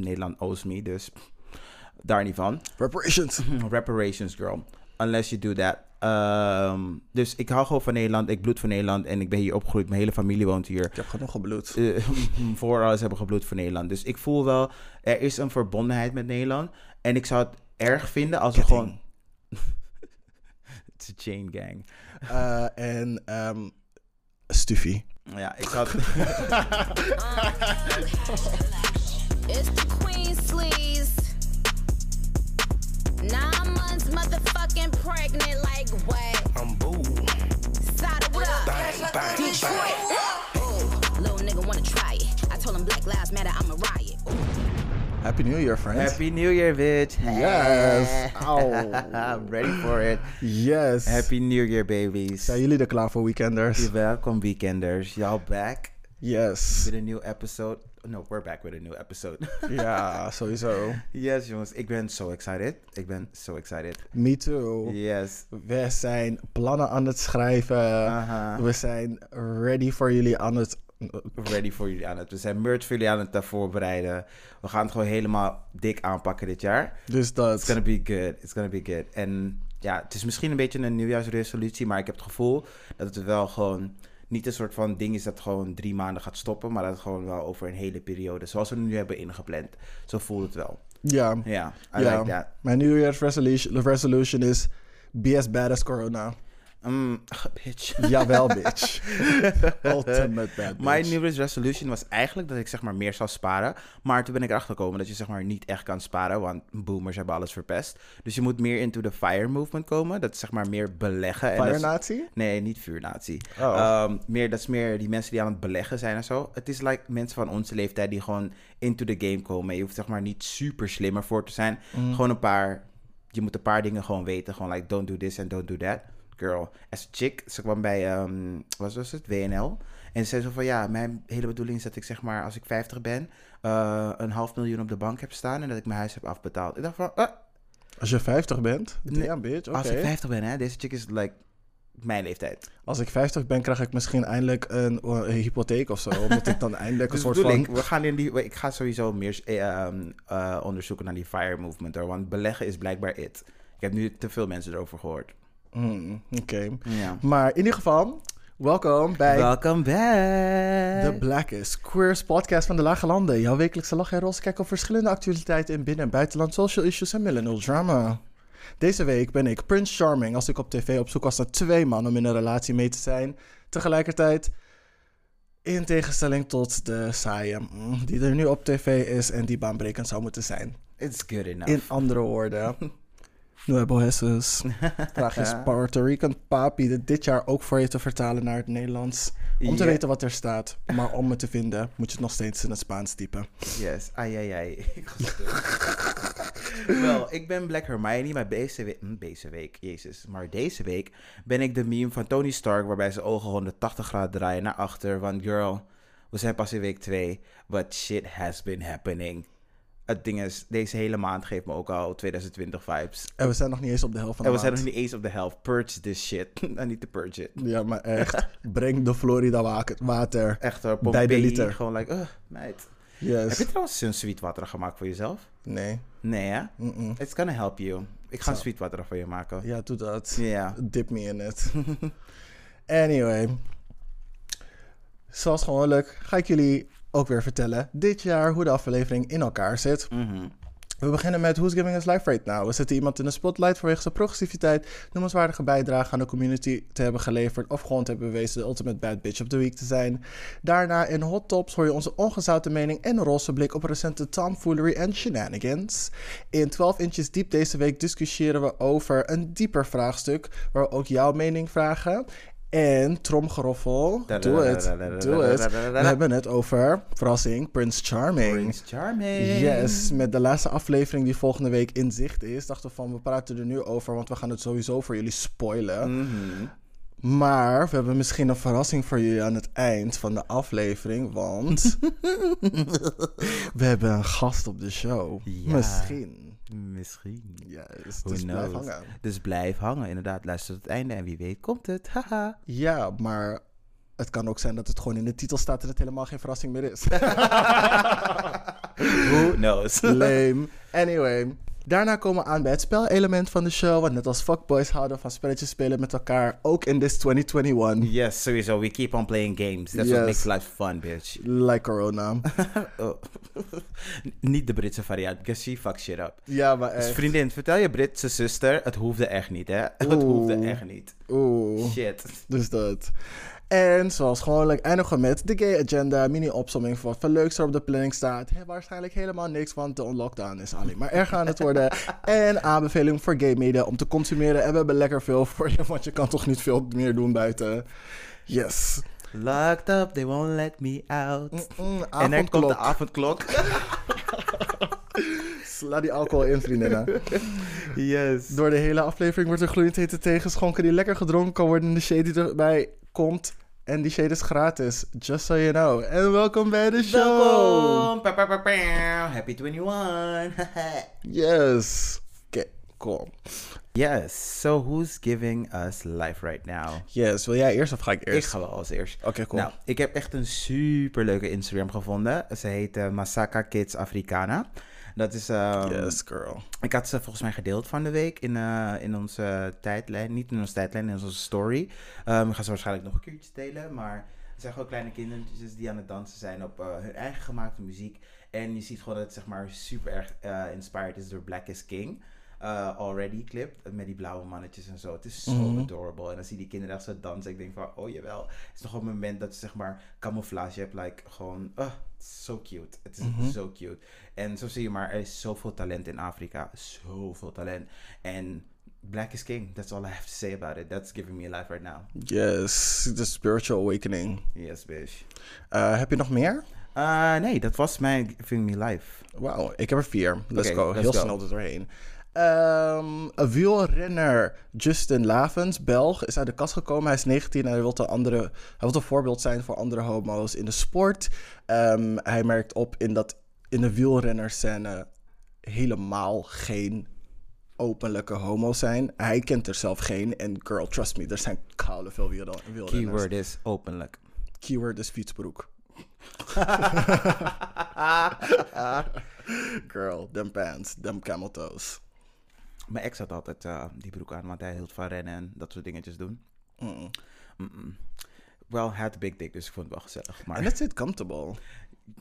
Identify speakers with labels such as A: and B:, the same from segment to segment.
A: Nederland owes me, dus daar niet van.
B: Reparations.
A: Reparations, girl. Unless you do that. Ehm, dus ik hou gewoon van Nederland. Ik bloed voor Nederland en ik ben hier opgegroeid. Mijn hele familie woont hier.
B: Ik heb genoeg gebloed.
A: Uh, voor alles hebben gebloed voor Nederland. Dus ik voel wel, er is een verbondenheid met Nederland. En ik zou het erg vinden als we gewoon... Het is een chain gang.
B: Uh, en um, Stuffy.
A: Ja, ik had.
C: It's the Queen Sleeves. Nine months motherfucking pregnant, like what?
D: I'm boo.
C: Side what up?
D: Bang, bang,
C: Detroit. Ooh, little nigga wanna try it. I told him Black Lives Matter, I'm a riot. Ooh.
B: Happy New Year, friends.
A: Happy New Year, bitch.
B: Yes. Ow.
A: I'm ready for it.
B: Yes.
A: Happy New Year, babies.
B: Zijn jullie er klaar voor, weekenders?
A: Welkom, weekenders. Y'all back
B: Yes.
A: with a new episode. No, we're back with a new episode.
B: ja, sowieso.
A: yes, jongens. Ik ben so excited. Ik ben so excited.
B: Me too.
A: Yes.
B: We zijn plannen aan het schrijven. We zijn ready voor jullie aan het...
A: Ready voor jullie aan het. We zijn merch voor jullie aan het voorbereiden. We gaan het gewoon helemaal dik aanpakken dit jaar.
B: Dus dat...
A: It's gonna be good. It's gonna be good. En ja, het is misschien een beetje een nieuwjaarsresolutie, maar ik heb het gevoel dat het wel gewoon niet een soort van ding is dat gewoon drie maanden gaat stoppen, maar dat het gewoon wel over een hele periode, zoals we nu hebben ingepland. Zo voelt het wel.
B: Ja.
A: Ja, I
B: ja.
A: like that.
B: Mijn New Year's resolution, resolution is... Be as bad as corona.
A: Mm, bitch.
B: Jawel, bitch. Ultimate bad bitch.
A: Mijn New Year's resolution was eigenlijk dat ik zeg maar meer zou sparen. Maar toen ben ik erachter gekomen dat je zeg maar niet echt kan sparen, want boomers hebben alles verpest. Dus je moet meer into the fire movement komen. Dat is zeg maar meer beleggen. en
B: Fire
A: is-
B: Nazi?
A: Nee, niet vuurnatie.
B: Oh.
A: Ehm, meer, dat is meer die mensen die aan het beleggen zijn en zo. Het is like mensen van onze leeftijd die gewoon into the game komen. Je hoeft zeg maar niet super slim ervoor te zijn.
B: Mm.
A: Gewoon een paar... Je moet een paar dingen gewoon weten. Gewoon like, don't do this and don't do that. Girl, as a chick, ze kwam bij, ehm wat was het, WNL. En ze zei zo van, ja, mijn hele bedoeling is dat ik zeg maar, als ik 50 ben, eh, een half miljoen op de bank heb staan en dat ik mijn huis heb afbetaald. Ik dacht van, ah,
B: Als je 50 bent?
A: Nee.
B: Ja, bitch. Oké.
A: als ik 50 ben, hè, deze chick is like mijn leeftijd.
B: Als ik 50 ben, krijg ik misschien eindelijk een, een hypotheek of zo. Omdat ik dan eindelijk een
A: Dus
B: soort van...
A: ik, we gaan in die, ik ga sowieso meer eh, ehm, eh, onderzoeken naar die fire movement hoor, want beleggen is blijkbaar it. Ik heb nu te veel mensen erover gehoord.
B: Hmm, Oké.
A: Ja.
B: Maar in ieder geval, welkom bij
A: Welkom back.
B: de Blackest Queers podcast van de Lage Landen. Jouw wekelijkse lach en roze kijk op verschillende actualiteiten in binnen- en buitenland, social issues en millennial drama. Deze week ben ik Prince Charming als ik op tv op zoek was naar twee mannen om in een relatie mee te zijn. Tegelijkertijd, in tegenstelling tot de saaie die er nu op tv is en die baanbrekend zou moeten zijn.
A: It's good enough.
B: In andere woorden, Nuevo Jesus. Vraag is Puerto Rican papi dit dit jaar ook voor je te vertalen naar het Nederlands. Om te weten wat er staat. Maar om het te vinden, moet je het nog steeds in het Spaans typen.
A: Yes, ai ai ai. Wel, ik ben Black Hermione, maar deze week, hm, deze week, jezus, maar deze week ben ik de meme van Tony Stark, waarbij zijn ogen 180 graden draaien naar achter, want girl, we zijn pas in week 2, but shit has been happening. Het ding is, deze hele maand geeft me ook al 2020 vibes.
B: En we zijn nog niet eens op de helft van de
A: En we zijn nog niet eens op de helft. Purge this shit. I need to purge it.
B: Ja, maar echt. Breng de Florida wa- water.
A: Echt hoor,
B: Bij de
A: Pompeii,
B: liter.
A: Gewoon like, uh, meid. Heb
B: Yes.
A: je trouwens een sweetwater gemaakt voor jezelf?
B: Nee.
A: Nee hè?
B: Mm-mm.
A: It's gonna help you. Ik ga een
B: Zo.
A: sweetwater voor je maken.
B: Ja, doe dat.
A: Ja.
B: Dip me in it. anyway. Zoals gewoonlijk ga ik jullie ook weer vertellen dit jaar hoe de aflevering in elkaar zit.
A: Mhm.
B: We beginnen met Who's Giving Us Life Right Now. We zetten iemand in de spotlight vanwege zijn progressiviteit, noemenswaardige bijdrage aan de community te hebben geleverd of gewoon te hebben bewezen de ultimate bad bitch of the week te zijn. Daarna in Hot Tops hoor je onze ongezouten mening en een roze blik op recente tomfoolery en shenanigans. In 12 inches diep deze week discussiëren we over een dieper vraagstuk waar we ook jouw mening vragen. En tromgeroffel, doe het, doe het. We hebben het over, verrassing, Prince Charming.
A: Prince Charming.
B: Yes, met de laatste aflevering die volgende week in zicht is, dachten we van we praten er nu over, want we gaan het sowieso voor jullie spoilen.
A: Mhm.
B: Maar we hebben misschien een verrassing voor jullie aan het eind van de aflevering, want we hebben een gast op de show.
A: Ja.
B: Misschien.
A: Misschien.
B: Yes,
A: Who
B: dus blijf hangen.
A: Dus blijf hangen, inderdaad. Luister tot het einde en wie weet komt het. Haha.
B: Ja, maar het kan ook zijn dat het gewoon in de titel staat en het helemaal geen verrassing meer is.
A: Who knows?
B: Lame. Anyway. Daarna komen we aan bij het spelelement van de show. Want net als fuckboys houden van spelletjes spelen met elkaar. Ook in this 2021.
A: yes, sowieso. We keep on playing games. That's
B: Yes.
A: what makes life fun, bitch.
B: Like corona.
A: Oh. Niet de Britse variant, because she fucks shit up.
B: Ja, maar
A: Dus
B: echt.
A: vriendin, vertel je Britse zuster, het hoefde echt niet, hè? Het hoefde echt niet.
B: Oeh.
A: Shit.
B: Dus dat. En zoals gewoonlijk eindigen we met de gay agenda. Mini-opsomming van wat leuks er op de planning staat. He, waarschijnlijk helemaal niks, want de lockdown is alleen maar erger aan het worden. en aanbeveling voor gay media om te consumeren. En we hebben lekker veel voor je, want je kan toch niet veel meer doen buiten. Yes.
A: Locked up, they won't let me out.
B: Mm,
A: en dan komt de
B: avondklok. Sla die alcohol in, vriendinnen.
A: yes.
B: Door de hele aflevering wordt er gloeiend hete thee geschonken die lekker gedronken kan worden. En de shade die erbij komt. En die shade is gratis. Just so you know. En welkom bij de show.
A: Welkom. Pa, pa, pa, pa. Happy 21.
B: Yes. Oké, cool.
A: yes, so who's giving us life right now?
B: Yes, wil jij eerst of ga ik
A: Ik
B: eerst?
A: ga wel als eerst.
B: Oké, cool.
A: Nou, ik heb echt een super leuke Instagram gevonden. Ze heet eh, Masaka Kids Africana. Dat is. ehm,
B: yes, girl.
A: Ik had ze volgens mij gedeeld van de week in, eh, in onze tijdlijn. Niet in onze tijdlijn, in onze story. Ehm we gaan ze waarschijnlijk nog een keertje delen. Maar het zijn gewoon kleine kindertjes die aan het dansen zijn op eh, hun eigen gemaakte muziek. En je ziet gewoon dat het zeg maar super erg eh, inspired is door Black is King. Eh, already clip met die blauwe mannetjes en zo. Het is zo
B: Mhm.
A: adorable. En dan zie je die kinderen echt zo dansen. Ik denk van, oh jawel. Het is toch een moment dat je zeg maar camouflage hebt. Like gewoon, uh, zo cute. Het is
B: Mhm.
A: zo cute. En zo zie je maar, er is zoveel talent in Afrika. Zoveel talent. En Black is king. That's all I have to say about it. That's giving me life right now.
B: Yes, the spiritual awakening.
A: Yes, bitch.
B: Eh, heb je nog meer?
A: Uh, nee, dat was mijn giving me life.
B: Wauw, ik heb er vier. Let's go.
A: let's
B: Heel
A: go.
B: snel er doorheen. Een wielrenner Justin Lavens, Belg, is uit de kast gekomen. Hij is 19 en hij wil een, andere, hij wil een voorbeeld zijn voor andere homo's in de sport. Ehm, hij merkt op in dat in de wielrennerscène helemaal geen openlijke homo's zijn. Hij kent er zelf geen. En girl, trust me, er zijn koude veel wielren- wielrenners.
A: Keyword is openlijk.
B: Keyword is fietsbroek. Girl, them pants, them camel toes.
A: Mijn ex had altijd eh, die broek aan, want hij hield van rennen en dat soort dingetjes doen.
B: Mm.
A: Hij had big dick, dus ik vond het wel gezellig. Maar
B: En that's it comfortable.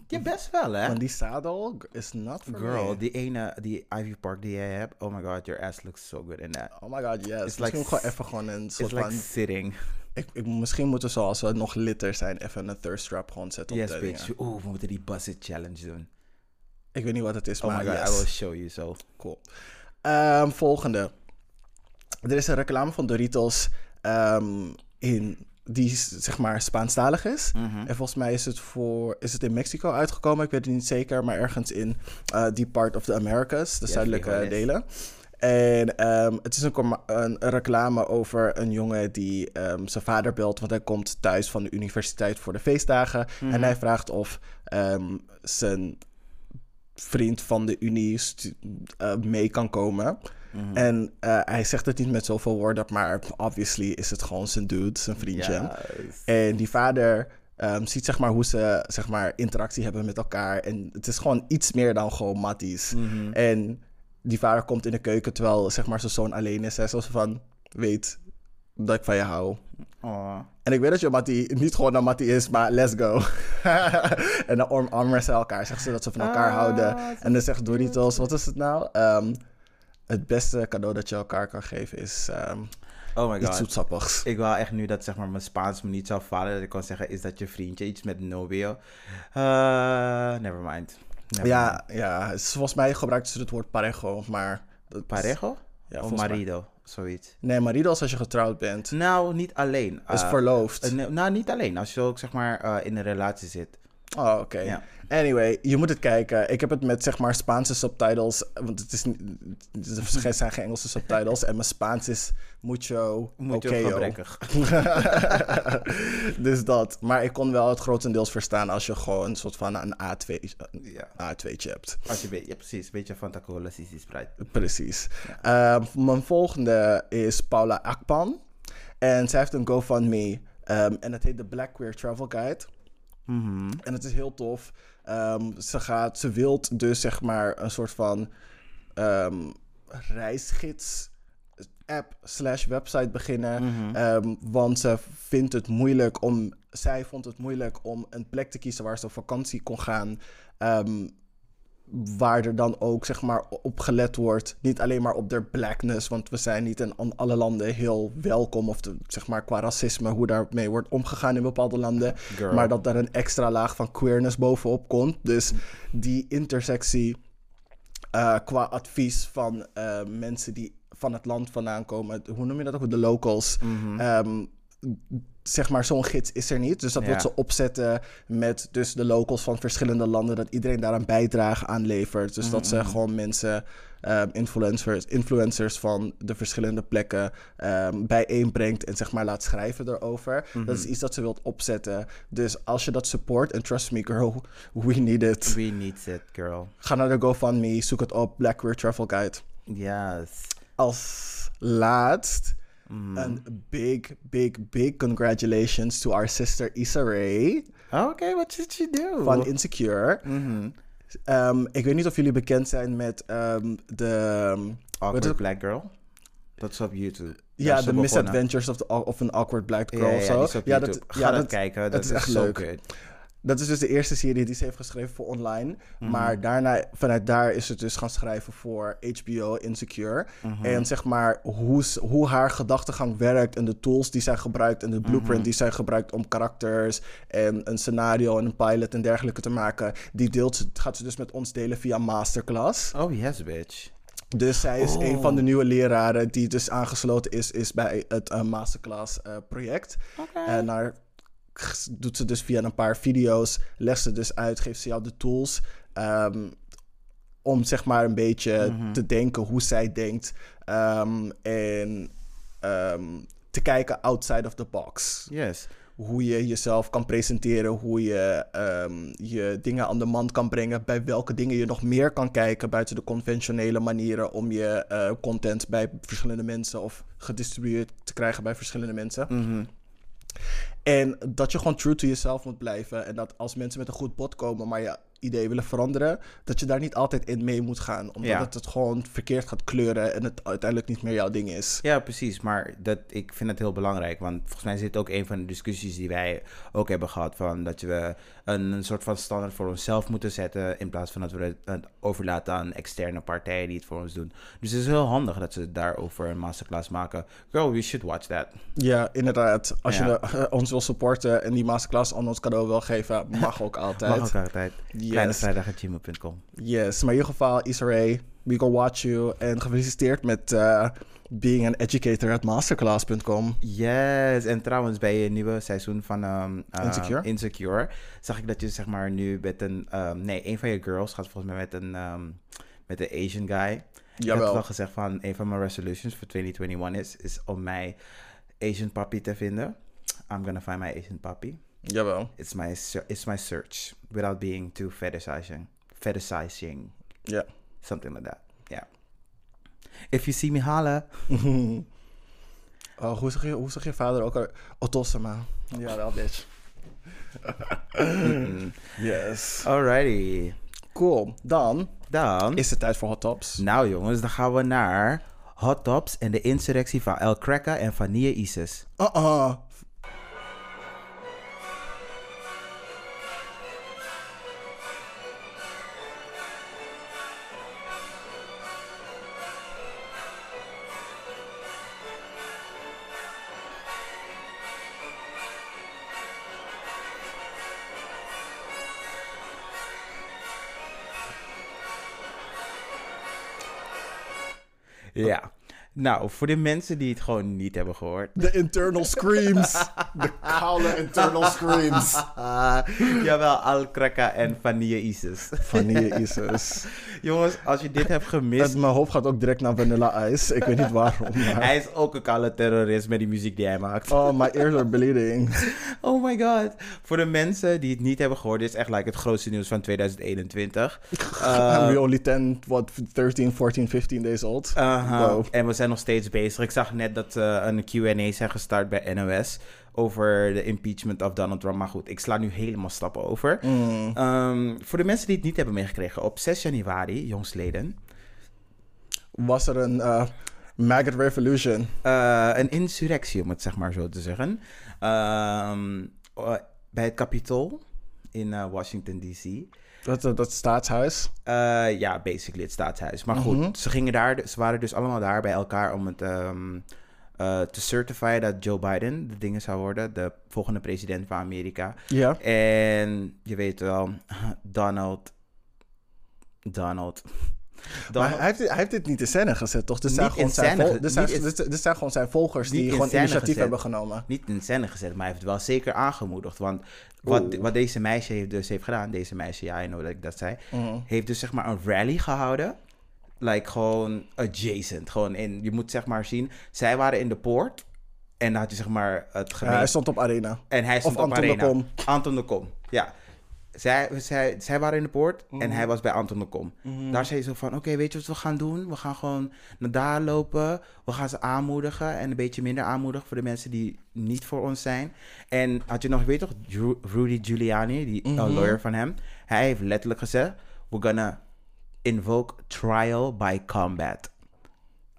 A: ja, best wel, hè?
B: Want die zadel is not for
A: Girl,
B: me.
A: die ene, die Ivy Park die jij hebt. Oh my god, your ass looks so good in that.
B: Oh my god, yes.
A: It's
B: misschien
A: like
B: gewoon even gewoon een
A: It's
B: soort
A: like
B: van...
A: sitting.
B: Ik, ik, misschien moeten we zoals we nog litter zijn even een thirst trap gewoon zetten op
A: Yes,
B: de
A: bitch. Oeh, we moeten die Buzz It Challenge doen.
B: Ik weet niet wat het is,
A: Oh
B: maar
A: my god,
B: yes.
A: I will show you so.
B: Cool. Ehm, volgende. Er is een reclame van Doritos ehm, in, die zeg maar Spaanstalig is.
A: Mhm.
B: En volgens mij is het, voor, is het in Mexico uitgekomen. Ik weet het niet zeker, maar ergens in eh, die part of the Americas, de
A: Ja,
B: zuidelijke delen. En ehm, het is een, een, reclame over een jongen die zijn vader belt, want hij komt thuis van de universiteit voor de feestdagen. En hij vraagt of ehm, zijn vriend van de unie eh, mee kan komen.
A: Mhm.
B: En eh, hij zegt het niet met zoveel woorden, maar obviously is het gewoon zijn dude, zijn vriendje.
A: Yes.
B: En die vader ehm, ziet zeg maar hoe ze zeg maar interactie hebben met elkaar. En het is gewoon iets meer dan gewoon matties.
A: Mhm.
B: En die vader komt in de keuken terwijl zeg maar zijn zoon alleen is. Hij zegt van, weet dat ik van je hou.
A: Aw.
B: En ik weet dat je Mattie niet gewoon een Mattie is, maar let's go. en dan omarmen ze elkaar. Zeggen ze dat ze van elkaar
A: Ah,
B: houden. En dan zegt Doritos, wat is het nou? Ehm, het beste cadeau dat je elkaar kan geven is ehm,
A: Oh my
B: iets
A: god.
B: zoetsappigs.
A: Ik wil echt nu dat zeg maar mijn Spaans me niet zou vallen. Dat ik kan zeggen, is dat je vriendje? Iets met novio. Uh, never mind. Never
B: Ja, ja, volgens mij gebruiken ze het woord parejo, maar... dat-.
A: Parejo?
B: Ja,
A: of marido? Zoiets.
B: Nee, marido is als je getrouwd bent.
A: Nou, niet alleen.
B: is
A: Eh,
B: verloofd.
A: eh, nee, nou, niet alleen. Als je ook zeg maar eh, in een relatie zit.
B: Oh, oké.
A: Ja.
B: Anyway, je moet het kijken. Ik heb het met zeg maar Spaanse subtitles, want het, is, het zijn geen Engelse subtitles. En mijn Spaans is mucho,
A: Mucho gebrekkig.
B: dus dat. Maar ik kon wel het grotendeels verstaan als je gewoon een soort van een A2,
A: Ja.
B: A2'tje hebt.
A: Als je weet, ja precies. Een beetje van Cola Sisi Sprite.
B: Precies. Ehm, mijn volgende is Paula Akpan. En zij heeft een GoFundMe Ehm, en het heet de Black Queer Travel Guide.
A: Mhm.
B: En het is heel tof. Ehm, ze, gaat, ze wilt dus zeg maar een soort van ehm, reisgids app slash website beginnen.
A: Mhm.
B: Ehm, want ze vindt het moeilijk om... Zij vond het moeilijk om een plek te kiezen waar ze op vakantie kon gaan. Waar er dan ook zeg maar op gelet wordt. Niet alleen maar op de blackness. Want we zijn niet in alle landen heel welkom. Of de, zeg maar qua racisme. Hoe daarmee wordt omgegaan in bepaalde landen.
A: Girl.
B: Maar dat daar een extra laag van queerness bovenop komt. Dus die intersectie eh, qua advies van eh, mensen die van het land vandaan komen. Hoe noem je dat ook? De locals. Ehm, zeg maar, zo'n gids is er niet. Dus dat
A: Ja.
B: wordt ze opzetten met dus de locals van verschillende landen. Dat iedereen daaraan bijdrage aanlevert. Dus dat ze gewoon mensen, ehm, influencers, influencers van de verschillende plekken ehm, bijeenbrengt. En zeg maar laat schrijven erover. Dat is iets dat ze wilt opzetten. Dus als je dat support, en trust me girl, we need it.
A: We need it, girl.
B: Ga naar de GoFundMe, zoek het op, Black Queer Travel Guide.
A: Yes.
B: Als laatst een big, big, big congratulations to our sister Issa Rae
A: Oké, what did you do?
B: van Insecure.
A: Mhm.
B: Ehm, ik weet niet of jullie bekend zijn met ehm, de... is
A: Awkward? Black Girl. Dat is op YouTube.
B: Ja, de
A: begonnen.
B: Misadventures of, the, of an Awkward Black Girl
A: Ja, ja,
B: of zo. ja,
A: YouTube.
B: dat,
A: Ga
B: ja,
A: dat kijken.
B: dat
A: Dat,
B: is echt
A: so
B: leuk.
A: good.
B: Dat is dus de eerste serie die ze heeft geschreven voor online.
A: Mhm.
B: Maar daarna, vanuit daar is ze dus gaan schrijven voor HBO Insecure.
A: Mhm.
B: En zeg maar hoe, hoe haar gedachtegang werkt en de tools die zij gebruikt en de
A: Mhm.
B: blueprint die zij gebruikt om karakters en een scenario en een pilot en dergelijke te maken. Die deelt ze, gaat ze dus met ons delen via masterclass.
A: Oh, yes, bitch.
B: Dus zij is
A: Oh.
B: een van de nieuwe leraren die dus aangesloten is, is bij het eh, masterclass eh, project. En daar g- doet ze dus via een paar video's, legt ze dus uit, geeft ze jou de tools ehm, om zeg maar een beetje te denken hoe zij denkt ehm, en ehm, te kijken outside of the box.
A: Yes.
B: Hoe je jezelf kan presenteren, hoe je je dingen aan de man kan brengen, bij welke dingen je nog meer kan kijken buiten de conventionele manieren om je eh, content bij verschillende mensen of gedistribueerd te krijgen bij verschillende mensen.
A: Mhm.
B: En dat je gewoon true to jezelf moet blijven. En dat als mensen met een goed bod komen, maar je idee willen veranderen, dat je daar niet altijd in mee moet gaan. Omdat
A: Ja.
B: het het gewoon verkeerd gaat kleuren en het uiteindelijk niet meer jouw ding is.
A: Ja, precies. Maar dat, ik vind het heel belangrijk. Want volgens mij zit ook een van de discussies die wij ook hebben gehad. Van dat we een, een soort van standaard voor onszelf moeten zetten. In plaats van dat we het, overlaten aan externe partijen die het voor ons doen. Dus het is heel handig dat ze daarover een masterclass maken. Girl, you should watch that.
B: Ja, inderdaad. Als
A: Ja.
B: je eh, ons wil supporten en die masterclass aan ons cadeau wil geven, mag ook altijd.
A: Mag ook altijd.
B: Yes.
A: Kleinevrijdag.gmail.com.
B: Yes, maar in ieder geval, Rae, we go watch you. En gefeliciteerd met eh, being an educator at masterclass.com.
A: Yes, en trouwens bij je nieuwe seizoen van ehm, eh,
B: Insecure?
A: Insecure zag ik dat je zeg maar nu met een, ehm, nee, een van je girls gaat volgens mij met een, ehm, met een Asian guy. Ik had
B: Jawel.
A: al gezegd van een van mijn resolutions voor 2021 is, is om mij Asian papi te vinden. I'm gonna find my Asian papi.
B: Jawel.
A: It's my it's my search without being too fetishizing, fetishizing,
B: Ja.
A: something like that. Yeah. If you see me holla.
B: Oh, hoe zeg je, hoe zeg je vader ook al? Otosama. Ja, bitch. yes.
A: Alrighty.
B: Cool. Dan
A: Dan
B: is het tijd voor hot tops.
A: Nou jongens, dan gaan we naar Hot Tops en de insurrectie van El Cracker en Vanille Isis.
B: Uh-uh.
A: Ja. Nou, voor de mensen die het gewoon niet hebben gehoord.
B: De internal screams. De koude internal screams.
A: jawel, El Cracker en Vanille Isis.
B: Vanille Isis.
A: jongens, als je dit hebt
B: Het,
A: gemist.
B: mijn hoofd gaat ook direct naar Vanilla Ice. Ik weet niet waarom. Maar...
A: Hij is ook een koude terrorist met die muziek die hij maakt.
B: Oh, my ears are bleeding.
A: Oh my god. Voor de mensen die het niet hebben gehoord, dit is echt like het grootste nieuws van 2021.
B: And we only 10, what, 13, 14, 15 days old.
A: Aha.
B: Wow.
A: En we zijn nog steeds bezig. Ik zag net dat uh, een Q&A zijn gestart bij NOS over de impeachment of Donald Trump. Maar goed, ik sla nu helemaal stappen over.
B: Mm.
A: Ehm, voor de mensen die het niet hebben meegekregen, op 6 januari, jongstleden,
B: Was er een eh maggot revolution?
A: eh, een insurrectie, om het zeg maar zo te zeggen. Ehm, eh, bij het Capitool in eh, Washington, D.C.
B: Dat, dat, dat staatshuis?
A: Eh, ja, basically het staatshuis. Maar goed,
B: Mhm.
A: ze, gingen daar, ze waren dus allemaal daar bij elkaar om het ehm, eh, te certifyen dat Joe Biden de dingen zou worden, de volgende president van Amerika.
B: Ja.
A: En je weet wel, Donald. Donald.
B: Maar hij heeft, dit- hij heeft dit niet in scène gezet, toch?
A: Niet
B: zijn, gewoon zijn, vol- dit, zijn, zijn gewoon zijn volgers die gewoon initiatief
A: gezet.
B: hebben genomen.
A: niet in scène gezet, maar hij heeft het wel zeker aangemoedigd. Want wat, wat deze meisje heeft dus heeft gedaan, deze meisje, ja, I know dat ik dat zei,
B: Mhm.
A: heeft dus zeg maar een rally gehouden. Like gewoon adjacent. Gewoon in, je moet zeg maar zien, zij waren in de poort. En dan had je zeg maar het
B: Ja, hij stond op Arena.
A: en hij stond
B: of
A: op
B: Anton de. Kom.
A: Anton de Kom, ja. Zij, zij, zij waren in de poort
B: Mhm.
A: en hij was bij Anton de Kom. Daar zei zo van, oké, weet je wat we gaan doen? We gaan gewoon naar daar lopen. We gaan ze aanmoedigen en een beetje minder aanmoedigen voor de mensen die niet voor ons zijn. En had je nog, weet je toch, Ru- Rudy Giuliani, die
B: Mhm.
A: lawyer van hem. Hij heeft letterlijk gezegd, we're gonna invoke trial by combat.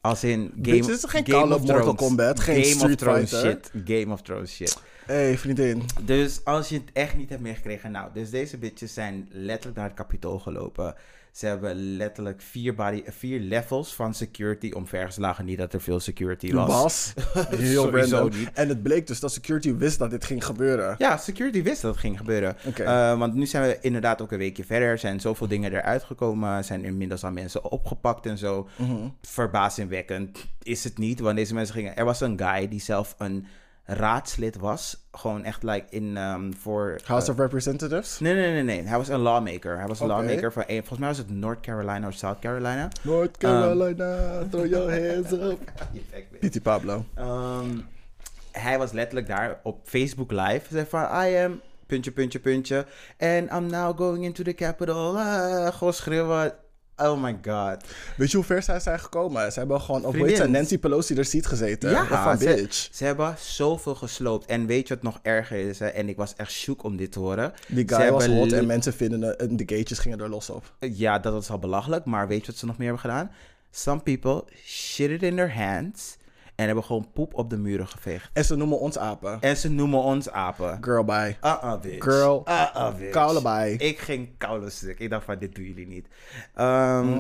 A: Als in Game,
B: Bitch, is geen
A: Game
B: Call
A: of
B: of Mortal
A: Thrones.
B: Kombat, geen
A: Game of
B: Street
A: Thrones
B: Fighter.
A: shit. Game of Thrones shit.
B: Hey, vriendin.
A: Dus als je het echt niet hebt meegekregen, nou, dus deze bitches zijn letterlijk naar het kapitool gelopen. Ze hebben letterlijk vier, body, vier levels van security omvergeslagen. Niet dat er veel security was.
B: Was. Heel random.
A: niet.
B: En het bleek dus dat security wist dat dit ging gebeuren.
A: Ja, security wist dat het ging gebeuren. Eh, want nu zijn we inderdaad ook een weekje verder. Er zijn zoveel dingen eruit gekomen. Zijn inmiddels al mensen opgepakt en zo.
B: Mhm.
A: Verbazingwekkend is het niet. Want deze mensen gingen... Er was een guy die zelf een raadslid was. Gewoon echt like in... ehm, voor...
B: House
A: eh,
B: of Representatives?
A: Nee, nee, nee, nee. Hij was een lawmaker. Hij was een lawmaker van... een- Volgens mij was het North Carolina of South Carolina.
B: North Carolina, throw your hands up. Pity Pablo.
A: Ehm, hij was letterlijk daar op Facebook live. Zei van, I am... Puntje, puntje, puntje. And I'm now going into the capital. Ah, gewoon schreeuwen. Oh my god.
B: Weet je hoe ver zij zijn gekomen? Ze hebben gewoon op ze,
A: Vriendin.
B: Nancy Pelosi er ziet gezeten.
A: Ja,
B: van
A: ze,
B: bitch.
A: ze hebben zoveel gesloopt. En weet je wat nog erger is? Hè? En ik was echt shook om dit te horen.
B: Die
A: Ze
B: guy was
A: hebben
B: hot en mensen vinden het- en de gatejes gingen er los op.
A: Ja, dat was al belachelijk. Maar weet je wat ze nog meer hebben gedaan? Some people shit it in their hands. En hebben gewoon poep op de muren geveegd.
B: En ze noemen ons apen.
A: En ze noemen ons apen.
B: Girl bye.
A: Uh-uh, bitch.
B: Girl,
A: Uh-uh, bitch.
B: koude bij.
A: Ik ging koude stuk. Ik dacht van, dit doen jullie niet. Ehm,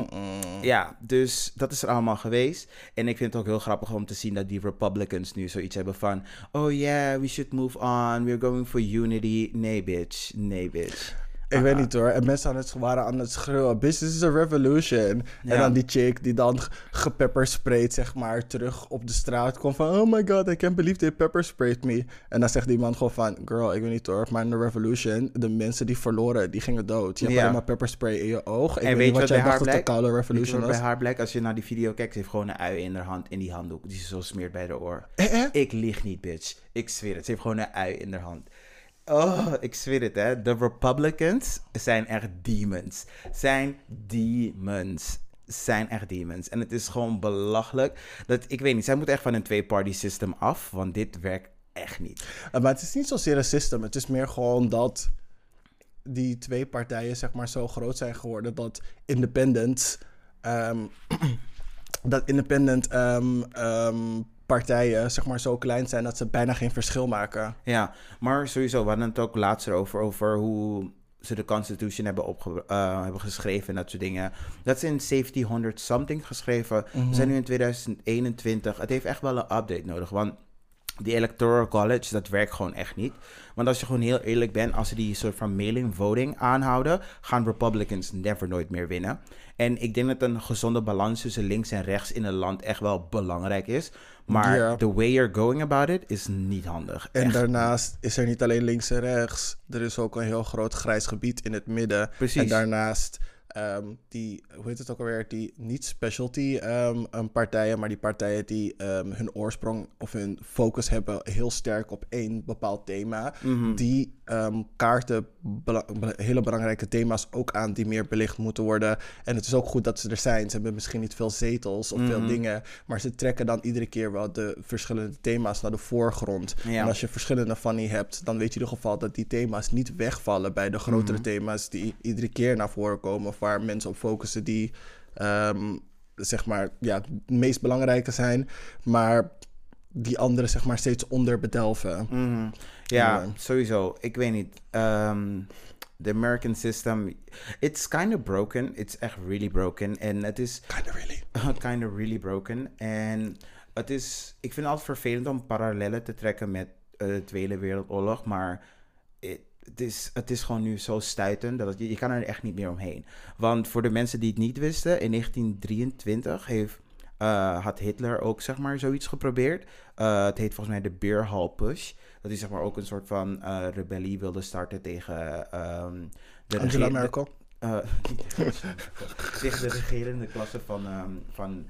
A: Ja, dus dat is er allemaal geweest. En ik vind het ook heel grappig om te zien dat die Republicans nu zoiets hebben van... Oh yeah, we should move on. We're going for unity. Nee, bitch. Nee, bitch.
B: Ik weet niet hoor. En mensen aan het, waren aan het schreeuwen. This is a revolution.
A: Ja.
B: En dan die chick die dan gepeppersprayt, zeg maar, terug op de straat komt van... Oh my god, I can't believe they peppersprayed me. En dan zegt die man gewoon van... Girl, ik weet niet hoor, maar in de revolution, de mensen die verloren, die gingen dood. Je hebt
A: Ja.
B: alleen maar pepperspray in je oog. Ik
A: en
B: weet
A: weet
B: wat
A: wat
B: jij dacht dat de koude revolution was.
A: bij haar blijkt? Als je naar die video kijkt, ze heeft gewoon een ui in haar hand, in die handdoek. Die ze zo smeert bij de oor.
B: Eh, eh?
A: Ik lieg niet, bitch. Ik zweer het. Ze heeft gewoon een ui in haar hand. Oh, ik zweer het, hè. De Republicans zijn echt demons. Zijn demons. Zijn echt demons. En het is gewoon belachelijk. Dat, ik weet niet, zij moeten echt van een twee-party system af. Want dit werkt echt niet.
B: Uh, Maar het is niet zozeer een system. Het is meer gewoon dat die twee partijen zeg maar zo groot zijn geworden dat independent, ehm, dat independent ehm, partijen zeg maar zo klein zijn dat ze bijna geen verschil maken.
A: Ja, maar sowieso, we hadden het ook laatst over, over hoe ze de Constitution hebben, opge eh, hebben geschreven en dat soort dingen. Dat is in 1700 something geschreven. We zijn nu in 2021. Het heeft echt wel een update nodig, want die Electoral College, dat werkt gewoon echt niet. Want als je gewoon heel eerlijk bent, als ze die soort van mailing voting aanhouden, gaan Republicans never nooit meer winnen. En ik denk dat een gezonde balans tussen links en rechts in een land echt wel belangrijk is. Maar
B: Ja.
A: the way you're going about it is niet handig.
B: En
A: Echt
B: daarnaast is er niet alleen links en rechts, er is ook een heel groot grijs gebied in het midden.
A: Precies.
B: En daarnaast ehm, die, hoe heet het ook alweer, die niet specialty ehm, partijen, maar die partijen die ehm, hun oorsprong of hun focus hebben heel sterk op één bepaald thema, die ehm, kaarten bela- hele belangrijke thema's ook aan die meer belicht moeten worden. En het is ook goed dat ze er zijn. Ze hebben misschien niet veel zetels of veel dingen, maar ze trekken dan iedere keer wel de verschillende thema's naar de voorgrond.
A: Ja.
B: En als je verschillende van die hebt, dan weet je in ieder geval dat die thema's niet wegvallen bij de grotere
A: Mhm.
B: thema's die iedere keer naar voren komen, of waar mensen op focussen die ehm, zeg maar ja, het meest belangrijke zijn, maar die andere zeg maar steeds onderbedelven.
A: Mhm. Ja, sowieso. Ik weet niet. Ehm the American system, it's kind of broken. It's echt really broken. En het is
B: Kinda really.
A: kind of really broken. En het is, ik vind het altijd vervelend om parallellen te trekken met eh, de Tweede Wereldoorlog, maar het, is, het is gewoon nu zo stuitend dat je, je kan er echt niet meer omheen. Want voor de mensen die het niet wisten, in 1923 heeft, eh, had Hitler ook zeg maar zoiets geprobeerd. Eh, het heet volgens mij de Beer Hall Push. Dat hij zeg maar ook een soort van eh, rebellie wilde starten tegen ehm de
B: Angela Merkel.
A: tegen de regerende klasse van, ehm, van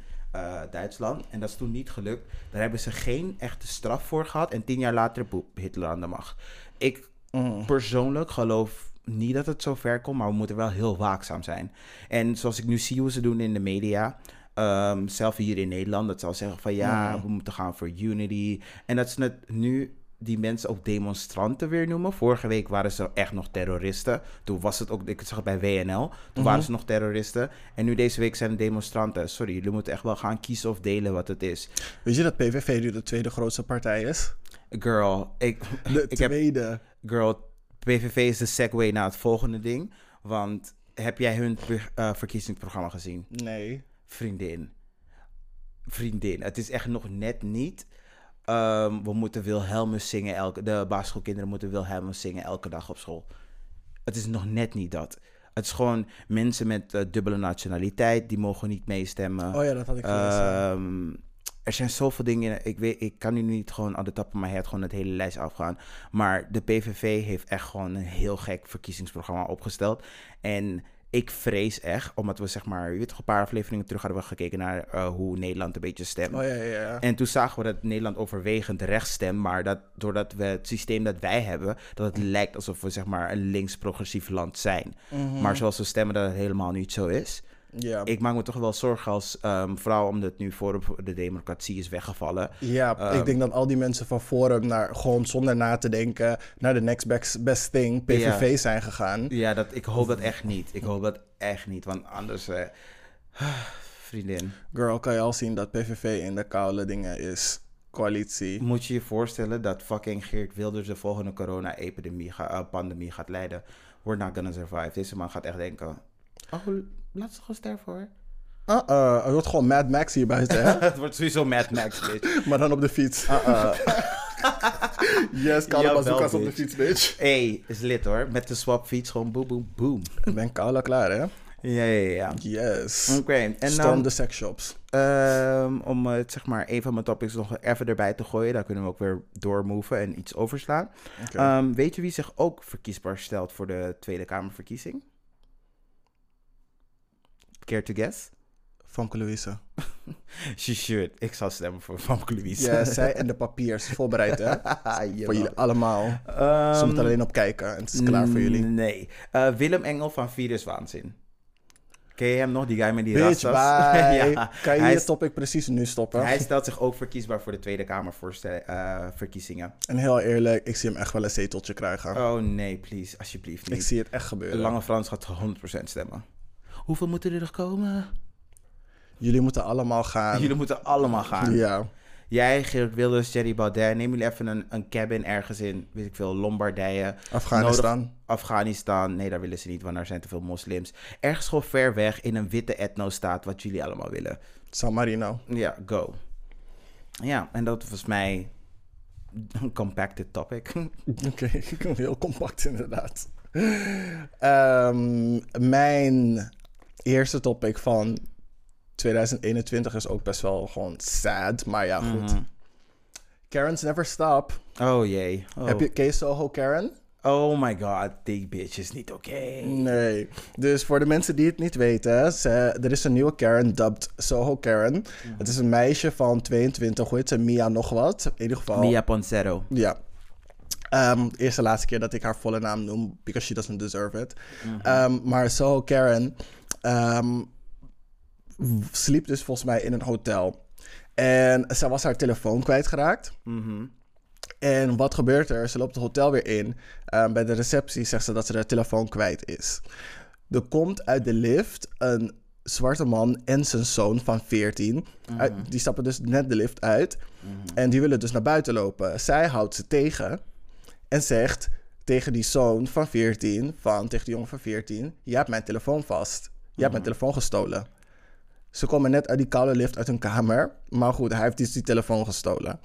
A: Duitsland. En dat is toen niet gelukt. Daar hebben ze geen echte straf voor gehad. En tien jaar later, boep, Hitler aan de macht. Ik
B: Mm.
A: persoonlijk geloof niet dat het zo ver komt, maar we moeten wel heel waakzaam zijn. En zoals ik nu zie hoe ze doen in de media, ehm, zelf hier in Nederland, dat zal zeggen van ja,
B: Mm.
A: we moeten gaan voor unity. En dat ze het nu die mensen ook demonstranten weer noemen. Vorige week waren ze echt nog terroristen. Toen was het ook, ik zag het bij WNL, toen waren ze nog terroristen. En nu deze week zijn het demonstranten. Sorry, jullie moeten echt wel gaan kiezen of delen wat het is.
B: Weet je dat PVV nu de tweede grootste partij is?
A: Girl, ik,
B: De
A: ik heb
B: tweede.
A: Girl, PVV is de segue naar het volgende ding. Want heb jij hun eh, verkiezingsprogramma gezien?
B: Nee.
A: Vriendin. Vriendin. Het is echt nog net niet. Ehm, we moeten Wilhelmus zingen. Elke, de basisschoolkinderen moeten Wilhelmus zingen elke dag op school. Het is nog net niet dat. Het is gewoon mensen met eh, dubbele nationaliteit. Die mogen niet meestemmen.
B: Oh ja, dat had ik gelezen.
A: Ehm, er zijn zoveel dingen. Ik, weet, ik kan nu niet gewoon aan de top van mijn head gewoon het hele lijst afgaan. Maar de PVV heeft echt gewoon een heel gek verkiezingsprogramma opgesteld. En ik vrees echt, omdat we zeg maar, je weet toch, een paar afleveringen terug hadden we gekeken naar eh, hoe Nederland een beetje stemt.
B: oh ja, ja, ja.
A: En toen zagen we dat Nederland overwegend rechts stemt, maar dat doordat we het systeem dat wij hebben, dat het lijkt alsof we zeg maar een links-progressief land zijn.
B: Mhm.
A: Maar zoals we stemmen, dat het helemaal niet zo is.
B: Ja.
A: Ik maak me toch wel zorgen als ehm, vrouw, omdat nu voor de democratie is weggevallen.
B: Ja,
A: Ehm,
B: ik denk dat al die mensen van Forum naar gewoon zonder na te denken naar de next best, best thing PVV zijn gegaan.
A: Ja, dat, ik hoop dat echt niet. Ik hoop dat echt niet, want anders... eh, vriendin,
B: Girl, kan je al zien dat PVV in de koude dingen is. Coalitie.
A: moet je je voorstellen dat fucking Geert Wilders de volgende corona-epidemie, ga- eh, pandemie gaat leiden? We're not gonna survive. Deze man gaat echt denken, oh, laat ze gewoon sterven hoor.
B: Uh-uh, er wordt gewoon Mad Max hier buiten, hè?
A: het wordt sowieso Mad Max, bitch.
B: maar dan op de fiets.
A: Uh-uh.
B: Yes,
A: Jawel,
B: bazookas op de fiets, bitch.
A: hey, is lit hoor. Met de swapfiets gewoon boom, boom, boom.
B: Ik ben koude klaar, hè?
A: Ja, ja, ja.
B: Yes.
A: Oké, en
B: Storm
A: dan...
B: de sexshops.
A: Ehm, om eh, zeg maar een van mijn topics nog even erbij te gooien. Daar kunnen we ook weer doormoven en iets overslaan.
B: Oké.
A: Ehm, weet je wie zich ook verkiesbaar stelt voor de Tweede Kamerverkiezing? Care to guess?
B: Famke Louise.
A: She should. Ik zal stemmen voor Famke Louise.
B: Ja, zij en de papiers. Voorbereid, hè? Voor jullie allemaal. Ze
A: Ehm,
B: moeten alleen op kijken en het is klaar voor jullie.
A: Nee. Eh, Willem Engel van Viruswaanzin. Ken je hem nog? Die guy met die
B: Bitch,
A: rastas? ja.
B: Kan je
A: hij,
B: je topic precies nu stoppen?
A: hij stelt zich ook verkiesbaar voor de Tweede Kamerverkiezingen.
B: En heel eerlijk, ik zie hem echt wel een zeteltje krijgen.
A: Oh nee, please. Alsjeblieft
B: ik
A: niet.
B: zie het echt gebeuren.
A: Lange Frans gaat 100% stemmen. Hoeveel moeten er nog komen?
B: Jullie moeten allemaal gaan.
A: Jullie moeten allemaal gaan.
B: Ja.
A: Jij, Geert Wilders, Jerry Baudet, neem jullie even een, een cabin ergens in, weet ik veel, Lombardije.
B: Afghanistan.
A: Nodig- Afghanistan. Nee, daar willen ze niet, want daar zijn te veel moslims. Ergens gewoon ver weg in een witte etno-staat, wat jullie allemaal willen.
B: San Marino.
A: Ja, go. Ja, en dat was mij een compacted topic.
B: Oké, heel compact inderdaad. Ehm, mijn eerste topic van 2021 is ook best wel gewoon sad. Maar ja, goed.
A: Mhm.
B: Karen's never stop.
A: Oh jee. Oh.
B: Heb je, ken je Soho Karen?
A: Oh my god, die bitch is niet oké.
B: Nee. Dus voor de mensen die het niet weten, ze, er is een nieuwe Karen, dubbed Soho Karen. Het is een meisje van 22, hoe heet ze? Mia nog wat. In ieder geval.
A: Mia Poncero.
B: Ja. Ehm eerste laatste keer dat ik haar volle naam noem, because she doesn't deserve it. Ehm, maar Soho Karen w- sliep dus volgens mij in een hotel. En ze was haar telefoon kwijtgeraakt.
A: Mhm.
B: En wat gebeurt er? Ze loopt het hotel weer in. Ehm, bij de receptie zegt ze dat ze de telefoon kwijt is. Er komt uit de lift een zwarte man en zijn zoon van 14. Uit- die stappen dus net de lift uit. En die willen dus naar buiten lopen. Zij houdt ze tegen en zegt tegen die zoon van 14, van, tegen die jongen van 14... Je hebt mijn telefoon vast. Je hebt mijn telefoon gestolen. Ze komen net uit die koude lift uit hun kamer. Maar goed, hij heeft dus die telefoon gestolen.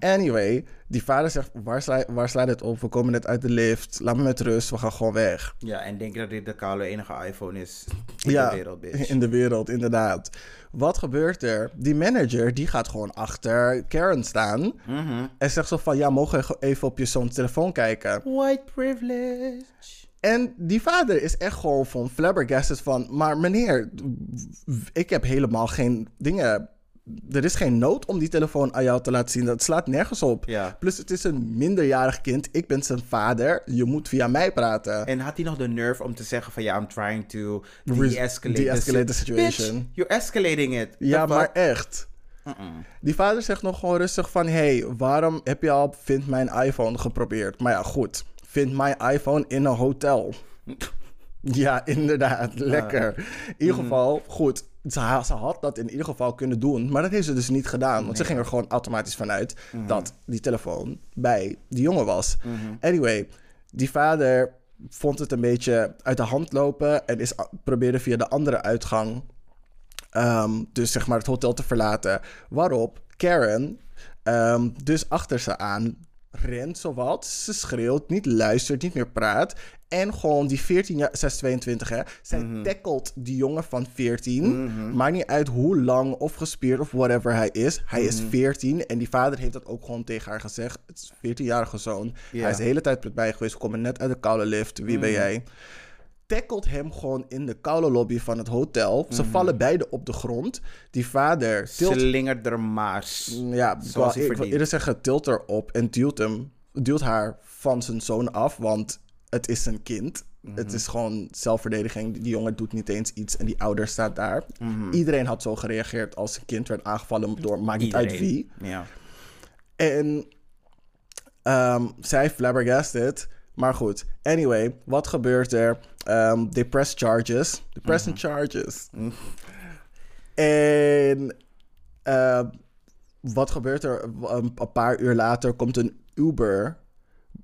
B: Anyway, die vader zegt, waar sla, waar sla je dit op? We komen net uit de lift. Laat me met rust, we gaan gewoon weg.
A: Ja, en denk je dat dit de koude enige iPhone is in
B: ja,
A: de wereld, bitch?
B: in de wereld, inderdaad. Wat gebeurt er? Die manager, die gaat gewoon achter Karen staan.
A: Mhm.
B: En zegt zo van, ja, mogen we even op je zoons telefoon kijken?
A: White privilege.
B: En die vader is echt gewoon van flabbergasted van... Maar meneer, ik heb helemaal geen dingen... Er is geen nood om die telefoon aan jou te laten zien. Dat slaat nergens op.
A: Ja.
B: Plus het is een minderjarig kind. Ik ben zijn vader. Je moet via mij praten.
A: En had hij nog de nerve om te zeggen van ja, I'm trying to de-escalate
B: the
A: si-
B: situation.
A: Bitch, you're escalating it.
B: ja, maar echt. Die vader zegt nog gewoon rustig van... hey, waarom heb je al Vind Mijn iPhone geprobeerd? Maar ja, goed. Vind Mijn iPhone in een hotel. Ja, inderdaad. Lekker. In ieder geval, goed. Ze, ha- ze had dat in ieder geval kunnen doen. Maar dat heeft ze dus niet gedaan. Want ze ging er gewoon automatisch vanuit dat die telefoon bij die jongen was. Anyway, die vader vond het een beetje uit de hand lopen. En is, probeerde via de andere uitgang Ehm, dus zeg maar het hotel te verlaten. Waarop Karen ehm, dus achter ze aan rent zowat. Ze schreeuwt, niet luistert, niet meer praat. En gewoon die 14 jaar, zij is 22 hè. Zij tackelt die jongen van 14. Maakt niet uit hoe lang of gespierd of whatever hij is. Hij is 14 en die vader heeft dat ook gewoon tegen haar gezegd. Het is een 14-jarige zoon. Hij is de hele tijd met mij geweest. We komen net uit de koude lift. Wie ben jij? Tackelt hem gewoon in de koude lobby van het hotel. Ze vallen beide op de grond. Die vader tilt...
A: Slingert er maars.
B: Ja,
A: Zoals
B: ik wil eerder zeggen, tilt erop en duwt, hem, duwt haar van zijn zoon af, want het is een kind.
A: Mhm.
B: Het is gewoon zelfverdediging. Die jongen doet niet eens iets en die ouder staat daar.
A: Mhm.
B: Iedereen had zo gereageerd als een kind werd aangevallen door maakt niet uit wie.
A: Ja.
B: En ehm, zij flabbergasted. Maar goed, anyway, wat gebeurt er? Ehm they press charges. They press
A: Mhm.
B: charges. En ehm, wat gebeurt er? Een, een paar uur later komt een Uber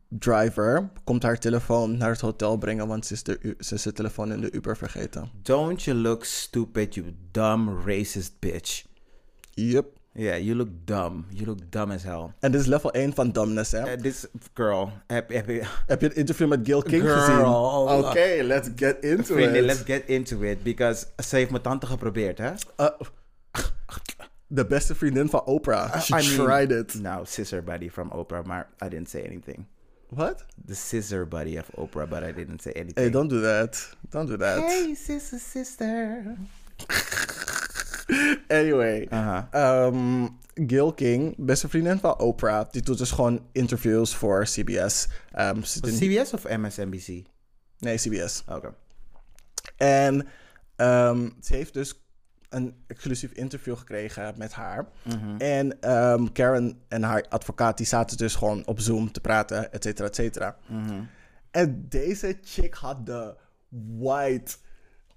B: driver, komt haar telefoon naar het hotel brengen, want ze is, de, ze is de telefoon in de Uber vergeten.
A: Don't you look stupid, you dumb racist bitch.
B: Yep.
A: Yeah, you look dumb. You look dumb as hell.
B: En dit is level 1 van dumbness, hè?
A: Uh, this girl, heb, heb je...
B: Heb je het interview met Gil King
A: Girl.
B: gezien? Oké, let's get into
A: Vrienden,
B: it.
A: let's get into it. Because ze heeft mijn tante geprobeerd, hè?
B: Uh, de beste vriendin van Oprah. She
A: I mean-
B: tried it.
A: Nou, sister buddy from Oprah, maar I didn't say anything.
B: What?
A: The sister buddy of Oprah, but I didn't say anything.
B: Hey, don't do that. Don't do that.
A: Hey, sister, sister.
B: Anyway.
A: Aha.
B: ehm, Gil King, beste vriendin van Oprah, die doet dus gewoon interviews voor CBS. Doen-
A: CBS of MSNBC?
B: nee, CBS.
A: Oké.
B: En ehm, ze heeft dus een exclusief interview gekregen met haar. En ehm, Karen en haar advocaat, die zaten dus gewoon op Zoom te praten, et cetera, et cetera. En deze chick had de white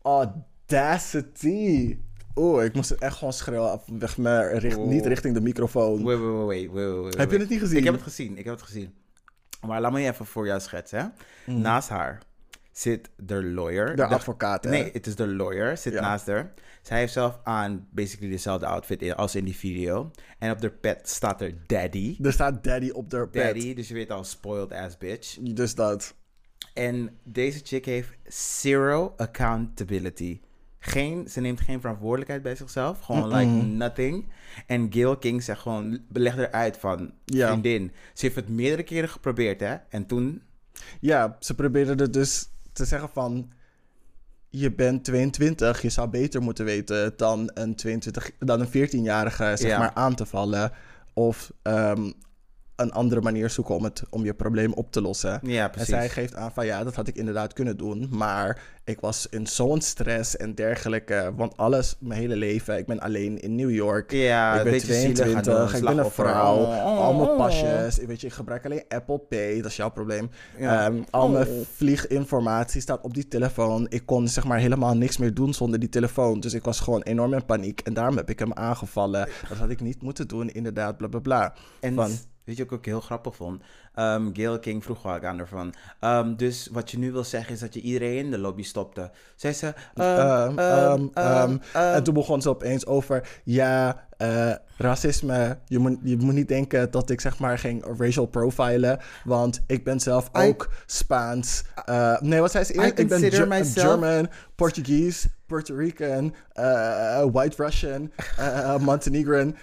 B: audacity. Oeh, ik moest het echt gewoon schreeuwen. Weg me, richt, niet richting de microfoon.
A: Wait, wait, wait, wait,
B: Heb je het niet gezien?
A: Ik heb het gezien, ik heb het gezien. Maar laat me je even voor jou schetsen. Hè?
B: Mm.
A: Naast haar zit de lawyer.
B: De advocaat, hè?
A: Nee, het is de lawyer, zit
B: Ja.
A: naast haar. Zij heeft zelf aan basically dezelfde outfit in- als in die video. En op de pet staat er daddy.
B: Er staat daddy op haar bed.
A: Daddy, dus je weet al, spoiled ass bitch.
B: Dus dat.
A: En deze chick heeft zero accountability. Geen, ze neemt geen verantwoordelijkheid bij zichzelf. Gewoon like nothing. En Gail King zegt gewoon, leg eruit van,
B: Ja.
A: vriendin. Ze heeft het meerdere keren geprobeerd, hè. En toen
B: Ja, ze probeerden er dus te zeggen van... Je bent 22, je zou beter moeten weten dan een, 22, dan een 14-jarige zeg
A: Ja.
B: maar, aan te vallen. Of ehm, een andere manier zoeken om, het, om je probleem op te lossen.
A: Ja,
B: En
A: precies.
B: zij geeft aan van ja, dat had ik inderdaad kunnen doen. Maar ik was in zo'n stress en dergelijke. Want alles, mijn hele leven, ik ben alleen in New York.
A: Ja,
B: ik ben
A: beetje zielig aan doen,
B: 22, ik ben een vrouw.
A: Oh.
B: Al mijn pasjes, ik weet je, ik gebruik alleen Apple Pay, dat is jouw probleem.
A: Ja.
B: Ehm, al mijn
A: Oh.
B: vlieginformatie staat op die telefoon. Ik kon zeg maar helemaal niks meer doen zonder die telefoon. Dus ik was gewoon enorm in paniek. En daarom heb ik hem aangevallen. Dat had ik niet moeten doen, inderdaad, bla bla bla.
A: En
B: Van-
A: weet je ook heel grappig vond? Ehm Gail King vroeg wel aan haar van... ehm, dus wat je nu wil zeggen is dat je iedereen in de lobby stopte. Zei ze... ehm,
B: en toen begon ze opeens over, ja, eh, racisme. Je moet, je moet niet denken dat ik zeg maar ging racial profilen, want ik ben zelf
A: I-
B: ook Spaans. Eh, nee, wat zei ze eerst? Ik ben
A: myself-
B: German, Portuguese, Puerto Rican, eh, White Russian, Montenegrin,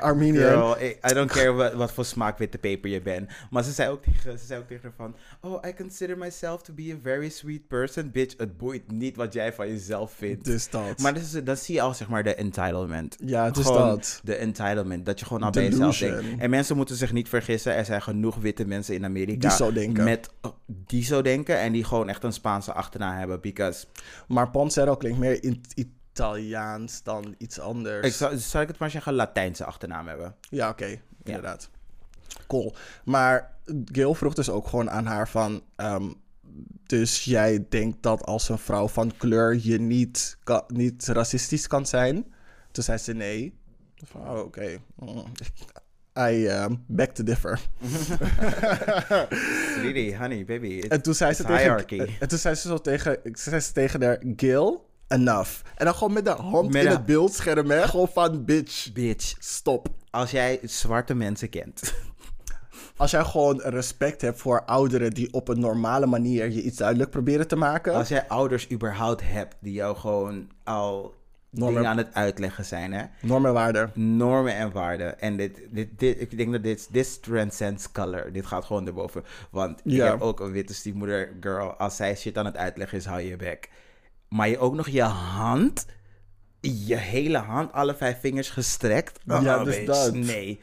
B: Armenian.
A: Girl, I, don't care wat, wat voor smaak witte peper je bent. Maar ze zei, ook tegen, ze zei ook tegen haar van... Oh, I consider myself to be a very sweet person. Bitch, het boeit niet wat jij van jezelf vindt.
B: Dus dat.
A: Maar dat, is, dat zie je al, zeg maar, de entitlement.
B: Ja,
A: Gewoon
B: dat.
A: De entitlement. Dat je gewoon al bij jezelf denkt. En mensen moeten zich niet vergissen. Er zijn genoeg witte mensen in Amerika...
B: Die zo denken.
A: Met, die zo denken. En die gewoon echt een Spaanse achternaam hebben. Because...
B: Maar Pansero klinkt meer in Italiaans dan iets anders.
A: Ik zou, zou ik het maar zeggen, Latijnse achternaam hebben.
B: Ja, oké, inderdaad. Cool. Maar Gail vroeg dus ook gewoon aan haar van... ehm, dus jij denkt dat als een vrouw van kleur je niet, niet racistisch kan zijn? Toen zei ze nee. Van, oh, oké. Mm. I um, beg to differ.
A: Really, honey, baby.
B: En toen zei ze tegen... En toen zei ze zo tegen... Zei ze tegen haar... Gail, enough. En dan gewoon met de hand
A: Met
B: in het beeldscherm, hè? Gewoon van, bitch,
A: Bitch,
B: stop.
A: als jij zwarte mensen kent...
B: Als jij gewoon respect hebt voor ouderen die op een normale manier je iets duidelijk proberen te maken.
A: Als jij ouders überhaupt hebt die jou gewoon al
B: Normen-
A: dingen aan het uitleggen zijn, hè?
B: Normen en waarden.
A: Normen en waarden. En dit, dit, dit, ik denk dat dit, dit transcends color. Dit gaat gewoon erboven. Want ik
B: Ja.
A: heb ook een witte stiefmoeder, girl. Als zij shit aan het uitleggen is, hou je je bek. Maar je ook nog je hand, je hele hand, alle vijf vingers gestrekt.
B: Ja,
A: Oh,
B: dus
A: bitch,
B: dat.
A: Nee.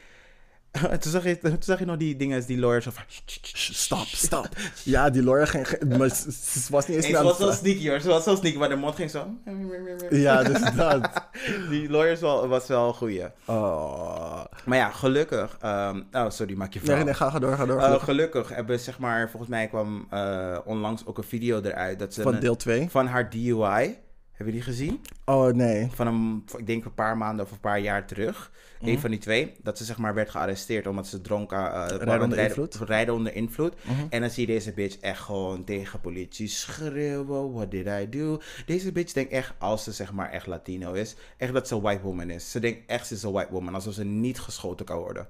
A: toen, zag je, toen zag je nog die dingen, die lawyers. Of,
B: Stop, stop. Ja, die lawyer ging... Maar ze, ze was niet eens
A: Hey, ze was zo sneaky hoor. Ze was zo sneaky, maar de mond ging zo.
B: Ja, dus dat.
A: Die lawyers wel, was wel een goeie.
B: Oh.
A: Maar ja, gelukkig. ehm, oh, sorry, maak je verhaal.
B: Nee, nee, ga, ga door, ga door.
A: Eh, gelukkig hebben zeg maar, volgens mij kwam eh, onlangs ook een video eruit. Dat ze
B: Van
A: een-
B: deel 2.
A: van haar DUI. Heb je die gezien?
B: Oh, nee.
A: Van een, ik denk een paar maanden of een paar jaar terug.
B: Mhm.
A: Een van die twee. Dat ze zeg maar werd gearresteerd omdat ze dronken... eh, waren
B: onder
A: rijden-
B: invloed? Mhm.
A: Rijden onder invloed. En dan zie je deze bitch echt gewoon tegen politie schreeuwen. What did I do? Deze bitch denkt echt, als ze zeg maar echt Latino is, echt dat ze een white woman is. Ze denkt echt ze is een white woman. Alsof ze niet geschoten kan worden.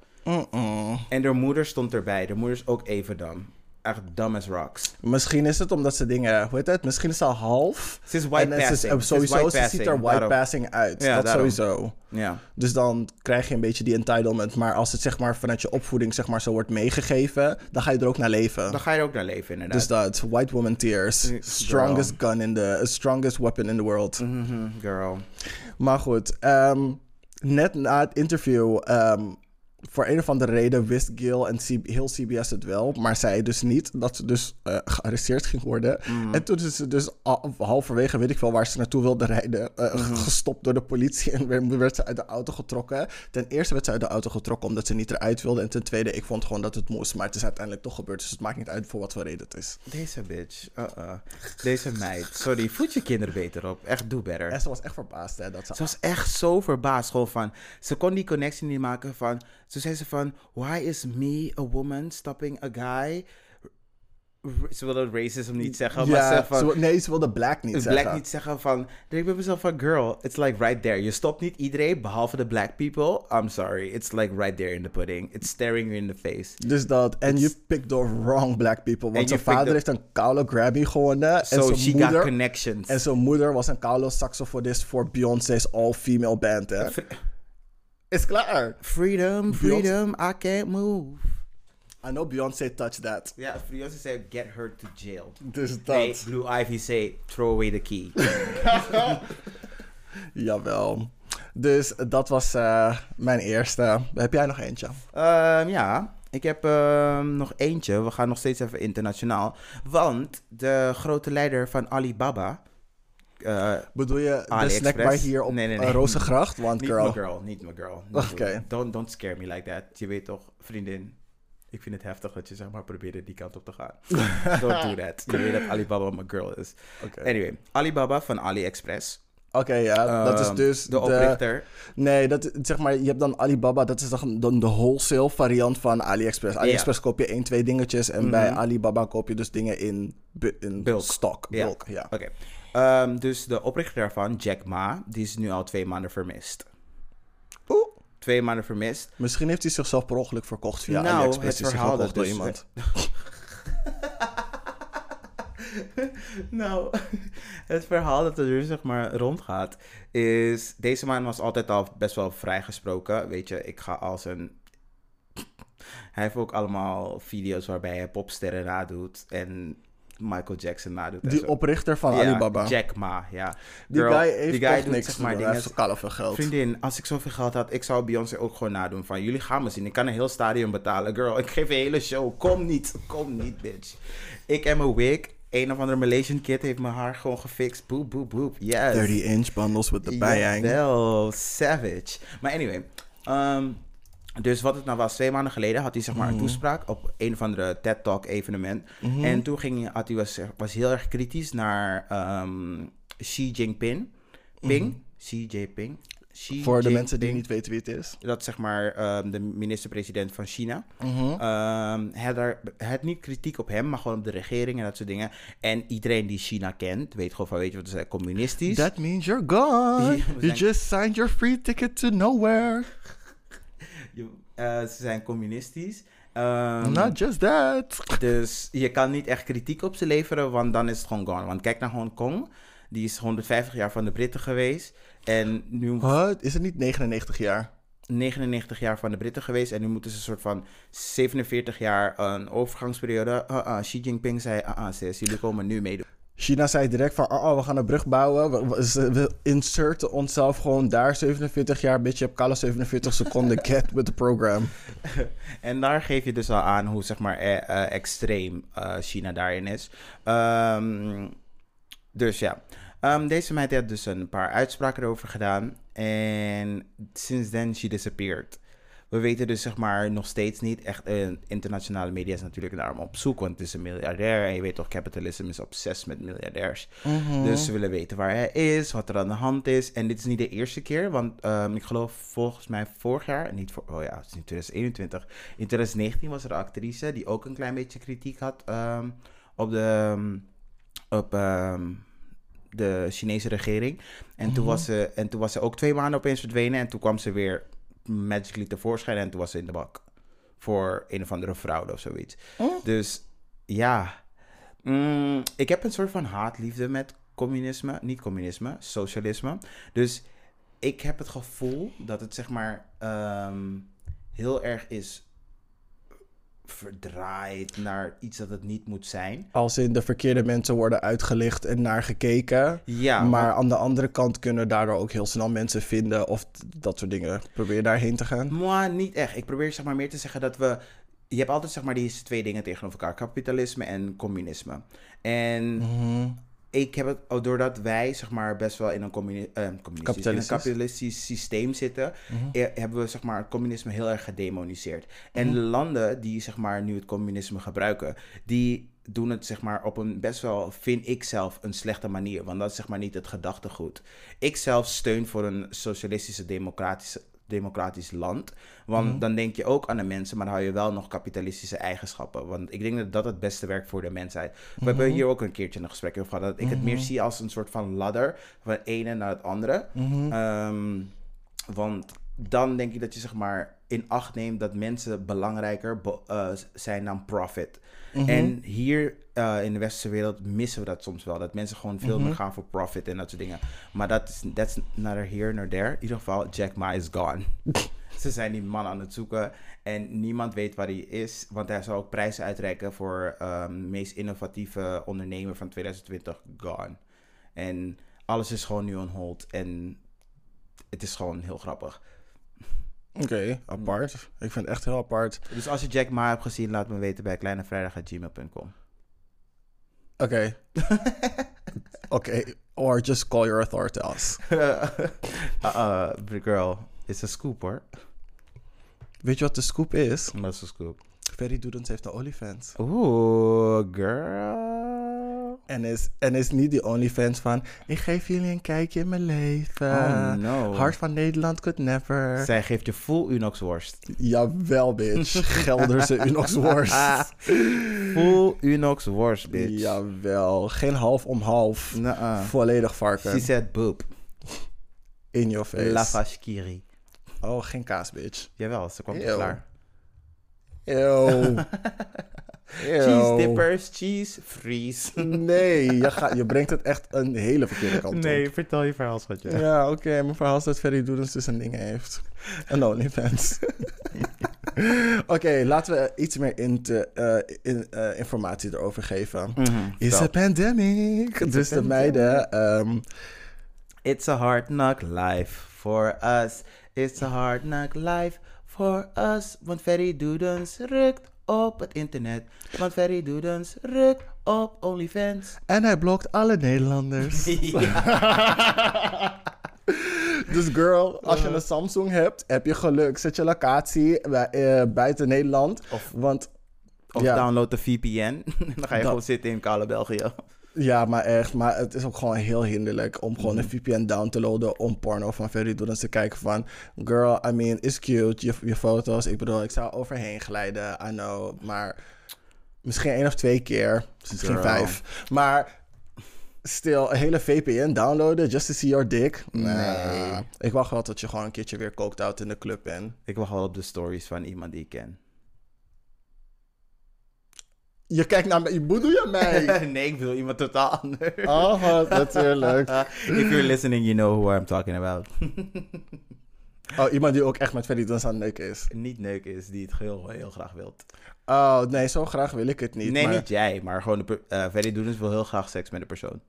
A: En haar moeder stond erbij. De moeder is ook even dom. Echt dumb as rocks.
B: Misschien is het omdat ze dingen... Hoe heet het? Misschien is ze al half.
A: Ze is white
B: en
A: passing. Ze is
B: sowieso,
A: white
B: ze ziet er white
A: daarom.
B: passing uit.
A: Ja,
B: dat
A: daarom.
B: sowieso.
A: Ja.
B: Dus dan krijg je een beetje die entitlement. Maar als het zeg maar vanuit je opvoeding zeg maar zo wordt meegegeven, dan ga je er ook naar leven.
A: Dan ga je er ook naar leven, inderdaad.
B: Dus dat, white woman tears.
A: Girl.
B: Strongest gun in the, strongest weapon in the world.
A: Mhm, girl.
B: Maar goed, ehm, net na het interview, ehm, voor een of andere reden wist Gil en C- heel CBS het wel, maar zei dus niet dat ze dus eh, gearresteerd ging worden.
A: Mhm.
B: En toen is ze dus al- halverwege, weet ik veel waar ze naartoe wilde rijden, eh,
A: Mhm.
B: gestopt door de politie en werd, werd ze uit de auto getrokken. Ten eerste werd ze uit de auto getrokken omdat ze niet eruit wilde en ten tweede, ik vond gewoon dat het moest, maar het is uiteindelijk toch gebeurd, dus het maakt niet uit voor wat voor reden het is.
A: Deze bitch. Uh-uh. Deze meid. Sorry, voed je kinderen beter op. Echt, do better.
B: En ze was echt verbaasd hè, dat ze...
A: Ze was echt zo verbaasd. Gewoon van, ze kon die connectie niet maken van... Toen zei ze van, why is me, a woman, stopping a guy? Ze wilde racism niet zeggen, maar ze van...
B: ze nee, ze wilde black niet zeggen.
A: black niet zeggen van... Ik bij mezelf van, girl, it's like right there. Je stopt niet iedereen, behalve de black people. I'm sorry, it's like right there in the pudding. It's staring you in the face.
B: Dus dat, en you picked the wrong black people. Want zijn vader
A: the-
B: heeft een koude Grammy gewonnen. en
A: So
B: zijn
A: she got
B: moeder,
A: connections.
B: en zijn moeder was een koude saxofonist voor Beyoncé's all-female band. Hè. Is klaar.
A: Freedom, freedom, I can't move.
B: I know Beyoncé touched that.
A: Ja, Beyoncé zei get her to jail.
B: Dus dat.
A: Nee, Blue Ivy zei throw away the key.
B: Jawel. Dus dat was eh, mijn eerste. Heb jij nog eentje?
A: Ehm, ja, ik heb ehm, nog eentje. We gaan nog steeds even internationaal. Want de grote leider van Alibaba... eh,
B: Bedoel je de
A: AliExpress?
B: snackbar hier op
A: Nee, nee,
B: eh,
A: nee.
B: Rozengracht? Want
A: niet
B: girl.
A: girl, niet mijn girl.
B: Oké.
A: Don't, don't scare me like that. Je weet toch, vriendin... Ik vind het heftig dat je zeg maar probeert die kant op te gaan. Don't do that. Je weet dat Alibaba mijn girl is. Anyway, Alibaba van AliExpress.
B: Oké, ja. dat is
A: Ehm,
B: dus
A: de oprichter.
B: Nee, dat, zeg maar, je hebt dan Alibaba, dat is dan, dan de wholesale variant van AliExpress. AliExpress koop je één, twee dingetjes en bij Alibaba koop je dus dingen in, in
A: Bulk.
B: stock. Bulk, ja.
A: Oké. Ehm, dus de oprichter daarvan, Jack Ma, die is nu al twee maanden vermist.
B: Oeh.
A: Twee maanden vermist.
B: Misschien heeft hij zichzelf per ongeluk verkocht via
A: Nou,
B: AliExpress.
A: het
B: hij
A: verhaal dat
B: door
A: dus-
B: iemand.
A: nou, het verhaal dat er dus zeg maar rondgaat, is... Deze man was altijd al best wel vrijgesproken. Weet je, ik ga als een... Hij heeft ook allemaal video's waarbij hij popsterren nadoet en Michael Jackson nadoet.
B: Die
A: zo.
B: oprichter van
A: Ja,
B: Alibaba.
A: Jack Ma, ja.
B: Die
A: Girl,
B: guy heeft
A: die guy doet,
B: niks
A: zeg maar.
B: Hij geld.
A: Vriendin, als ik zoveel geld had, ik zou Beyoncé ook gewoon nadoen. Van jullie gaan me zien. Ik kan een heel stadion betalen. Girl, ik geef een hele show. Kom niet. Kom niet, bitch. Ik en mijn wig. Een of andere Malaysian kid heeft mijn haar gewoon gefixt. Boep, boep, boep. Yes.
B: 30 inch bundles with the bang.
A: Wel, savage. Maar anyway. ehm, dus wat het nou was, twee maanden geleden had hij zeg maar een toespraak op een of andere TED Talk evenement. En toen ging hij, had hij was, was heel erg kritisch naar ehm, Xi Jinping. Ping? Xi Jinping. Xi
B: Voor de mensen die niet weten wie het is.
A: Dat zeg maar ehm, de minister-president van China.
B: Mhm.
A: Ehm, hij, had daar, hij had niet kritiek op hem, maar gewoon op de regering en dat soort dingen. En iedereen die China kent, weet gewoon van, weet je wat, ze zijn communistisch.
B: That means you're gone. You just signed your free ticket to nowhere.
A: Eh, ze zijn communistisch. Ehm,
B: Not just that.
A: dus je kan niet echt kritiek op ze leveren, want dan is het gewoon gone. Want kijk naar Hongkong. Die is 150 jaar van de Britten geweest. En nu
B: Wat? Is het niet 99 jaar?
A: 99 jaar van de Britten geweest. En nu moeten ze een soort van 47 jaar een overgangsperiode. Uh, uh, Xi Jinping zei, ah, ah, sis, jullie komen nu meedoen.
B: China zei direct van, oh, oh, we gaan een brug bouwen. We, inserten onszelf gewoon daar 47 jaar. Bitch, je hebt kale 47 seconden. Get with the program.
A: En daar geef je dus al aan hoe zeg maar eh, eh, extreem eh, China daarin is. Ehm, dus ja, Ehm, deze meid heeft dus een paar uitspraken erover gedaan. En sinds then she disappeared. We weten dus zeg maar nog steeds niet. Echt, eh, internationale media is natuurlijk daarom op zoek. Want het is een miljardair. En je weet toch, capitalism is obsessief met miljardairs. Dus ze willen weten waar hij is, wat er aan de hand is. En dit is niet de eerste keer, want ehm, ik geloof volgens mij vorig jaar, niet voor, oh ja, het is in 2021. In 2019 was er een actrice die ook een klein beetje kritiek had ehm, op de, ehm, op, de Chinese regering. En, toen was ze, en toen was ze ook twee maanden opeens verdwenen. En toen kwam ze weer magically tevoorschijn en toen was ze in de bak. Voor een of andere fraude of zoiets. Dus ja, Mm, ik heb een soort van haatliefde met communisme. Niet communisme, socialisme. Dus ik heb het gevoel dat het zeg maar ehm, heel erg is verdraaid naar iets dat het niet moet zijn.
B: Als in de verkeerde mensen worden uitgelicht en naar gekeken.
A: Ja,
B: maar aan de andere kant kunnen daardoor ook heel snel mensen vinden of dat soort dingen. Probeer daarheen te gaan.
A: Maar niet echt. Ik probeer zeg maar meer te zeggen dat we. Je hebt altijd zeg maar deze twee dingen tegenover elkaar: kapitalisme en communisme. En
B: Mhm.
A: Ik heb het, oh, doordat wij zeg maar best wel in een, communi- eh, communistisch, in een
B: Kapitalistisch.
A: systeem zitten, eh, hebben we zeg maar het communisme heel erg gedemoniseerd. En
B: Mhm.
A: de landen die zeg maar nu het communisme gebruiken, die doen het zeg maar op een best wel, vind ik zelf, een slechte manier. Want dat is zeg maar niet het gedachtegoed. Ik zelf steun voor een socialistische democratische democratisch land. Want
B: Mhm.
A: dan denk je ook aan de mensen, maar dan hou je wel nog kapitalistische eigenschappen. Want ik denk dat dat het beste werkt voor de mensheid. We hebben
B: Mhm.
A: hier ook een keertje een gesprek over gehad. Dat ik het meer zie als een soort van ladder van het ene naar het andere.
B: Mhm.
A: Ehm, want dan denk ik dat je zeg maar in acht neemt dat mensen belangrijker be- eh, zijn dan profit.
B: Mhm.
A: En hier eh, in de westerse wereld missen we dat soms wel. Dat mensen gewoon veel
B: Mhm.
A: meer gaan voor profit en dat soort dingen. Maar dat is that's neither here nor there. In ieder geval, Jack Ma is gone. Ze zijn die man aan het zoeken en niemand weet waar hij is. Want hij zal ook prijzen uitreiken voor ehm, meest innovatieve ondernemer van 2020, Gone. En alles is gewoon nu on hold en het is gewoon heel grappig.
B: Oké, apart. Ik vind het echt heel apart.
A: Dus als je Jack Ma hebt gezien, laat me weten bij kleinevrijdag.gmail.com.
B: Oké. Oké, or just call your authorities.
A: uh, uh, girl, it's a scoop hoor.
B: Weet je wat de scoop is?
A: Dat is scoop.
B: Ferry Doedens heeft een OnlyFans.
A: Oeh, girl.
B: En is, en is niet die OnlyFans van... Ik geef jullie een kijkje in mijn leven.
A: Oh, no.
B: Hart van Nederland could never.
A: Zij geeft je full Unox worst.
B: Jawel, bitch. Gelderse Unox worst.
A: Full Unox worst, bitch.
B: Jawel. Geen half om half.
A: Nuh-uh.
B: Volledig varken.
A: She said boob.
B: In your face.
A: La Fashkiri.
B: Oh, geen kaas, bitch.
A: Jawel, ze kwam
B: Ew.
A: klaar.
B: Ew.
A: Cheese dippers, cheese freeze.
B: Nee, je, gaat, je brengt het echt een hele verkeerde kant op.
A: Nee, vertel je verhaal, schatje.
B: Ja, oké. Mijn verhaal is dat Ferry Doedens dus een ding heeft. Een OnlyFans. oké, laten we iets meer in te, eh, in, eh, informatie erover geven.
A: Mhm,
B: Is
A: vertel.
B: a pandemic. dus de
A: pandemic.
B: meiden... ehm,
A: It's a hard knock life for us. It's a hard knock life for us. Want Ferry Doedens rukt op het internet. Want Ferry Doedens rukt op OnlyFans.
B: en hij blokt alle Nederlanders. Dus girl, als je een Samsung hebt, heb je geluk. Zet je locatie bij, eh, buiten Nederland.
A: Of-
B: want
A: Of
B: Ja.
A: download de VPN. Dan ga je
B: Dat-
A: gewoon zitten in kale België.
B: Ja, maar echt. Maar het is ook gewoon heel hinderlijk om gewoon een VPN down te loaden om porno van Ferry Doedens te kijken van... Girl, I mean, is cute, je, je foto's. Ik bedoel, ik zou overheen glijden, I know. Maar misschien één of twee keer. Misschien
A: Girl.
B: vijf. Maar stil, een hele VPN downloaden just to see your dick?
A: Nee.
B: Ik wacht wel tot je gewoon een keertje weer coked out in de club bent.
A: Ik wacht wel op de stories van iemand die ik ken.
B: Je kijkt naar mij, bedoel je mij?
A: nee, ik bedoel iemand totaal anders.
B: Oh, natuurlijk.
A: If you're listening, you know who I'm talking about.
B: Oh, iemand die ook echt met Ferry Doedens aan neuken is.
A: niet neuk is, die het heel, heel graag wilt.
B: Oh, nee, zo graag wil ik het niet.
A: nee,
B: maar...
A: niet jij, maar gewoon de per- eh Ferry Doedens wil heel graag seks met de persoon.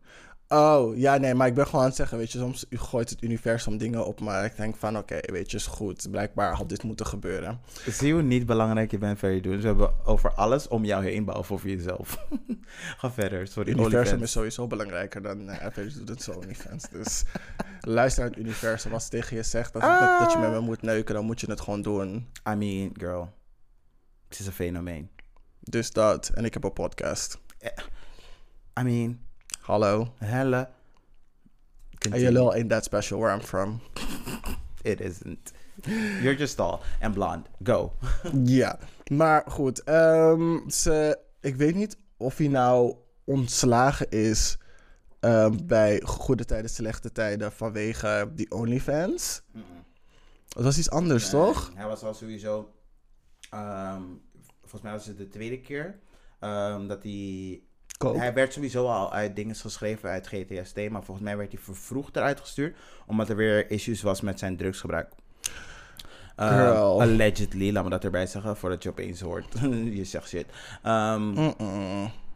B: Oh, ja, nee, maar ik ben gewoon aan het zeggen, weet je, soms gooit het universum dingen op, maar ik denk van, oké, weet je, is goed. Blijkbaar had dit moeten gebeuren.
A: Zie hoe niet belangrijk je bent, Ferry Doedens. We hebben over alles om jou heen, behalve over jezelf. Ga verder, sorry.
B: Het universum is sowieso belangrijker dan uh, doet het zo OnlyFans. Dus luister naar het universum. Als het tegen je zegt dat, dat, dat je met me moet neuken, dan moet je het gewoon doen.
A: I mean, girl. Het is een fenomeen.
B: Dus dat. En ik heb een podcast.
A: I mean,
B: Hallo.
A: helle. Continue.
B: je lul ain't that special where I'm from.
A: It isn't. You're just tall and blonde. Go.
B: Ja, maar goed. ehm, ze, ik weet niet of hij nou ontslagen is ehm, bij goede tijden, slechte tijden vanwege die OnlyFans. Dat was iets anders, toch?
A: Hij was al sowieso. ehm, volgens mij was het de tweede keer. dat hij. Hij werd sowieso al uit dingen geschreven uit GTST. Maar volgens mij werd hij vervroegd eruit gestuurd. Omdat er weer issues was met zijn drugsgebruik.
B: Girl.
A: allegedly, laat me dat erbij zeggen. Voordat je opeens hoort. je zegt shit. Ehm.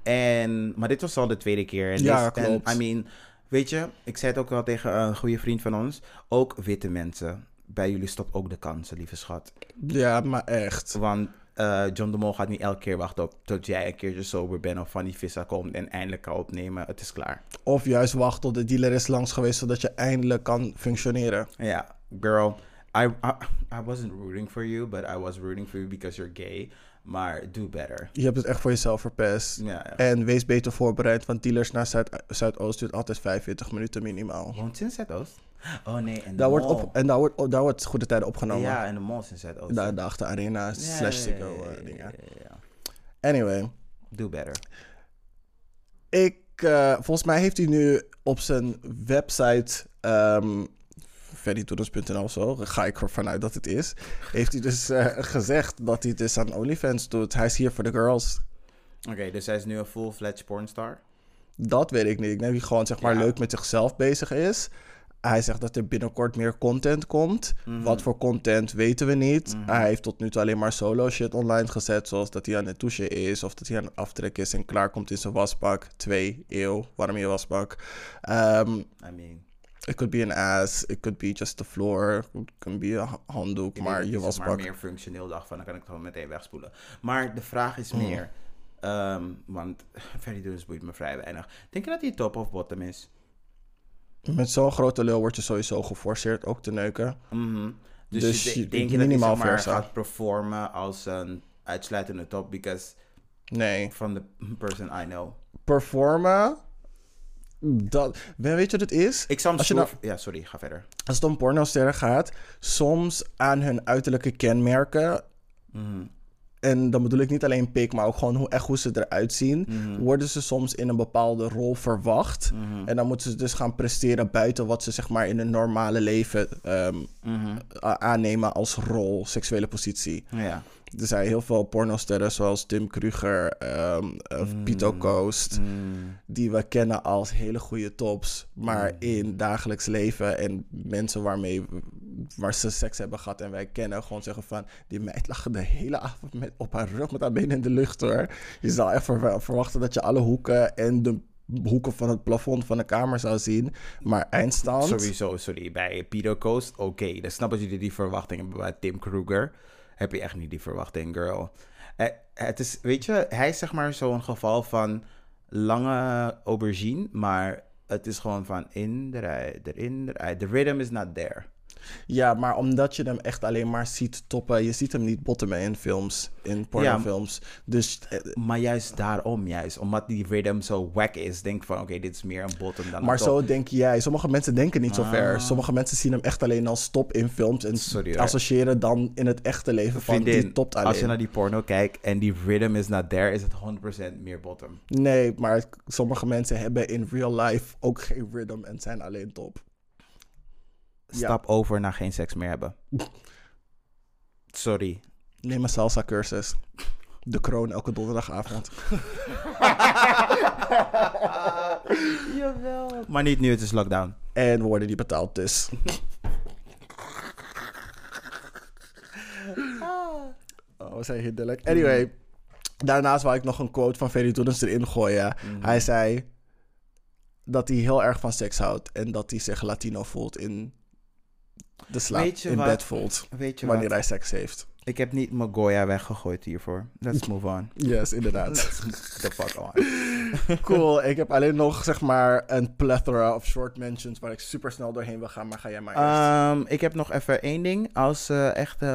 A: En, maar dit was al de tweede keer. En
B: Ja, klopt.
A: I mean, weet je, ik zei het ook wel tegen een goede vriend van ons. Ook witte mensen. Bij jullie stopt ook de kansen, lieve schat.
B: Ja, maar echt.
A: Want eh, John de Mol gaat niet elke keer wachten op tot jij een keertje sober bent of van die vissa komt en eindelijk kan opnemen. Het is klaar.
B: Of juist wachten tot de dealer is langs geweest, zodat je eindelijk kan functioneren.
A: Ja, girl, I, I, I wasn't rooting for you, but I was rooting for you because you're gay. Maar do better.
B: Je hebt het echt voor jezelf verpest.
A: Ja.
B: En wees beter voorbereid, want dealers naar Zuid- Zuidoost duurt altijd 45 minuten minimaal.
A: Woont in Zuidoost? Oh nee, en
B: Daar wordt, op, en daar wordt, daar wordt goede tijden opgenomen.
A: Ja, en de mall is in Zuidoost.
B: Daar de achter arena
A: Ja,
B: slash
A: ja,
B: eh,
A: ja,
B: dingen.
A: ja, ja, ja.
B: Anyway,
A: Do better.
B: ik, eh, volgens mij heeft hij nu op zijn website, um, ferrytoedens.nl of zo, ga ik ervan uit dat het is, heeft hij dus eh, gezegd dat hij het dus aan OnlyFans doet. Hij is hier voor de girls.
A: Oké, dus hij is nu een full-fledged pornstar.
B: Dat weet ik niet. Ik denk dat hij gewoon zeg maar
A: Ja.
B: leuk met zichzelf bezig is. Hij zegt dat er binnenkort meer content komt.
A: Mhm.
B: Wat voor content weten we niet. Hij heeft tot nu toe alleen maar solo shit online gezet. Zoals dat hij aan het douchen is. Of dat hij aan het aftrekken is en klaar komt in zijn wasbak. Twee, eeuw, warm je wasbak. Ehm,
A: I mean,
B: it could be an ass. It could be just the floor. It could be een handdoek.
A: ik
B: maar je wasbak.
A: maar meer functioneel dacht van, dan kan ik het gewoon meteen wegspoelen. Maar de vraag is
B: Mm.
A: meer, ehm, want Ferry Doedens boeit me vrij weinig. Denk je dat hij top of bottom is?
B: Met zo'n grote lul word je sowieso geforceerd ook te neuken.
A: Mhm. Dus,
B: Dus
A: je,
B: je-
A: denk je dat
B: minimaal
A: zeg maar, gaat performen als een uitsluitende top? Because
B: Nee.
A: from the person I know.
B: Performen. Dat, weet je wat het is?
A: Ik
B: je nou-
A: Ja, sorry, ga verder.
B: Als het om pornosterren gaat, soms aan hun uiterlijke kenmerken.
A: Mhm.
B: En dan bedoel ik niet alleen pik, maar ook gewoon hoe, echt hoe ze eruit zien.
A: Mhm.
B: Worden ze soms in een bepaalde rol verwacht.
A: Mhm.
B: En dan moeten ze dus gaan presteren buiten wat ze zeg maar in hun normale leven ehm,
A: Mhm.
B: aannemen als rol, seksuele positie.
A: Ja.
B: Er zijn heel veel pornosterren zoals Tim Kruger, ehm of Pito Coast.
A: Mm.
B: die we kennen als hele goede tops, maar
A: Mm.
B: in dagelijks leven en mensen waarmee waar ze seks hebben gehad en wij kennen gewoon zeggen van die meid lag de hele avond met, op haar rug met haar benen in de lucht hoor. Je zou echt ver- verwachten dat je alle hoeken en de hoeken van het plafond van de kamer zou zien, maar eindstand.
A: Sowieso, sorry. Bij Peter Coast, oké. Dan snappen jullie die verwachting hebben. Bij Tim Kruger heb je echt niet die verwachting, girl. Eh, het is, weet je, hij is zeg maar zo'n geval van lange aubergine, maar het is gewoon van in, eruit, erin, eruit. The rhythm is not there.
B: Ja, maar omdat je hem echt alleen maar ziet toppen, je ziet hem niet bottomen in films, in pornofilms. Dus eh,
A: Maar juist daarom, juist. Omdat die rhythm zo wack is, denk van, oké, dit is meer een bottom dan
B: Maar
A: een top.
B: zo denk jij. Sommige mensen denken niet zo
A: Ah.
B: ver. Sommige mensen zien hem echt alleen als top in films. En
A: Sorry,
B: associëren dan in het echte leven van die topt alleen.
A: als je naar die porno kijkt en die rhythm is not there, is het 100% meer bottom.
B: Nee, maar sommige mensen hebben in real life ook geen rhythm en zijn alleen top. Ja.
A: Stap over naar geen seks meer hebben. Sorry.
B: Neem een salsa cursus. De kroon elke donderdagavond.
A: Jawel. Maar niet nu, het is lockdown.
B: En we worden niet betaald dus. Oh, we zijn hinderlijk. Anyway, daarnaast wou ik nog een quote van Ferry Doedens erin gooien.
A: Mhm.
B: Hij zei dat hij heel erg van seks houdt en dat hij zich Latino voelt in de slaap, in
A: wat?
B: bed voelt,
A: Weet je
B: wanneer
A: wat?
B: hij seks heeft.
A: Ik heb niet mijn Goya weggegooid hiervoor. Let's move on.
B: Yes, inderdaad.
A: The fuck on.
B: cool. Ik heb alleen nog zeg maar een plethora of short mentions waar ik super snel doorheen wil gaan, maar ga jij maar eerst.
A: Ehm, ik heb nog even één ding. Als eh echte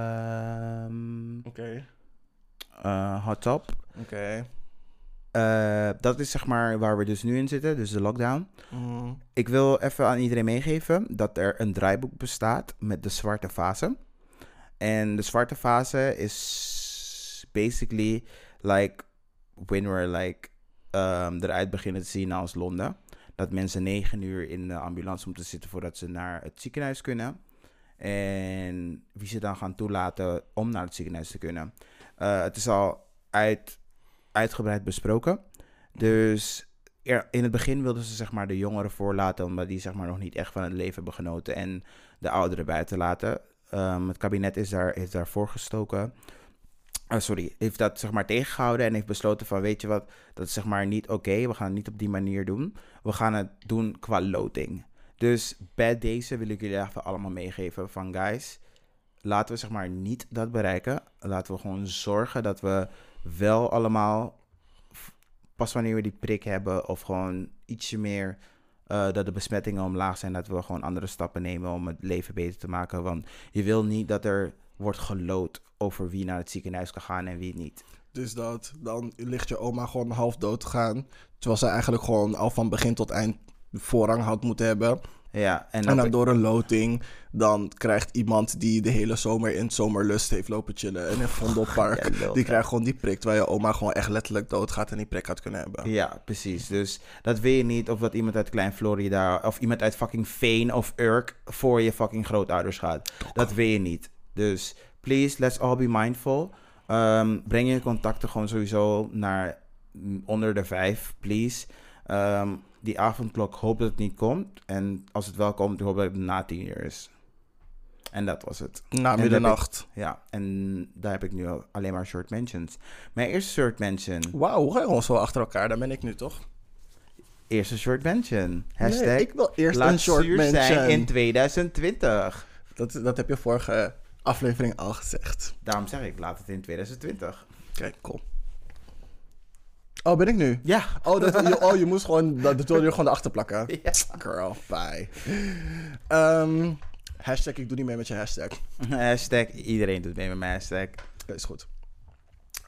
A: ehm,
B: Oké,
A: eh, hot top.
B: oké.
A: Eh, dat is zeg maar waar we dus nu in zitten, dus de lockdown.
B: Mm,
A: Ik wil even aan iedereen meegeven dat er een draaiboek bestaat met de zwarte fase. En de zwarte fase is basically like when we're like um, eruit beginnen te zien als Londen. Dat mensen negen uur in de ambulance moeten zitten voordat ze naar het ziekenhuis kunnen. En wie ze dan gaan toelaten om naar het ziekenhuis te kunnen. Eh, het is al uit, uitgebreid besproken. Dus in het begin wilden ze zeg maar de jongeren voorlaten, omdat die zeg maar nog niet echt van het leven hebben genoten. En de ouderen buiten laten. Ehm, het kabinet is daar, is daarvoor gestoken. Ah, sorry, heeft dat zeg maar tegengehouden en heeft besloten van weet je wat, dat is zeg maar niet oké. We gaan het niet op die manier doen. We gaan het doen qua loting. Dus bij deze wil ik jullie even allemaal meegeven van guys, laten we zeg maar niet dat bereiken. Laten we gewoon zorgen dat we wel allemaal pas wanneer we die prik hebben of gewoon ietsje meer eh, dat de besmettingen omlaag zijn, dat we gewoon andere stappen nemen om het leven beter te maken. Want je wil niet dat er wordt geloot over wie naar het ziekenhuis kan gaan en wie niet.
B: Dus dat, dan ligt je oma gewoon half dood te gaan. Terwijl ze eigenlijk gewoon al van begin tot eind voorrang had moeten hebben.
A: Ja, en,
B: En dan door een loting, dan krijgt iemand die de hele zomer in het zomerlust heeft lopen chillen in een Vondelpark.
A: Ja,
B: die krijgt gewoon die prik, terwijl je oma gewoon echt letterlijk doodgaat en die prik had kunnen hebben.
A: Ja, precies. Dus dat wil je niet of dat iemand uit Klein Florida of iemand uit fucking Veen of Urk voor je fucking grootouders gaat. Dat wil je niet. Dus please, let's all be mindful. Ehm, breng je contacten gewoon sowieso naar mm, onder de vijf, please. Ehm, die avondklok hoop dat het niet komt. En als het wel komt, hoop dat het na tien uur is. En dat was het.
B: Na middernacht.
A: Ja, en daar heb ik nu al- alleen maar short mentions. Mijn eerste short mention.
B: Wauw, hoe ga je gewoon zo achter elkaar? Daar ben ik nu toch?
A: Eerste short mention. Hashtag
B: Nee, ik wil eerst
A: laat
B: een short mention.
A: zijn in 2020.
B: Dat, dat heb je vorige aflevering al gezegd.
A: Daarom zeg ik, laat het in 2020.
B: Kijk, cool. Oh, ben ik nu?
A: Ja.
B: Oh, dat, je, oh je moest gewoon, dat, je gewoon erachter plakken.
A: Ja.
B: Girl, bye. Ehm, hashtag, ik doe niet mee met je hashtag.
A: Hashtag, iedereen doet mee met mijn hashtag.
B: Dat is goed.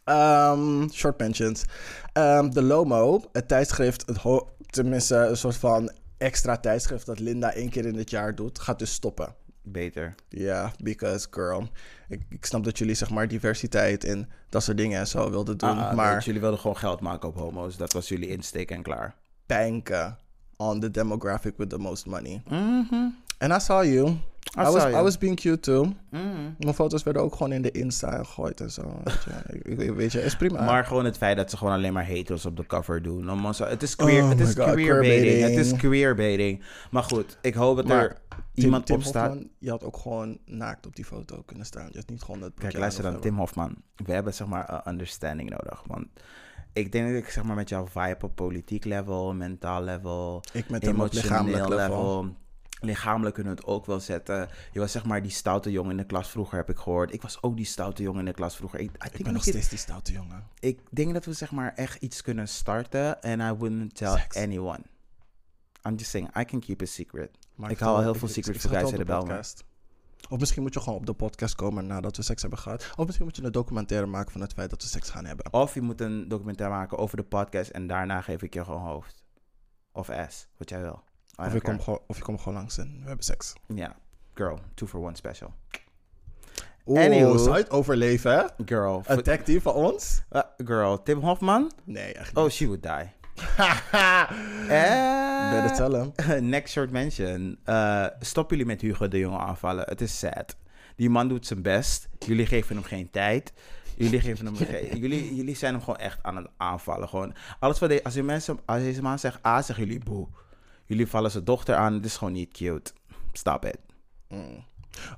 B: Ehm, short mentions. Ehm, de Lomo, het tijdschrift, het tenminste een soort van extra tijdschrift dat Linda één keer in het jaar doet, gaat dus stoppen.
A: Beter.
B: Ja, because girl. Ik, ik snap dat jullie zeg maar diversiteit en dat soort dingen en zo wilden doen.
A: Ah,
B: maar
A: jullie wilden gewoon geld maken op homo's. Dat was jullie insteek en klaar.
B: banken on the demographic with the most money.
A: Mhm.
B: And I saw you. I, was,
A: you.
B: I was being cute too.
A: Mhm.
B: Mijn foto's werden ook gewoon in de Insta gegooid en zo. Weet je, ik, ik- weet je is prima.
A: Maar gewoon het feit dat ze gewoon alleen maar heteros op de cover doen. Om ons- het is queer,
B: Oh
A: het is
B: God,
A: queerbaiting. Het is
B: queerbaiting.
A: queerbaiting. Maar goed, ik hoop dat
B: Maar
A: er iemand
B: Tim
A: op staat.
B: Hofman, je had ook gewoon naakt op die foto kunnen staan. Je had niet gewoon dat
A: Kijk, luister dan, Tim Hofman. We hebben zeg maar een understanding nodig. Want ik denk dat ik zeg maar met jou vibe op politiek level, mentaal level,
B: Ik met hem op lichamelijk
A: emotioneel
B: level.
A: level. Lichamelijk kunnen we het ook wel zetten. Je was zeg maar die stoute jongen in de klas vroeger, heb ik gehoord. Ik was ook die stoute jongen in de klas vroeger. Ik,
B: ben nog steeds die stoute jongen.
A: ik denk dat we zeg maar echt iets kunnen starten. And I wouldn't tell anyone. I'm just saying, I can keep a secret.
B: Maar
A: Ik haal
B: wel-
A: heel veel secrets voor guys in de
B: podcast. Of misschien moet je gewoon op de podcast komen nadat we seks hebben gehad. Of misschien moet je een documentaire maken van het feit dat we seks gaan hebben.
A: Of je moet een documentaire maken over de podcast. En daarna geef ik je gewoon hoofd. Of ass, wat jij wil. I
B: Of je, komt gewoon, of je komt gewoon langs en we hebben seks.
A: Ja, girl, two for one special.
B: Oeh, zou je het overleven?
A: Girl,
B: Een tag team van ons?
A: uh, girl, Tim Hofman?
B: Nee, echt
A: Oh,
B: niet.
A: she would die.
B: Better
A: Eh,
B: tell him.
A: Next short mention. Eh, stop jullie met Hugo de Jonge aanvallen. Het is sad. Die man doet zijn best. Jullie geven hem geen tijd. Jullie, geven hem geen- jullie, jullie zijn hem gewoon echt aan het aanvallen. Gewoon. Alles wat de, als, die mensen, als deze man zegt A, zeggen jullie boe. Jullie vallen zijn dochter aan. Het is gewoon niet cute. Stop it.
B: Mm.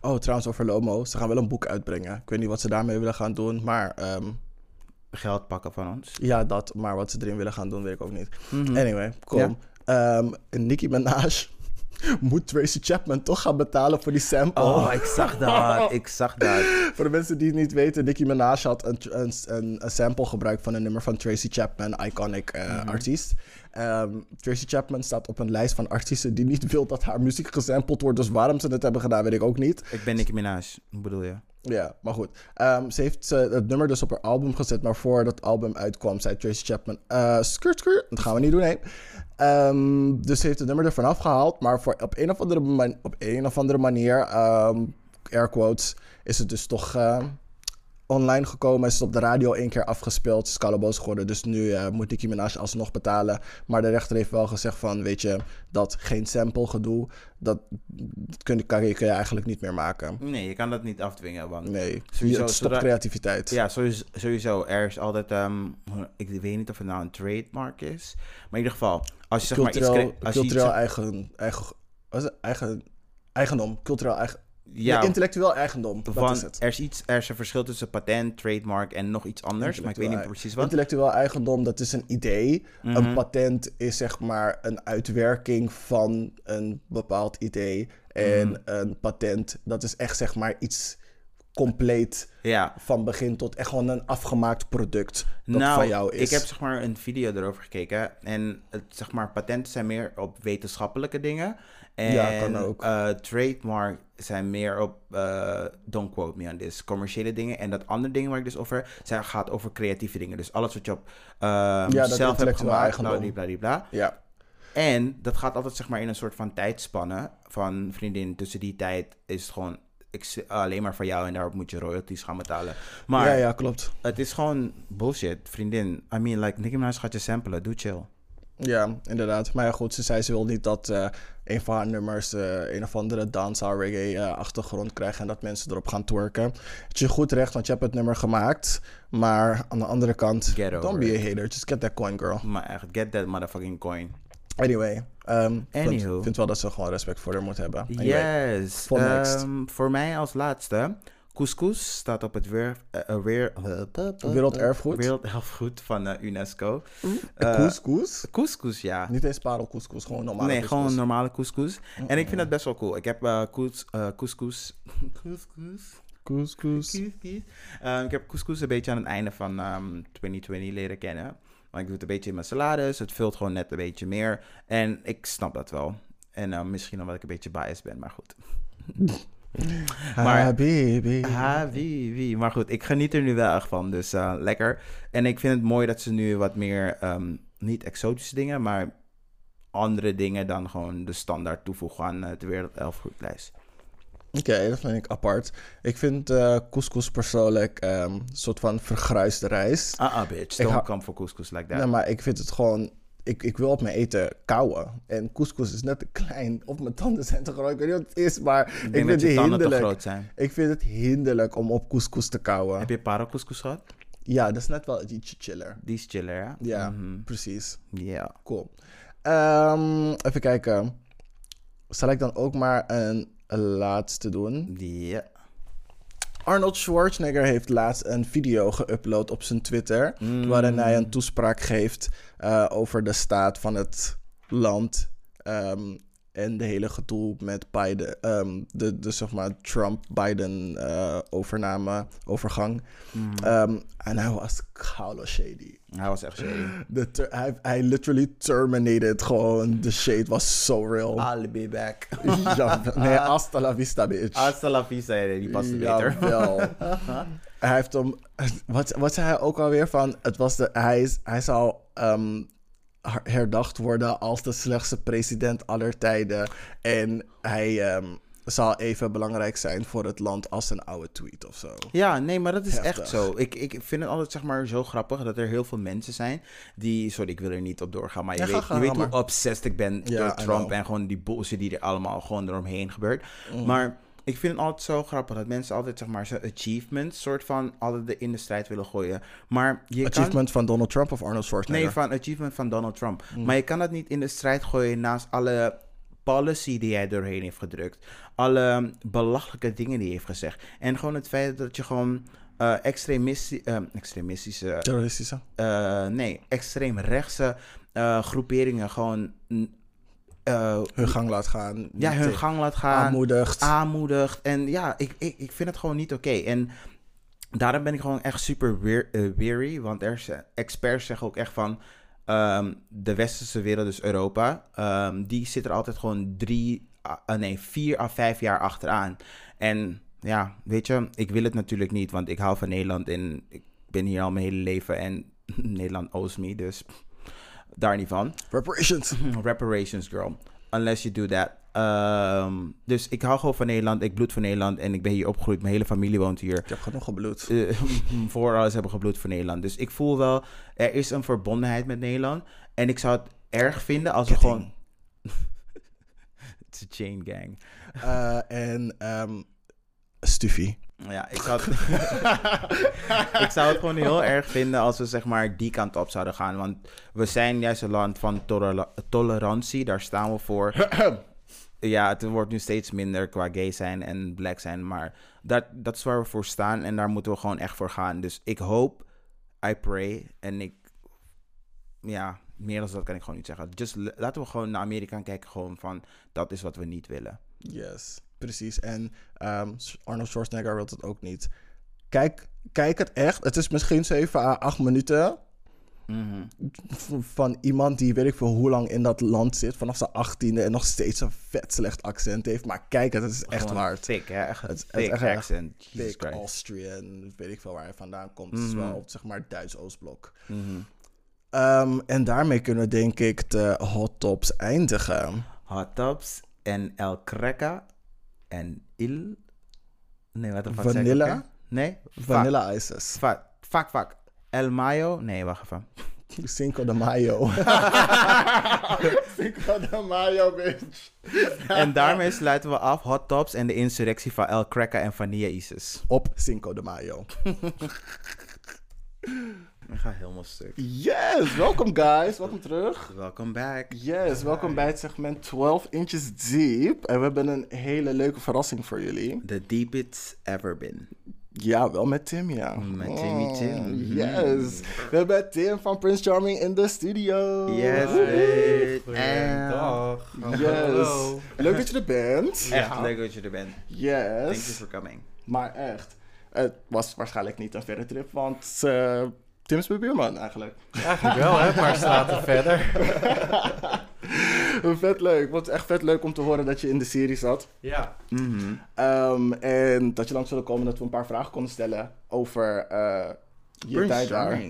B: Oh, trouwens over Lomo. Ze gaan wel een boek uitbrengen. Ik weet niet wat ze daarmee willen gaan doen. Maar ehm,
A: Geld pakken van ons.
B: ja, dat. Maar wat ze erin willen gaan doen, weet ik ook niet.
A: Mhm.
B: Anyway, kom. Ehm, Nicki Minaj moet Tracy Chapman toch gaan betalen voor die sample.
A: Oh, ik zag dat. Ik zag dat.
B: Voor de mensen die het niet weten, Nicki Minaj had een, een, een, een sample gebruikt van een nummer van Tracy Chapman, iconic eh, artiest. Ehm, Tracy Chapman staat op een lijst van artiesten die niet wil dat haar muziek gesampled wordt. Dus waarom ze het hebben gedaan, weet ik ook niet.
A: Ik ben Nicki Minaj. Bedoel je?
B: Ja, maar goed. Ehm, ze heeft eh, het nummer dus op haar album gezet, maar voordat het album uitkwam, zei Tracy Chapman, eh skirt, skirt, dat gaan we niet doen, nee. Ehm, dus ze heeft het nummer ervan afgehaald, maar voor, op, een of andere op een of andere manier, ehm air quotes, is het dus toch online gekomen. Is het op de radio één keer afgespeeld, is Calaboos geworden. Dus nu eh, moet Nicki Minaj alsnog betalen. Maar de rechter heeft wel gezegd van, weet je, dat geen sample gedoe, dat, dat kun, je, kan je kun je eigenlijk niet meer maken.
A: Nee, je kan dat niet afdwingen. Want
B: Nee,
A: Sowieso,
B: het stopt creativiteit.
A: Ja, sowieso, sowieso. Er is altijd, ehm, ik weet niet of het nou een trademark is. Maar in ieder geval, als je zeg maar iets...
B: cultureel
A: je iets,
B: cultureel eigen, het? eigen, eigendom. Cultureel eigen,
A: ja,
B: intellectueel eigendom. Dat
A: van,
B: is het.
A: er is iets, er is een verschil tussen patent, trademark en nog iets anders. Maar ik weet niet precies wat.
B: Intellectueel eigendom, dat is een idee.
A: Mhm.
B: Een patent is zeg maar een uitwerking van een bepaald idee. En
A: Mhm.
B: een patent, dat is echt zeg maar iets compleet
A: Ja,
B: van begin tot echt gewoon een afgemaakt product dat
A: nou,
B: van jou is.
A: ik heb zeg maar een video erover gekeken. En het, zeg maar, patenten zijn meer op wetenschappelijke dingen. En
B: Ja, kan ook.
A: eh, trademark zijn meer op, eh, don't quote me on this, commerciële dingen. En dat andere dingen waar ik dus over, zijn, gaat over creatieve dingen. Dus alles wat je op
B: dat
A: zelf hebt gemaakt,
B: eigendom.
A: bladibladibla.
B: Ja,
A: En dat gaat altijd zeg maar in een soort van tijdspanne van vriendin. Tussen die tijd is het gewoon ik, alleen maar voor jou en daarop moet je royalties gaan betalen. Maar
B: ja, ja, klopt.
A: het is gewoon bullshit, vriendin. I mean, like, Nicki Minaj gaat je samplen, doe chill.
B: Ja, inderdaad. Maar ja, goed, ze zei ze wil niet dat, eh, een van haar nummers eh, een of andere dancehall reggae eh, achtergrond krijgt en dat mensen erop gaan twerken. Het is je goed recht, want je hebt het nummer gemaakt. Maar aan de andere kant,
A: Get
B: don't be a hater. Just get that coin, girl.
A: Maar echt, get that motherfucking coin.
B: Anyway, ehm, ik vind- wel dat ze gewoon respect voor haar moet hebben. Anyway.
A: Yes. Ehm, voor mij als laatste. Couscous staat op het weer, eh, eh,
B: Werelderfgoed?
A: Werelderfgoed van eh, UNESCO.
B: Eh,
A: Eh,
B: couscous?
A: Couscous, ja.
B: Niet eens parelcouscous, gewoon normale
A: nee,
B: couscous.
A: gewoon normale couscous. En ik vind dat best wel cool. Ik heb eh cous, eh, couscous... couscous...
B: Couscous.
A: Couscous. Eh, ik heb couscous een beetje aan het einde van ehm 2020 leren kennen. Maar ik doe het een beetje in mijn salades. Het vult gewoon net een beetje meer. En ik snap dat wel. En eh, misschien omdat ik een beetje biased ben, maar goed. Maar-
B: Habibi.
A: Ah, wie, wie. Maar goed, ik geniet er nu wel echt van. Dus eh, lekker. En ik vind het mooi dat ze nu wat meer, ehm, niet exotische dingen, maar andere dingen dan gewoon de standaard toevoegen aan eh, de wereldelfgoedlijst.
B: Oké, dat vind ik apart. Ik vind eh couscous persoonlijk ehm, een soort van vergruisde rijst.
A: Ah, ah, bitch.
B: Ik
A: Don't
B: hou-
A: come for couscous like that.
B: Nee, maar ik vind het gewoon... Ik, ik wil op mijn eten kauwen. En couscous is net te klein. Of mijn tanden zijn te groot. Ik weet niet wat het is, maar ik, vind het hinderlijk. Ik vind het hinderlijk om op couscous te kauwen.
A: Heb je parelcouscous gehad?
B: Ja, dat is net wel ietsje chiller.
A: Die is chiller, ja?
B: Ja,
A: Mhm.
B: precies.
A: Ja.
B: Cool. Ehm, even kijken. Zal ik dan ook maar een, een laatste doen?
A: Ja.
B: Arnold Schwarzenegger heeft laatst een video geüpload op zijn Twitter. Waarin hij een toespraak geeft eh, over de staat van het land. ehm, en de hele gedoe met Biden, ehm, de, de zeg maar Trump-Biden eh, overname, overgang. Ehm, en hij was koude shady.
A: Hij was echt shady.
B: De ter- hij, hij literally terminated gewoon. De shade was so real.
A: I'll be back.
B: Ja, nee, hasta la vista, bitch.
A: Hasta la vista, ja, die past er beter.
B: Hij heeft hem... Wat, wat zei hij ook alweer van... Het was de, hij, is- hij zou herdacht worden als de slechtste president aller tijden. En hij ehm, zal even belangrijk zijn voor het land als een oude tweet of zo.
A: Ja, nee, maar dat is
B: Heftig.
A: echt zo. Ik, ik vind het altijd zeg maar zo grappig dat er heel veel mensen zijn die... Sorry, ik wil er niet op doorgaan, maar je
B: Ja,
A: weet,
B: ga-
A: je weet hoe obsessed ik ben
B: Ja,
A: door Trump en gewoon die bullshit die er allemaal gewoon eromheen gebeurt.
B: Mm.
A: Maar ik vind het altijd zo grappig dat mensen altijd zeg maar zijn achievements soort van altijd de- in de strijd willen gooien. Maar je kan...
B: Achievement van Donald Trump of Arnold Schwarzenegger?
A: Nee, van achievement van Donald Trump.
B: Mm.
A: Maar je kan dat niet in de strijd gooien naast alle policy die hij doorheen heeft gedrukt. Alle belachelijke dingen die hij heeft gezegd. En gewoon het feit dat je gewoon extremisti- eh, extremistische...
B: Terroristische.
A: eh, nee, extreemrechtse eh groeperingen gewoon... eh,
B: Hun gang laat gaan.
A: ja, hun gang laat gaan
B: Aanmoedigt.
A: aanmoedigt. En ja, ik, ik, ik vind het gewoon niet oké. En daarom ben ik gewoon echt super weer, eh, weary. Want er experts zeggen ook echt van... ehm, de westerse wereld, dus Europa... ehm, die zit er altijd gewoon drie... ah, nee, vier à vijf jaar achteraan. En ja, weet je, ik wil het natuurlijk niet. Want ik hou van Nederland en ik ben hier al mijn hele leven. En Nederland owes me, dus daar niet van.
B: Reparations.
A: Reparations, girl. Unless you do that. Ehm, dus ik hou gewoon van Nederland. Ik bloed voor Nederland. En ik ben hier opgegroeid. Mijn hele familie woont hier.
B: Ik heb genoeg gebloed.
A: Eh, voor alles hebben gebloed voor Nederland. Dus ik voel wel, er is een verbondenheid met Nederland. En ik zou het erg vinden als we gewoon... It's a chain gang.
B: Eh, en ehm Stufie.
A: Ja, ik zou, het, ik zou het gewoon heel erg vinden als we zeg maar die kant op zouden gaan. Want we zijn juist een land van toler- tolerantie. Daar staan we voor. ja, het wordt nu steeds minder qua gay zijn en black zijn. Maar dat, dat is waar we voor staan. En daar moeten we gewoon echt voor gaan. Dus ik hoop, I pray. En ik, ja, meer dan dat kan ik gewoon niet zeggen. Just, l- laten we gewoon naar Amerika kijken. Gewoon van, dat is wat we niet willen.
B: Yes, precies. En ehm, Arnold Schwarzenegger wil het ook niet. Kijk, kijk het echt. Het is misschien 7 à 8 minuten
A: Mhm.
B: van iemand die weet ik veel hoe lang in dat land zit. Vanaf zijn 18e en nog steeds een vet slecht accent heeft. Maar kijk het, is echt
A: Gewoon
B: waard.
A: Thick, hè? Echt
B: Het
A: thick
B: echt
A: accent. Christ.
B: Austrian, weet ik veel waar hij vandaan komt. Het is
A: Mhm.
B: wel zeg maar Duits-Oostblok.
A: Mhm.
B: Ehm, en daarmee kunnen we denk ik de hot tops eindigen.
A: Hot Tops en El en Il... Nee, wat fuck
B: Vanilla?
A: ik? Nee?
B: Vanilla Ices.
A: Fuck, fuck, fuck. El Mayo? Nee, wacht even.
B: Cinco de Mayo. Cinco de Mayo, bitch.
A: En daarmee sluiten we af Hot Tops en de insurrectie van El Cracker en Vanilla Isis.
B: Op Cinco de Mayo.
A: Ik ga helemaal stuk.
B: Yes, welkom guys. Welkom terug.
A: Welcome back.
B: Yes, welkom bij het segment 12 Inches Deep. En we hebben een hele leuke verrassing voor jullie.
A: The deep it's ever been.
B: Ja, wel met Tim, ja.
A: Met Timmy Tim.
B: Mm,
A: Mhm.
B: Yes. We hebben Tim van Prince Charming in de studio.
A: Yes,
D: Goedendag.
B: Yes. Leuk dat je er bent.
A: Echt
D: Ja.
A: leuk dat je er bent. Thank you
B: Yes.
A: for coming.
B: Maar echt, het was waarschijnlijk niet een verre trip, want eh, Tim is mijn buurman eigenlijk.
D: Eigenlijk wel, hè? Maar straten verder.
B: vet leuk. Wat echt vet leuk om te horen dat je in de serie zat.
D: Ja.
A: Mhm.
B: Ehm, en dat je langs wilde komen dat we een paar vragen konden stellen over eh, je tijd daar.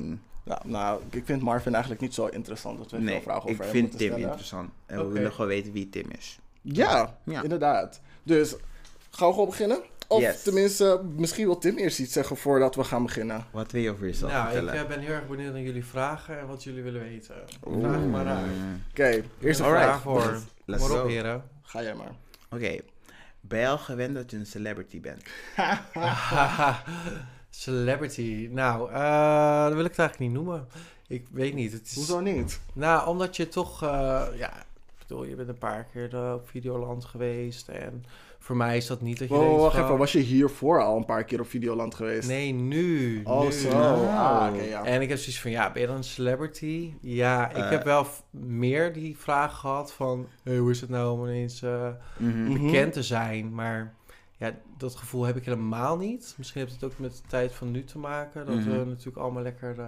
B: Nou, nou, ik vind Marvin eigenlijk niet zo interessant dat we veel
A: Nee,
B: vragen over
A: ik vind Tim
B: stellen.
A: interessant. En we willen gewoon weten wie Tim is.
B: Ja,
A: Ja.
B: inderdaad. Dus gaan we gewoon beginnen? Of
A: Yes.
B: tenminste, misschien wil Tim eerst iets zeggen voordat we gaan beginnen.
A: Wat wil je over jezelf
D: Nou, ik
A: vertellen?
D: eh, ben heel erg benieuwd naar jullie vragen en wat jullie willen weten.
B: Oeh.
D: Vraag maar uit.
B: Oké, eerste
D: Een
B: vraag.
D: voor.
A: Let's
D: Maar op,
A: go.
D: heren.
B: Ga jij maar.
A: Oké. Ben je al gewend dat je een celebrity bent?
D: Celebrity. Nou, eh, dat wil ik het eigenlijk niet noemen. Ik weet niet. Het is,
B: Hoezo niet?
D: Nou, omdat je toch, eh, ja, ik bedoel, je bent een paar keer op Videoland geweest en voor mij is dat niet dat je
B: Oh,
D: denkt
B: wacht
D: van-
B: even, was je hiervoor al een paar keer op Videoland geweest?
D: Nee, nu.
B: Oh,
D: nu.
B: zo.
A: Oh.
B: Ah, ja.
D: En ik heb zoiets van, ja, ben je dan een celebrity? Ja, ik
A: Eh.
D: heb wel meer die vraag gehad van, hey, hoe is het nou om ineens eh,
A: Mhm.
B: Mhm.
D: bekend te zijn? Maar ja, dat gevoel heb ik helemaal niet. Misschien heeft het ook met de tijd van nu te maken, dat
A: Mhm.
D: we natuurlijk allemaal lekker, eh,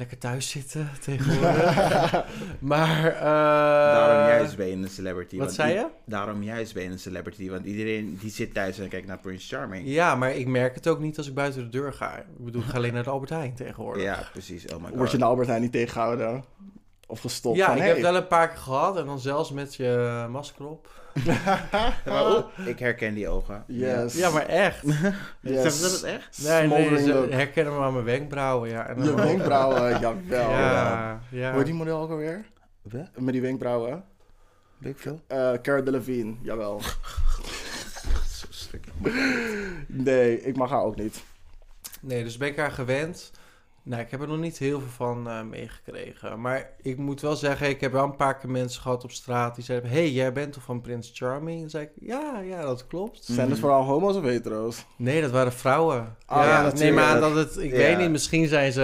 D: lekker thuis zitten tegenwoordig. maar, eh,
A: Daarom juist ben je een celebrity.
D: Wat zei je?
A: Daarom juist ben je een celebrity. Want iedereen die zit thuis en kijkt naar Prince Charming.
D: Ja, maar ik merk het ook niet als ik buiten de deur ga. Ik bedoel, ik ga alleen naar de Albert Heijn tegenwoordig.
A: Ja, precies. Oh my god.
B: Word je naar Albert Heijn niet tegengehouden? Of gestopt?
D: Ja,
B: van,
D: ik
B: hey.
D: heb het wel een paar keer gehad en dan zelfs met je masker op.
A: Maar ik herken die ogen.
B: Yes.
D: Ja, maar echt.
B: Yes.
A: Zeg ze dat echt?
D: Nee, nee, ze herkennen me aan mijn wenkbrauwen, ja. En
B: Je wenkbrauwen, jawel.
D: Ja, ja.
B: Die model ook alweer?
A: Wat?
B: Met die wenkbrauwen?
A: Big Phil?
B: Eh Cara Delevingne, jawel.
A: Zo.
B: Nee, ik mag haar ook niet.
D: Nee, dus ben ik haar gewend. Nou, ik heb er nog niet heel veel van eh, meegekregen. Maar ik moet wel zeggen, ik heb wel een paar keer mensen gehad op straat die zeiden... hey, jij bent toch van Prince Charming? Dan zei ik, ja, ja, dat klopt.
B: Zijn het vooral homo's of hetero's?
D: Nee, dat waren vrouwen.
B: Ah,
D: ja,
B: ja,
D: neem aan dat het... Ik
A: Ja.
D: weet niet, misschien zijn ze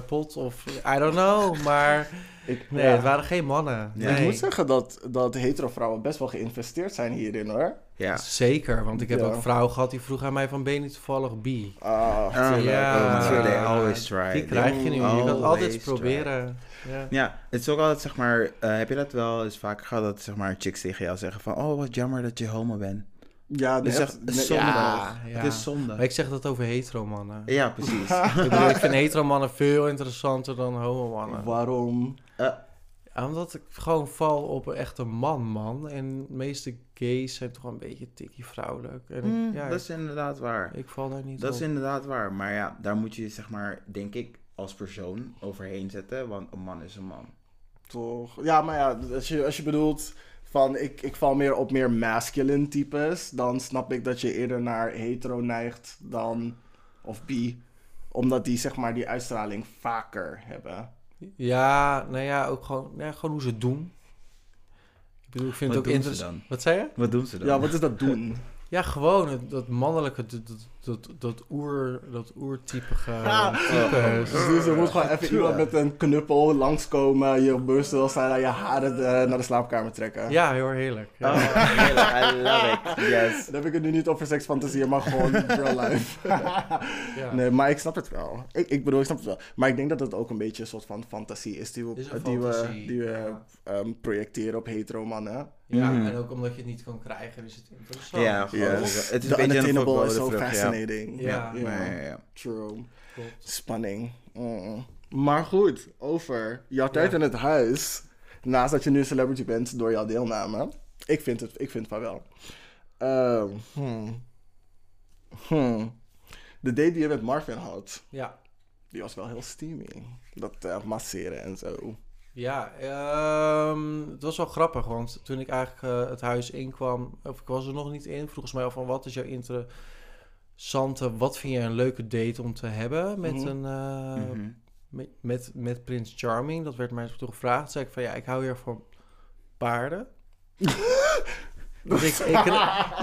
D: eh, pot of... I don't know, maar...
B: Ik,
D: Nee,
B: ja.
D: het waren geen mannen.
A: Ja.
D: Nee.
B: Ik moet zeggen dat, dat hetero vrouwen best wel geïnvesteerd zijn hierin hoor.
A: Ja.
D: Zeker, want ik heb
B: Ja.
D: ook vrouwen gehad die vroegen aan mij van... ben je niet toevallig bi?
B: Ah,
A: Oh,
D: ja.
A: oh
B: Tuurlijk.
A: they always try.
D: Die krijg je nu. Je kan het altijd proberen. Ja.
A: Ja, het is ook altijd, zeg maar, eh, heb je dat wel eens vaker gehad dat, zeg maar, chicks tegen jou zeggen van, oh, wat jammer dat je homo bent.
B: Ja,
A: Het is echt zonde.
D: Ja, ja.
A: Het is zonde.
D: Maar ik zeg dat over hetero mannen.
A: Ja, precies.
D: ik bedoel, ik vind hetero mannen veel interessanter dan homo mannen.
B: Waarom?
D: Ja, omdat ik gewoon val op een echte man, man. En de meeste gays zijn toch een beetje tikkie vrouwelijk. En ik,
A: Mm,
D: ja,
A: dat is inderdaad waar.
D: ik, val daar niet
A: Dat
D: op.
A: is inderdaad waar. Maar ja, daar moet je, zeg maar, denk ik, als persoon overheen zetten. Want een man is een man.
B: Toch? Ja, maar ja, als je, als je bedoelt van ik, ik val meer op meer masculine types, dan snap ik dat je eerder naar hetero neigt dan, of bi, omdat die zeg maar die uitstraling vaker hebben.
D: Ja, nou ja, ook gewoon, ja, gewoon hoe ze het doen. Ik bedoel, ik vind
A: Wat
D: het ook interessant. Wat zei je?
A: Wat doen ze dan?
B: Ja, wat is dat doen?
D: Ja, gewoon het, dat mannelijke, dat, dat, dat, dat, oer, dat oertypige
B: Ah.
D: types.
B: Dus er moet gewoon even iemand met een knuppel langskomen, je op zijn en je haren eh, naar de slaapkamer trekken.
D: Ja, heel heerlijk. Ja.
A: Oh, heerlijk. I love it. Yes.
B: Dan heb ik het nu niet over seksfantasieën, maar gewoon real life.
D: Ja.
B: Nee, maar ik snap het wel. Ik, ik bedoel, ik snap het wel. Maar ik denk dat het ook een beetje een soort van fantasie is die we,
D: Is
B: die we, die we
D: ja.
B: ehm, projecteren op hetero mannen.
D: Ja,
A: Mhm.
D: en ook omdat je het niet kan krijgen, is het interessant.
A: Ja.
B: Yes.
A: Het is
B: The
A: een beetje een
B: is
A: ja.
B: Fascinating.
D: Ja.
A: Ja, ja, ja.
B: True.
D: Klopt.
B: Spanning. Mm. Maar goed, over jouw tijd
D: Ja.
B: in het huis. Naast dat je nu celebrity bent door jouw deelname. Ik vind het, ik vind het van wel. Ehm, hmm. Hmm. De date die je met Marvin had.
D: Ja.
B: Die was wel heel steamy. Dat eh, masseren en zo.
D: Ja, ehm, het was wel grappig, want toen ik eigenlijk eh, het huis inkwam, of ik was er nog niet in, vroegen ze mij al van wat is jouw interessante, wat vind je een leuke date om te hebben met
B: Mhm.
D: een eh,
A: Mhm.
D: met, met, met Prins Charming? Dat werd mij toen gevraagd. Toen zei ik van ja, ik hou hier van paarden. Dus ik, ik,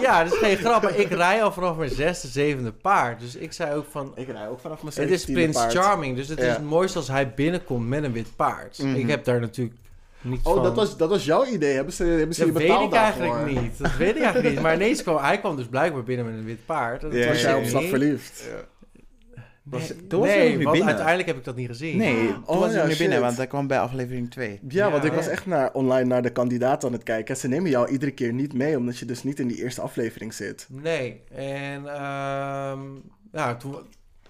D: ja, dat is geen grap, maar ik rij al vanaf mijn zesde, zevende paard. Dus ik zei ook van,
B: Ik rij ook vanaf mijn
D: het is
B: 17e
D: Prins
B: paard.
D: Charming, dus het is het mooiste als hij binnenkomt met een wit paard.
A: Mhm.
D: Ik heb daar natuurlijk niet
B: Oh,
D: van...
B: dat was, dat was jouw idee. Hebben ze, hebben ze
D: Dat
B: je
D: weet
B: betaald
D: ik eigenlijk
B: daarvoor?
D: niet. Dat weet ik eigenlijk niet. Maar ineens kwam hij kwam dus blijkbaar binnen met een wit paard. Dat
A: Ja,
B: Was
A: ja,
B: jij
A: ja.
B: op slag verliefd?
A: Was-
D: Nee,
A: toen was
D: nee, want
A: binnen.
D: uiteindelijk heb ik dat niet gezien.
A: Nee, toen
B: Oh,
A: was hij
B: ja,
A: niet meer binnen, want hij kwam bij aflevering 2.
B: Ja, want
D: Ja,
B: ik was
D: ja.
B: echt naar, online naar de kandidaat aan het kijken. Ze nemen jou iedere keer niet mee, omdat je dus niet in die eerste aflevering zit.
D: Nee. En ehm, ja, toen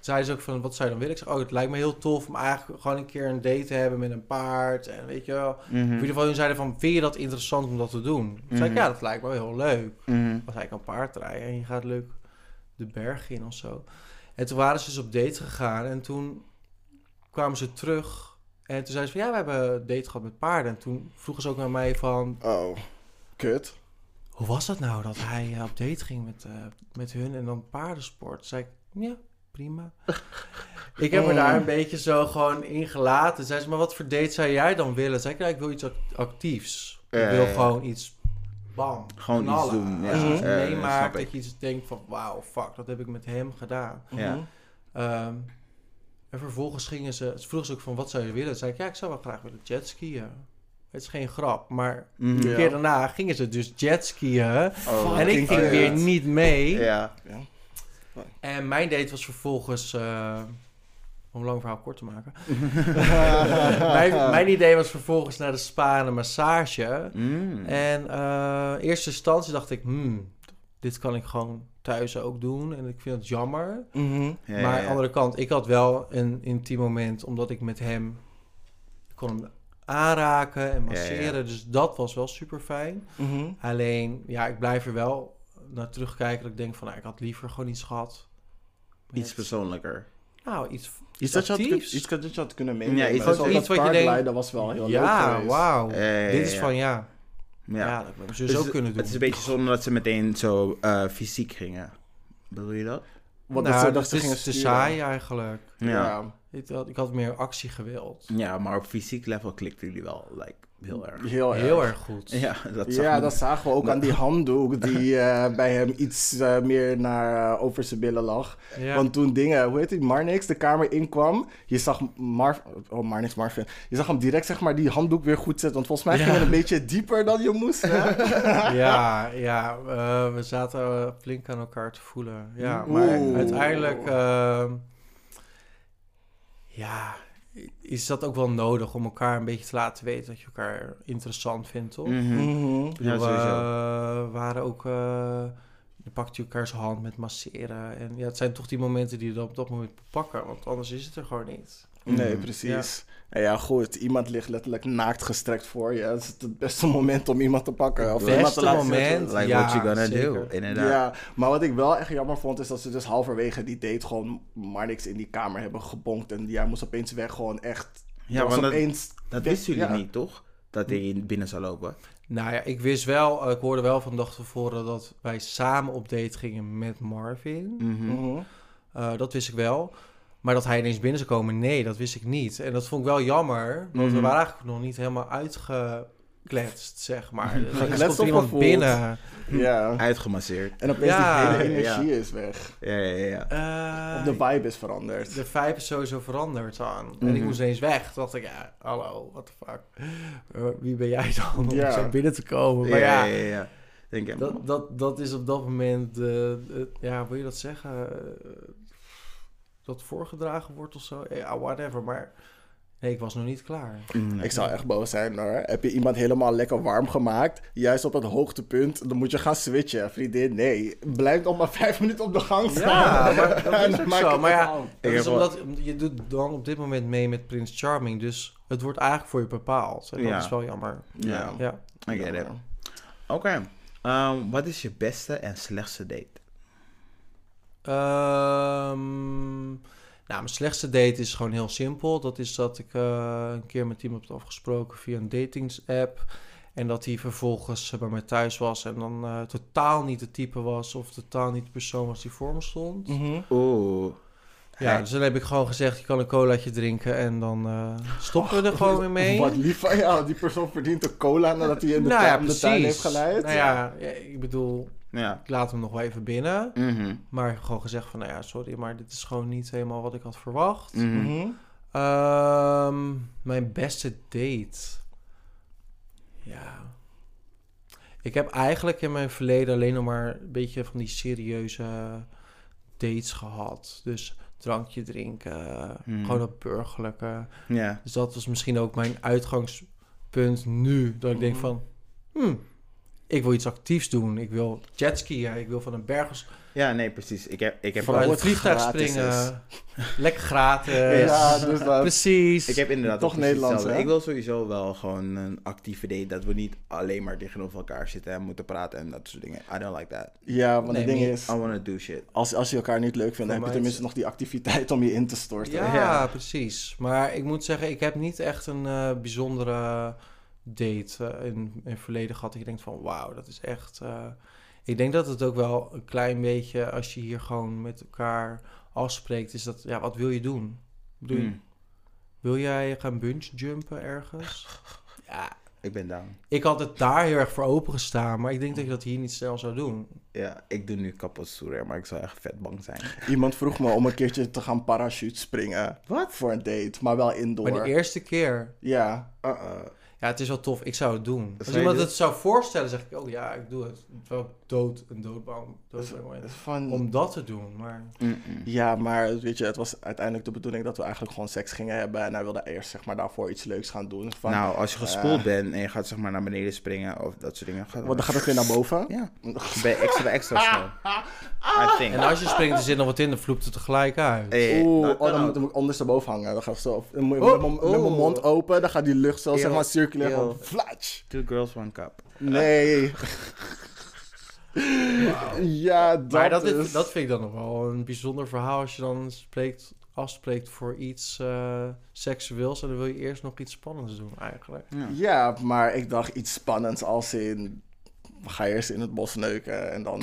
D: zei ze ook van, wat zou je dan willen? Ik zeg, oh, het lijkt me heel tof om eigenlijk gewoon een keer een date te hebben met een paard. En weet je wel.
A: Mhm.
D: In ieder geval, hun zeiden van, vind je dat interessant om dat te doen? Toen zei ik,
A: Mhm.
D: ja, dat lijkt me wel heel leuk. Was hij kan paardrijden en je gaat leuk de berg in of zo. En toen waren ze dus op date gegaan en toen kwamen ze terug. En toen zeiden ze van, ja, we hebben een date gehad met paarden. En toen vroegen ze ook naar mij van,
B: Oh, kut.
D: hoe was dat nou dat hij eh, op date ging met, eh, met hun en dan paardensport? Toen zei ik, ja, prima. ik heb me
B: Oh.
D: daar een beetje zo gewoon in gelaten. Zei ze, maar wat voor date zou jij dan willen? Zei ik, ja, ik wil iets act- actiefs. Ik wil gewoon iets, bam,
A: Gewoon iets
D: knallen.
A: doen, ja.
D: Als je iets
A: Ja, ja,
D: meemaakt, dat je iets denkt van, wauw, fuck, dat heb ik met hem gedaan.
A: Ja.
B: Mhm.
D: Ehm, en vervolgens gingen ze, ze vroegen ze ook van, wat zou je willen? Zei ik, ja, ik zou wel graag willen jetskiën. Het is geen grap, maar
A: Mhm.
D: een
B: Ja.
D: keer daarna gingen ze dus jetskiën.
A: Oh,
D: en ik ging weer niet mee.
A: Ja.
D: En mijn date was vervolgens, eh, om een lang verhaal kort te maken. mijn, mijn idee was vervolgens naar de spa en een massage.
A: Mm.
D: En eh eerste instantie dacht ik, hmm, dit kan ik gewoon thuis ook doen. En ik vind het jammer.
B: Mhm.
A: Ja,
D: maar aan
A: ja.
D: de andere kant, ik had wel een intiem moment, omdat ik met hem ik kon hem aanraken en masseren.
A: Ja, ja.
D: Dus dat was wel super fijn.
B: Mhm.
D: Alleen, ja, ik blijf er wel naar terugkijken dat ik denk van, nou, ik had liever gewoon iets gehad. met-
A: Iets persoonlijker.
D: Nou, iets,
B: Iets dat, je had, kun- iets dat je had kunnen meenemen.
A: Ja, iets
B: dat
D: iets wat je denkt-
B: dat was wel heel leuk
D: ja,
B: geweest.
D: wauw. Dit is
A: ja.
D: van, ja, ja.
A: Ja.
D: dat hebben we
A: Dus het-
D: kunnen doen.
A: Het is een beetje zonder dat ze meteen zo eh, fysiek gingen. Bedoel je dat?
B: Want
D: nou,
B: dat ze,
D: dat
B: dat ze
D: is
B: gingen
D: te
B: sturen.
D: saai eigenlijk.
A: Ja.
B: Ja.
D: Ik had, ik had meer actie gewild.
A: Ja, maar op fysiek level klikten jullie wel like, heel erg.
B: Heel erg.
D: Heel erg goed.
A: Ja, dat zag
B: Ja, dat zagen we ook aan die handdoek die eh, bij hem iets eh, meer naar eh, over zijn billen lag.
D: Ja.
B: Want toen dingen, hoe heet die, Marnix de kamer inkwam, je zag Mar oh, Marnix Marvin, je zag hem direct zeg maar die handdoek weer goed zetten. Want volgens mij
D: Ja.
B: ging het een beetje dieper dan je moest. Hè?
D: ja, ja eh, we zaten flink aan elkaar te voelen. Ja,
B: Oeh.
D: maar uiteindelijk... ja, is dat ook wel nodig om elkaar een beetje te laten weten dat je elkaar interessant vindt, toch? Bedoel,
A: Ja, sowieso.
D: we waren ook... eh dan pakt je elkaars hand met masseren. En ja, het zijn toch die momenten die je dan op dat moment moet pakken. Want anders is het er gewoon niet.
B: Nee,
A: Mhm.
B: precies. En ja, goed, iemand ligt letterlijk naakt gestrekt voor je. Dat is het beste moment om iemand te pakken. Of
D: Het
B: iemand te laten
D: moment.
A: Like
D: Ja,
A: what you gonna
D: zeker.
A: do, inderdaad.
B: Ja, maar wat ik wel echt jammer vond, is dat ze dus halverwege die date gewoon maar niks in die kamer hebben gebonkt. En jij moest opeens weg gewoon echt...
A: Ja,
B: was
A: want dat,
B: opeens...
A: dat wisten jullie
B: ja.
A: niet, toch? Dat hij binnen zou lopen.
D: Nou ja, ik wist wel... ik hoorde wel van de dag tevoren dat wij samen op date gingen met Marvin.
A: Mhm.
D: Eh, dat wist ik wel. Maar dat hij ineens binnen zou komen, nee, dat wist ik niet. En dat vond ik wel jammer, want we
A: Mhm.
D: waren eigenlijk nog niet helemaal uitgekletst, zeg maar.
B: Gekletst
D: er komt iemand
B: gevoeld?
D: binnen.
B: Ja.
A: Uitgemasseerd.
B: En opeens
D: Ja,
B: die hele
A: ja.
B: energie is weg.
A: Ja, ja, ja.
D: Eh,
B: Of de vibe is veranderd.
D: de vibe is sowieso veranderd dan. En ik
A: Mhm.
D: moest ineens weg. Toen dacht ik, ja, hallo, what the fuck. Eh, wie ben jij dan om
B: Ja.
D: zo binnen te komen? Maar
A: ja,
D: ja,
A: ja, ja. Denk.
D: Dat, dat, dat is op dat moment, eh, de- ja, wil je dat zeggen? Dat voorgedragen wordt of zo? Ja, whatever. Maar nee, ik was nog niet klaar.
B: Ik zou echt boos zijn hoor. Heb je iemand helemaal lekker warm gemaakt, juist op het hoogtepunt, dan moet je gaan switchen. Vriendin, nee. Blijf nog maar vijf minuten op de gang staan.
D: Ja, maar dat is zo. Maar ja, dat is omdat je doet dan op dit moment mee met Prins Charming. Dus het wordt eigenlijk voor je bepaald. En dat
A: Ja.
D: is wel jammer.
A: Ja,
D: Ja.
A: I get it. Oké. Ehm, wat is je beste en slechtste date?
D: Ehm, Nou, mijn slechtste date is gewoon heel simpel. Dat is dat ik eh, een keer met iemand heb afgesproken via een datingsapp. En dat hij vervolgens eh, bij mij thuis was en dan eh, totaal niet het type was of totaal niet de persoon was die voor me stond.
B: Mhm.
A: Oeh.
D: Ja, dus dan heb ik gewoon gezegd, je kan een colaatje drinken en dan eh, stoppen we er gewoon weer mee.
B: Wat lief van jou. Die persoon verdient een cola nadat hij in de,
D: nou
B: tuin,
D: ja,
B: om de tuin heeft
D: precies.
B: geleid.
D: Nou ja, ja, ik bedoel,
A: Ja.
D: ik laat hem nog wel even binnen.
A: Mhm.
D: Maar gewoon gezegd van, nou ja, sorry, maar dit is gewoon niet helemaal wat ik had verwacht.
A: Mhm.
B: Mhm.
D: Ehm, mijn beste date. Ja. Ik heb eigenlijk in mijn verleden alleen nog maar een beetje van die serieuze dates gehad. Dus drankje drinken,
A: Hmm.
D: gewoon dat burgerlijke.
A: Ja.
D: Dus dat was misschien ook mijn uitgangspunt nu. Dat ik denk
B: Mhm.
D: van, hmm, ik wil iets actiefs doen. Ik wil jetskiën, ik wil van een berg
A: Ja, nee, precies. Ik heb, ik heb,
D: vanuit het vliegtuig springen. Lekker gratis.
B: Ja, dus dat.
D: Precies.
A: ik heb inderdaad
B: Toch Nederlands?
A: Ik wil sowieso wel gewoon een actieve date. Dat we niet alleen maar tegenover elkaar zitten en moeten praten en dat soort dingen. I don't like that.
B: Ja, want
D: Nee,
B: het ding is,
A: I wanna do shit.
B: als, als je elkaar niet leuk vindt, dan heb je tenminste
D: is-
B: nog die activiteit om je in te storten.
D: Ja,
A: Ja.
D: precies. Maar ik moet zeggen, ik heb niet echt een eh, bijzondere date eh, in, in het verleden gehad. Dat je denkt van, wauw, dat is echt... eh, ik denk dat het ook wel een klein beetje, als je hier gewoon met elkaar afspreekt, is dat, ja, wat wil je doen? Bedoel, je-
A: Mm,
D: Wil jij gaan bungee jumpen ergens? Ja,
A: ik ben down.
D: ik had het daar heel erg voor opengestaan, maar ik denk dat je dat hier niet snel zou doen.
A: Ja, ik doe nu kapot stoer, maar ik zou echt vet bang zijn.
B: Iemand vroeg me om een keertje te gaan parachute springen.
A: Wat?
B: Voor een date, maar wel indoor.
D: Maar de eerste keer,
B: Ja,
A: Uh-uh.
D: Ja, het is wel tof. Ik zou het doen. Als iemand het zou voorstellen, zeg ik, oh ja, ik doe het. Terwijl dood, een ben.
B: van...
D: Om dat te doen, maar...
B: Ja, maar weet je, het was uiteindelijk de bedoeling dat we eigenlijk gewoon seks gingen hebben. En hij wilde eerst zeg maar daarvoor iets leuks gaan doen. Van,
A: nou, als je gespoeld
B: eh,
A: bent en je gaat zeg maar naar beneden springen of dat soort dingen. Gaat
B: Want dan gaat het weer naar boven.
A: Ja, dan ben je extra extra snel.
D: En als je springt, er zit nog wat in, dan vloept het tegelijk uit.
A: Hey,
B: Oeh,
A: dat
B: oh,
A: kan
B: dan, moet- dan moet ik ondersteboven hangen. Dan gaat het zo. Dan moet je
A: Oh,
B: met, mijn- met mijn
A: oh.
B: mond open, dan gaat die lucht zo zeg maar circulair. flatsch.
A: Two girls, one cup.
B: Nee. Ja, dat,
D: maar dat,
B: is...
D: is, dat vind ik dan nog wel een bijzonder verhaal als je dan spreekt, afspreekt voor iets eh, seksueels en dan wil je eerst nog iets spannends doen eigenlijk.
A: Ja.
B: Ja, maar ik dacht iets spannends als in... We gaan eerst in het bos neuken en dan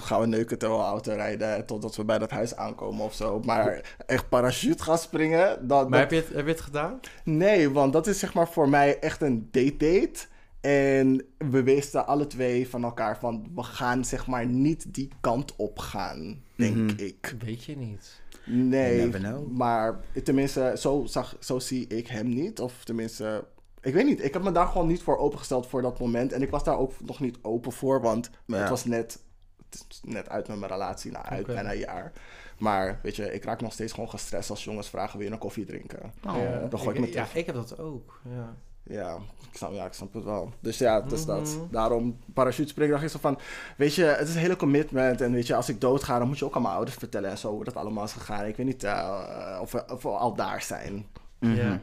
B: gaan we neuken terwijl we auto rijden totdat we bij dat huis aankomen of zo. Maar echt parachute gaan springen, dat,
D: Maar
B: dat-
D: heb je, het, heb je het gedaan?
B: Nee, want dat is zeg maar voor mij echt een date-date. En we wisten alle twee van elkaar van we gaan zeg maar niet die kant op gaan, denk
A: Mhm.
B: ik.
D: Weet je niet.
B: Nee, maar tenminste, zo, zag, zo zie ik hem niet. Of tenminste, ik weet niet. Ik heb me daar gewoon niet voor opengesteld voor dat moment. En ik was daar ook nog niet open voor, want
A: Ja.
B: het was net, het is net uit met mijn relatie, nou, uit bijna een jaar. Maar weet je, ik raak nog steeds gewoon gestrest als jongens vragen wil je een koffie drinken.
A: Oh.
D: ja,
B: dan gooi ik me
D: ja, ik heb dat ook. Ja.
B: Ja, ik snap, ja, ik snap het wel. Dus ja, het is dat.
D: Mhm.
B: Daarom, parachutespringen dacht ik zo van... Weet je, het is een hele commitment. En weet je, als ik doodga, dan moet je ook aan mijn ouders vertellen en zo... hoe dat allemaal is gegaan. Ik weet niet eh, of, we, of we al daar zijn.
D: Ja.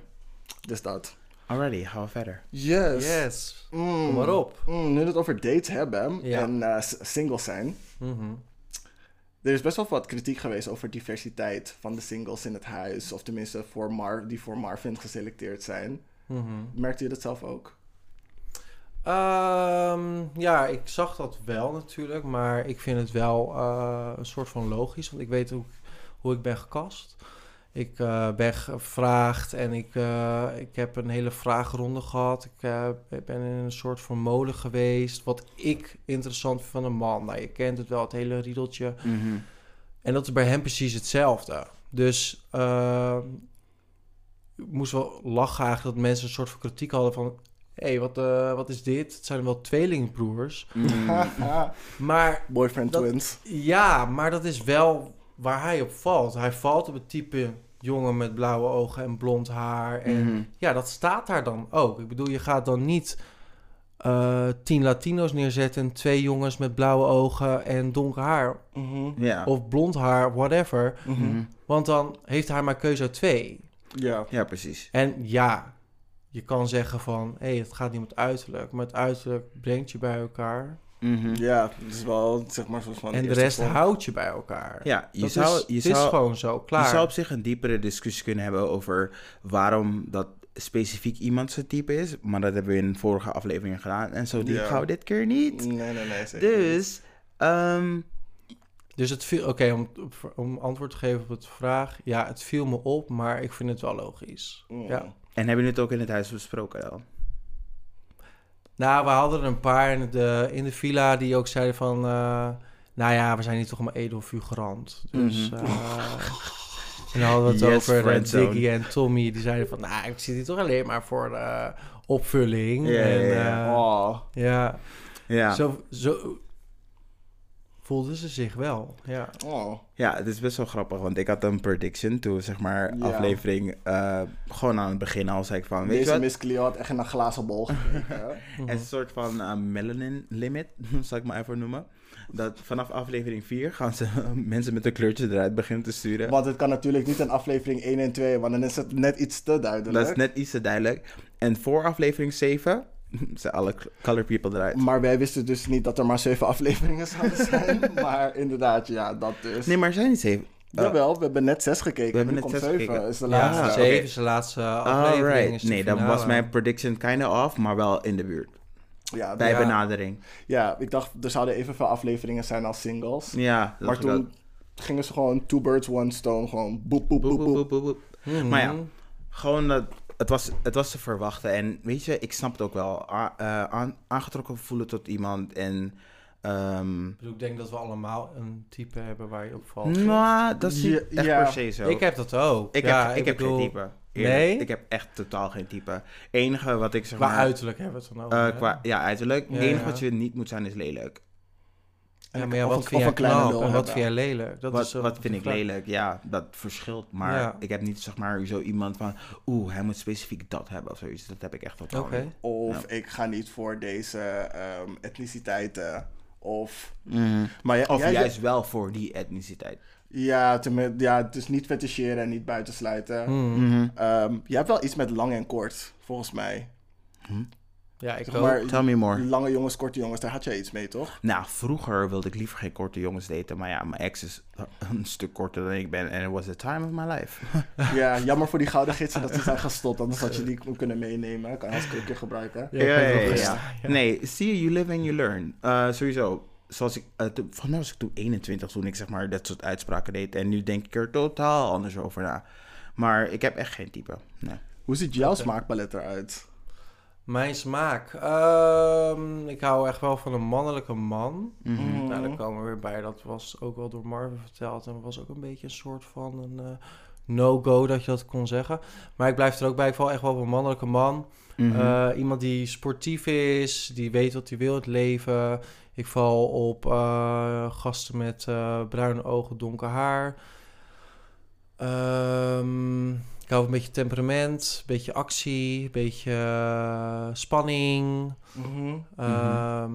B: Dus dat.
A: Alrighty, gaan we verder.
B: Yes.
D: Yes.
B: Mm.
D: Kom maar op.
B: Mm, nu we het over dates hebben en eh, singles zijn...
D: Mhm.
B: Er is best wel wat kritiek geweest over diversiteit van de singles in het huis. Of tenminste voor Mar die voor Marvin geselecteerd zijn.
D: Mhm.
B: Merkte je dat zelf ook?
D: Ehm, ja, ik zag dat wel natuurlijk, maar ik vind het wel eh, een soort van logisch, want ik weet hoe, hoe ik ben gekast. Ik eh, ben gevraagd en ik, eh, ik heb een hele vraagronde gehad. Ik ben in een soort van molen geweest. Wat ik interessant vind van een man. Nou, je kent het wel, het hele riedeltje.
A: Mhm.
D: En dat is bij hem precies hetzelfde. Dus eh, ik moest wel lachen eigenlijk dat mensen een soort van kritiek hadden van... Hé, hey, wat, eh, wat is dit? Het zijn wel tweelingbroers.
A: Mhm.
D: Maar
B: Boyfriend
D: Dat-
B: twins.
D: ja, maar dat is wel waar hij op valt. Hij valt op het type jongen met blauwe ogen en blond haar. En
A: Mhm.
D: ja, dat staat daar dan ook. Ik bedoel, je gaat dan niet eh, tien Latino's neerzetten... en twee jongens met blauwe ogen en donker haar...
B: Mhm.
A: Ja.
D: of blond haar, whatever...
B: Mhm.
D: Want dan heeft hij maar keuze uit twee.
B: Ja.
A: Ja, precies.
D: En ja, je kan zeggen van... hé, hey, het gaat niet om het uiterlijk. Maar het uiterlijk brengt je bij elkaar.
A: Mhm.
B: Ja, het is wel zeg maar soort van...
D: En de rest
B: vorm.
D: houdt je bij elkaar.
A: Ja, je
D: Dat
A: zou,
D: is,
A: je,
D: het is
A: zou,
D: gewoon zo, klaar.
A: je zou op zich een diepere discussie kunnen hebben over waarom dat specifiek iemand zijn type is. Maar dat hebben we in vorige afleveringen gedaan. En zo diep
B: Ja.
A: gaan we dit keer niet.
B: Nee, nee, nee. zeker niet.
A: Dus, ehm,
D: Dus het viel... Oké, om, om antwoord te geven op het vraag. Ja, het viel me op, maar ik vind het wel logisch.
B: Mm.
D: Ja.
A: en hebben jullie het ook in het huis besproken dan?
D: Nou, we hadden er een paar in de, in de villa die ook zeiden van... eh, nou ja, we zijn hier toch maar edelfigurant. Dus... Eh, en dan hadden we het
A: Yes,
D: over eh. Diggy en Tommy. Die zeiden van... Nou, ik zit hier toch alleen maar voor de opvulling.
A: Ja,
D: en,
A: ja, ja.
D: eh,
B: Oh,
D: ja.
A: Ja.
D: Zo, zo voelden ze zich wel. Ja.
B: oh.
A: ja, het is best wel grappig. Want ik had een prediction toen, zeg maar,
B: Ja.
A: aflevering... eh, gewoon aan het begin al zei ik van, weet je
B: Deze
A: wat?
B: Miss Cleo had echt in een glazen bol gekeken.
A: is een soort van eh, melanin limit, zal ik maar even noemen. Dat vanaf aflevering 4 gaan ze mensen met een kleurtje eruit beginnen te sturen.
B: Want het kan natuurlijk niet in aflevering 1 en 2, want dan is het net iets te duidelijk.
A: Dat is net iets te duidelijk. En voor aflevering 7 zijn alle color people eruit.
B: Maar wij wisten dus niet dat er maar zeven afleveringen zouden zijn. maar inderdaad, ja, dat dus.
A: Nee, maar er zijn niet 7.
B: Jawel, we hebben net zes gekeken.
A: We hebben net zes
B: zeven,
A: gekeken.
B: is de
D: Ja,
B: laatste.
A: oké.
D: zeven is de laatste aflevering.
A: Alright. Nee, dan
D: finale.
A: was mijn prediction kinda off, maar wel in de buurt.
B: Ja,
A: Bij
D: Ja.
A: benadering.
B: ja, ik dacht er zouden evenveel afleveringen zijn als singles.
A: Ja, dat
B: maar toen gingen ze gewoon two birds, one stone. Gewoon boep, boep,
A: Boep,
B: boep,
A: boep,
B: boep.
A: boep, boep, boep. Maar ja. Gewoon dat... Het was, het was te verwachten. En weet je, ik snap het ook wel. A- eh, aan, aangetrokken voelen tot iemand en... ehm
D: Ik bedoel, Ik denk dat we allemaal een type hebben waar je op valt.
A: nou, dat is
B: Ja,
A: echt
B: ja.
A: per se zo.
D: Ik heb dat ook.
A: Ik
D: ja,
A: heb, ik heb
D: bedoel,
A: geen type. Eerlijk.
D: Nee?
A: Ik heb echt totaal geen type. enige wat ik zeg
D: Qua
A: maar...
D: uiterlijk hebben we het dan over.
A: eh, qua, ja, uiterlijk.
D: Ja,
A: Het enige
D: ja.
A: wat je niet moet zijn is lelijk.
D: Ja, maar ja, wat
B: een-
D: vind
B: of
D: jij
B: een kleine
D: knap
B: lul
D: en wat vind jij lelijk? Dat
A: wat
D: is, eh,
A: wat vind ik
D: vraag.
A: lelijk? Ja, dat verschilt. Maar
D: Ja.
A: ik heb niet zeg maar zo iemand van... Oeh, hij moet specifiek dat hebben of zoiets. Dat heb ik echt totaal niet.
B: Of ik ga niet voor deze ehm, etniciteiten. Of...
A: Mhm.
B: Maar ja,
A: Of
B: jij-
A: juist wel voor die etniciteit.
B: Ja, tenmin- ja, dus niet feticheren en niet buitensluiten.
D: Mhm.
A: Mhm.
B: Ehm, jij hebt wel iets met lang en kort, volgens mij.
D: Ja, ik
B: Zeg maar,
A: Tell me more.
B: lange jongens, korte jongens, daar had jij iets mee, toch?
A: Nou, vroeger wilde ik liever geen korte jongens daten. Maar ja, mijn ex is een stuk korter dan ik ben. En it was the time of my life.
B: ja, jammer voor die gouden gidsen dat ze zijn gestopt. Anders had je die kunnen meenemen. Kan je als keer gebruiken.
D: Ja, ik ben wel
A: ja,
D: gestart, ja.
A: Nee, je, you live and you learn. Eh, sowieso. Zoals ik, uh, van mij was ik toen 21 toen ik zeg maar dat soort uitspraken deed. En nu denk ik er totaal anders over na. Maar ik heb echt geen type. Nee.
B: Hoe ziet jouw smaakpalet eruit?
D: Mijn smaak. Ehm, ik hou echt wel van een mannelijke man.
A: Mhm.
D: Nou, daar komen we weer bij. Dat was ook wel door Marvin verteld. En dat was ook een beetje een soort van een eh, no-go dat je dat kon zeggen. Maar ik blijf er ook bij. Ik val echt wel op een mannelijke man.
A: Mhm.
D: Eh, iemand die sportief is, die weet wat hij wil in het leven. Ik val op eh, gasten met eh, bruine ogen, donker haar. Ehm, ik hou van een beetje temperament, een beetje actie, een beetje eh, spanning.
B: Mhm.
D: Ehm,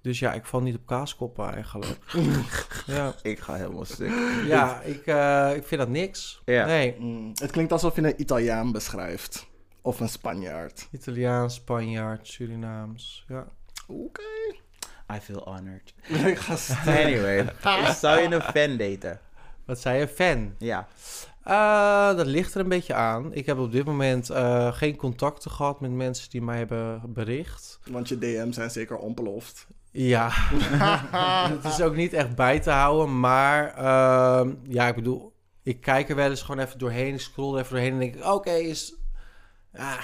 D: Dus ja, ik val niet op kaaskoppen eigenlijk. ja,
A: ik ga helemaal stuk.
D: ja ik, eh, ik vind dat niks.
A: Ja.
D: Nee,
B: Mm, Het klinkt alsof je een Italiaan beschrijft. Of een Spanjaard.
D: Italiaans, Spanjaard, Surinaams. Ja.
B: Oké.
A: I feel honored.
B: Ik ga st-
A: Anyway, zou je een fan daten?
D: Wat zei je? Fan?
A: Ja.
D: Eh, dat ligt er een beetje aan. Ik heb op dit moment eh, geen contacten gehad met mensen die mij hebben bericht.
B: Want je DM's zijn zeker onbeloofd.
D: Ja, het is ook niet echt bij te houden, maar ehm, ja, ik bedoel, ik kijk er wel eens gewoon even doorheen, ik scroll er even doorheen en denk ik, oké, is... Ja.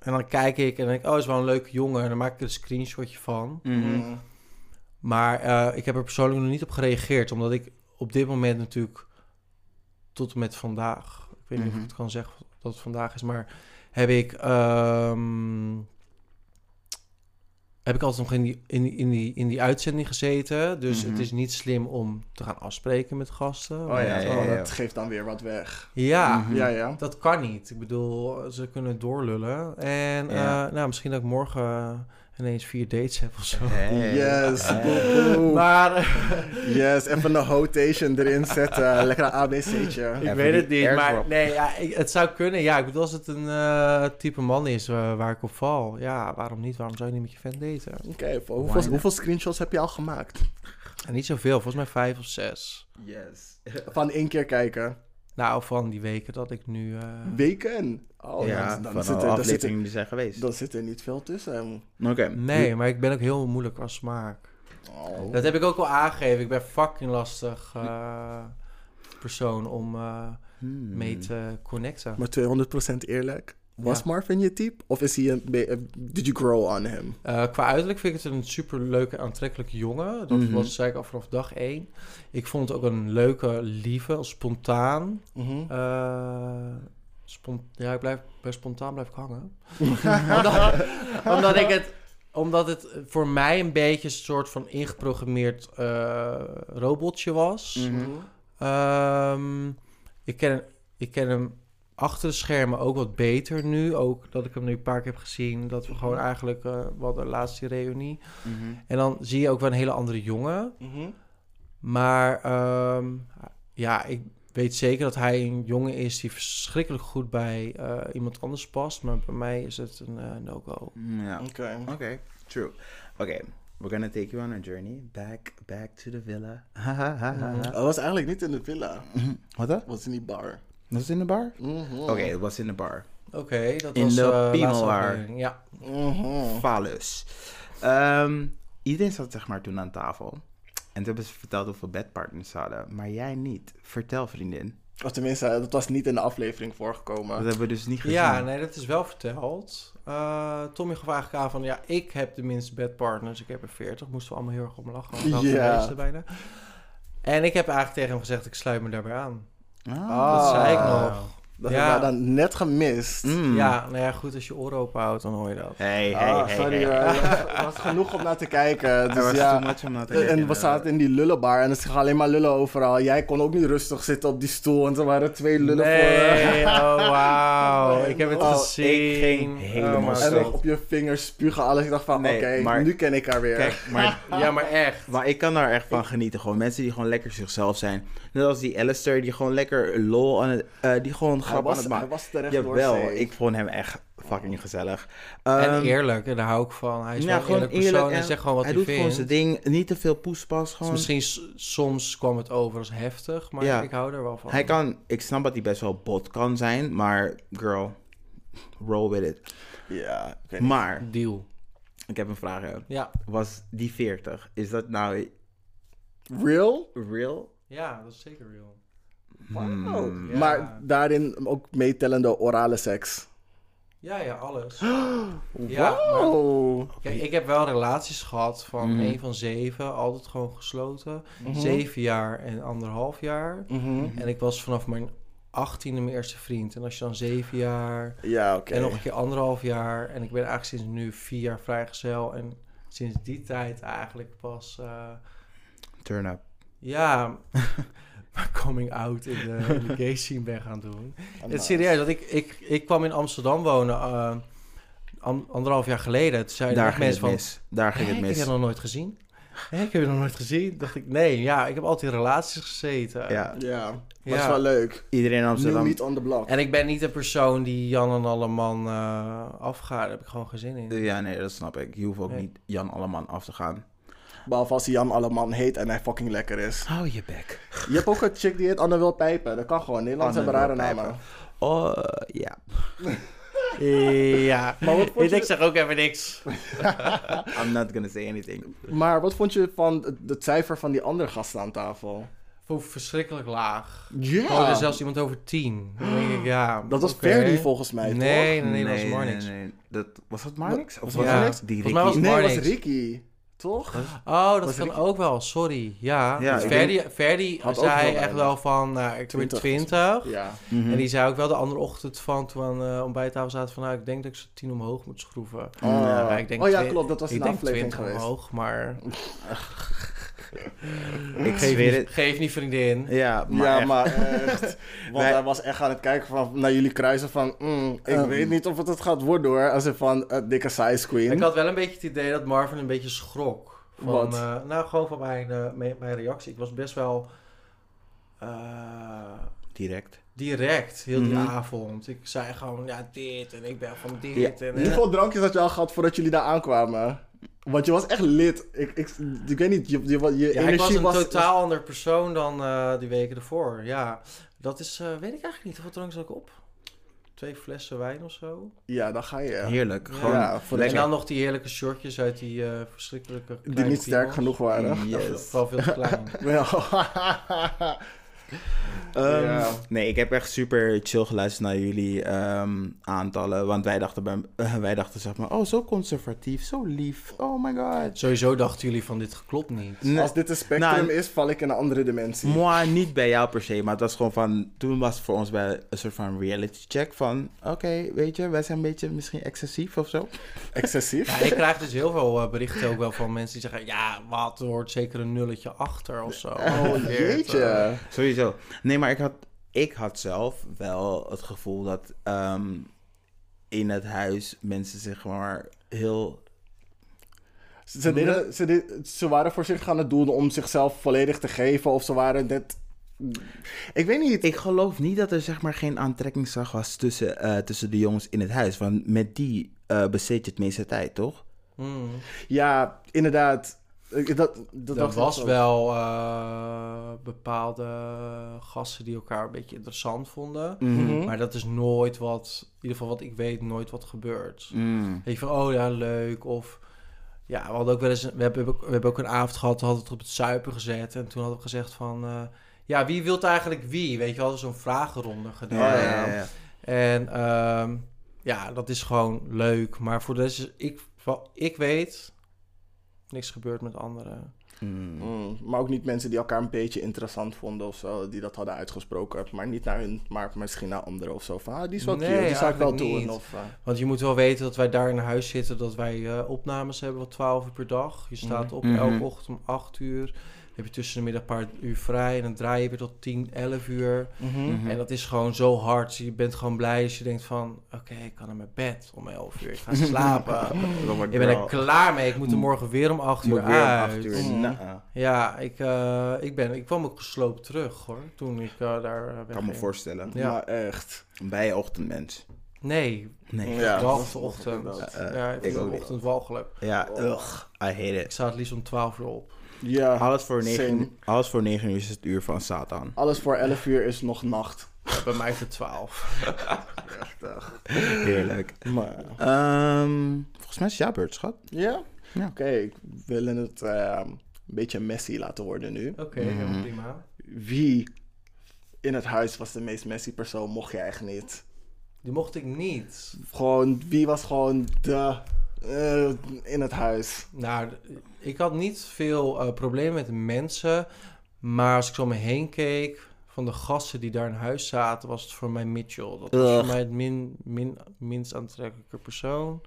D: En dan kijk ik en denk ik, oh, is wel een leuke jongen. En dan maak ik er een screenshotje van.
A: Mhm.
B: Mm.
D: Maar eh, ik heb er persoonlijk nog niet op gereageerd, omdat ik op dit moment natuurlijk tot en met vandaag, ik weet niet of
A: Mhm.
D: ik het kan zeggen dat het vandaag is, maar heb ik, ehm, heb ik altijd nog in die, in, die, in, die, in die uitzending gezeten. Dus
A: Mhm.
D: het is niet slim om te gaan afspreken met gasten.
B: Oh ja,
A: Ja, ja,
B: oh,
A: ja.
B: dat geeft dan weer wat weg.
D: Ja,
A: Mhm.
B: Ja, ja.
D: dat kan niet. Ik bedoel, ze kunnen doorlullen. En
A: Ja.
D: eh, nou, misschien dat ik morgen ineens vier dates heb of zo.
A: Hey.
B: Yes,
A: Hey.
D: Maar
B: Yes, even een rotation erin zetten. Lekker een ABC'tje.
D: ik
A: Even
D: weet het niet. Maar nee, ja, ik- het zou kunnen. Ja, ik bedoel, als het een eh, type man is eh, waar ik op val. Ja, waarom niet? Waarom zou je niet met je fan daten?
B: Oké, hoeveel, hoeveel screenshots heb je al gemaakt?
D: En niet zoveel, volgens mij vijf of zes.
A: Yes.
B: Van één keer kijken.
D: Nou, van die weken dat ik nu... eh,
B: Weken? Oh,
A: ja,
B: dan, dan,
A: van
B: zit er, dan,
A: die zijn geweest.
B: dan zit er niet veel tussen.
A: Oké.
D: Nee, maar ik ben ook heel moeilijk qua smaak.
B: Oh.
D: Dat heb ik ook wel aangegeven. Ik ben fucking lastig eh, persoon om eh,
A: Hmm.
D: mee te connecten.
B: Maar 200% eerlijk. Was
D: Ja.
B: Marvin je type? Of is hij een eh, Did you grow on him?
D: Eh, qua uiterlijk vind ik het een super leuke, aantrekkelijke jongen. Dat
A: Mhm.
D: was zei ik al vanaf dag één. Ik vond het ook een leuke, lieve, spontaan.
B: Mhm.
D: eh, spon- ja, ik blijf bij spontaan blijf ik hangen. omdat, omdat ik het omdat het voor mij een beetje een soort van ingeprogrammeerd robotje was. Ehm, ik, ken, ik ken hem achter de schermen ook wat beter nu. Ook dat ik hem nu een paar keer heb gezien. Dat we gewoon eigenlijk... eh we hadden de laatste reunie.
A: Mhm.
D: En dan zie je ook wel een hele andere jongen.
B: Mhm.
D: Maar ehm, ja, ik weet zeker dat hij een jongen is... die verschrikkelijk goed bij eh, iemand anders past. Maar bij mij is het een eh, no-go.
A: Mm, Ja.
B: Oké.
A: Oké, true. Oké, we're gonna take you on a journey. Back, back to the villa.
B: Dat was eigenlijk niet in de villa.
A: Wat? Dat
B: was in die bar.
A: Was het in de bar?
B: Mhm.
A: Oké, het was in de bar.
D: Oké, dat
A: In
D: was
A: de
D: eh, laatste
A: Piemelwaar.
D: aflevering. Ja.
B: Mhm.
A: Falus. Ehm, iedereen zat zeg maar toen aan tafel. En toen hebben ze verteld hoeveel bedpartners ze hadden. Maar jij niet. Vertel vriendin.
B: Of tenminste, dat was niet in de aflevering voorgekomen.
A: Dat hebben we dus niet gezien.
D: Ja, nee, dat is wel verteld. Eh, Tommy gaf eigenlijk aan van, ja, ik heb de minste bedpartners. Ik heb er 40. Moesten we allemaal heel erg om lachen. de
B: Ja.
D: bijna. En ik heb eigenlijk tegen hem gezegd, ik sluit me daarbij aan.
A: Ah.
D: Dat zei ik nog.
B: Dat
D: Ja.
B: hebben we dan net gemist.
A: Mm.
D: Ja, nou ja, goed, als je oren open houdt, dan hoor je dat.
A: Hey, hey,
B: Ah,
A: hey,
B: sorry
A: hey.
B: Er was genoeg om naar te kijken. Dus
A: was
B: ja.
A: too much om naar te
B: En we zaten in die lullenbar en er gaan alleen maar lullen overal. Jij kon ook niet rustig zitten op die stoel en er waren twee lullen
D: Nee,
B: voor
D: oh wauw. Ik heb het
B: Oh,
D: gezien.
A: ik ging helemaal
D: maar
B: En nog op je vingers spugen alles. Ik dacht van,
A: Nee,
B: oké, nu ken ik haar weer.
A: Kijk, maar,
D: Ja, maar echt.
A: maar ik kan daar echt van genieten. Gewoon mensen die gewoon lekker zichzelf zijn. Net als die Alistair, die gewoon lekker lol aan het... eh, die gewoon grap aan
B: was,
A: het
B: hij was terecht
A: Jawel, ik vond hem echt fucking gezellig.
D: En
A: Ehm,
D: eerlijk, en daar hou ik van. Hij is een
A: gewoon
D: eerlijk persoon
A: eerlijk
D: en
A: en
D: zegt gewoon wat
A: hij
D: hij,
A: doet gewoon
D: vindt.
A: zijn ding. Niet te veel poespas.
D: Dus
A: Gewoon.
D: misschien s- soms kwam het over als heftig, maar
A: Ja.
D: ik hou er wel van.
A: Hij kan, ik snap dat hij best wel bot kan zijn, maar girl, roll with it.
B: Ja, oké.
A: Maar,
D: Deal.
A: ik heb een vraag. hè.
D: Ja.
A: Was die 40, is dat nou
B: Real?
A: real?
D: ja, dat is zeker real.
A: Hmm.
D: Ja.
B: Maar daarin ook meetellende orale seks.
D: Ja, ja, alles. Ja, maar-
B: Wow.
D: Kijk, ik heb wel relaties gehad van
A: Mhm.
D: één van zeven, altijd gewoon gesloten.
B: Mhm.
D: Zeven jaar en anderhalf jaar.
B: Mhm.
D: En ik was vanaf mijn achttiende mijn eerste vriend. En als je dan zeven jaar
B: Ja, oké.
D: en nog een keer anderhalf jaar. En ik ben eigenlijk sinds nu vier jaar vrijgezel. En sinds die tijd eigenlijk pas, eh,
A: Turn up.
D: ja, mijn coming out in de, in de gay scene ben gaan doen.
B: Oh,
D: Het serieus, dat ik, ik, ik kwam in Amsterdam wonen eh, an- anderhalf jaar geleden. Toen zeiden
A: Daar
D: echt
A: ging het
D: mensen van,
A: mis. Daar ging het
D: Ik heb
A: mis.
D: je nog nooit gezien. Hè, ik heb je nog nooit gezien. Dacht ik, nee, ja, ik heb altijd in relaties gezeten.
A: Ja,
B: Ja, maar
D: Ja.
B: is wel leuk.
A: iedereen in
B: New
A: Amsterdam.
B: meat on the block.
D: En ik ben niet een persoon die Jan en Alleman eh afgaat. Daar heb ik gewoon geen zin in.
A: Ja, nee, dat snap ik. Je hoeft ook
D: Nee.
A: niet Jan Alleman af te gaan.
B: Behalve als hij Jan Alleman heet en hij fucking lekker is.
A: Hou je bek.
B: Je hebt ook een chick die heet Anne wil pijpen. Dat kan gewoon. Nederlands
A: Anne
B: hebben rare namen.
A: Oh, ja.
D: Ja,
B: Maar wat vond
D: ik
B: je,
D: zeg ook even niks.
A: I'm not gonna say anything.
B: maar wat vond je van het, het cijfer van die andere gasten aan tafel?
D: Vond ik verschrikkelijk laag.
B: Ja.
D: Oh, er is zelfs iemand over tien. Dan denk ik, ja,
B: Dat was. Ferdy volgens mij, toch?
D: Nee, nee, nee, dat was Marnix.
A: nee, nee. Dat, was dat Marnix? Of
B: Was
A: was
D: dat
A: dat
D: Marnix?
A: die
D: Volgens mij was
A: Ricky?
B: Nee,
D: Marnix.
B: was Ricky. Toch?
D: Oh, dat
B: Was
D: kan ook wel, sorry. Ja,
A: Ja,
D: dus
B: ook
D: zei
B: wel
D: echt wel van, nou, ik ben
B: 20.
D: 20.
B: Ja.
A: Mhm.
D: En die zei ook wel de andere ochtend van, toen we aan de ontbijttafel zaten, van, nou, ik denk dat ik ze tien omhoog moet schroeven.
B: Oh,
A: Ja,
D: ik denk
B: oh ja,
D: twi-
B: klopt. Dat was
D: ik
B: een
D: denk
B: aflevering
D: 20
B: geweest.
D: omhoog, maar...
A: Ik
D: Geef,
A: zweer
D: niet,
A: het.
D: geef niet vriendin.
A: Ja, maar
B: ja,
A: echt.
B: maar echt. Want
A: Wij-
B: hij was echt aan het kijken van, naar jullie kruisen van... mm, ik
A: Ehm.
B: weet niet of het het gaat worden hoor. Als een van eh, dikke size queen.
D: Ik had wel een beetje het idee dat Marvin een beetje schrok. Van, eh, nou, gewoon van mijn, eh, mijn, mijn reactie. Ik was best wel eh,
A: Direct.
D: direct, heel die
A: Mhm.
D: avond. Ik zei gewoon, ja, dit en ik ben van dit.
A: Ja.
D: En, eh,
B: Hoeveel drankjes had je al gehad voordat jullie daar aankwamen? Want je was echt lid. Ik, ik, ik weet niet, je, je, je
D: ja, ik
B: energie
D: was een totaal ander persoon dan eh, die weken ervoor. Ja, dat is, eh, weet ik eigenlijk niet. Hoeveel drank zat ik op? Twee flessen wijn of zo.
B: Ja, dan ga je.
A: Heerlijk.
D: Ja.
A: Gewoon
B: Ja, voor
D: En dan nog die heerlijke shortjes uit die eh, verschrikkelijke
B: Die niet sterk genoeg waren.
A: Yes.
D: Vooral veel te klein.
A: Ehm,
B: Ja.
A: Nee, ik heb echt super chill geluisterd naar jullie ehm, aantallen. Want wij dachten, bij, wij dachten zeg maar, oh, zo conservatief, zo lief. Oh my god.
D: Sowieso dachten jullie van dit klopt niet.
A: Nee,
B: Als dit een spectrum
A: Nou,
B: is, val ik in een andere dimensie.
A: Moi, niet bij jou per se, maar het was gewoon van... Toen was het voor ons bij een soort van reality check van... Oké, weet je, wij zijn een beetje misschien excessief of zo.
B: Excessief.
D: Ja, ik krijg dus heel veel eh, berichten ook wel van mensen die zeggen... Ja, wat, er hoort zeker een nulletje achter of zo.
B: Oh, jeetje.
D: eh,
A: Sowieso. Nee, maar ik had, ik had zelf wel het gevoel dat ehm, in het huis mensen zeg maar heel...
B: Ze, deden, ze, de- ze waren voorzichtig aan het doen om zichzelf volledig te geven. Of ze waren net... Ik weet niet.
A: Ik geloof niet dat er zeg maar geen aantrekkingskracht was tussen, eh, tussen de jongens in het huis. Want met die eh besteed je het meeste tijd, toch?
D: hmm.
B: Ja, inderdaad. Ik- Dat, dat,
D: Er was wel eh, bepaalde gasten die elkaar een beetje interessant vonden.
B: Mhm.
D: Maar dat is nooit wat, in ieder geval wat ik weet, nooit wat gebeurt.
A: Mm.
D: Weet je van, oh ja, leuk. Of ja, we hadden ook wel eens, we hebben, ook- we hebben ook een avond gehad, we hadden het op het suipen gezet. En toen hadden we gezegd van, eh, ja, wie wilt eigenlijk wie? Weet je, we hadden zo'n vragenronde gedaan.
A: Ja, ja, ja, ja.
D: En ehm, ja, dat is gewoon leuk. Maar voor de rest is, ik, ik weet, niks gebeurt met anderen.
A: Mm.
B: Mm, maar ook niet mensen die elkaar een beetje interessant vonden of zo, die dat hadden uitgesproken. Maar niet naar hun, maar misschien naar anderen of zo. Van, ah, die is wel
D: Nee,
B: cute, die zou ik wel doen. Of, eh,
D: Want je moet wel weten dat wij daar in huis zitten, dat wij eh, opnames hebben van 12 uur per dag. Je staat op
A: Mhm.
D: elke ochtend om 8 uur. Heb je tussen de middag een paar uur vrij en dan draai je weer tot 10, 11 uur.
A: Mhm.
D: En dat is gewoon zo hard. Je bent gewoon blij als je denkt van, oké, ik kan naar mijn bed om 11 uur. Ik ga slapen. Ik ben er klaar mee. Ik moet er morgen weer om 8 uur uit.
A: acht uur.
B: Mm.
A: Nou,
D: Ja, ik, eh, ik, ben, ik kwam ook gesloopt terug hoor, toen ik eh, daar uh,
A: Ik kan me voorstellen.
D: Ja.
B: Maar echt.
A: Bij je ochtendmens.
D: Nee,
A: Nee.
B: Ja,
D: ochtend.
A: Eh,
D: ja,
A: ik
D: ik
A: ook
D: ochtend walgelijk.
A: Ja, ugh, I hate
D: Ik
A: it.
D: sta het liefst om 12 uur op.
B: Ja,
A: Alles voor,
B: same.
A: 9, alles voor 9 uur is het uur van Satan.
B: alles voor 11 uur is nog nacht.
D: Ja, bij mij is het 12.
A: Heerlijk.
B: Maar,
A: Ehm, volgens mij is het jouw beurt, schat.
B: ja?
A: Ja.
B: Oké, ik wil het eh, een beetje messy laten worden nu.
D: Oké,
A: Mhm.
D: helemaal prima.
B: Wie in het huis was de meest messy persoon, mocht je echt niet.
D: Die mocht ik niet.
B: Gewoon, wie was gewoon de eh, in het huis?
D: Nou, ik had niet veel eh, problemen met de mensen. Maar als ik zo om me heen keek, van de gasten die daar in huis zaten, was het voor mij Mitchell. Dat was
A: Ugh.
D: voor mij het min, min, minst aantrekkelijke persoon.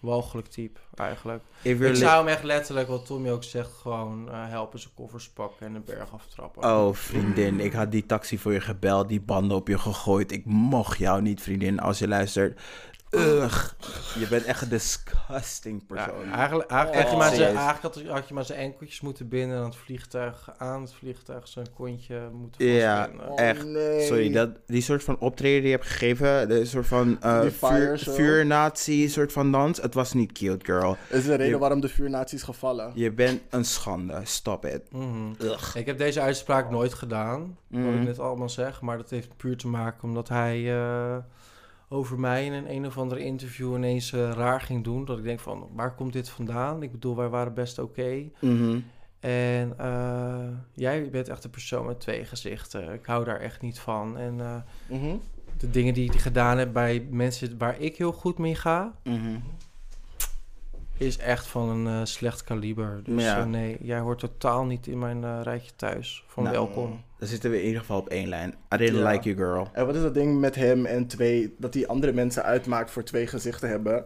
D: Walgelijk type, eigenlijk.
A: Ik
D: zou hem echt letterlijk, wat Tommy ook zegt, gewoon eh, helpen zijn koffers pakken en een berg aftrappen.
A: Oh, vriendin, ik had die taxi voor je gebeld, die banden op je gegooid. Ik mocht jou niet, vriendin, als je luistert. Ugh, je bent echt een disgusting
D: Ja,
A: persoon.
D: eigenlijk, eigenlijk,
A: Oh,
D: had je maar zijn,
A: serieus.
D: eigenlijk had, had je maar zijn enkeltjes moeten binden aan het vliegtuig, aan het vliegtuig zijn kontje moeten
A: Ja,
D: vastbinden.
B: Oh,
A: echt.
B: nee.
A: Sorry, dat, die soort van optreden die je hebt gegeven, de soort van eh
B: Die fire
A: vuur,
B: show.
A: vuurnazi soort van dans, het was niet cute, girl.
B: Dat is de reden
A: Je-
B: waarom de vuurnaties gevallen.
A: Je bent een schande, stop it.
D: Mhm.
A: Ugh.
D: Ik heb deze uitspraak nooit gedaan, wat
A: Mhm.
D: ik net allemaal zeg. Maar dat heeft puur te maken omdat hij eh, over mij in een, een of ander interview ineens eh, raar ging doen. Dat ik denk van, waar komt dit vandaan? Ik bedoel, wij waren best oké.
A: Mhm.
D: En eh, jij bent echt een persoon met twee gezichten. Ik hou daar echt niet van. En eh,
B: Mhm.
D: de dingen die hij gedaan heeft bij mensen waar ik heel goed mee ga,
A: Mhm.
D: is echt van een slecht kaliber. Dus
A: Ja.
D: nee, jij hoort totaal niet in mijn rijtje thuis. Van
A: Nou,
D: welkom.
A: Dan zitten we in ieder geval op één lijn. I didn't
B: Ja.
A: like you, girl.
B: En wat is dat ding met hem en twee, dat hij andere mensen uitmaakt voor twee gezichten hebben?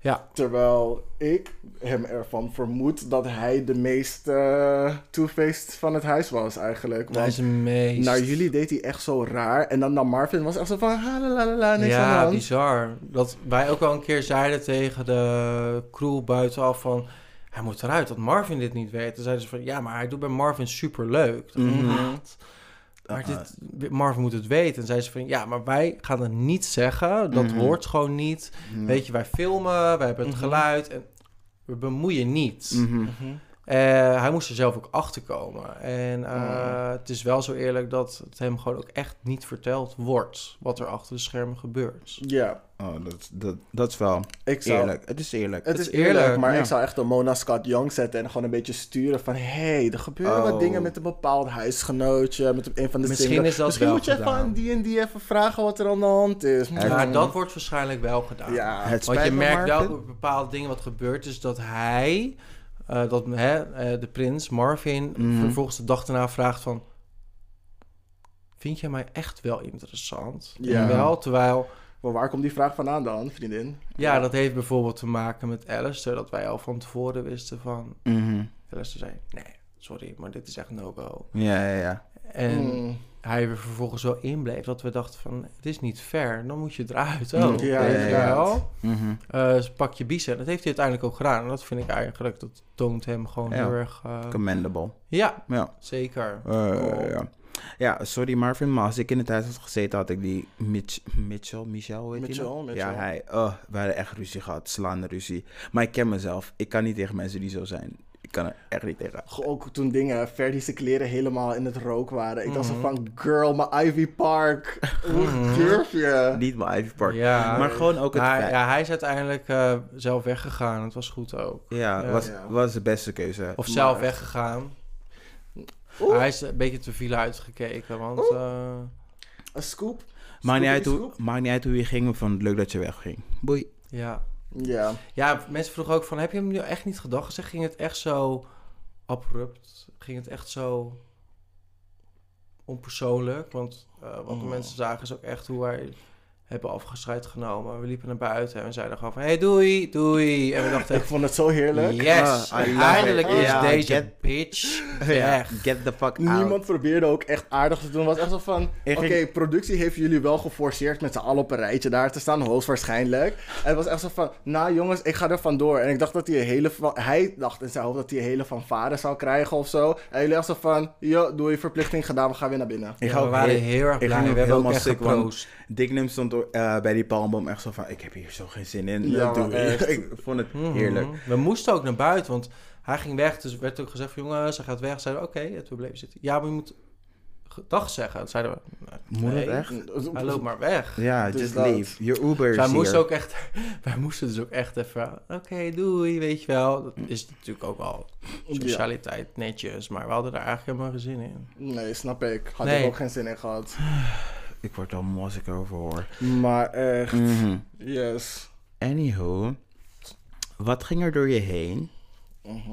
D: Ja,
B: Terwijl ik hem ervan vermoed dat hij de meest eh, two-faced van het huis was eigenlijk.
D: hij is
B: Want
D: een meest...
B: naar jullie deed hij echt zo raar. En dan naar Marvin was echt zo van, ha la la la la, niks
D: ja, bizar. Dat wij ook al een keer zeiden tegen de crew buitenaf van... Hij moet eruit, dat Marvin dit niet weet. Toen zeiden ze van, ja, maar hij doet bij Marvin superleuk. Dat
B: Mhm.
D: Maar dit, Marvin moet het weten. En zei ze van, ja, maar wij gaan het niet zeggen. Dat
A: Mhm.
D: hoort gewoon niet. Weet je, wij filmen, wij hebben het
B: Mhm.
D: geluid. En we bemoeien niets. Eh, hij moest er zelf ook achter komen. En eh,
B: Mm.
D: het is wel zo eerlijk dat het hem gewoon ook echt niet verteld wordt. Wat er achter de schermen gebeurt.
B: Ja,
A: Oh, dat, dat, dat is wel
B: ik zou...
A: eerlijk. Het is eerlijk.
B: Het
D: Het
B: is eerlijk,
D: eerlijk,
B: maar
A: ja.
B: ik zou echt een Mona Scott Young zetten en gewoon een beetje sturen van... hey, er gebeuren
A: Oh.
B: wat dingen met een bepaald huisgenootje, met een van de
D: Misschien is dat
B: Misschien
D: wel
B: moet je even
D: gedaan.
B: aan die en die even vragen wat er aan de hand is.
D: Ja,
B: Mm.
D: dat wordt waarschijnlijk wel gedaan.
B: Ja,
A: Het
D: Want je merkt wel bepaalde dingen wat gebeurt. is dat hij, eh, dat, hè, eh, de prins Marvin,
A: Mhm.
D: vervolgens de dag daarna vraagt van... Vind jij mij echt wel interessant?
B: Ja.
D: Wel, terwijl...
B: maar waar komt die vraag vandaan dan, vriendin?
D: Ja, dat heeft bijvoorbeeld te maken met Alistair. Dat wij al van tevoren wisten van...
A: Mhm.
D: Alistair zei, nee, sorry, maar dit is echt no-go.
A: Ja, ja, ja.
D: En
B: Mm.
D: Hij er vervolgens zo inbleef dat we dachten van... Het is niet fair, dan moet je eruit. Oh,
B: Ja,
D: weet je
B: inderdaad.
D: wel?
A: Mhm.
D: Eh, pak je biezen. Dat heeft hij uiteindelijk ook gedaan. En dat vind ik eigenlijk, dat toont hem gewoon
A: Ja.
D: heel erg... eh,
A: Commendable.
D: ja,
A: Ja.
D: zeker.
A: Eh, ja. ja, sorry Marvin, maar als ik in het huis had gezeten, had ik die Mitch, Mitchell, Michel, heet die
B: Mitchell,
A: nou?
B: Mitchell.
A: Ja, hij, oh, we hadden echt ruzie gehad, slaande ruzie. Maar ik ken mezelf, ik kan niet tegen mensen die zo zijn. Ik kan er echt niet tegen.
B: Ook toen dingen, Ferdy's kleren helemaal in het rook waren. Ik dacht zo
D: Mhm.
B: van, girl, mijn Ivy Park. Hoe durf je?
A: Niet mijn Ivy Park.
D: Ja,
A: maar gewoon ook het
D: hij,
A: feit.
D: ja, hij is uiteindelijk eh, zelf weggegaan. Het was goed ook.
A: Ja,
D: Ja.
A: was,
B: Ja.
A: was de beste keuze.
D: Of
B: Maar
D: zelf weggegaan.
B: Oeh.
D: Hij is een beetje te veel uitgekeken, want... eh,
B: Een scoop?
A: Maakt niet, uit hoe, maakt niet uit hoe je ging, vond het leuk dat je wegging. Boei.
D: ja.
B: Ja.
D: ja, mensen vroegen ook van... Heb je hem nu echt niet gedacht? Zeg, ging het echt zo abrupt? Ging het echt zo onpersoonlijk? Want eh, wat de
B: Mm.
D: mensen zagen is ook echt hoe wij hebben afgescheid genomen. We liepen naar buiten en we zeiden gewoon van... Hey, doei, doei. En we dachten
B: Ik vond het zo heerlijk.
D: Yes,
A: Ah,
D: eindelijk is deze
A: get-
D: bitch
A: get the fuck out.
B: Niemand probeerde ook echt aardig te doen. Het was echt zo van... Oké,
A: ging-
B: productie heeft jullie wel geforceerd met z'n allen op een rijtje daar te staan. Hoogstwaarschijnlijk. En het was echt zo van... Nou jongens, ik ga er vandoor. En ik dacht dat hij een hele... van- Hij dacht in zijn hoofd dat hij een hele fanfare zou krijgen of zo. En jullie echt zo van... Yo, doe je verplichting gedaan. We gaan weer naar binnen.
A: Ik
D: Ja,
A: ga
D: we waren
A: heel-
D: erg blij.
A: ook
D: We hebben ook echt.
A: Dicknum stond eh, bij die palmboom echt zo van, ik heb hier zo geen zin in.
B: Ja, echt.
A: ik vond het
D: Mhm.
A: heerlijk.
D: We moesten ook naar buiten, want hij ging weg. Dus werd ook gezegd van, jongens, hij gaat weg. Zeiden we, oké, en toen bleven zitten. Ja, maar je moet dag zeggen. Toen zeiden we,
A: Moet
D: nee,
A: dat echt?
D: hij loopt maar weg.
A: Ja,
B: Dus
A: just leave. Your Uber is
D: Wij moesten ook echt, wij moesten dus ook echt even, oké, doei, weet je wel. Dat is natuurlijk ook wel socialiteit netjes, maar we hadden daar eigenlijk helemaal geen zin in.
B: Nee, snap ik. Had
D: Nee.
B: ik ook geen zin in gehad.
A: Ik word al moe als ik erover hoor.
B: Maar echt...
A: Mhm.
B: Yes.
A: Anywho, wat ging er door je heen
B: Mhm.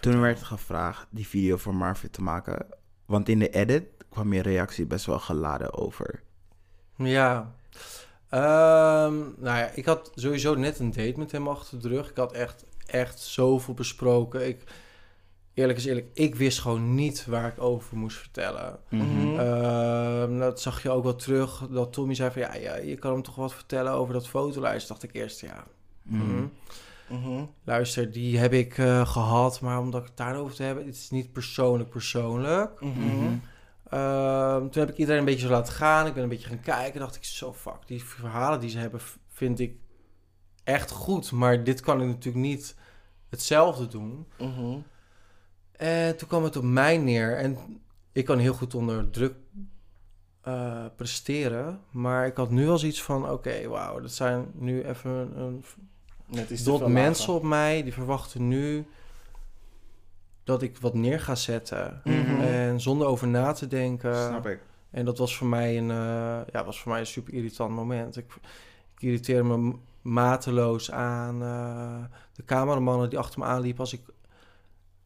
A: toen werd gevraagd die video voor Marvin te maken? Want in de edit kwam je reactie best wel geladen over.
D: Ja. Ehm, nou ja, ik had sowieso net een date met hem achter de rug. Ik had echt, echt zoveel besproken. Ik, eerlijk is eerlijk, ik wist gewoon niet waar ik over moest vertellen.
B: Mhm.
D: Ehm, dat zag je ook wel terug. Dat Tommy zei van, ja, ja, je kan hem toch wat vertellen over dat fotolijst. Dacht ik eerst, ja,
A: Mhm.
D: mhm. Luister, die heb ik eh, gehad. Maar omdat ik het daarover te hebben, het is niet persoonlijk persoonlijk.
B: Mhm.
D: Ehm, toen heb ik iedereen een beetje zo laten gaan. Ik ben een beetje gaan kijken. dacht ik, zo fuck, die verhalen die ze hebben, vind ik echt goed. Maar dit kan ik natuurlijk niet hetzelfde doen. En toen kwam het op mij neer. En ik kan heel goed onder druk eh, presteren. Maar ik had nu al zoiets van, oké, wauw, dat zijn nu even een, een
B: Net
D: dot
B: veel
D: mensen op mij. Die verwachten nu dat ik wat neer ga zetten.
B: Mhm.
D: En zonder over na te denken.
A: Snap ik.
D: En dat was voor mij een, eh, ja, was voor mij een super irritant moment. Ik, ik irriteerde me mateloos aan eh, de cameramannen die achter me aanliepen als ik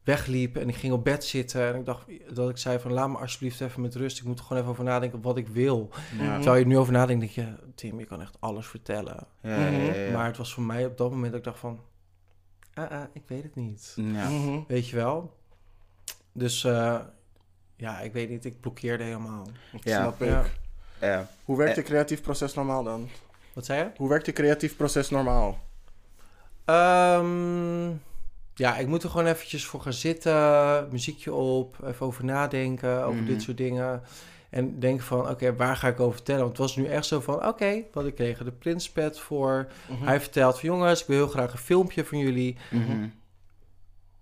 D: wegliep en ik ging op bed zitten en ik dacht dat ik zei van laat me alsjeblieft even met rust. Ik moet er gewoon even over nadenken wat ik wil.
A: Ja.
D: Terwijl je nu over nadenkt, denk je, Tim, je kan echt alles vertellen.
A: Ja, ja, ja, ja.
D: Maar het was voor mij op dat moment dat ik dacht van, ah, ah, ik weet het niet.
A: Ja.
B: Mhm.
D: Weet je wel? Dus eh, ja, ik weet niet, ik blokkeerde helemaal.
A: Ja.
B: Snap ik.
D: Ja.
A: Ja.
B: Hoe werkt
A: Eh.
B: je creatief proces normaal dan?
D: Wat zei je?
B: Hoe werkt je creatief proces normaal?
D: Ehm, ja, ik moet er gewoon eventjes voor gaan zitten, muziekje op, even over nadenken, over
A: Mhm.
D: dit soort dingen. En denken van, oké, waar ga ik over vertellen? Want het was nu echt zo van, oké, wat ik kreeg er de Prinspad voor.
B: Mhm.
D: Hij vertelt van, jongens, ik wil heel graag een filmpje van jullie.
A: Mhm.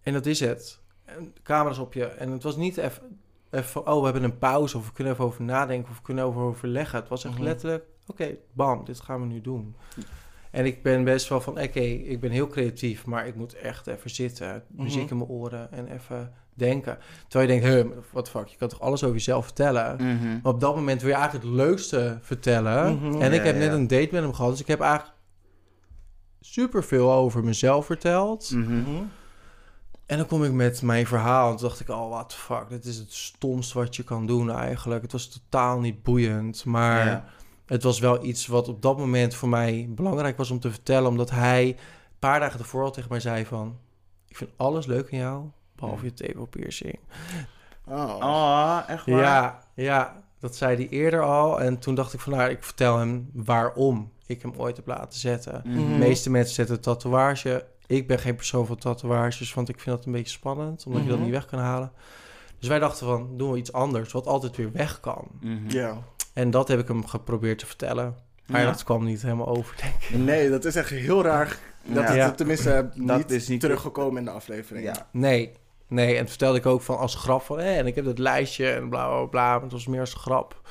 D: En dat is het. En camera's op je. En het was niet even, even oh, we hebben een pauze. Of we kunnen even over nadenken. Of we kunnen over overleggen. Het was echt
B: Mhm.
D: letterlijk, oké, bam, dit gaan we nu doen. En ik ben best wel van, oké, ik ben heel creatief. Maar ik moet echt even zitten. Muziek
B: Mhm.
D: in mijn oren. En even denken. Terwijl je denkt, huh, wat fuck, je kan toch alles over jezelf vertellen?
A: Mhm.
D: Maar op dat moment wil je eigenlijk het leukste vertellen.
B: Mhm.
D: En ik
A: Ja,
D: heb net een date met hem gehad. Dus ik heb eigenlijk superveel over mezelf verteld. En dan kom ik met mijn verhaal en toen dacht ik, oh, what the fuck, dit is het stomst wat je kan doen eigenlijk. Het was totaal niet boeiend, maar
A: Ja.
D: Het was wel iets wat op dat moment voor mij belangrijk was om te vertellen, omdat hij een paar dagen ervoor al tegen mij zei van, ik vind alles leuk in jou, behalve je tepelpiercing.
B: Oh.
A: Oh, echt waar?
D: Ja, ja, dat zei hij eerder al en toen dacht ik van, nou, ik vertel hem waarom ik hem ooit heb laten zetten.
A: Mhm.
D: De meeste mensen zetten een tatoeage. Ik ben geen persoon van tatoeages, want ik vind dat een beetje spannend, omdat je dat
B: Mhm.
D: niet weg kan halen. Dus wij dachten van, doen we iets anders, wat altijd weer weg kan.
A: Mhm.
B: Ja.
D: En dat heb ik hem geprobeerd te vertellen. Maar
A: Ja.
D: dat kwam niet helemaal over, denk ik.
B: Nee, dat is echt heel raar. Dat
A: Ja.
B: is
D: Ja.
B: tenminste
A: Dat
B: niet,
A: is niet-
B: teruggekomen in de aflevering.
A: Ja.
D: Nee, nee. En toen vertelde ik ook van als grap van, hé, en ik heb dat lijstje en bla bla bla. Maar het was meer als grap.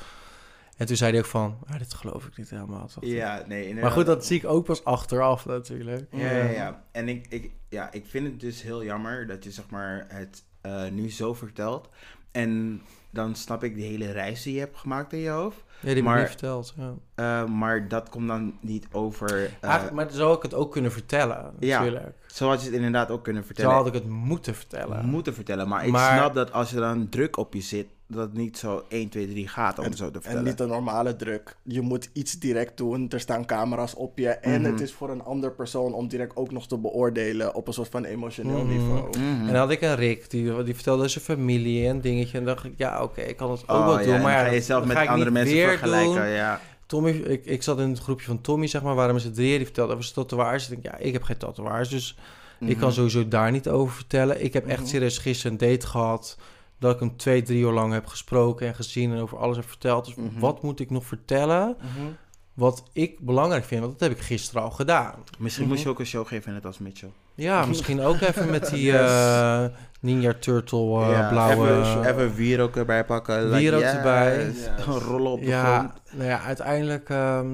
D: En toen zei hij ook van, ah, dit geloof ik niet helemaal.
A: Ja, nee. inderdaad.
D: Maar goed, dat zie ik ook pas achteraf natuurlijk.
A: Ja, ja, ja. En ik, ik, ja, ik vind het dus heel jammer dat je zeg maar het eh, nu zo vertelt. En dan snap ik de hele reis die je hebt gemaakt in je hoofd.
D: Ja, die
A: Maar-
D: niet verteld. Ja.
A: Eh, maar dat komt dan niet over... eh,
D: Eigenlijk, maar zo had ik het ook kunnen vertellen,
A: Ja.
D: natuurlijk.
A: Zo had je het inderdaad ook kunnen
D: Zo
A: vertellen.
D: had ik het moeten vertellen.
A: moeten vertellen. Maar ik
D: Maar-
A: snap dat als er dan druk op je zit, dat het niet zo 1, 2, 3 gaat om
B: En-
A: zo te
B: En
A: vertellen.
B: niet de normale druk. Je moet iets direct doen. Er staan camera's op je. En
A: Mhm.
B: het is voor een ander persoon om direct ook nog te beoordelen op een soort van emotioneel
D: Mhm.
B: niveau.
A: Mhm.
D: En dan had ik een Rick, die, die vertelde zijn familie en dingetje. En dacht ik, ja, oké, ik kan het ook
A: Oh,
D: wel
A: ja,
D: doen.
A: en
D: Maar ja,
A: ga je zelf met andere mensen vergelijken. Ja.
D: Tommy, ik, ik zat in het groepje van Tommy, zeg maar, waren met z'n drieën. Die vertelde over zijn tatoeages. Ik denk, ja, ik heb geen tatoeages, dus ik kan sowieso daar niet over vertellen. Ik heb echt serieus gisteren een date gehad. Dat ik hem twee, drie uur lang heb gesproken en gezien en over alles heb verteld. Dus
A: Mhm.
D: wat moet ik nog vertellen?
B: Mhm.
D: Wat ik belangrijk vind, want dat heb ik gisteren al gedaan.
A: Misschien
B: Mhm.
A: moest je ook een show geven net als Mitchell.
D: Ja, misschien ook even met die
B: Yes.
D: eh, Ninja Turtle eh,
A: Ja,
D: blauwe...
A: Even, even wierook erbij pakken. like,
D: Wierook
A: yes.
D: erbij.
B: Yes.
A: Rollen op de
D: ja,
A: grond.
D: nou ja, uiteindelijk... ehm,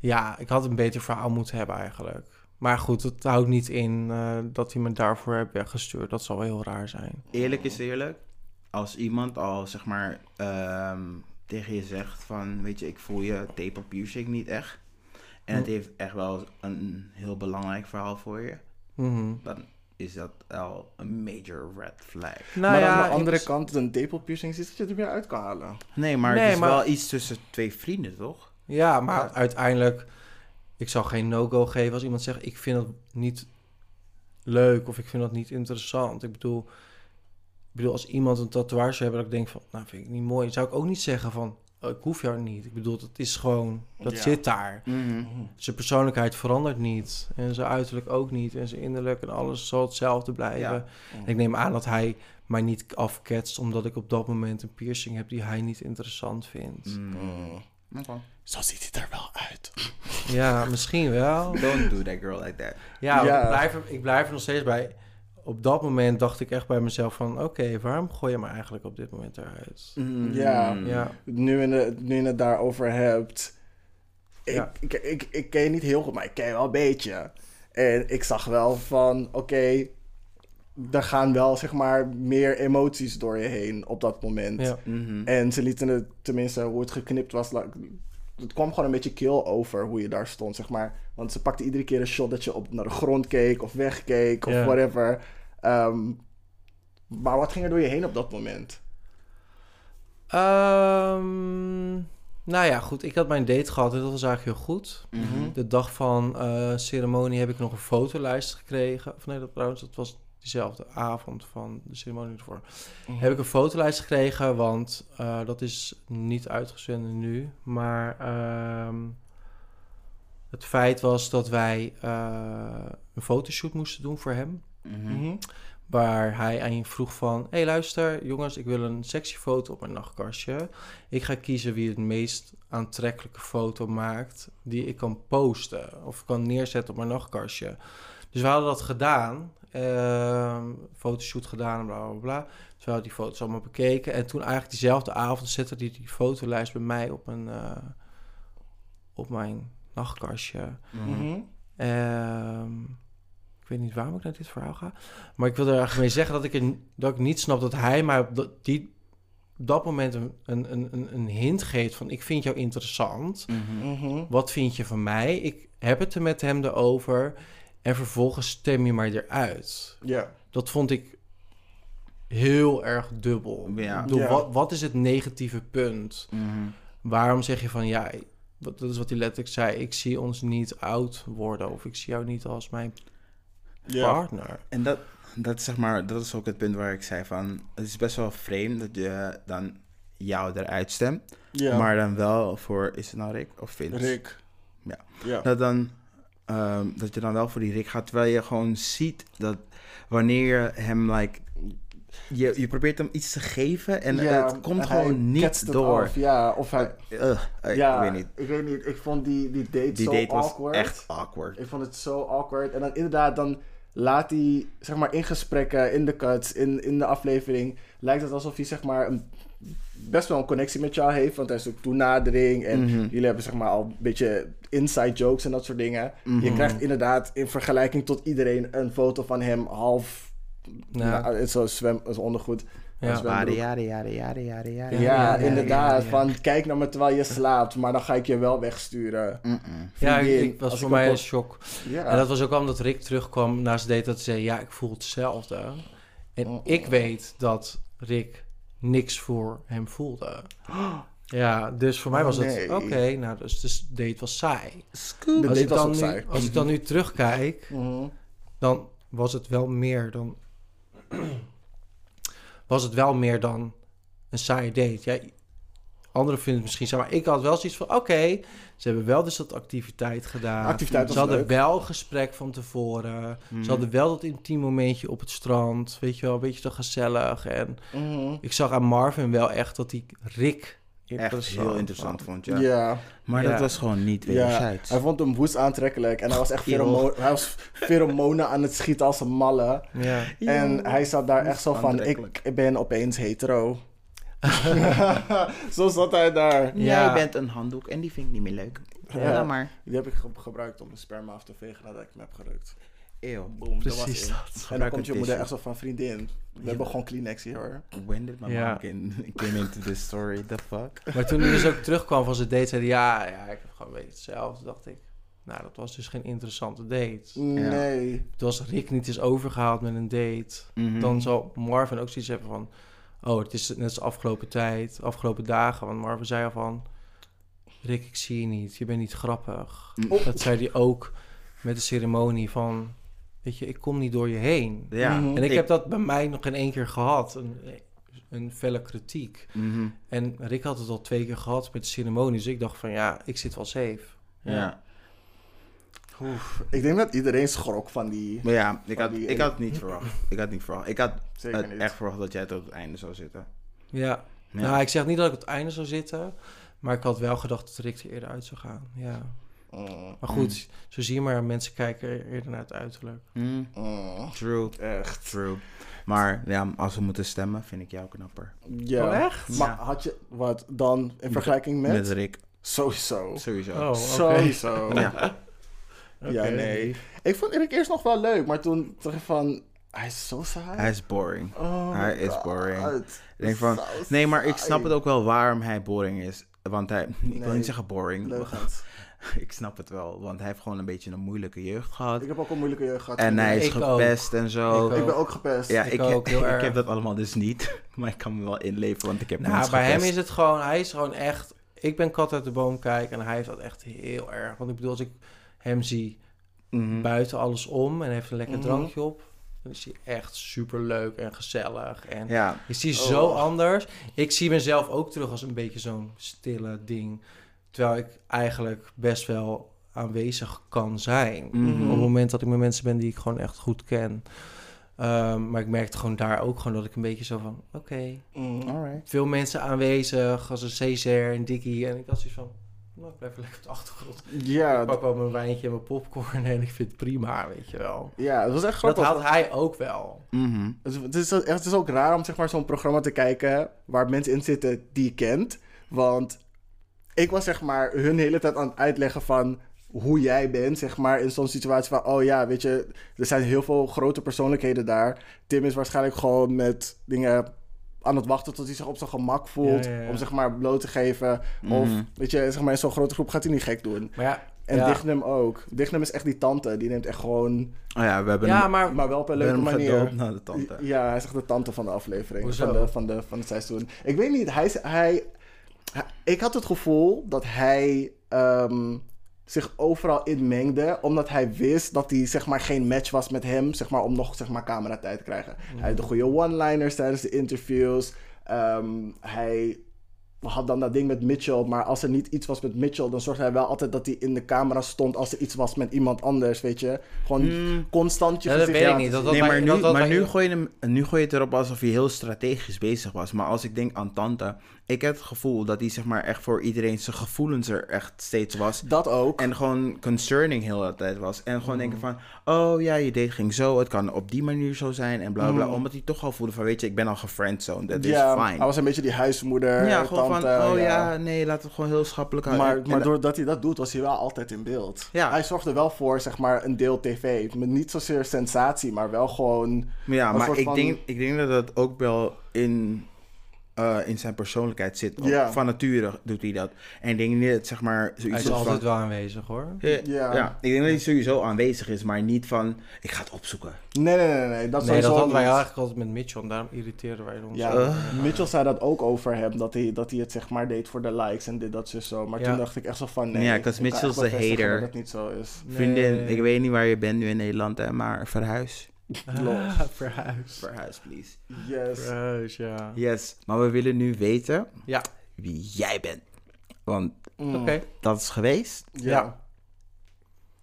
D: ja, ik had een beter verhaal moeten hebben eigenlijk. Maar goed, het houdt niet in eh, dat hij me daarvoor heeft weggestuurd. Dat zal wel heel raar zijn.
A: Eerlijk is eerlijk. Als iemand al zeg maar ehm, tegen je zegt van, weet je, ik voel je tape piercing niet echt. En het
D: Hm.
A: heeft echt wel een heel belangrijk verhaal voor je.
D: Mhm.
A: Dan is dat al een major red flag.
D: Nou
B: maar
D: ja,
B: aan de
D: ik-
B: andere kant, een tepelpiercing is dat je er weer uit kan halen.
A: Nee, maar
D: Nee,
A: het is
D: maar-
A: wel iets tussen twee vrienden, toch?
D: Ja, maar
B: Ja.
D: uiteindelijk... Ik zal geen no-go geven als iemand zegt... ik vind het niet leuk of ik vind dat niet interessant. Ik bedoel, ik bedoel als iemand een tatoeage zou hebben... dat ik denk van, nou, vind ik niet mooi. zou ik ook niet zeggen van, oh, ik hoef jou niet. Ik bedoel, het is gewoon... Dat
B: Ja.
D: zit daar.
A: Mhm.
D: Zijn persoonlijkheid verandert niet. En zijn uiterlijk ook niet. En zijn innerlijk en alles zal hetzelfde blijven.
A: Ja.
D: En ik neem aan dat hij mij niet afketst... omdat ik op dat moment een piercing heb... die hij niet interessant vindt.
A: Mm.
B: Zo ziet hij er wel uit.
D: Ja, misschien wel.
A: Don't do that girl like that.
D: Ja. Ik, blijf er, ik blijf er nog steeds bij. Op dat moment dacht ik echt bij mezelf van... oké, waarom gooi je me eigenlijk op dit moment eruit?
A: Mm.
B: Ja.
D: Ja,
B: Nu, in de, nu je het daarover hebt. Ik,
D: Ja.
B: ik, ik, ik ken je niet heel goed, maar ik ken je wel een beetje. En ik zag wel van, oké, er gaan wel zeg maar meer emoties door je heen op dat moment.
D: ja.
A: Mhm.
B: En ze lieten het, tenminste hoe het geknipt was, het kwam gewoon een beetje kill over hoe je daar stond, zeg maar. Want ze pakte iedere keer een shot dat je op naar de grond keek of wegkeek of whatever. Ehm, maar wat ging er door je heen op dat moment?
D: Ehm, nou ja, goed. Ik had mijn date gehad en dat was eigenlijk heel goed.
A: Mhm.
D: De dag van eh, ceremonie heb ik nog een fotolijst gekregen. Of nee, dat trouwens, dat was diezelfde avond van de ceremonie ervoor. Heb ik een fotolijst gekregen, want eh, dat is niet uitgezonden nu. Maar ehm, het feit was dat wij eh, een fotoshoot moesten doen voor hem.
A: Mhm.
B: Mhm.
D: Waar hij aan je vroeg van... Hé, hey, luister, jongens, ik wil een sexy foto op mijn nachtkastje. Ik ga kiezen wie het meest aantrekkelijke foto maakt... die ik kan posten of kan neerzetten op mijn nachtkastje. Dus we hadden dat gedaan. Ehm, fotoshoot gedaan en bla, bla, bla. We hadden die foto's allemaal bekeken. En toen eigenlijk diezelfde avond zette hij die fotolijst bij mij op, een, eh, op mijn nachtkastje.
A: Mhm.
B: Mhm.
D: Ehm, ik weet niet waarom ik naar dit verhaal ga. Maar ik wil er eigenlijk mee zeggen dat ik, er, dat ik niet snap dat hij mij op dat, die, op dat moment een, een, een, een hint geeft van... ik vind jou interessant.
A: Mhm.
D: Wat vind je van mij? Ik heb het er met hem erover. En vervolgens stem je maar eruit.
B: Ja.
D: Dat vond ik heel erg dubbel.
A: Ja.
D: Ik bedoel,
B: Ja.
D: Wat, wat is het negatieve punt?
A: Mhm.
D: Waarom zeg je van ja, wat- dat is wat hij letterlijk zei. Ik zie ons niet oud worden. Of ik zie jou niet als mijn
B: Ja.
D: partner.
A: En dat, dat, is zeg maar, dat is ook het punt waar ik zei van... Het is best wel vreemd dat je dan jou eruit stemt.
B: Ja.
A: Maar dan wel voor... Is het nou Rick of Vince?
B: Rick.
A: Ja.
B: Ja.
A: Dat, dan, ehm, dat je dan wel voor die Rick gaat. Terwijl je gewoon ziet dat wanneer je hem like... Je, je probeert hem iets te geven en
B: Ja,
A: het komt gewoon niet door.
B: af, ja, of hij...
A: Ugh, ik
B: ja,
A: weet niet.
B: Ik weet niet. Ik vond die, die date
A: Die
B: zo
A: date was
B: awkward.
A: echt awkward.
B: Ik vond het zo awkward. En dan inderdaad, dan laat hij, zeg maar, in gesprekken, in de cuts, in, in de aflevering, lijkt het alsof hij, zeg maar, een, best wel een connectie met jou heeft. Want er is ook toenadering en
A: Mhm.
B: jullie hebben, zeg maar, al een beetje inside jokes en dat soort dingen. Je
A: Mhm.
B: krijgt inderdaad, in vergelijking tot iedereen, een foto van hem half...
D: Ja.
B: Nou, het is zo zwem, is ondergoed.
D: Ja.
B: Zwembroek.
A: Jade, jade, jade, jade, jade,
B: Ja, inderdaad. Van kijk naar me terwijl je slaapt, maar dan ga ik je wel wegsturen.
A: Mm-mm.
D: Ja, ik,
B: Vriendin,
D: ik was voor
B: ik
D: mij
B: een
D: shock.
B: Ja.
D: En dat was ook omdat Rick terugkwam na zijn date dat hij zei... ja, ik voel hetzelfde. En
B: Oh, oh.
D: ik weet dat Rick niks voor hem voelde. Ja, dus voor mij
B: Oh,
D: was het...
B: nee.
D: Oké, nou, dus de date was saai.
B: De
D: Als, ik
B: was
D: dan nu,
B: saai.
D: als ik dan nu terugkijk...
B: Mhm.
D: dan was het wel meer dan... was het wel meer dan een saaie date. Ja, anderen vinden het misschien saai, maar ik had wel zoiets van... Oké, ze hebben wel dus dat activiteit gedaan.
B: Activiteit was
D: ze hadden
B: leuk.
D: wel een gesprek van tevoren.
A: Mhm.
D: Ze hadden wel dat intiem momentje op het strand. Weet je wel, een beetje zo gezellig. En
B: Mhm.
D: ik zag aan Marvin wel echt dat hij Rick
A: Echt heel interessant vond, ja.
B: Ja.
A: Maar
D: Ja.
A: dat was gewoon niet
B: Ja,
A: wederzijds.
B: hij vond hem woest aantrekkelijk en hij was echt pheromo- hij was pheromonen aan het schieten als een malle.
D: Ja.
B: En hij zat daar echt zo van, ik ben opeens hetero. zo zat hij daar.
D: Ja.
A: Jij bent een handdoek en die vind ik niet meer leuk.
B: Ja.
A: Ja, dan maar.
B: Die heb ik ge- gebruikt om mijn sperma af te vegen nadat ik hem heb gerukt.
A: Eeuw.
B: Boom, dat was
D: Precies
B: in.
D: dat.
B: En dan komt je moeder echt zo van, vriendin, we
A: Ja.
B: hebben gewoon Kleenex hier hoor.
A: When did my
D: Ja.
A: mom came, came into this story? The fuck?
D: Maar toen hij dus ook terugkwam van zijn date, zei hij... Ja, ja, ik heb gewoon beetje hetzelfde, dacht ik. Nou, dat was dus geen interessante date.
B: Nee.
D: Dus als Rick niet is overgehaald met een date...
A: Mhm.
D: dan zal Marvin ook zoiets hebben van... Oh, het is net als afgelopen tijd, afgelopen dagen. Want Marvin zei al van... Rick, ik zie je niet. Je bent niet grappig.
A: Mm.
D: Dat zei hij ook met de ceremonie van... Weet je, ik kom niet door je heen.
A: Ja.
B: Mhm.
D: En ik, heb dat bij mij nog in één keer gehad. Een, een felle kritiek.
A: Mhm.
D: En Rick had het al twee keer gehad met de ceremonie. Dus ik dacht van, ja, ik zit wel safe.
A: Ja.
B: Ik denk dat iedereen schrok van die...
A: Maar ja, ik had,
B: die-
A: ik had het niet verwacht. Ik had niet verwacht. Ik had
B: Zeker
A: het
B: niet.
A: echt verwacht dat jij tot het einde zou zitten.
D: Ja.
A: Ja.
D: Nou, ik zeg niet dat ik op het einde zou zitten. Maar ik had wel gedacht dat Rick er eerder uit zou gaan. Ja.
B: Mm,
D: Maar goed, zo zie je maar, mensen kijken er eerder naar het uiterlijk.
A: Mm,
B: mm,
A: true,
B: echt.
A: true. Maar ja, als we moeten stemmen, vind ik jou knapper.
B: Ja.
D: Oh, echt?
B: Maar
A: Ja.
B: had je wat dan in vergelijking met?
A: Met Rick,
B: Sowieso.
A: sowieso.
D: Oh, oké.
B: Sowieso.
A: Ja.
B: Ja, nee. Ik vond Erik eerst nog wel leuk, maar toen dacht ik van, hij is zo saai.
A: Hij is boring.
B: Oh
A: hij is
B: God.
A: boring. Ik denk van, nee, maar ik snap het ook wel waarom hij boring is. Want hij, ik wil niet zeggen boring. Ik snap het wel. Want hij heeft gewoon een beetje een moeilijke jeugd gehad.
B: Ik heb ook een moeilijke jeugd gehad.
A: En hij is
D: Ik ook.
A: gepest en zo.
D: Ik
B: Ik ben ook gepest.
A: Ja,
D: Ik
A: ik,
D: ook, heel
A: ik
D: erg.
A: heb dat allemaal dus niet. Maar ik kan me wel inleven, want ik heb
D: Nou, bij hem is het gewoon, hij is gewoon echt. Ik ben kat uit de boom kijken en hij heeft dat echt heel erg. Want ik bedoel, als ik hem zie
A: Mhm.
D: buiten alles om en heeft een lekker
B: Mhm.
D: drankje op, dan is hij echt super leuk en gezellig. En
A: Ja,
D: is hij
B: Oh.
D: zo anders. Ik zie mezelf ook terug als een beetje zo'n stille ding. Terwijl ik eigenlijk best wel aanwezig kan zijn.
A: Mhm.
D: Op het moment dat ik met mensen ben die ik gewoon echt goed ken. Ehm, maar ik merkte gewoon daar ook gewoon dat ik een beetje zo van... Oké,
B: Mm.
D: veel mensen aanwezig, als een Césaire en Dickie. En ik had zoiets van, nou, ik blijf lekker op de achtergrond.
B: Ja,
D: ik pak wel mijn wijntje en mijn popcorn en ik vind het prima, weet je wel.
B: ja, het was echt
D: Dat
B: grappig.
D: haalt hij ook wel.
A: Mhm.
B: Het is, het, is, echt- het is ook raar om zeg maar, zo'n programma te kijken waar mensen in zitten die je kent. Want ik was zeg maar hun hele tijd aan het uitleggen van hoe jij bent, zeg maar, in zo'n situatie van, oh ja, weet je, er zijn heel veel grote persoonlijkheden daar. Tim is waarschijnlijk gewoon met dingen aan het wachten tot hij zich op zijn gemak voelt,
D: Ja, ja, ja.
B: om zeg maar bloot te geven. Of,
A: Mhm.
B: weet je, zeg maar, in zo'n grote groep gaat hij niet gek doen.
D: Maar ja,
B: En
D: ja.
B: Dignum ook. Dignum is echt die tante, die neemt echt gewoon,
A: Oh ja, we hebben
D: ja,
A: hem,
D: maar
B: maar wel op een leuke manier.
A: naar de tante.
B: Ja, hij is echt de tante van de aflevering.
D: Hoezo?
B: Van, de, van, de, van het seizoen. Ik weet niet, hij, hij- Ik had het gevoel dat hij ehm, zich overal inmengde. Omdat hij wist dat hij zeg maar geen match was met hem. Zeg maar, om nog zeg maar, cameratijd te krijgen. Hij had de goede one-liners tijdens de interviews. Ehm, hij had dan dat ding met Mitchell. Maar als er niet iets was met Mitchell, dan zorgde hij wel altijd dat hij in de camera stond. Als er iets was met iemand anders, weet je. Gewoon
A: Mm.
B: constant je
D: Ja, dat weet ik niet. Dat-
A: nee, maar, nu, maar
D: wij-
A: nu, gooi je hem, nu gooi je het erop alsof hij heel strategisch bezig was. Maar als ik denk aan Tante, ik heb het gevoel dat hij zeg maar echt voor iedereen zijn gevoelens er echt steeds was.
B: Dat ook.
A: En gewoon concerning heel de tijd was. En gewoon denken van, oh ja, je date ging zo, het kan op die manier zo zijn en bla bla.
B: Mm.
A: Omdat hij toch al voelde van, weet je, ik ben al gefriendzoned, dat
B: ja,
A: is
B: hij
A: fine.
B: was een beetje die huismoeder.
A: Ja, gewoon
B: tante,
A: van, oh ja. nee, laat het gewoon heel schappelijk houden.
B: Maar, maar doordat hij dat doet, was hij wel altijd in beeld.
A: Ja.
B: Hij zorgde wel voor, zeg maar, een deel tv. Met niet zozeer sensatie, maar wel gewoon...
A: Ja, maar ik,
B: van-
A: denk, ik denk dat dat ook wel in, eh, in zijn persoonlijkheid zit.
B: Ja.
A: Van nature doet hij dat. En ik denk niet dat zeg maar
D: Hij
A: zoiets
D: is
A: is
D: altijd
A: van...
D: wel aanwezig hoor.
A: Ja,
B: Ja.
A: ja. ik denk dat hij sowieso aanwezig is, maar niet van, ik ga het opzoeken.
B: Nee, nee, nee, nee. Dat
D: Nee, dat hadden wij eigenlijk altijd met Mitchell en daarom irriteerden wij ons.
B: Ja,
A: Uh.
B: Mitchell zei dat ook over hem, dat hij, dat hij het zeg maar deed voor de likes en dit, dat, zo, zo. Maar
D: Ja.
B: toen dacht ik echt zo van, nee.
A: Ja,
B: ik
A: 'cause
B: kan
A: Mitchell's
B: echt
A: a
B: bevestigen
A: hater.
B: Dat het niet zo is.
D: Nee.
A: Vriendin, ik weet niet waar je bent nu in Nederland, hè, maar verhuis.
D: Ah, verhuis.
A: Verhuis, please.
B: Yes.
D: Verhuis, ja.
A: Yes, maar we willen nu weten
D: Ja,
A: wie jij bent. Want
B: Mm.
D: oké.
A: dat is geweest.
B: Ja.
D: Ja.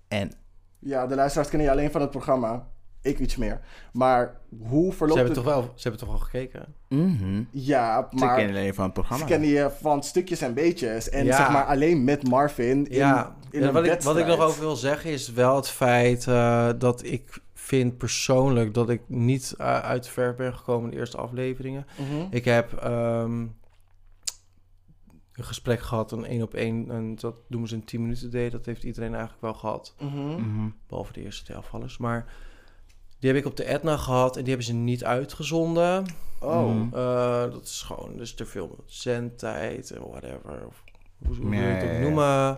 A: En
B: Ja, de luisteraars kennen je alleen van het programma. Ik iets meer. Maar hoe
D: Ze
B: verloopt
D: hebben,
B: het...
D: toch wel, ze hebben toch wel gekeken?
A: mhm.
B: Ja,
A: ze
B: maar...
A: kennen alleen van het
B: Ze
A: programma.
B: kennen je van stukjes en beetjes. En
D: Ja.
B: zeg maar alleen met Marvin in,
D: ja,
B: in
D: Ja,
B: een
D: wat, ik, wat ik nog over wil zeggen is wel het feit eh, dat ik vind persoonlijk dat ik niet eh, uit de verf ben gekomen in de eerste afleveringen.
B: Mhm.
D: Ik heb ehm, een gesprek gehad, een één op één, en dat doen ze in 10 minuten date. Dat heeft iedereen eigenlijk wel gehad,
B: Mhm.
A: Mhm.
D: behalve de eerste twee afvallers. Maar die heb ik op de Etna gehad en die hebben ze niet uitgezonden.
B: Oh.
D: Eh, dat is gewoon dus te veel zendtijd en whatever. Of, hoe, je het ook noemen?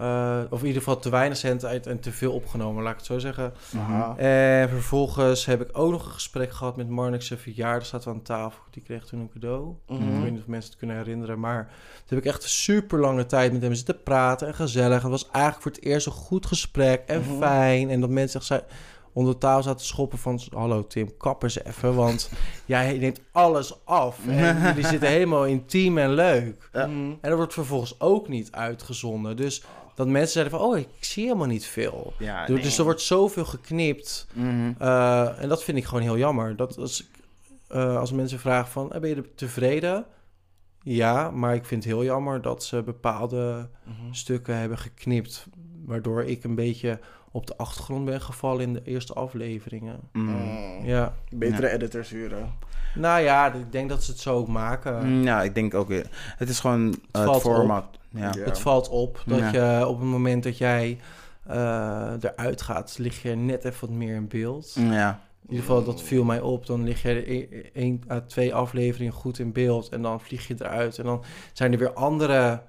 D: Eh, of in ieder geval te weinig zendtijd en te veel opgenomen, laat ik het zo zeggen.
B: Aha.
D: En vervolgens heb ik ook nog een gesprek gehad met Marnix zijn verjaardag. Staat aan tafel. Die kreeg toen een cadeau.
B: Mhm.
D: Ik weet niet of mensen het kunnen herinneren. Maar toen heb ik echt super lange tijd met hem zitten praten. En gezellig. Het was eigenlijk voor het eerst een goed gesprek. En
B: Mhm.
D: fijn. En dat mensen echt onder de tafel zaten te schoppen van... Hallo Tim, kap eens even. Want jij neemt alles af. En jullie zitten helemaal intiem en leuk.
A: Ja.
D: En dat wordt vervolgens ook niet uitgezonden. Dus dat mensen zeiden van... Oh, ik zie helemaal niet veel.
A: Ja,
D: Dus-
A: nee.
D: Dus er wordt zoveel geknipt.
A: Mhm.
D: Uh, en dat vind ik gewoon heel jammer. Dat als, ik, uh, als mensen vragen van, eh, ben je er tevreden? Ja, maar ik vind het heel jammer dat ze bepaalde
B: Mhm.
D: stukken hebben geknipt... waardoor ik een beetje op de achtergrond ben gevallen in de eerste afleveringen.
A: Mhm.
B: Mm.
D: Ja,
B: Betere editors huren.
D: nou ja, ik denk dat ze het zo ook maken.
A: Ja, ik denk ook weer. Het is gewoon uh, het format. Ja.
D: Het valt op dat je op het moment dat jij uh, eruit gaat... lig je net even wat meer in beeld.
A: Ja.
D: In ieder geval, dat viel mij op. Dan lig je e- één à twee afleveringen goed in beeld en dan vlieg je eruit. En dan zijn er weer andere...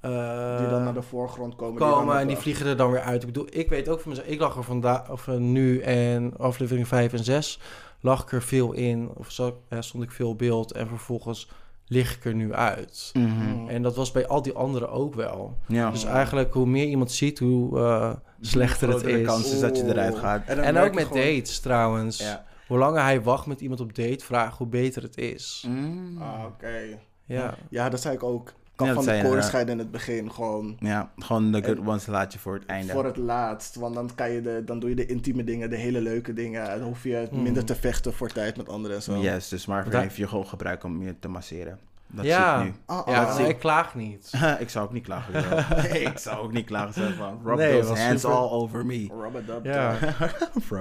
D: eh,
B: die dan naar de voorgrond komen.
D: komen en die vliegen er dan weer uit. Ik bedoel, ik weet ook van mezelf, ik lag er vandaag, of eh, nu en aflevering 5 en 6, lag ik er veel in, of eh, stond ik veel beeld en vervolgens lig ik er nu uit.
A: Mhm.
D: En dat was bij al die anderen ook wel.
A: Ja.
D: Dus eigenlijk, hoe meer iemand ziet, hoe eh, slechter het is.
A: kans is dat je eruit gaat.
D: En ook met
B: gewoon-
D: dates trouwens.
A: Ja.
D: Hoe langer hij wacht met iemand op date, vraag hoe beter het is.
A: Mm.
B: Ah, oké.
D: Ja.
B: Ja, dat zei ik ook. Kan
A: Ja, dat
B: van de
A: inderdaad.
B: scheiden in het begin. Gewoon
A: Ja, gewoon de good
B: En-
A: ones laat je voor het einde.
B: voor het laatst. Want dan, kan je de, dan doe je de intieme dingen, de hele leuke dingen. Dan hoef je
D: Mm.
B: minder te vechten voor tijd met anderen en zo.
A: Yes, dus maar heeft je gewoon gebruikt om je te masseren. Dat
D: Ja.
A: zie ik nu.
B: Ah,
D: Ja,
B: ah.
D: nee, ik klaag niet.
A: ik zou ook niet klagen. girl. ik zou ook niet klagen. Zeg van, rub
D: Nee,
A: those
D: was
A: hands
D: super-
A: all over me.
D: Ja.
A: rub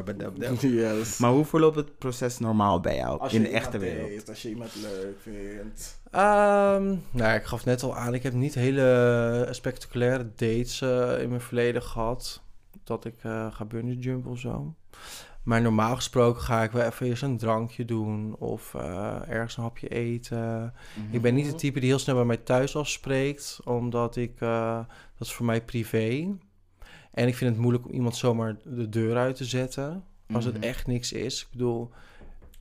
A: it up, dub.
B: Yes.
A: Maar hoe verloopt het proces normaal bij jou
B: Als
A: in de echte wereld?
B: als je iemand leuk vindt.
D: Ehm, nou, ik gaf net al aan, ik heb niet hele spectaculaire dates eh, in mijn verleden gehad. Dat ik eh, ga bungee jumpen of zo. Maar normaal gesproken ga ik wel even eerst een drankje doen of eh, ergens een hapje eten. Ik ben niet de type die heel snel bij mij thuis afspreekt, omdat ik, eh, dat is voor mij privé. En ik vind het moeilijk om iemand zomaar de deur uit te zetten, als het
A: Mhm.
D: echt niks is. Ik bedoel,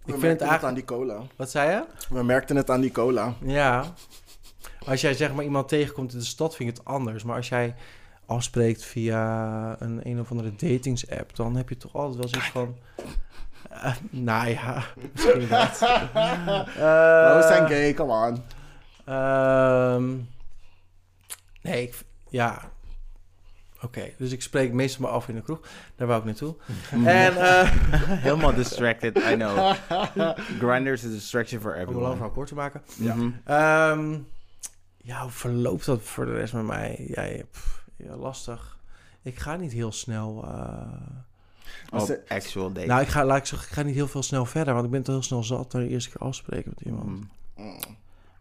B: We
D: ik vind het
B: aan
D: eigenlijk...
B: die cola.
D: Wat zei je?
B: We merkten het aan die cola.
D: Ja. Als jij zeg maar iemand tegenkomt in de stad, vind ik het anders. Maar als jij afspreekt via een een of andere datingsapp, dan heb je toch altijd wel zoiets van. eh, nou ja, misschien dat.
B: Oh, we zijn gay, come on.
D: Ehm, nee, ik, ja. Oké, dus ik spreek meestal maar af in de kroeg. Daar wou ik naartoe. en eh
A: Helemaal distracted, I know. Grindr is a distraction for
D: om een lang
A: everyone.
D: verhaal kort te maken.
B: Ja.
D: Ehm, ja, hoe verloopt dat voor de rest met mij? Ja, ja, ja, lastig. Ik ga niet heel snel. eh,
B: Als
A: Op
B: ze-
A: actual date.
D: Nou, ik ga, laat ik zeggen, ik ga niet heel veel snel verder, want ik ben toch heel snel zat naar de eerste keer afspreken met iemand.
A: Mm.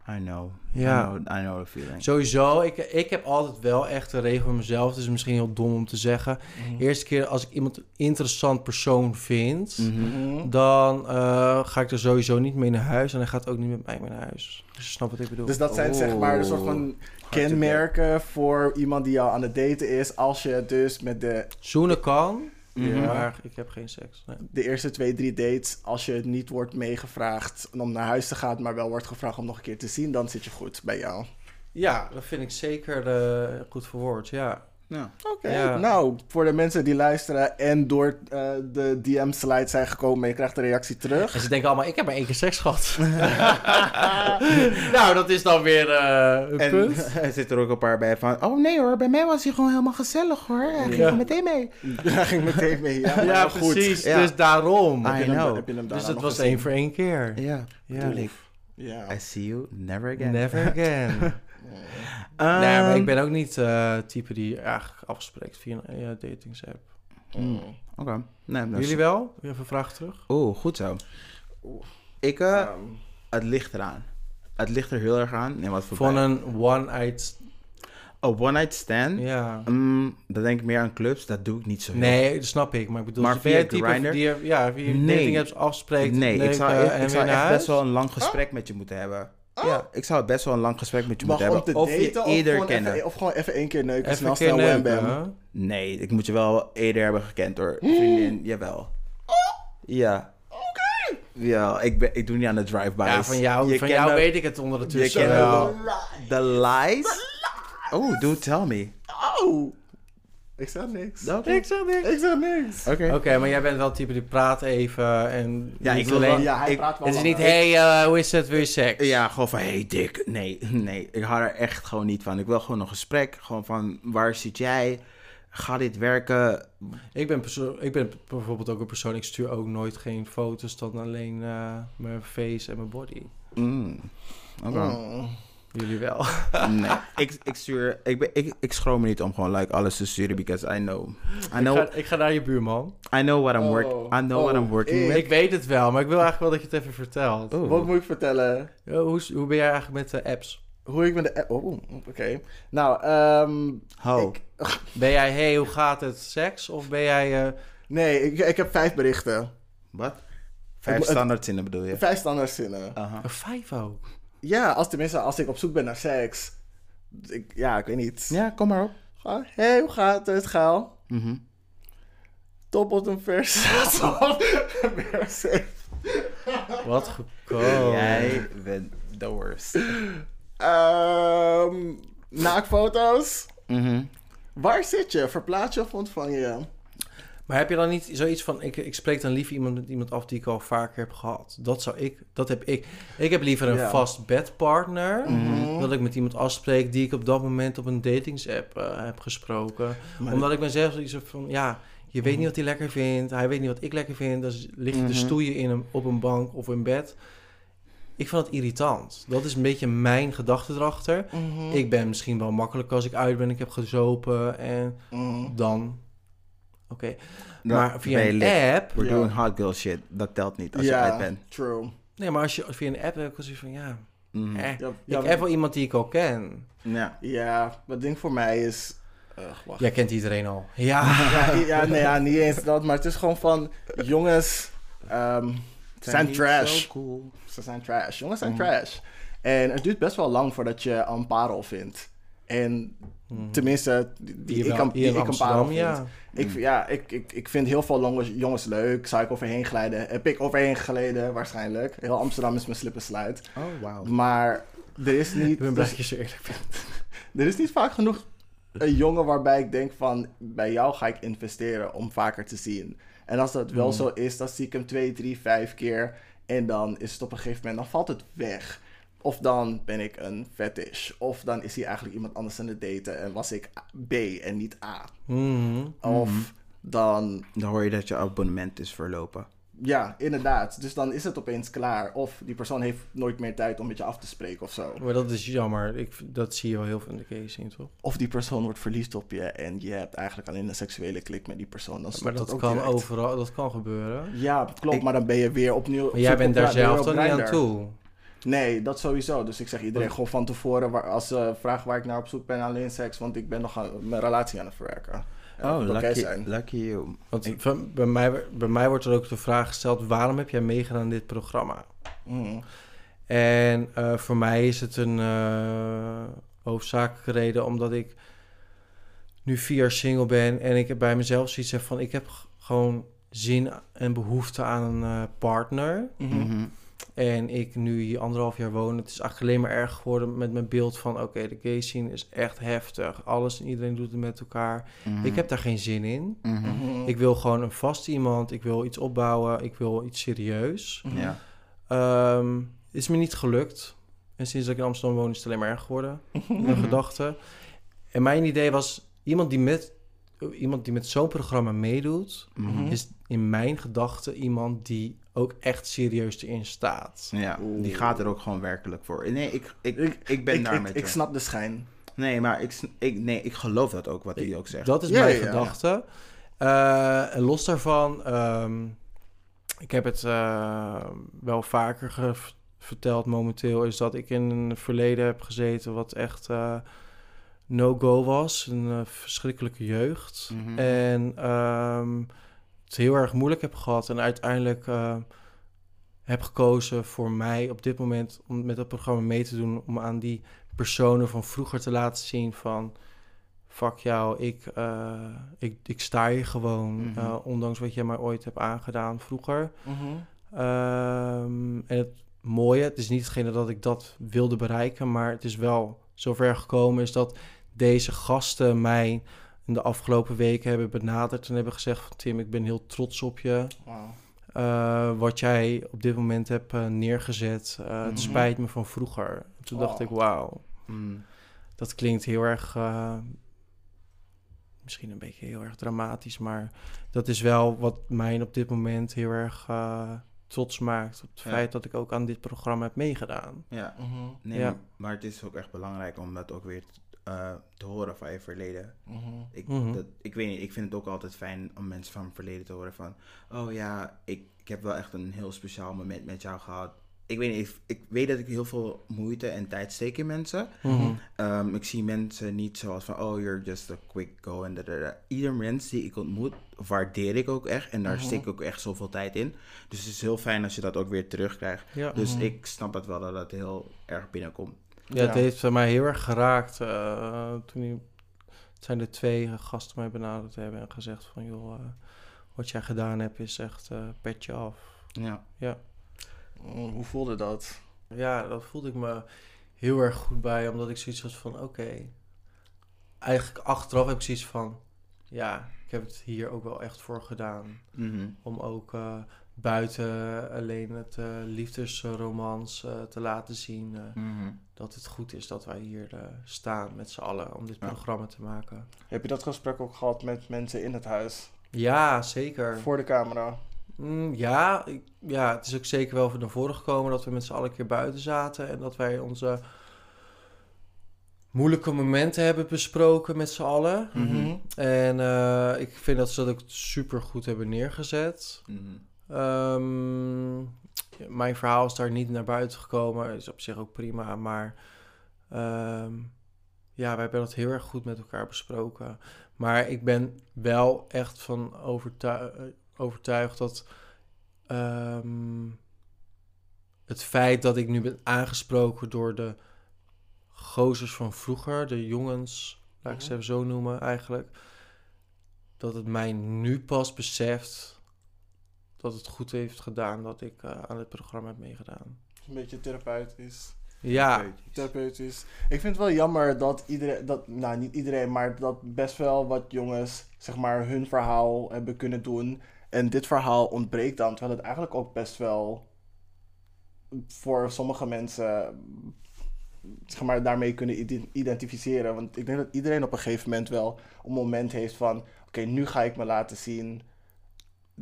A: I know.
D: Ja.
A: I know, I know the feeling.
D: Sowieso, ik, ik heb altijd wel echt een regel voor mezelf. Het is misschien heel dom om te zeggen. Eerste keer als ik iemand een interessant persoon vind,
A: Mhm.
B: Mhm.
D: dan eh, ga ik er sowieso niet mee naar huis en hij gaat ook niet met mij mee naar huis. Dus je snapt wat ik bedoel.
B: Dus dat zijn zeg maar een soort van kenmerken voor iemand die al aan het daten is. Als je dus met de,
D: Zoenen kan,
A: Mhm.
D: maar ik heb geen seks. Nee.
B: de eerste twee, drie dates, als je niet wordt meegevraagd om naar huis te gaan, maar wel wordt gevraagd om nog een keer te zien, dan zit je goed bij jou.
D: Ja, dat vind ik zeker eh, goed verwoord, ja.
A: Ja.
B: Oké,
D: Ja.
B: nou, voor de mensen die luisteren en door eh, de DM-slide zijn gekomen en je krijgt een reactie terug.
D: En ze denken allemaal, ik heb maar één keer seks gehad. nou, dat is dan weer eh, een
A: En
D: punt.
A: er zitten er ook een paar bij van... Oh nee hoor, bij mij was hij gewoon helemaal gezellig hoor. Hij ging
D: Ja.
A: er meteen mee.
B: Daar ging meteen mee. Ja, maar
D: Ja,
B: nou goed.
D: precies.
A: Ja.
D: Dus daarom.
A: I
B: Heb je hem-
A: know.
B: heb je hem
D: Dus het was
B: gezien?
D: één voor één keer.
A: Ja,
D: Ja.
A: bedoel ik.
B: Ja.
A: I see you never again.
D: Never again.
A: Ehm,
D: nee, maar ik ben ook niet eh type die eigenlijk afspreekt via een ja, datingsapp.
B: Mm.
A: Oké. Nee, is-
D: Jullie wel? Even een vraag terug.
A: Oeh, goed zo.
B: Oeh.
A: Ik, eh,
B: Ehm,
A: het ligt eraan. Het ligt er heel erg aan. En wat voor
D: Van
A: bij-
D: een one-eyed...
A: Oh, one night stand?
D: Ja.
A: Mm, dan denk ik meer aan clubs. Dat doe ik niet zo heel
D: Nee, dat snap ik. Maar ik bedoel,
A: Maar
D: jij
A: via
D: type
A: Grindr?
D: die ja, via
A: Nee.
D: dating apps afspreekt,
A: Nee, ik zou, ik zou echt
D: huis?
A: best wel een lang gesprek met je moeten hebben. Ja, ik zou best wel een lang gesprek met je moeten
B: om te
A: hebben. Of je
B: of
A: eerder kennen.
B: even, of gewoon even één keer neuken,
D: Even
B: snel snel wham bam.
A: Nee, ik moet je wel eerder hebben gekend hoor. Vriendin, jawel. Ja. Oké. Ja, ik, ben, ik doe niet aan de drive-bys.
D: Ja, van jou,
A: Je
D: van jou weet ik het
A: Je
D: ondertussen
A: kent
D: wel.
A: de lies? Oh, do tell me.
B: Oh! Ik zeg niks.
A: Oké.
D: Ik zeg niks.
B: Ik zeg niks.
A: Oké.
D: Oké, maar jij bent wel het type die praat even en
A: Ja,
D: niet
A: ik wil
D: alleen...
A: wel-
B: Ja, hij
A: ik-
B: praat wel
D: Het is niet, hey, eh, hoe is het, wil je seks?
A: Ja, gewoon van, hey Dick. Nee, nee, ik hou er echt gewoon niet van. Ik wil gewoon een gesprek. Gewoon van, waar zit jij? Gaat dit werken?
D: Ik ben, ik ben bijvoorbeeld ook een persoon, ik stuur ook nooit geen foto's dan alleen eh, mijn face en mijn body.
A: Mm. Oké.
D: Jullie wel.
A: Nee, ik, ik stuur... Ik, ben, ik, ik schroom me niet om gewoon like, alles te sturen, because I know... I
D: Ik
A: know,
D: ga, ik ga naar je buurman.
A: I know what I'm, work,
B: Oh.
A: I know what
B: Oh,
A: I'm working
B: ik-
A: with.
D: Ik weet het wel, maar ik wil eigenlijk wel dat je het even vertelt.
A: Oeh.
B: Wat moet ik vertellen?
D: Ja, hoe, hoe ben jij eigenlijk met de apps?
B: Hoe ik met de app... Oh, oké. Nou, ehm...
A: Ho.
B: ik-
D: Ben jij, hey, hoe gaat het, seks? Of ben jij... eh,
B: nee, ik, ik heb vijf berichten.
A: Wat? Vijf
B: Het-
A: standaard zinnen bedoel je?
B: Vijf standaard zinnen.
A: Aha.
D: Een vijf ook.
B: Ja, als tenminste als ik op zoek ben naar seks. Ik, ja, ik weet niet.
A: Ja, kom maar op.
B: Hé, hey, hoe gaat het, Gaal?
A: Mhm.
B: Top bottom vers. vers.
D: Wat gekomen.
A: Jij bent the worst.
B: Ehm, Naakfoto's.
A: Mhm.
B: Waar zit je? Verplaats je of ontvang je?
D: Maar heb je dan niet zoiets van, ik, ik spreek dan liever iemand met iemand af die ik al vaker heb gehad. Dat zou ik, dat heb ik. Ik heb liever een
B: Ja.
D: vast bedpartner.
B: Mhm.
D: Dat ik met iemand afspreek die ik op dat moment op een datingsapp eh, heb gesproken.
B: Maar-
D: Omdat ik mezelf zoiets heb van, ja, je weet niet wat hij lekker vindt. Hij weet niet wat ik lekker vind. Dus lig je te
A: Mhm.
D: stoeien in een, op een bank of in bed. Ik vind dat irritant. Dat is een beetje mijn gedachte erachter.
B: Mhm.
D: Ik ben misschien wel makkelijk als ik uit ben. Ik heb gezopen en
B: Mhm.
D: dan... Oké.
A: Dan
D: Maar via een
A: lit.
D: app...
A: We're
B: Ja.
A: doing hot girl shit. Dat telt niet als je uit bent.
B: true.
D: Nee, maar als je via een app heb ik wel zoiets van, ja... Eh,
B: Ja,
D: ik heb wel iemand die ik al ken.
A: Ja.
B: Ja, maar het ding voor mij is... Ugh, wacht.
D: Jij kent iedereen al. Ja.
B: Ja, ja, nee, ja, niet eens dat, maar het is gewoon van... Jongens ehm, zijn trash.
A: zo cool.
B: Ze zijn trash. Jongens zijn
A: Mhm.
B: trash. En het duurt best wel lang voordat je een parel vindt. En tenminste, die,
D: Hier
B: ik kan, die ik een parel vind.
D: ja.
B: Ik, ja, ik, ik, ik vind heel veel jongens, jongens leuk. Zou ik overheen glijden? Heb ik overheen geleden? Waarschijnlijk. Heel Amsterdam is mijn slippersluit.
A: Oh, wauw.
B: Maar er is niet...
D: Ik ben blij dat je zo eerlijk bent.
B: Er is niet vaak genoeg een jongen waarbij ik denk van... bij jou ga ik investeren om vaker te zien. En als dat wel
D: Mm.
B: zo is, dan zie ik hem twee, drie, vijf keer... en dan is het op een gegeven moment... dan valt het weg. Of dan ben ik een fetish. Of dan is hij eigenlijk iemand anders aan het daten... en was ik B en niet A.
D: Mhm.
B: Of dan...
A: Dan hoor je dat je abonnement is verlopen.
B: Ja, inderdaad. Dus dan is het opeens klaar. Of die persoon heeft nooit meer tijd om met je af te spreken of zo.
D: Maar dat is jammer. Ik, dat zie je wel heel veel in de case toch?
B: Of die persoon wordt verliefd op je en je hebt eigenlijk alleen een seksuele klik met die persoon. Dan
D: Maar dat
B: ook
D: kan
B: direct.
D: overal, dat kan gebeuren.
B: Ja, klopt,
A: Ik-
B: maar dan ben je weer opnieuw. op
D: Maar jij bent
B: op
D: daar zelf toch niet aan toe?
B: Nee, dat sowieso. Dus ik zeg iedereen gewoon van tevoren, waar, als ze vragen waar ik naar op zoek ben, alleen seks, want ik ben nog aan, mijn relatie aan het verwerken. Ja,
A: Oh, lucky,
B: zijn.
A: lucky you.
D: Want
A: Ik-
D: van- bij, mij, bij mij wordt er ook de vraag gesteld: waarom heb jij meegedaan aan dit programma?
B: Mhm.
D: En eh, voor mij is het een eh, hoofdzakelijke reden omdat ik nu vier jaar single ben en ik heb bij mezelf zoiets heb van: ik heb gewoon zin en behoefte aan een eh, partner.
B: Mhm.
D: En ik nu hier anderhalf jaar woon, het is eigenlijk alleen maar erg geworden met mijn beeld van... oké, de gay scene is echt heftig. Alles en iedereen doet het met elkaar.
A: Mhm.
D: Ik heb daar geen zin in.
A: Mhm.
D: Ik wil gewoon een vast iemand. Ik wil iets opbouwen. Ik wil iets serieus.
B: Mhm.
A: Ja.
D: Ehm, is me niet gelukt. En sinds dat ik in Amsterdam woon is het alleen maar erg geworden. Mijn gedachten. En mijn idee was... iemand die met, iemand die met zo'n programma meedoet...
A: Mhm.
D: Is in mijn gedachten iemand die ook echt serieus erin staat.
A: Ja, die gaat er ook gewoon werkelijk voor. Nee, ik, ik,
B: Ik-
A: ik, ben
B: ik,
A: daar
B: ik,
A: met
B: ik
A: je.
B: snap de schijn.
A: Nee, maar ik, ik, nee, ik geloof dat ook, wat hij ook zegt.
D: Dat is
B: Ja,
D: mijn
B: ja, ja.
D: gedachte. Eh, en los daarvan, ehm, ik heb het eh, wel vaker ge- verteld momenteel, is dat ik in een verleden heb gezeten wat echt eh, no-go was. Een eh, verschrikkelijke jeugd.
A: Mhm.
D: En ehm, het heel erg moeilijk heb gehad. En uiteindelijk eh, heb gekozen voor mij op dit moment om met dat programma mee te doen. Om aan die personen van vroeger te laten zien van... Fuck jou, ik, eh, ik, ik sta hier gewoon.
A: Mhm.
D: eh, ondanks wat jij mij ooit hebt aangedaan vroeger.
B: Mhm.
D: Ehm, en het mooie, het is niet hetgene dat ik dat wilde bereiken, maar het is wel zover gekomen is dat deze gasten mij in de afgelopen weken hebben benaderd en hebben gezegd van Tim, ik ben heel trots op je. Eh, wat jij op dit moment hebt eh, neergezet. Eh,
B: Mhm.
D: Het spijt me van vroeger. Toen dacht ik, wauw,
A: Mm.
D: dat klinkt heel erg, eh, misschien een beetje heel erg dramatisch, maar dat is wel wat mij op dit moment heel erg eh, trots maakt. Op het
A: Ja.
D: feit dat ik ook aan dit programma heb meegedaan.
A: Ja,
B: Mhm.
A: nee,
D: Ja.
A: maar- maar het is ook echt belangrijk om dat ook weer eh, te horen van je verleden.
B: Mhm.
A: Ik,
D: Mhm.
A: dat, ik weet niet, ik vind het ook altijd fijn om mensen van mijn verleden te horen van... Oh ja, ik, ik heb wel echt een heel speciaal moment met jou gehad. ik weet niet, ik, ik weet dat ik heel veel moeite en tijd steek in mensen.
D: Mhm.
A: Ehm, ik zie mensen niet zoals van, oh, you're just a quick go. En da, da, da. Ieder mens die ik ontmoet, waardeer ik ook echt. En daar steek ik ook echt zoveel tijd in. Dus het is heel fijn als je dat ook weer terugkrijgt.
D: Ja.
A: Dus ik snap het wel dat het heel erg binnenkomt.
D: Ja, het
B: Ja.
D: heeft mij heel erg geraakt eh, toen hij, het zijn er twee eh, gasten mij benaderd hebben en gezegd van joh, eh, wat jij gedaan hebt is echt eh petje af.
A: Ja.
B: Mm, Hoe voelde dat?
D: Ja, dat voelde ik me heel erg goed bij, omdat ik zoiets had van oké. Eigenlijk achteraf heb ik zoiets van ja, ik heb het hier ook wel echt voor gedaan.
A: Mhm.
D: Om ook eh, buiten alleen het eh, liefdesromans eh, te laten zien. eh,
A: Mhm.
D: dat het goed is dat wij hier staan met z'n allen om dit
A: Ja.
D: programma te maken.
B: Heb je dat gesprek ook gehad met mensen in het huis?
D: Ja, zeker.
B: Voor de camera?
D: Mm, ja, ik- ja, het is ook zeker wel naar voren gekomen dat we met z'n allen een keer buiten zaten en dat wij onze moeilijke momenten hebben besproken met z'n allen.
A: Mhm.
D: En ik vind dat ze dat ook super goed hebben neergezet.
A: Mhm.
D: Ehm, mijn verhaal is daar niet naar buiten gekomen. Is op zich ook prima. Maar ehm, ja, wij hebben dat heel erg goed met elkaar besproken. Maar ik ben wel echt van overtuig, overtuigd dat ehm, het feit dat ik nu ben aangesproken door de gozers van vroeger, de jongens, laat ik ze
B: Mhm.
D: even zo noemen eigenlijk, dat het mij nu pas beseft dat het goed heeft gedaan dat ik eh, aan dit programma heb meegedaan.
B: Een beetje therapeutisch.
D: Ja,
A: Therapeutisch.
B: Therapeutisch. Ik vind het wel jammer dat iedereen, dat, nou niet iedereen, maar dat best wel wat jongens, zeg maar, hun verhaal hebben kunnen doen. En dit verhaal ontbreekt dan, terwijl het eigenlijk ook best wel voor sommige mensen, zeg maar, daarmee kunnen ide- identificeren. Want ik denk dat iedereen op een gegeven moment wel een moment heeft van, oké, nu ga ik me laten zien.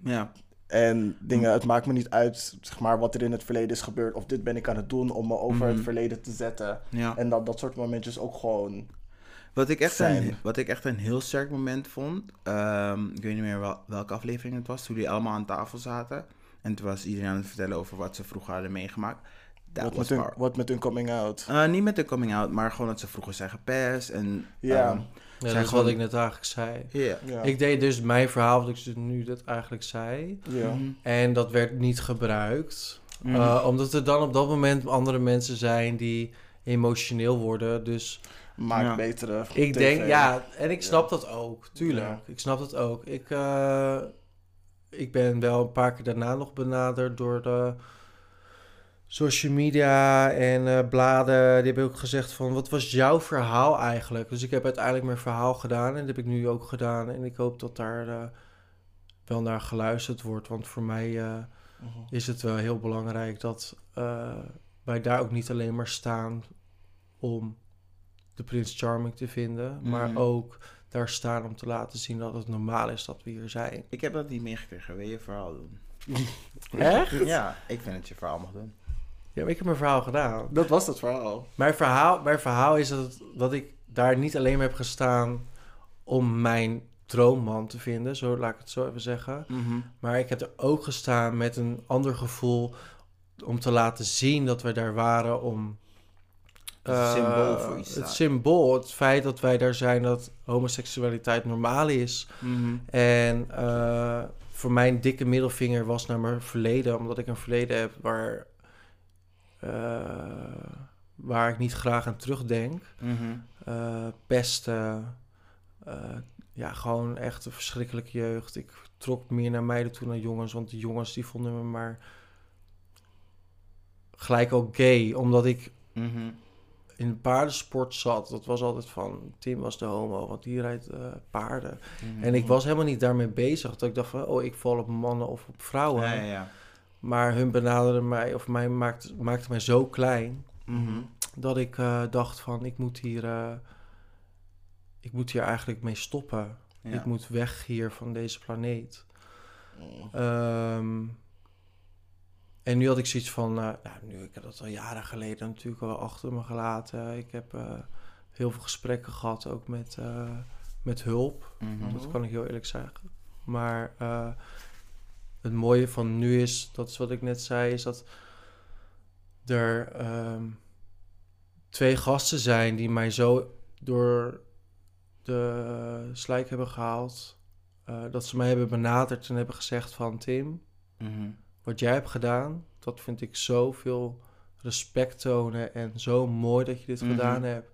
A: Ja.
B: En dingen, het maakt me niet uit, zeg maar, wat er in het verleden is gebeurd. Of dit ben ik aan het doen om me over
A: Mhm.
B: het verleden te zetten.
A: ja.
B: En dat dat soort momentjes ook gewoon.
A: Wat ik, echt
B: zijn.
A: een, wat ik echt een heel sterk moment vond, ehm, ik weet niet meer wel, welke aflevering het was, toen die allemaal aan tafel zaten. En toen was iedereen aan het vertellen over wat ze vroeger hadden meegemaakt.
B: Wat met, hun, wat met hun coming out.
A: Eh, niet met de coming out, maar gewoon dat ze vroeger zijn gepest. En,
B: Ja.
A: ehm,
D: ja
A: Zijn
D: dat
A: gewoon-
D: wat ik net eigenlijk zei.
A: ja.
B: Ja.
D: Ik deed dus mijn verhaal, wat ik dus nu dat eigenlijk zei.
B: ja.
A: Mhm.
D: En dat werd niet gebruikt.
A: Mhm.
D: Eh, omdat er dan op dat moment andere mensen zijn die emotioneel worden. Dus
B: Maak
A: Ja.
B: betere.
D: ik
B: TV.
D: denk, ja, en ik
B: Ja.
D: snap dat ook, tuurlijk.
B: Ja.
D: Ik snap dat ook. Ik, eh, ik ben wel een paar keer daarna nog benaderd door de social media en eh, bladen. Die hebben ook gezegd van, wat was jouw verhaal eigenlijk? Dus ik heb uiteindelijk mijn verhaal gedaan en dat heb ik nu ook gedaan. En ik hoop dat daar eh, wel naar geluisterd wordt. Want voor mij eh,
B: Mhm.
D: is het wel heel belangrijk dat eh, wij daar ook niet alleen maar staan om de Prins Charming te vinden, maar
A: Mhm.
D: ook daar staan om te laten zien dat het normaal is dat we hier zijn.
A: Ik heb dat niet meegekregen. Wil je je verhaal doen?
D: Echt?
A: Ja, ik vind dat je verhaal mag doen.
D: Ja, maar ik heb mijn verhaal gedaan.
B: Dat was het verhaal.
D: Mijn verhaal, mijn verhaal is dat, dat ik daar niet alleen heb gestaan om mijn droomman te vinden, zo laat ik het zo even zeggen.
A: Mhm.
D: Maar ik heb er ook gestaan met een ander gevoel om te laten zien dat we daar waren om...
A: Dat het
D: eh,
A: symbool voor iets
D: Het symbool, het feit dat wij daar zijn dat homoseksualiteit normaal is.
A: Mhm.
D: En eh, voor mijn dikke middelvinger was naar mijn verleden, omdat ik een verleden heb waar, waar ik niet graag aan terugdenk.
A: Mhm.
D: Eh, pesten, eh, ja, gewoon echt een verschrikkelijke jeugd. Ik trok meer naar meiden toe dan jongens, want de jongens die vonden me maar gelijk ook gay, omdat ik
A: Mhm.
D: in de paardensport zat. Dat was altijd van, Tim was de homo, want die rijdt eh, paarden.
A: Mhm.
D: En ik was helemaal niet daarmee bezig. Dat ik dacht van, oh, ik val op mannen of op vrouwen.
A: Ja, ja, ja.
D: Maar hun benaderden mij, of mij maakte, maakte mij zo klein...
A: Mhm.
D: dat ik eh, dacht van, ik moet hier... eh, ik moet hier eigenlijk mee stoppen.
A: Ja.
D: Ik moet weg hier van deze planeet.
B: Mm.
D: Ehm, en nu had ik zoiets van, eh, nou, nu ik heb dat al jaren geleden natuurlijk al achter me gelaten. Ik heb heel veel gesprekken gehad, ook met, met hulp.
A: Mhm.
D: Dat kan ik heel eerlijk zeggen. Maar het mooie van nu is, dat is wat ik net zei, is dat er ehm, twee gasten zijn die mij zo door de slijk hebben gehaald. eh, dat ze mij hebben benaderd en hebben gezegd van Tim,
A: Mhm.
D: wat jij hebt gedaan, dat vind ik zoveel respect tonen en zo mooi dat je dit
A: Mhm.
D: gedaan hebt.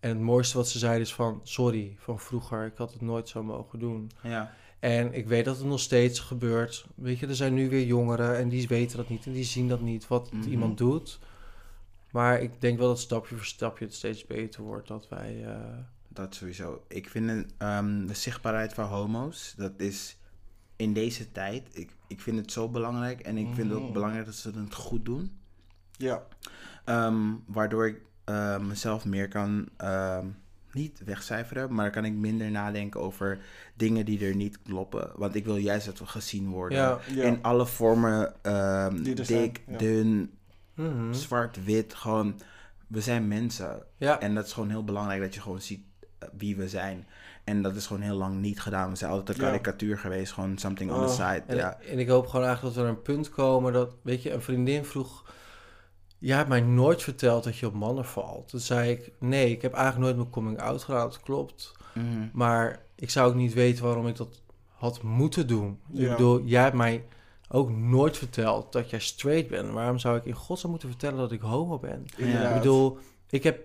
D: En het mooiste wat ze zeiden is van sorry van vroeger, ik had het nooit zo mogen doen.
A: Ja.
D: En ik weet dat het nog steeds gebeurt. Weet je, er zijn nu weer jongeren en die weten dat niet en die zien dat niet wat
A: Mhm.
D: iemand doet. Maar ik denk wel dat stapje voor stapje het steeds beter wordt dat wij. eh,
A: Dat sowieso. Ik vind ehm, de zichtbaarheid van homo's, dat is in deze tijd, ik, ik vind het zo belangrijk. En ik vind het ook
B: Mhm.
A: belangrijk dat ze het goed doen.
B: Ja.
A: Ehm, waardoor ik eh, mezelf meer kan, ehm, niet wegcijferen, maar dan kan ik minder nadenken over dingen die er niet kloppen. Want ik wil juist dat we gezien worden.
D: ja.
B: Ja.
A: In alle vormen, ehm,
B: zijn,
A: dik,
B: ja.
A: dun,
D: Mhm.
A: zwart, wit, gewoon, we zijn mensen.
D: ja.
A: En dat is gewoon heel belangrijk dat je gewoon ziet eh, wie we zijn. En dat is gewoon heel lang niet gedaan. We zijn altijd een karikatuur geweest, gewoon something on
B: Oh,
A: the side.
D: En,
A: ja.
D: en ik hoop gewoon eigenlijk dat we naar een punt komen dat, weet je, een vriendin vroeg. Jij hebt mij nooit verteld dat je op mannen valt. Toen zei ik, nee, ik heb eigenlijk nooit mijn coming out gedaan. Dat klopt.
A: Mhm.
D: Maar ik zou ook niet weten waarom ik dat had moeten doen. Ik bedoel, jij hebt mij ook nooit verteld dat jij straight bent. Waarom zou ik in godsnaam moeten vertellen dat ik homo ben? Ik bedoel, ik heb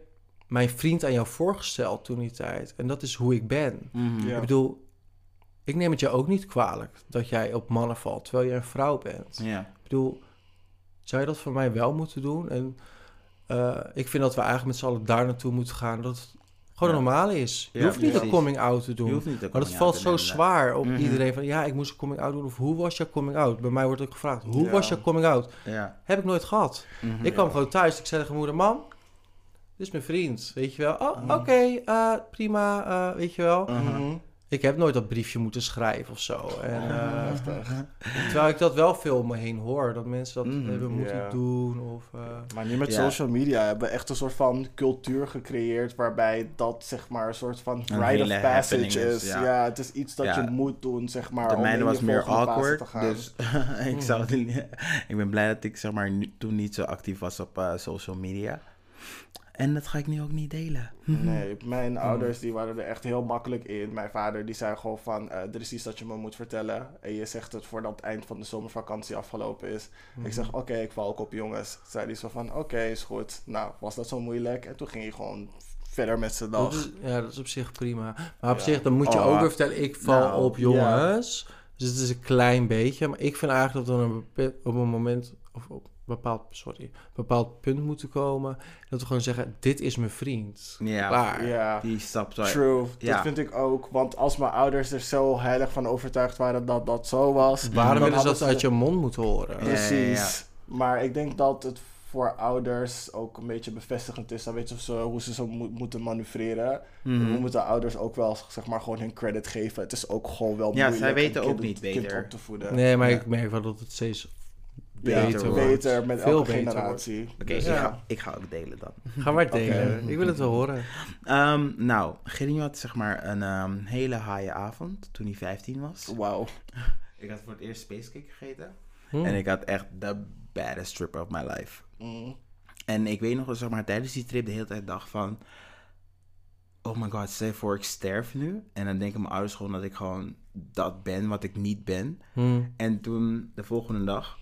D: mijn vriend aan jou voorgesteld toen die tijd. En dat is hoe ik ben.
A: Mhm.
B: Ja.
D: Ik bedoel, ik neem het je ook niet kwalijk dat jij op mannen valt terwijl je een vrouw bent.
A: Ja.
D: Ik bedoel, zou je dat voor mij wel moeten doen? En eh, ik vind dat we eigenlijk met z'n allen daar naartoe moeten gaan. Dat het gewoon
A: Ja.
D: normaal is. Je
A: Ja,
D: hoeft niet een coming out te doen. Maar dat valt zo zwaar op
A: Mhm.
D: iedereen van ja, ik moest een coming out doen. Of hoe was je coming out? Bij mij wordt ook gevraagd, hoe
B: Ja.
D: was je coming out?
A: Ja.
D: Heb ik nooit gehad.
A: Mhm.
D: Ik kwam gewoon thuis. Ik zei tegen mijn moeder, mam, dit is mijn vriend. Weet je wel? Oh,
B: Mhm.
D: oké, eh, prima, eh, weet je wel.
A: Mhm.
B: Mhm.
D: Ik heb nooit dat briefje moeten schrijven of zo. En, eh, terwijl ik dat wel veel om me heen hoor. Dat mensen dat
A: Mhm.
D: hebben moeten doen. Of, eh,
B: Maar nu met
A: Ja.
B: social media hebben we echt een soort van cultuur gecreëerd waarbij dat zeg maar een soort van
A: Een
B: rite of passage is.
A: is,
B: Ja.
A: ja.
B: het is iets dat
A: Ja.
B: je moet doen, zeg maar.
A: De mijne was meer awkward.
B: te gaan.
A: Dus ik, zou het niet, ik ben blij dat ik zeg maar, nu, toen niet zo actief was op eh, social media. En dat ga ik nu ook niet delen.
B: Nee, mijn
A: Hmm.
B: ouders die waren er echt heel makkelijk in. Mijn vader die zei gewoon van, eh, er is iets dat je me moet vertellen. En je zegt het voordat het eind van de zomervakantie afgelopen is. Ik zeg, oké, ik val ook op jongens. Zei hij zo van, oké, is goed. Nou, was dat zo moeilijk? En toen ging hij gewoon verder met zijn
D: dat
B: dag.
D: is, ja, dat is op zich prima. Maar op
B: Ja.
D: zich, dan moet je
A: Oh,
D: ook weer vertellen, ik val
A: nou,
D: op jongens. Dus het is een klein beetje. Maar ik vind eigenlijk dat bepe- op een moment, of op bepaald, sorry, een bepaald punt moeten komen. Dat we gewoon zeggen, dit is mijn vriend.
A: Ja,
D: Klaar.
B: Ja,
A: die stap
B: true.
A: Ja.
B: Dat vind ik ook. Want als mijn ouders er zo heilig van overtuigd waren dat dat zo was...
D: Waarom willen ze dat uit je mond moeten horen?
A: Ja.
B: Precies. Maar ik denk dat het voor ouders ook een beetje bevestigend is. Dan weten ze hoe ze zo mo- moeten manoeuvreren.
A: Mhm.
B: We moeten ouders ook wel zeg maar, gewoon hun credit geven. Het is ook gewoon wel
A: Ja, zij
B: moeilijk
A: weten ook
B: kind-
A: niet
B: kind
A: beter.
B: op te voeden.
D: Nee, maar
A: Ja.
D: ik merk wel dat het steeds
B: Ja,
D: beter
B: met
D: Veel
B: elke
D: beter
B: generatie.
A: Oké,
B: Dus
A: ik,
D: Ja.
A: ga, ik ga ook delen dan.
D: Ga maar delen. Ik wil het wel horen.
A: Ehm, nou, Gideon had zeg maar een ehm, hele haaie avond toen hij 15 was.
B: Wauw.
A: Ik had voor het eerst spacecake gegeten.
D: Hm.
A: En ik had echt de baddest trip of my life.
B: Mm.
A: En ik weet nog, dat, zeg maar, tijdens die trip de hele tijd dacht van... Oh my god, stel voor ik sterf nu. En dan denken mijn ouders gewoon dat ik gewoon dat ben wat ik niet ben.
D: Hm.
A: En toen, de volgende dag...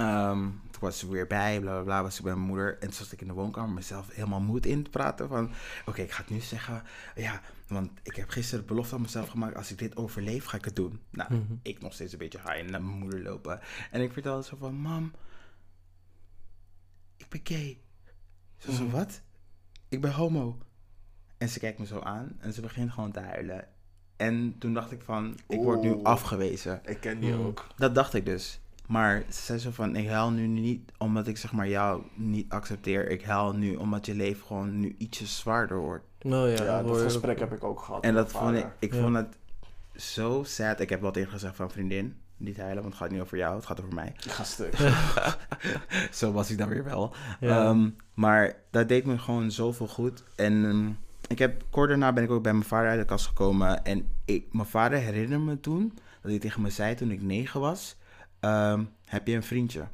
A: ehm, toen was ze weer bij, bla bla bla, was ik bij mijn moeder. En toen zat ik in de woonkamer mezelf helemaal moed in te praten van... Oké, ik ga het nu zeggen. Ja, want ik heb gisteren de belofte aan mezelf gemaakt. Als ik dit overleef, ga ik het doen. Nou,
D: Mhm.
A: ik nog steeds een beetje high en naar mijn moeder lopen. En ik vertelde zo van, mam, ik ben gay. Ze zo,
B: Mhm.
A: wat? Ik ben homo. En ze kijkt me zo aan en ze begint gewoon te huilen. En toen dacht ik van, ik word nu afgewezen.
B: Ik ken die
D: Mm.
B: ook.
A: Dat dacht ik dus. Maar ze zei zo van, ik huil nu niet omdat ik zeg maar jou niet accepteer. Ik huil nu omdat je leven gewoon nu ietsje zwaarder wordt.
D: Nou ja,
B: dat gesprek heb ik ook gehad.
A: En dat vond ik, ik
D: Ja.
A: vond het zo sad. Ik heb wel tegen gezegd van vriendin, niet huilen, want het gaat niet over jou, het gaat over mij.
B: Ik ga stuk.
A: zo was ik dan weer wel.
D: Ja.
A: Ehm, maar dat deed me gewoon zoveel goed. En ehm, ik heb, kort daarna ben ik ook bij mijn vader uit de kast gekomen. En ik, mijn vader herinnerde me toen, dat hij tegen me zei toen ik negen was, ehm, heb je een vriendje?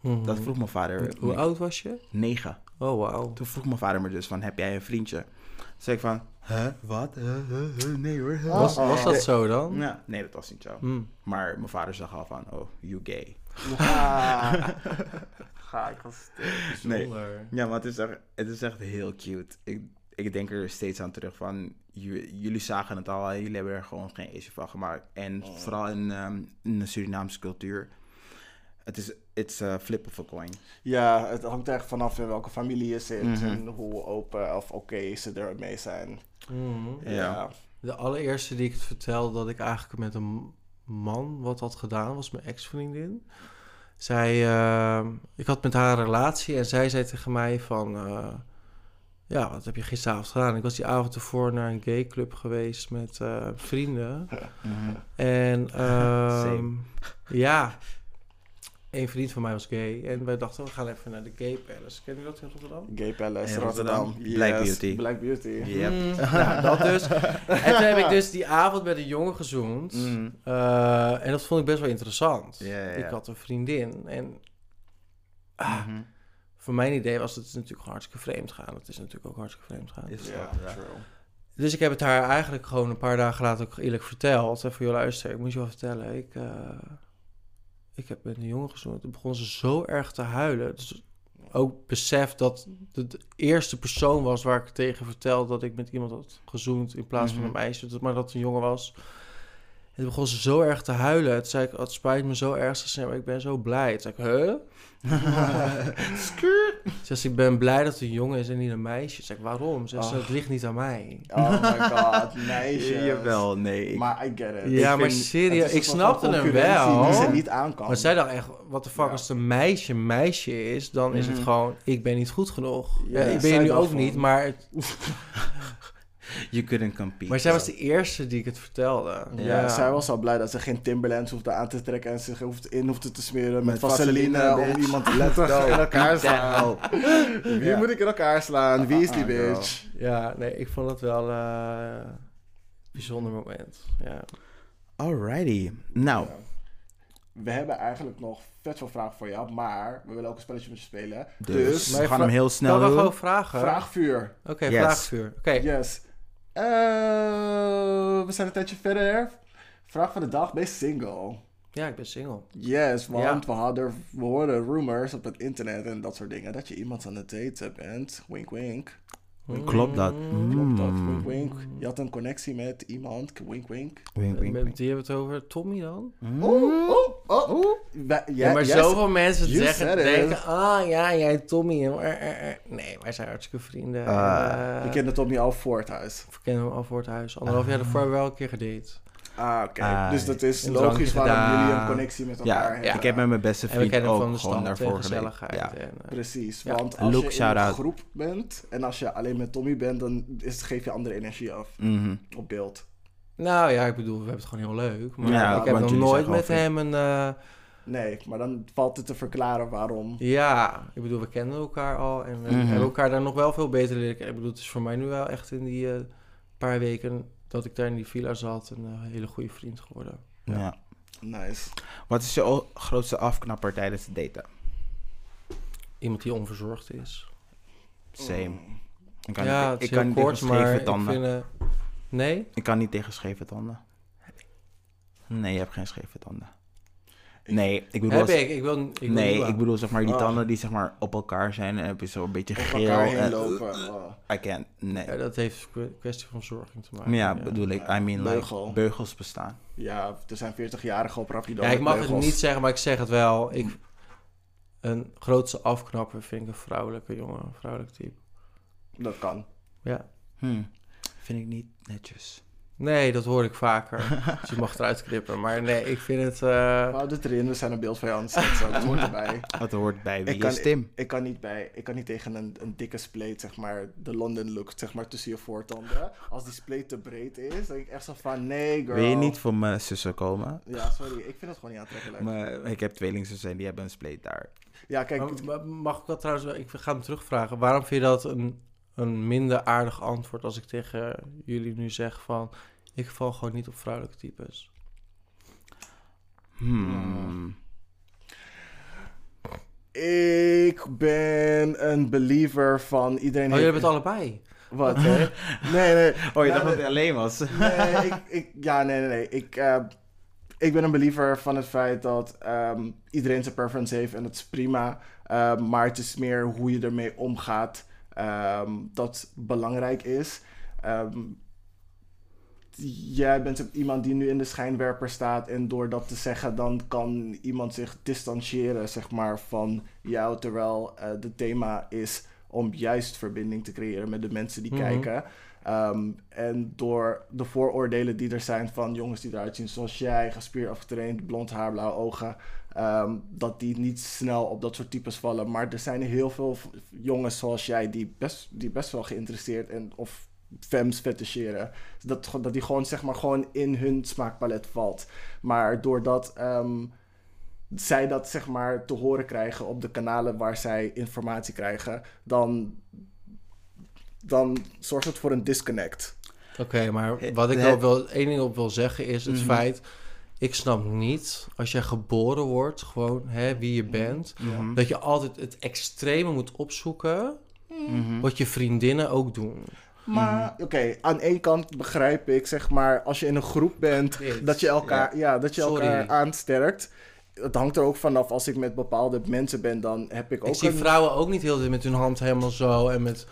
D: Hm. Mhm.
A: Dat vroeg mijn vader.
D: Hoe oud was je?
A: Negen.
D: Oh, wauw.
A: Toen vroeg mijn vader me dus van, heb jij een vriendje? Toen zei ik van, hè, wat? Huh, huh, huh, nee hoor. huh.
D: Was, was dat zo dan?
A: Ja, nee, dat was niet zo.
D: Hm.
A: Maar mijn vader zag al van, oh, you gay.
B: Ga ik als
A: Nee.
D: Bijzonder.
A: Ja, maar het is echt, het is echt heel cute. Ik, ik denk er steeds aan terug van, jullie zagen het al, jullie hebben er gewoon geen issue van gemaakt. En vooral in, ehm, in de Surinaamse cultuur, het is it's a flip of a coin.
B: Ja, het hangt echt vanaf in welke familie je zit
A: Mhm.
B: en hoe open of oké ze ermee zijn.
D: Mhm.
A: Ja.
D: De allereerste die ik het vertelde dat ik eigenlijk met een man wat had gedaan, was mijn ex-vriendin. Zij, eh, ik had met haar een relatie en zij zei tegen mij van, eh, ja, wat heb je gisteravond gedaan? Ik was die avond ervoor naar een gay club geweest met eh, vrienden. En ehm, ja, een vriend van mij was gay en wij dachten, we gaan even naar de gay palace. Ken je dat in Rotterdam?
B: Gay Palace,
A: In
B: Rotterdam.
A: Rotterdam. Black Beauty.
B: Black Beauty.
A: Yep.
D: Mm, nou, dat dus. En toen heb ik dus die avond met een jongen gezoend.
A: Mhm.
D: Eh, en dat vond ik best wel interessant. Ik had een vriendin. En ah,
A: Mhm.
D: Voor mijn idee was het natuurlijk gewoon hartstikke vreemd gaan. Het is natuurlijk ook hartstikke vreemd gaan.
A: Is
B: Ja.
D: Dus ik heb het haar eigenlijk gewoon een paar dagen later ook eerlijk verteld. En van, joh, luister, ik moet je wel vertellen. Ik, eh, ik heb met een jongen gezoend. Toen begon ze zo erg te huilen. Dus ook besef dat de, de eerste persoon was waar ik tegen vertelde... dat ik met iemand had gezoend in plaats van
A: Mhm.
D: een meisje. Maar dat het een jongen was. En toen begon ze zo erg te huilen. Toen zei ik, oh, het spijt me zo erg. Ze zei, maar ik ben zo blij. Toen zei ik, huh? Ze zegt, ik ben blij dat het een jongen is en niet een meisje. Ze zei, ik, waarom? Ze
B: Oh.
D: het ligt niet aan mij.
B: Oh my god, meisjes.
A: Jawel, nee. Ik,
B: Maar I get it.
D: Ja,
B: Ik
D: maar serieus,
B: het
D: ik snapte hem wel.
B: Die ze niet aan kan.
D: Maar zij dacht echt, wat de fuck,
A: Ja.
D: als het een meisje een meisje is, dan is het
A: Mhm.
D: gewoon, ik ben niet goed genoeg.
B: Ja,
D: Ja, ik ben je nu ook
B: van-
D: niet, maar, het-
A: you couldn't compete.
D: maar zij was de eerste die ik het vertelde.
B: Ja, zij was al blij dat ze geen Timberlands hoefde aan te trekken en zich hoeft, in hoefde te smeren met,
A: Met
B: vaseline,
A: vaseline,
B: om iemand go in elkaar slaan. Wie
A: Ja.
B: moet ik in elkaar slaan? Wie is die
A: Ah,
B: bitch?
D: Ja, nee, ik vond het wel eh, een bijzonder moment. Ja.
A: Alrighty. Nou,
B: We hebben eigenlijk nog vet veel vragen voor jou, maar we willen ook een spelletje met je spelen.
A: dus,
B: Dus,
A: we gaan hem heel snel
D: Kan we
A: doen.
D: gewoon vragen?
B: vraagvuur.
D: Oké,
A: Yes.
D: vraagvuur. Oké,
B: Yes. Eh, we zijn een tijdje verder. Vraag van de dag, ben je single?
D: ja, ik ben single.
B: Yes, want
D: Ja.
B: we, hadden, we hoorden rumors op het internet en dat soort dingen dat je iemand aan het daten bent. Wink wink.
A: Klopt dat?
B: Klopt dat?
A: Mm.
B: Wink wink. Je had een connectie met iemand. Wink wink.
A: Wink, wink,
D: Met
A: wink.
D: die hebben we het over Tommy dan?
A: Mm.
B: Oh, oh, oh.
D: Ja, maar zoveel mensen
B: you
D: zeggen, denken, ah ja, jij Tommy. eh, eh, eh. Nee, wij zijn hartstikke vrienden.
A: Ah.
D: En, eh,
B: Je kende Tommy al voor het huis.
D: We kennen hem al voor het huis. Anderhalf jaar daarvoor hebben we wel een keer gedate.
B: Ah, oké.
A: Ah,
B: dus dat is logisch waarom
D: gedaan.
B: jullie een connectie met elkaar
A: Ja,
B: hebben.
A: ik heb met mijn beste
D: En we
A: vriend
D: hem
A: ook
D: van de
A: gewoon
D: en
A: daarvoor
D: gezelligheid.
A: gedate. Ja.
D: En, eh,
B: Precies,
D: Ja.
B: want
A: Luke,
B: als je in een groep bent en als je alleen met Tommy bent, dan is, geef je andere energie af
A: Mhm.
B: op beeld.
D: nou ja, ik bedoel, we hebben het gewoon heel leuk. Maar
A: Ja,
D: ik heb nog nooit met hem een... eh,
B: Nee, maar dan valt het te verklaren waarom.
D: ja, ik bedoel, we kennen elkaar al. En we
A: Mhm.
D: hebben elkaar daar nog wel veel beter leren kennen. Ik bedoel, het is voor mij nu wel echt in die eh, paar weken dat ik daar in die villa zat... een eh, hele goede vriend geworden.
A: Ja.
B: Nice.
A: Wat is je grootste afknapper tijdens het daten?
D: Iemand die onverzorgd is.
A: Same. Ik kan
D: ja,
A: niet,
D: het
A: ik
D: is
A: kan
D: heel
A: niet
D: kort,
A: tegen scheve
D: maar ik
A: tanden.
D: vind... eh, nee?
A: Ik kan niet tegen scheve tanden. Nee, je hebt geen scheve tanden. Nee, ik bedoel...
D: Heb
A: als-
D: ik. Ik wil, ik wil
A: nee, ik bedoel zeg maar die
B: Ah.
A: tanden die zeg maar op elkaar zijn en heb je zo een beetje
B: Op
A: geel.
B: elkaar heen
A: en-
B: lopen. oh.
A: I can't, nee.
D: Ja, dat heeft een kwestie van zorging te maken.
A: Maar ja, bedoel ik, I mean like, beugels bestaan.
B: Ja, er zijn 40-jarigen op Rapido.
D: Ja, ik mag het niet zeggen, maar ik zeg het wel. Ik, een grootste afknapper vind ik een vrouwelijke jongen, een vrouwelijk type.
B: Dat kan.
D: Ja.
A: Hm. Vind ik niet netjes.
D: Nee, dat hoor ik vaker. dus je mag het eruit knippen. Maar nee, ik vind het...
B: We
D: eh,
B: houden het erin, we zijn een beeld van het zetten. Dat hoort erbij.
A: Dat hoort bij wie
B: Ik kan,
A: is Tim.
B: ik, kan niet bij, ik kan niet tegen een, een dikke spleet, zeg maar, de London look, zeg maar, tussen je voortanden. Als die spleet te breed is, dan denk ik echt zo van, nee girl.
A: Wil je niet voor mijn zussen komen?
B: Ja, sorry, ik vind het gewoon niet aantrekkelijk.
A: Maar ik heb tweelingzussen en die hebben een spleet daar.
B: ja, kijk,
D: mag ik wel trouwens... wel- Ik ga hem terugvragen. Waarom vind je dat een, een minder aardig antwoord als ik tegen jullie nu zeg van... Ik val gewoon niet op vrouwelijke types.
A: Hmm.
B: Ik ben een believer van iedereen.
D: Oh, jullie hebben het allebei.
B: Wat? hè? nee, nee.
A: Oh, je
B: Ja,
A: dacht dat
B: nee.
A: het alleen was.
B: Nee, ik, ik, ja, nee, nee, nee. Ik, eh, ik ben een believer van het feit dat ehm, iedereen zijn preference heeft en dat is prima. Ehm, maar het is meer hoe je ermee omgaat ehm, dat belangrijk is. Ehm, jij bent iemand die nu in de schijnwerper staat en door dat te zeggen dan kan iemand zich distancieren zeg maar van jou terwijl eh het thema is om juist verbinding te creëren met de mensen die
D: Mhm.
B: kijken. Ehm, en door de vooroordelen die er zijn van jongens die eruit zien zoals jij, gespierd afgetraind, blond haar, blauwe ogen, ehm, dat die niet snel op dat soort types vallen. Maar er zijn heel veel jongens zoals jij die best, die best wel geïnteresseerd en of femmes feticheren. Dat, dat die gewoon zeg maar gewoon in hun smaakpalet valt. Maar doordat ehm, zij dat zeg maar te horen krijgen op de kanalen waar zij informatie krijgen, dan, dan zorgt het voor een disconnect.
D: Oké, maar
A: Eh,
D: wat ik wel één ding op wil zeggen is het
A: Mhm.
D: feit. Ik snap niet als jij geboren wordt, gewoon hè, wie je bent,
A: Mhm.
D: dat je altijd het extreme moet opzoeken.
A: Mhm.
D: Wat je vriendinnen ook doen.
B: Maar oké, aan één kant begrijp ik, zeg maar, als je in een groep bent,
D: Dit.
B: dat je elkaar, ja. dat je
D: Sorry.
B: elkaar aansterkt. Het hangt er ook vanaf, als ik met bepaalde mensen ben, dan heb ik ook
D: Ik zie
B: een...
D: vrouwen ook niet heel tijd met hun hand helemaal zo en met...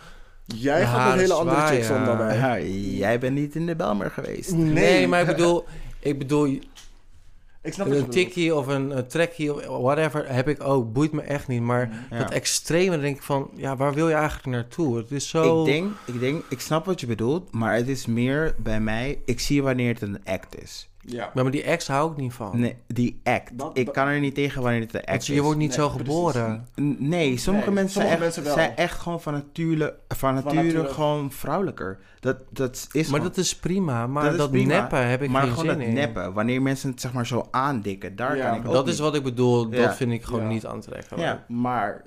B: Jij gaat met
D: haren
B: hele andere chicks om daarbij.
A: Ja, jij bent niet in de Belmer geweest.
B: Nee,
D: Nee, maar ik bedoel, ik bedoel,
B: ik snap
D: een tikkie of een, een trekkie of whatever heb ik ook. Boeit me echt niet. Maar
A: Ja.
D: dat extreme denk ik van, ja, waar wil je eigenlijk naartoe? Het is zo...
A: Ik denk, ik denk, ik snap wat je bedoelt, maar het is meer bij mij, ik zie wanneer het een act is.
B: Ja.
D: Maar die ex hou ik niet van.
A: Nee, die act.
B: Dat-
A: ik
B: dat-
A: kan er niet tegen wanneer het een act
D: Want
A: is.
D: je wordt niet
B: Nee,
D: zo geboren.
A: Nee, sommige
B: Nee,
A: mensen,
B: sommige
A: zijn,
B: mensen
A: echt,
B: wel.
A: zijn echt gewoon van nature, van nature gewoon vrouwelijker. Dat, dat is
D: Maar
A: gewoon-
D: dat is prima. Maar
A: is
D: dat,
A: prima,
D: neppen heb ik
A: maar
D: geen
A: gewoon
D: zin
A: dat
D: in.
A: neppen, wanneer mensen het zeg maar zo aandikken, daar
B: Ja,
A: kan ik ook
D: Dat
A: niet.
D: is wat ik bedoel.
A: Ja.
D: Dat vind ik gewoon
B: Ja.
D: niet aantrekkelijk.
A: Ja.
B: Maar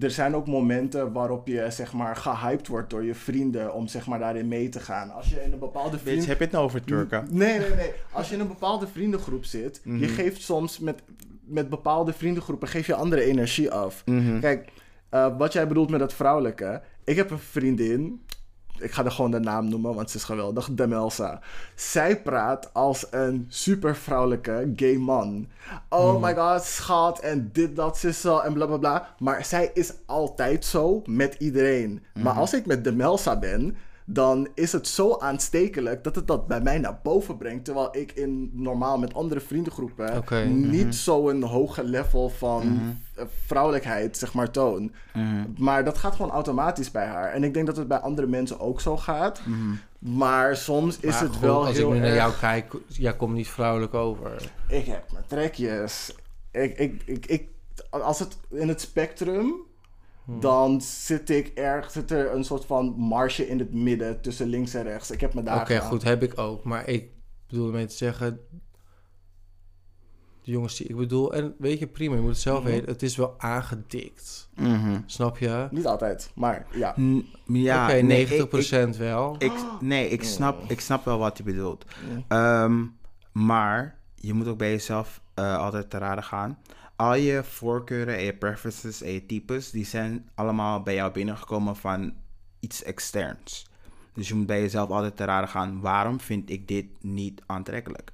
B: er zijn ook momenten waarop je zeg maar gehyped wordt door je vrienden om zeg maar daarin mee te gaan. Als je in een bepaalde
A: Bitch,
B: vriend...
A: heb je het nou over Turken?
B: Nee, nee, nee. Als je in een bepaalde vriendengroep zit, je
A: Mhm.
B: geeft soms met, met bepaalde vriendengroepen geef je andere energie af.
A: Mhm.
B: Kijk, eh, wat jij bedoelt met dat vrouwelijke. Ik heb een vriendin. Ik ga er gewoon de naam noemen, want ze is geweldig. Demelsa. Zij praat als een super vrouwelijke gay man. Oh my god, schat. En dit, dat, zo en bla bla bla. Maar zij is altijd zo met iedereen. Maar als ik met Demelsa ben, dan is het zo aanstekelijk dat het dat bij mij naar boven brengt. Terwijl ik in normaal met andere vriendengroepen niet zo'n hoge level van eh, vrouwelijkheid, zeg maar, toon.
A: Mhm.
B: Maar dat gaat gewoon automatisch bij haar. En ik denk dat het bij andere mensen ook zo gaat.
A: Mhm.
B: Maar soms is het wel
D: als
B: heel
D: ik nu naar
B: erg...
D: jou kijk, jij komt niet vrouwelijk over.
B: Ik heb mijn trekjes. Ik, ik, ik, ik, als het in het spectrum...
D: Hmm.
B: Dan zit ik erg, zit er een soort van marge in het midden tussen links en rechts. Ik heb me daar
D: Oké, goed, heb ik ook. Maar ik bedoel ermee te zeggen... De jongens die ik bedoel... En weet je, prima, je moet het zelf
B: Mhm.
D: weten. Het is wel aangedikt.
A: Mhm.
D: Snap je?
B: Niet altijd, maar ja.
A: N- Ja,
D: Oké,
A: nee,
D: 90%
A: ik-
D: wel.
A: Ik, nee, ik snap, ik snap wel wat je bedoelt.
B: Mm.
A: Ehm, maar je moet ook bij jezelf eh, altijd te raden gaan. Al je voorkeuren en je preferences en je types, die zijn allemaal bij jou binnengekomen van iets externs. Dus je moet bij jezelf altijd te raden gaan, waarom vind ik dit niet aantrekkelijk?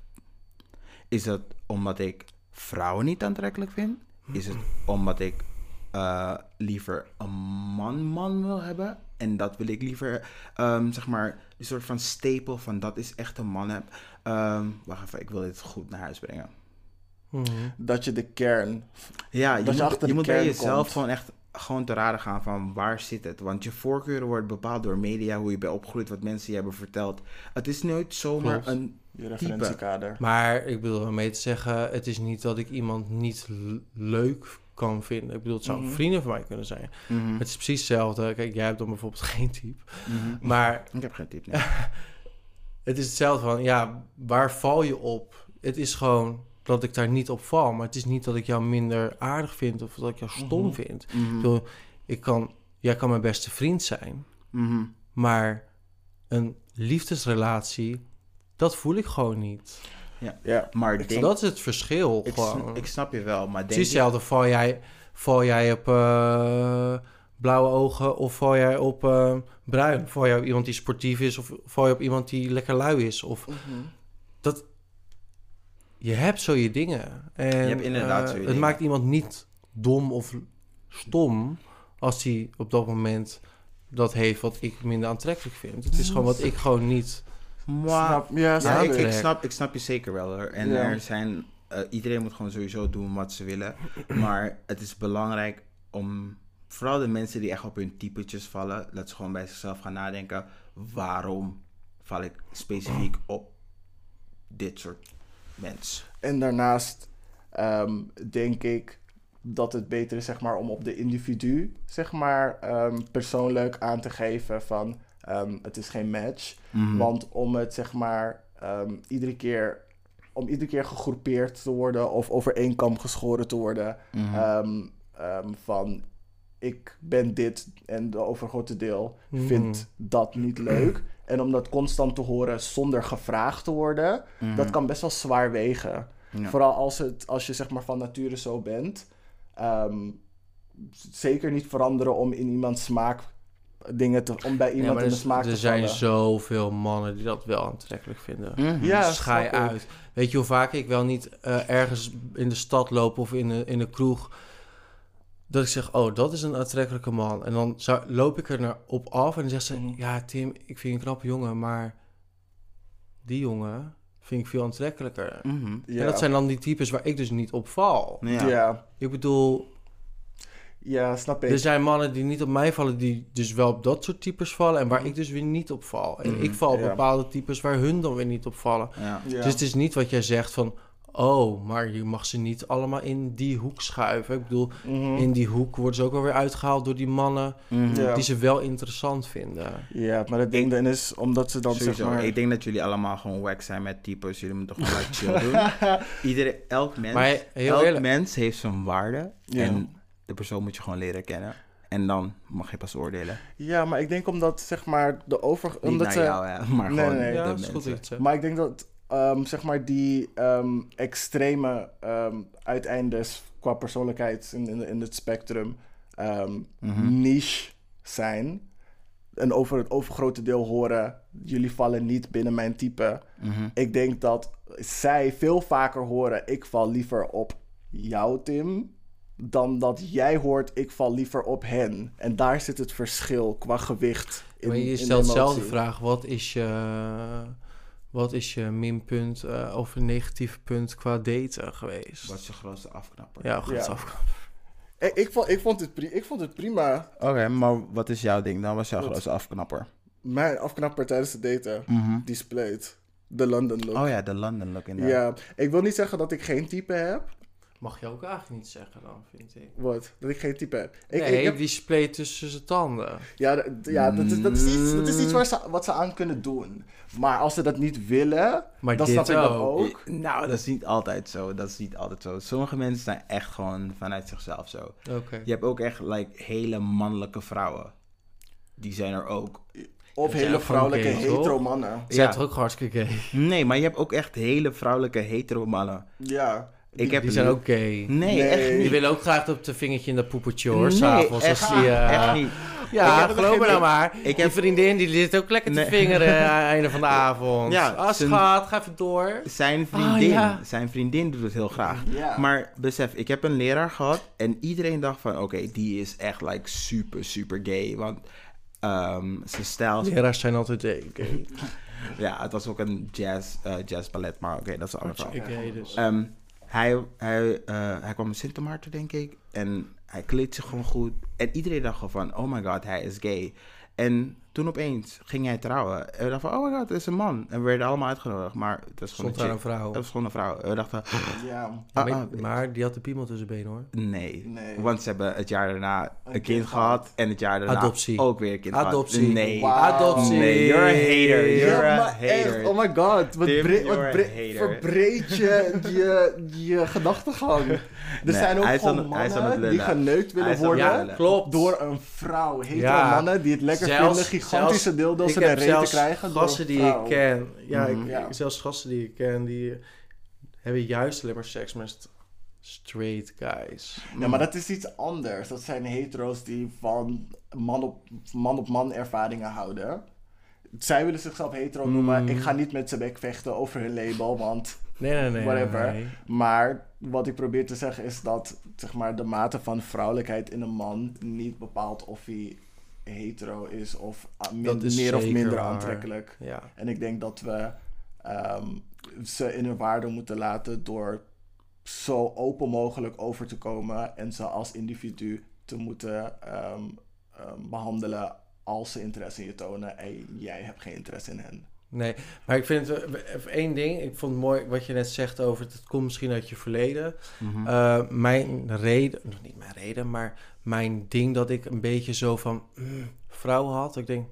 A: Is dat omdat ik vrouwen niet aantrekkelijk vind? Is het omdat ik eh, liever een man-man wil hebben? En dat wil ik liever, ehm, zeg maar, die soort van stapel van dat is echt een man heb. Ehm, wacht even, ik wil dit goed naar huis brengen.
D: Mhm.
B: Dat je de kern...
A: Ja, je
B: Dat je
A: moet,
B: achter
A: je
B: de
A: moet bij jezelf
B: komt.
A: gewoon echt gewoon te raden gaan van waar zit het. Want je voorkeuren wordt bepaald door media, hoe je bent opgegroeid, wat mensen je hebben verteld. Het is nooit zomaar
D: Klopt.
A: een...
B: Je referentiekader.
D: Maar ik bedoel ermee te zeggen... Het is niet dat ik iemand niet leuk kan vinden. Ik bedoel, het zou
B: Mhm.
D: vrienden van mij kunnen zijn.
A: Mhm,
D: Het is precies hetzelfde. Kijk, jij hebt dan bijvoorbeeld geen type.
A: mhm.
D: Maar
A: Ik heb geen tip. Nee.
D: het is hetzelfde van, ja, waar val je op? Het is gewoon dat ik daar niet op val. Maar het is niet dat ik jou minder aardig vind of dat ik jou stom
B: Mhm.
D: vind. Ik
A: Mhm,
D: bedoel, ik kan, jij kan mijn beste vriend zijn,
A: mhm.
D: maar een liefdesrelatie, dat voel ik gewoon niet.
B: Ja.
A: Maar
B: Ik
A: denk,
D: dat is het verschil
A: ik,
D: gewoon.
A: ik snap je wel, maar denk
D: Precies
A: je-
D: hetzelfde val jij, val jij op eh, blauwe ogen of val jij op eh, bruin? Val jij op iemand die sportief is of val je op iemand die lekker lui is? Of dat... Je hebt zo je dingen. En,
A: Je hebt inderdaad
D: eh,
A: zo je
D: Het
A: dingen.
D: maakt iemand niet dom of stom als hij op dat moment dat heeft wat ik minder aantrekkelijk vind. Het is gewoon wat ik gewoon niet...
B: Snap, ja, snap
A: ik,
B: ik.
A: ik, snap, ik snap je zeker wel hoor. En
B: Ja.
A: er zijn, eh, iedereen moet gewoon sowieso doen wat ze willen. Maar het is belangrijk om, vooral de mensen die echt op hun typetjes vallen, dat ze gewoon bij zichzelf gaan nadenken: waarom val ik specifiek op dit soort mens?
B: En daarnaast ehm, denk ik dat het beter is zeg maar, om op de individu zeg maar, ehm, persoonlijk aan te geven van ehm, het is geen match.
A: Mhm.
B: Want om het zeg maar ehm, iedere keer om iedere keer gegroepeerd te worden of over één kam geschoren te worden
A: Mhm.
B: ehm, ehm, van ik ben dit en de overgrote deel
D: Mhm.
B: vindt dat niet leuk. En om dat constant te horen zonder gevraagd te worden,
A: Mhm.
B: dat kan best wel zwaar wegen.
A: Ja.
B: Vooral als, het, als je zeg maar van nature zo bent. Ehm, zeker niet veranderen om in iemands smaak dingen te, om bij
D: Ja,
B: iemand in de
D: er,
B: smaak
D: er
B: te
D: zijn
B: vallen.
D: zoveel mannen die dat wel aantrekkelijk vinden.
A: Mhm.
B: Ja,
D: Schaai
B: snap ik.
D: uit. Weet je hoe vaak ik wel niet eh, ergens in de stad loop of in een, in een kroeg... dat ik zeg, oh, dat is een aantrekkelijke man. En dan zou, loop ik er naar op af en dan zegt ze...
B: Mhm.
D: ja, Tim, ik vind je een knappe jongen, maar die jongen vind ik veel aantrekkelijker.
A: Mhm.
B: Ja.
D: En dat zijn dan die types waar ik dus niet op val.
A: Ja.
B: Ja.
D: Ik bedoel,
B: ja, snap ik.
D: er zijn mannen die niet op mij vallen... die dus wel op dat soort types vallen... en waar ik dus weer niet op val. En
A: Mhm.
D: ik val op
B: Ja.
D: bepaalde types waar hun dan weer niet op vallen. Dus het is niet wat jij zegt van... Oh, maar je mag ze niet allemaal in die hoek schuiven. Ik bedoel,
B: Mhm.
D: in die hoek worden ze ook wel weer uitgehaald door die mannen...
A: Mhm.
B: Ja.
D: die ze wel interessant vinden.
B: Ja, maar het ding dan is omdat ze dan
A: Sowieso.
B: zeg maar...
A: Ik denk dat jullie allemaal gewoon wack zijn met types. Jullie moeten gewoon like chill doen. Iedereen, elk mens,
D: Maar heel
A: elk
D: eerlijk-
A: mens heeft zijn waarde.
B: Ja.
A: En de persoon moet je gewoon leren kennen. En dan mag je pas oordelen.
B: Ja, maar ik denk omdat zeg maar de over...
A: Niet
B: Omdat
A: naar
B: ze...
A: jou, hè, maar
B: Nee,
A: gewoon
B: nee,
D: Ja,
A: de
D: dat is goed.
B: Maar ik denk dat ehm, zeg maar die ehm, extreme ehm, uiteindes qua persoonlijkheid in, in, in het spectrum
A: Mhm.
B: niche zijn. En over het overgrote deel horen, jullie vallen niet binnen mijn type.
A: Mhm.
B: Ik denk dat zij veel vaker horen, ik val liever op jou, Tim. Dan dat jij hoort, ik val liever op hen. En daar zit het verschil qua gewicht. In,
D: maar je stelt zelf de vraag... wat is je, wat is je minpunt eh, of een negatief punt qua daten geweest?
A: Wat is je grootste afknapper?
D: Ja, goed
B: Ja.
D: af.
B: Ik, ik, vond, ik, vond het pri- ik vond het prima.
A: Oké, maar wat is jouw ding dan? Wat is jouw
B: Wat?
A: grootste afknapper?
B: Mijn afknapper tijdens het daten,
A: Mhm.
B: die spleet. De London look.
A: Oh ja, de London look inderdaad.
B: ja, ik wil niet zeggen dat ik geen type heb.
D: Mag je ook eigenlijk niet zeggen dan, vind ik.
B: Wat? Dat ik geen type heb. Ik,
D: nee,
B: ik heb
D: die spleet tussen zijn tanden.
B: ja, ja dat, is, dat, is iets, dat is iets waar ze, wat ze aan kunnen doen. Maar als ze dat niet willen,
D: Maar
B: dan snap ik dat ook.
A: Nou, dat is niet altijd zo. Dat is niet altijd zo. Sommige mensen zijn echt gewoon vanuit zichzelf zo.
D: Oké.
A: Je hebt ook echt like, hele mannelijke vrouwen. Die zijn er ook.
B: Of
D: zijn
B: hele vrouwelijke hetero mannen.
D: Zij
A: Ja.
D: toch ook hartstikke gay?
A: Nee, maar je hebt ook echt hele vrouwelijke hetero mannen.
B: Ja.
A: Ik heb
D: Die zijn ook gay.
A: Nee,
B: Nee.
A: echt
D: Die
A: niet.
D: willen ook graag op de vingertje in dat poepertje hoor,
A: Nee,
D: s'avonds.
A: echt
D: als
A: niet.
D: die, eh,
A: Echt niet.
D: Ja, geloof me nou maar.
A: ik
D: Die
A: heb-
D: vriendin die zit ook lekker te vingeren aan het einde van de avond.
A: Ja,
D: ah,
A: zijn-
D: schat, ga even door.
A: Zijn
D: Ah,
A: vriendin,
D: ja.
A: zijn vriendin doet het heel graag.
B: Ja.
A: Maar besef, ik heb een leraar gehad en iedereen dacht van, oké, die is echt like super, super gay. Want ehm zijn stijl,
D: Leraars zijn altijd gay.
A: ja, het was ook een jazz, eh jazz ballet, maar oké, dat is een ander verhaal.
D: Dus.
A: Ehm, hij, hij, eh, hij kwam in Sint Maarten, denk ik. En hij kleedt zich gewoon goed. En iedereen dacht gewoon van, oh my god, hij is gay. En toen opeens ging hij trouwen. En we dachten van, oh my god, het is een man. En we werden allemaal uitgenodigd. Maar het was gewoon
D: Stond
A: een
D: vrouw.
A: Het was gewoon een vrouw. En we dachten,
B: Ja.
A: ah,
D: maar,
A: ah,
D: maar die had de piemel tussen benen hoor.
A: nee.
B: Nee.
A: Want ze hebben het jaar daarna een,
B: kind
A: kind
B: gehad.
A: En het jaar daarna
D: Adoptie.
A: ook weer een kind
D: Adoptie.
A: gehad. Nee.
D: Adoptie.
A: Nee, you're a hater.
B: Ja,
A: You're a
B: echt,
A: hater.
B: oh my god. Wat,
A: Tim,
B: bre- wat bre- verbreed je je, je gedachtegang. Er zijn ook gewoon
A: aan
B: mannen die geneukt willen
A: aan
B: worden.
D: Klopt.
B: door een vrouw. Hetero
D: Ja.
B: mannen die het lekker
D: Zelfs-
B: vinden, gigantische
D: zelfs-
B: deeldeels
D: ik
B: in de reet te krijgen
D: gasten die ik ken. Ja,
A: Mhm.
D: ik,
B: Ja.
D: zelfs gasten die ik ken, die hebben juist alleen maar seks met straight guys.
B: Ja, maar dat is iets anders. Dat zijn hetero's die van man op man, op man ervaringen houden. Zij willen zichzelf hetero noemen.
D: Mm.
B: Ik ga niet met ze bek vechten over hun label, want
D: Nee, nee, nee.
B: Whatever.
D: nee.
B: Maar wat ik probeer te zeggen is dat zeg maar, de mate van vrouwelijkheid in een man niet bepaalt of hij hetero is of ah, min-
D: is
B: meer of minder
D: waar.
B: aantrekkelijk.
D: Ja.
B: En ik denk dat we ehm, ze in hun waarde moeten laten door zo open mogelijk over te komen en ze als individu te moeten ehm, ehm, behandelen als ze interesse in je tonen en jij hebt geen interesse in hen.
D: Nee, maar ik vind eh, één ding. Ik vond het mooi wat je net zegt over het, het komt misschien uit je verleden.
A: Mhm.
D: Eh, mijn reden, nog niet mijn reden, maar mijn ding dat ik een beetje zo van mm, vrouw had. Ik denk,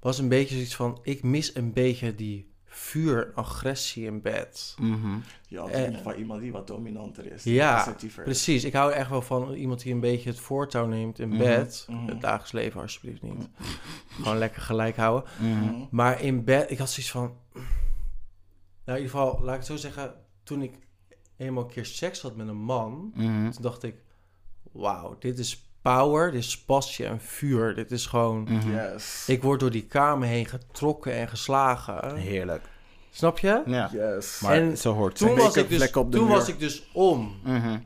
D: was een beetje zoiets van, ik mis een beetje die vuur, agressie in bed.
A: Mhm.
B: Je ieder geval iemand die wat dominanter is.
D: Ja,
B: assertiever.
D: Precies, ik hou echt wel van iemand die een beetje het voortouw neemt in
A: Mhm,
D: bed.
B: mhm.
D: Het dagelijks leven alsjeblieft niet. Gewoon lekker gelijk houden.
A: Mhm.
B: Mhm.
D: Maar in bed, ik had zoiets van... Nou, in ieder geval, laat ik het zo zeggen. Toen ik eenmaal een keer seks had met een man...
A: Mhm.
D: Toen dacht ik, wauw, dit is power, dit is passie en vuur. Dit is gewoon...
A: Mhm.
B: Yes.
D: Ik word door die kamer heen getrokken en geslagen.
A: Heerlijk.
D: Snap je?
A: Ja.
B: Yes.
A: Maar
D: En
A: zo hoort
D: Toen,
A: het.
D: was ik, dus,
B: vlekken op de
D: toen
B: muur.
D: was ik dus om.
A: Mhm.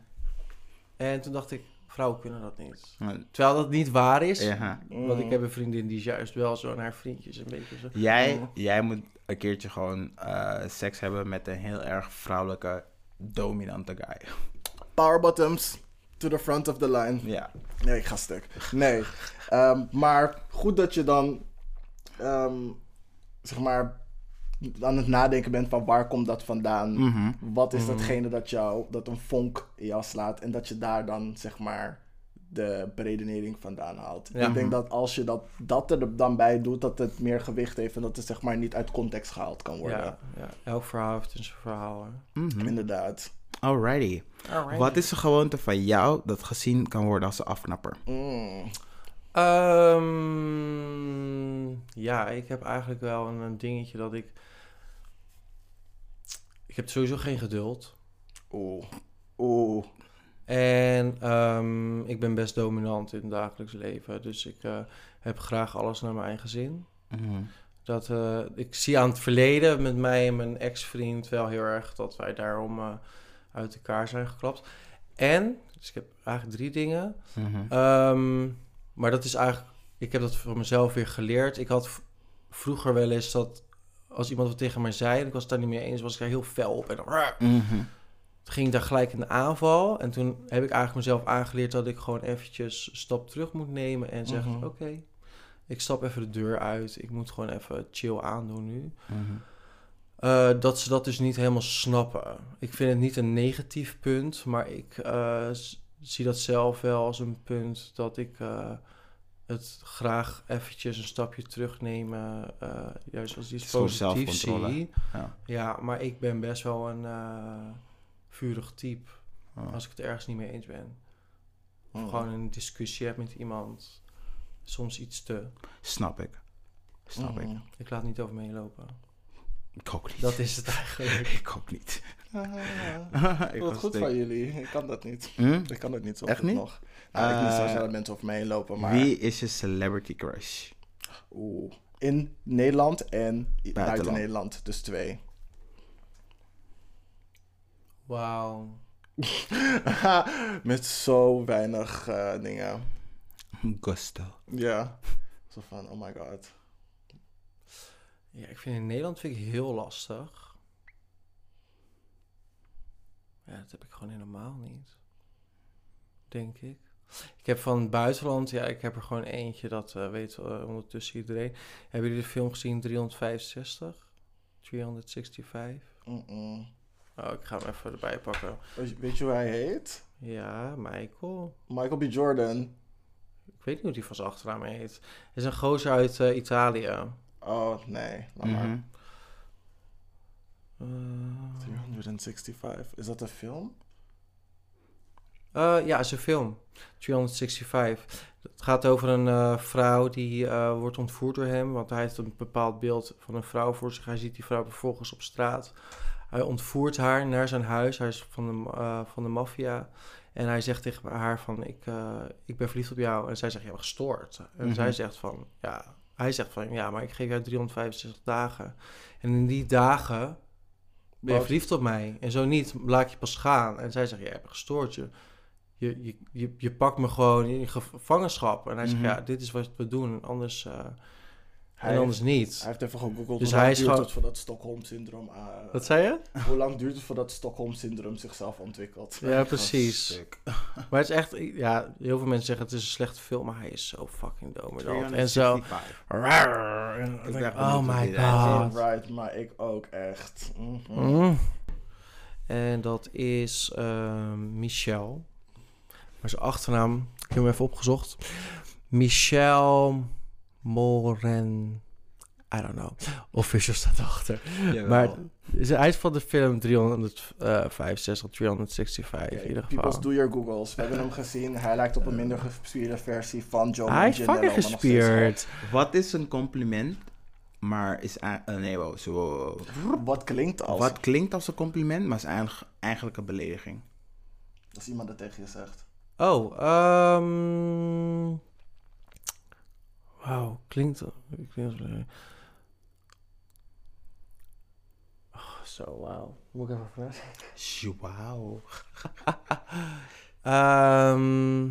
D: En toen dacht ik, vrouwen kunnen dat niet. Terwijl dat niet waar is.
A: Ja.
D: Want ik
B: Mm.
D: heb een vriendin die is juist wel zo naar haar vriendjes een beetje zo.
A: Jij,
B: Mhm.
A: jij moet een keertje gewoon eh, seks hebben met een heel erg vrouwelijke, dominante guy.
B: Power bottoms to the front of the line.
A: Ja.
B: Nee, ik ga stuk. Nee. Ehm, maar goed dat je dan, ehm, zeg maar, aan het nadenken bent van waar komt dat vandaan?
A: Mhm.
B: Wat is
D: Mhm.
B: datgene dat jou, dat een vonk in jou slaat? En dat je daar dan, zeg maar, de beredenering vandaan haalt.
D: Ja.
B: Ik denk dat als je dat, dat er dan bij doet, dat het meer gewicht heeft en dat het zeg maar niet uit context gehaald kan worden.
D: Ja, ja, elk verhaal heeft zijn verhaal.
A: Mhm.
B: Inderdaad.
A: Alrighty. Wat is de gewoonte van jou dat gezien kan worden als een afknapper?
B: Mm.
D: Ehm, ja, ik heb eigenlijk wel een, een dingetje dat ik... Ik heb sowieso geen geduld.
B: Oeh. Oeh.
D: En ehm, ik ben best dominant in het dagelijks leven. Dus ik eh, heb graag alles naar mijn eigen zin.
A: Mhm.
D: Dat, eh, ik zie aan het verleden met mij en mijn ex-vriend wel heel erg dat wij daarom eh, uit elkaar zijn geklapt. En, dus ik heb eigenlijk drie dingen.
A: Mhm.
D: Ehm, maar dat is eigenlijk, ik heb dat voor mezelf weer geleerd. Ik had vroeger wel eens dat als iemand wat tegen mij zei en ik was het daar niet mee eens, was ik daar heel fel op. En dan,
A: Mhm.
D: toen ging ik daar gelijk in de aanval. En toen heb ik eigenlijk mezelf aangeleerd dat ik gewoon eventjes een stap terug moet nemen en zeggen,
B: Mhm.
D: oké, ik stap even de deur uit. Ik moet gewoon even chill aandoen nu. Eh, dat ze dat dus niet helemaal snappen. Ik vind het niet een negatief punt, maar ik eh, zie dat zelf wel als een punt dat ik eh, het graag eventjes een stapje terugnemen, eh juist als iets positiefs zie.
A: Ja.
D: Ja, maar ik ben best wel een eh, vurig type
A: Oh.
D: als ik het ergens niet mee eens ben. Of
B: Mm.
D: gewoon een discussie heb met iemand, soms iets te.
A: Snap ik. Snap ik.
B: Mm.
D: Ik laat niet over me heen lopen.
A: Ik ook niet.
D: Dat is het eigenlijk.
A: Ik ook niet.
B: Ah,
A: Ik
B: Wat
A: was
B: goed van jullie. Ik kan dat niet.
A: Hm?
B: Ik kan het niet zo
A: Echt
B: goed
A: niet?
B: nog. Nou, ik niet zo
A: Eh,
B: snel dat mensen over me heen lopen, maar...
A: Wie is je celebrity crush?
B: Oeh. In Nederland en buiten. Nederland. Dus twee.
D: Wauw.
B: Met zo weinig eh, dingen.
A: Gusto.
B: Ja. Zo van, oh my god.
D: Ja, ik vind in Nederland vind ik heel lastig. Ja, dat heb ik gewoon helemaal niet. Denk ik. Ik heb van het buitenland, ja, ik heb er gewoon eentje, dat eh, weet eh, ondertussen iedereen. Hebben jullie de film gezien 365? 365?
B: Mm-mm.
D: Oh, ik ga hem even erbij pakken.
B: Weet je- hoe hij heet?
D: Ja, Michael.
B: Michael B. Jordan.
D: Ik weet niet hoe die van zijn achternaam heet. Het is een gozer uit eh, Italië.
B: Oh, nee. Laat maar.
A: Mhm.
D: Eh,
B: 365. Is dat een film?
D: Eh, ja, het is een film. 365. Het gaat over een eh, vrouw die wordt ontvoerd door hem. Want hij heeft een bepaald beeld van een vrouw voor zich. Hij ziet die vrouw vervolgens op straat. Hij ontvoert haar naar zijn huis. Hij is van de, van de maffia. En hij zegt tegen haar van, ik, ik ben verliefd op jou. En zij zegt, ja, gestoord. En
A: Mhm.
D: zij zegt van, ja... Hij zegt van, ja, maar ik geef jou 365 dagen. En in die dagen ben je verliefd op mij. En zo niet, laat je pas gaan. En zij zegt, ja, je hebt gestoord. Je, je, je, je, je pakt me gewoon in gevangenschap. En hij zegt,
A: Mhm.
D: ja, dit is wat we doen. Anders, eh,
B: Hij,
D: en anders niet.
B: hij heeft even gegoogeld
D: Dus
B: hoe
D: hij
B: lang
D: is
B: duurt
D: gewoon-
B: het voordat Stockholm-syndroom... eh,
D: Wat zei je?
B: Hoe lang duurt het voordat Stockholm-syndroom zichzelf ontwikkelt?
D: Ja, precies. Maar het is echt, ja, heel veel mensen zeggen het is een slechte film, maar hij is zo fucking dominant. En zo.
A: 365.
D: En
A: Ik
D: oh my god.
B: Right, maar ik ook echt. Mhm.
D: Mm. En dat is ehm Michel. Maar zijn achternaam, ik heb hem even opgezocht. Michel Moren. I don't know. Official staat erachter.
A: Jawel.
D: Maar hij is van de film 365, 365 in ieder
B: People's
D: geval.
B: do your googles. We hebben hem gezien. Hij lijkt op een minder gespierde versie van Joe
D: Hij is fucking gespierd.
A: Wat is een compliment, maar is... eh, nee, wow, zo.
B: Wat klinkt als?
A: Wat klinkt als een compliment, maar is eigenlijk, eigenlijk een belediging.
B: Als iemand dat tegen je zegt.
D: Oh, ehm Wauw, klinkt... klinkt oh, zo, wauw. Moet ik even vragen?
A: Wauw.
D: Ehm,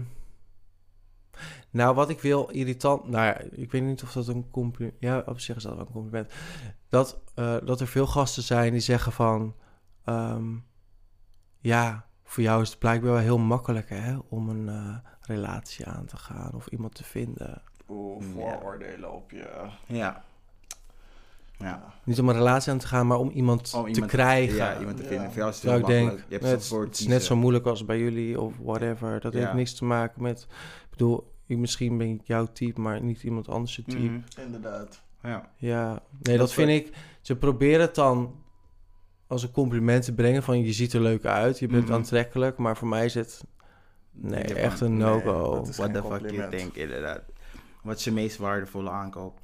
D: nou, wat ik wil irritant... Nou ja, ik weet niet of dat een compliment... Ja, op zich is dat wel een compliment. Dat, eh, dat er veel gasten zijn die zeggen van... ehm, ja, voor jou is het blijkbaar wel heel makkelijk hè, om een eh, relatie aan te gaan of iemand te vinden.
B: Oeh,
A: Ja.
B: vooroordelen op je.
A: Ja. Ja.
D: Niet om een relatie aan te gaan, maar om iemand,
A: Om
D: te krijgen.
A: Ja, iemand te
B: Ja.
A: vinden. Voor jou is het
D: Terwijl
A: heel
D: ik denk,
A: makkelijk. Je hebt
D: het, het is net zo moeilijk als bij jullie of whatever. Dat
A: Ja.
D: heeft niks te maken met... Ik bedoel, ik, misschien ben ik jouw type, maar niet iemand anders type.
A: Mhm.
B: Inderdaad.
A: Ja.
D: Ja, nee,
A: Dat
D: dat, vind ik... Ze proberen het dan als een compliment te brengen van... je ziet er leuk uit, je bent
A: Mhm.
D: aantrekkelijk. Maar voor mij is het... Nee,
A: Ja,
D: echt een
B: nee,
D: no-go.
B: is-
A: What the fuck you
B: compliment.
A: think, inderdaad. Wat is je meest waardevolle aankoop?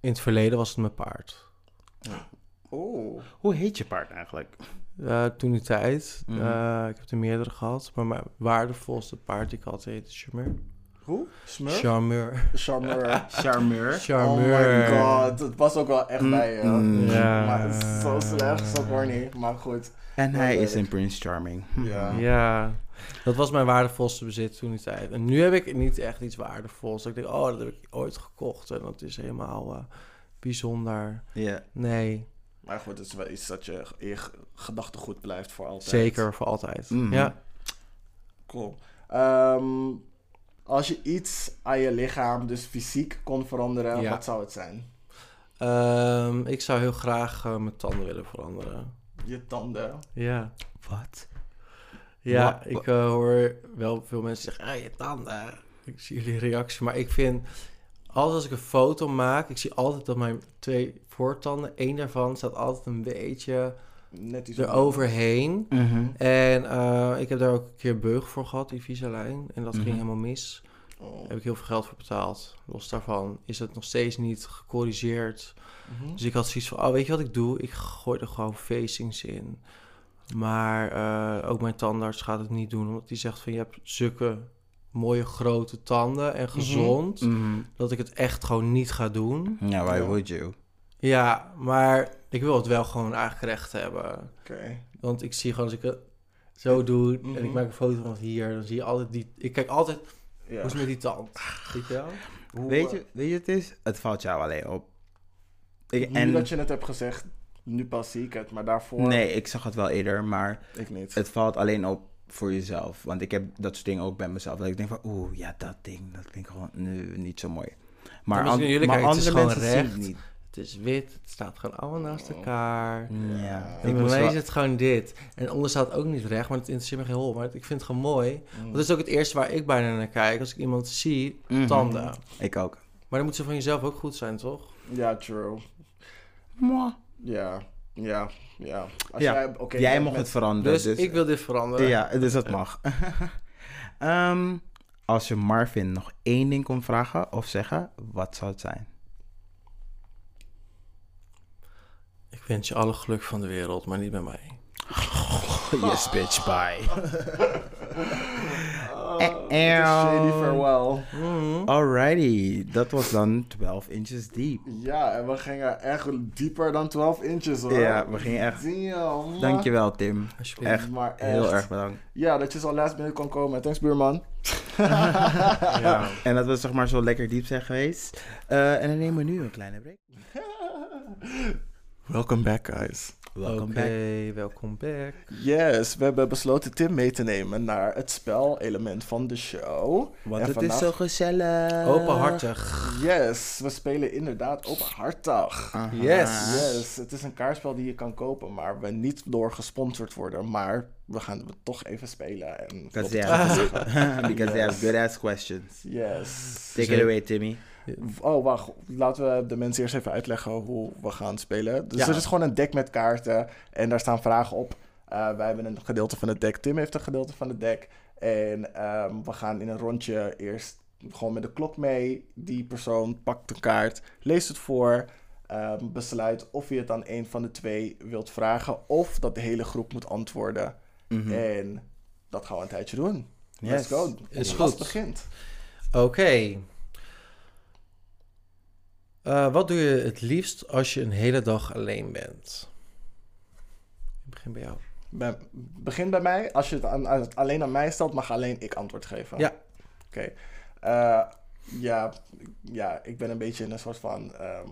D: In het verleden was het mijn paard.
B: Oeh.
A: Hoe heet je paard eigenlijk?
D: Eh, toen die tijd,
A: Mhm.
D: eh, ik heb er meerdere gehad, maar mijn waardevolste paard die ik had heette Charmeur.
B: Hoe? Smurf?
D: Charmeur.
B: Charmeur.
A: Charmeur.
D: Charmeur.
B: Oh my god, het was ook wel echt
A: Mm,
B: bij je.
A: mm.
D: Ja.
B: Maar het is zo slecht, zo corny. Maar goed.
A: En hij is in Prince Charming.
B: Ja.
D: Ja, dat was mijn waardevolste bezit toen die tijd. En nu heb ik niet echt iets waardevols. Dat ik denk, oh, dat heb ik ooit gekocht en dat is helemaal eh, bijzonder.
A: Ja.
D: Nee,
B: Maar goed, het is wel iets dat je gedachtegoed blijft voor altijd.
D: zeker voor altijd.
A: Mhm.
D: Ja,
B: Cool. Ehm, als je iets aan je lichaam, dus fysiek, kon veranderen,
D: Ja.
B: wat zou het zijn?
D: Ehm, ik zou heel graag eh, mijn tanden willen veranderen.
B: Je tanden.
D: Ja.
A: Wat?
D: Ja, ik eh, hoor wel veel mensen zeggen, ah, je tanden. Ik zie jullie reactie, maar ik vind... Altijd als ik een foto maak, ik zie altijd dat mijn twee voortanden, één daarvan staat altijd een beetje
B: Net iets
D: eroverheen.
A: Mhm.
D: En eh, ik heb daar ook een keer beug voor gehad, Invisalign. En dat
A: Mhm.
D: ging helemaal mis.
B: Oh.
D: Daar heb ik heel veel geld voor betaald. Los daarvan is het nog steeds niet gecorrigeerd.
B: Mhm.
D: Dus ik had zoiets van, oh, weet je wat ik doe? Ik gooi er gewoon facings in. Maar eh, ook mijn tandarts gaat het niet doen. Omdat die zegt van, je hebt zulke mooie grote tanden en gezond...
A: Mhm.
D: dat ik het echt gewoon niet ga doen.
A: Ja, why would you?
D: Ja, maar ik wil het wel gewoon eigenlijk recht hebben.
B: Oké.
D: Want ik zie gewoon als ik het zo doe en ik
B: Mhm.
D: maak een foto van hier, dan zie je altijd die. Ik kijk altijd,
B: Ja.
D: hoe is het met die tand? Weet je wel?
B: Hoe,
A: Weet
B: eh,
A: je, weet je, het is, het valt jou alleen op. Ik,
B: Nu
A: en,
B: dat je het hebt gezegd, nu pas zie ik het, maar daarvoor
A: nee, ik zag het wel eerder, maar
B: ik niet.
A: het valt alleen op voor jezelf. Want ik heb dat soort dingen ook bij mezelf. Dat ik denk van, oeh, ja, dat ding, dat vind ik gewoon nu niet zo mooi. Maar, an-
D: jullie
A: maar
D: kijken, het is
A: andere
D: gewoon
A: mensen zien
D: recht.
A: het niet.
D: Het is wit, het staat gewoon allemaal naast
B: Oh.
D: elkaar.
A: Ja,
D: En
A: ik wel-
D: is het gewoon dit. En onder staat ook niet recht, maar het interesseert me geen hol. Maar ik vind het gewoon mooi.
B: Mm.
D: Want dat is ook het eerste waar ik bijna naar kijk. Als ik iemand zie,
A: Mhm.
D: tanden.
A: Ik ook.
D: Maar dan moet ze van jezelf ook goed zijn, toch?
B: Ja, true.
A: Mwah.
B: Ja, ja, ja. Als
A: Ja,
B: jij, oké,
A: Jij mocht
B: met-
A: het veranderen.
D: Dus,
A: Dus,
D: ik wil dit veranderen.
A: Ja, dus dat mag. Ehm, als je Marvin nog één ding kon vragen of zeggen, wat zou het zijn?
D: Ik wens je alle geluk van de wereld, maar niet bij mij.
A: Yes, bitch, bye.
B: Oh, shady farewell.
A: Alrighty, dat was dan 12 inches deep.
B: Ja, en we gingen echt dieper dan 12 inches hoor.
A: Ja, we gingen echt-
B: Damn.
A: Dankjewel, Tim. Echt,
B: Maar echt.
A: heel erg bedankt.
B: Ja, dat je zo last minute kon komen. Thanks buurman.
D: Ja.
A: En dat we zeg maar zo lekker diep zijn geweest. Eh, en dan nemen we nu een kleine break.
B: Welcome back guys.
A: Welkom back.
D: welkom back.
B: Yes, we hebben besloten Tim mee te nemen naar het spelelement van de show.
A: Want
B: En
A: het
B: vandaag-
A: is zo gezellig.
D: Openhartig.
B: Yes, we spelen inderdaad openhartig.
A: Aha.
D: Yes.
B: Yes, het is een kaartspel die je kan kopen, maar we niet door gesponsord worden. Maar we gaan het toch even spelen. En
A: Because they have, because they have good ass questions.
B: Yes.
A: Take it away, Timmy.
B: Oh, wacht. Laten we de mensen eerst even uitleggen hoe we gaan spelen. Dus
D: Ja.
B: er is gewoon een deck met kaarten en daar staan vragen op. Eh, wij hebben een gedeelte van het deck. Tim heeft een gedeelte van het deck. En ehm, we gaan in een rondje eerst gewoon met de klok mee. Die persoon pakt een kaart, leest het voor, ehm, besluit of je het aan een van de twee wilt vragen of dat de hele groep moet antwoorden.
A: Mhm.
B: En dat gaan we een tijdje doen. Let's
A: Yes.
B: go.
D: Is goed.
B: begint.
D: Oké. Eh, wat doe je het liefst als je een hele dag alleen bent? Ik begin bij jou.
B: Begin bij mij. Als je het, aan, alleen aan mij stelt, mag alleen ik antwoord geven.
D: Ja.
B: Oké. Eh, ja, ja, ik ben een beetje in een soort van ehm,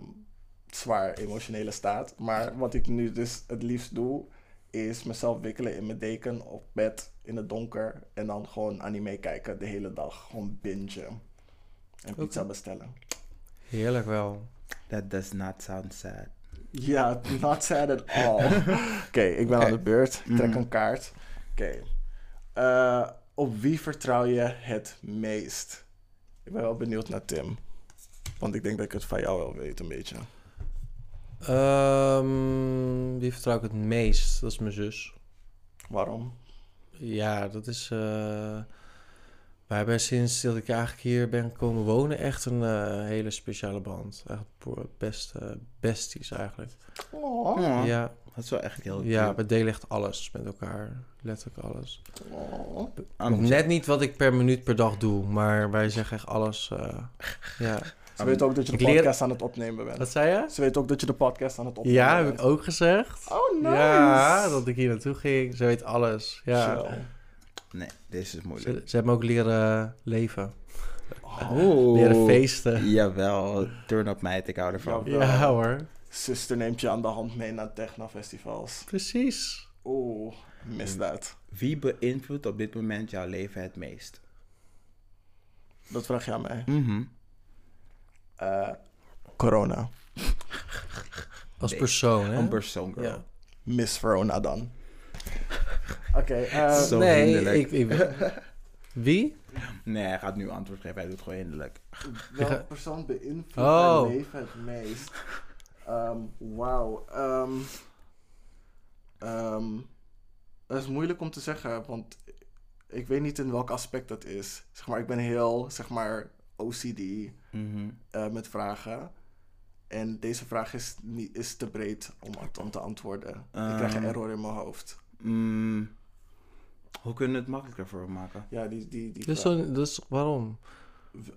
B: zwaar emotionele staat. Maar wat ik nu dus het liefst doe, is mezelf wikkelen in mijn deken op bed in het donker. En dan gewoon anime kijken de hele dag. Gewoon bingen. En pizza bestellen.
D: Heerlijk wel.
A: That does not sound sad.
B: Ja, not sad at all. Oké, ik ben aan de beurt. Ik trek
A: Mhm.
B: een kaart. Oké. Eh, op wie vertrouw je het meest? Ik ben wel benieuwd naar Tim. Want ik denk dat ik het van jou wel weet, een beetje.
D: Ehm, wie vertrouw ik het meest? Dat is mijn zus.
B: Waarom?
D: Ja, dat is. eh wij hebben sinds dat ik eigenlijk hier ben komen wonen echt een eh, hele speciale band. Echt voor beste besties eigenlijk.
B: Oh.
A: Ja.
D: Ja,
A: Dat is wel echt heel
D: ja, we delen echt alles met elkaar. Letterlijk alles.
B: Oh.
D: Net niet wat ik per minuut per dag doe, maar wij zeggen echt alles. eh, ja.
B: Ze weet ook dat je de podcast aan het opnemen bent.
D: Wat zei je?
B: Ze weet ook dat je de podcast aan het opnemen
D: Ja, heb
B: bent.
D: ik ook gezegd.
B: Oh, nice.
D: Ja, dat ik hier naartoe ging. Ze weet alles. Ja.
B: Chill.
A: Nee, deze is moeilijk.
D: Ze, ze hebben me ook leren leven.
A: Oh.
D: Leren feesten.
A: Jawel, turn up meid, ik hou ervan.
B: Jawel.
D: Ja hoor.
B: Zuster neemt je aan de hand mee naar techno-festivals.
D: Precies.
B: Oeh, mis dat.
A: Wie beïnvloedt op dit moment jouw leven het meest?
B: Dat vraag je aan mij.
A: Mhm.
B: Eh, corona.
D: Als
A: Nee.
D: persoon, hè?
A: Een persoon, girl.
D: Ja.
B: Miss Verona dan. Oké, eh,
A: Zo
D: nee,
A: hinderlijk.
D: ik, ik... Wie?
A: Nee, hij gaat nu antwoord geven. Hij doet gewoon hinderlijk.
B: welke persoon beïnvloedt
D: Oh.
B: mijn leven het meest? Ehm, Wauw. ehm, ehm, dat is moeilijk om te zeggen, want ik weet niet in welk aspect dat is. Zeg maar, ik ben heel, zeg maar, OCD
A: Mhm.
B: eh, met vragen. En deze vraag is, niet, is te breed om, om te antwoorden. ik krijg een
A: Ehm.
B: error in mijn hoofd.
A: Mm, hoe kunnen we het makkelijker voor hem maken?
B: Ja, die, die, die
D: Dus, zo, dus waarom?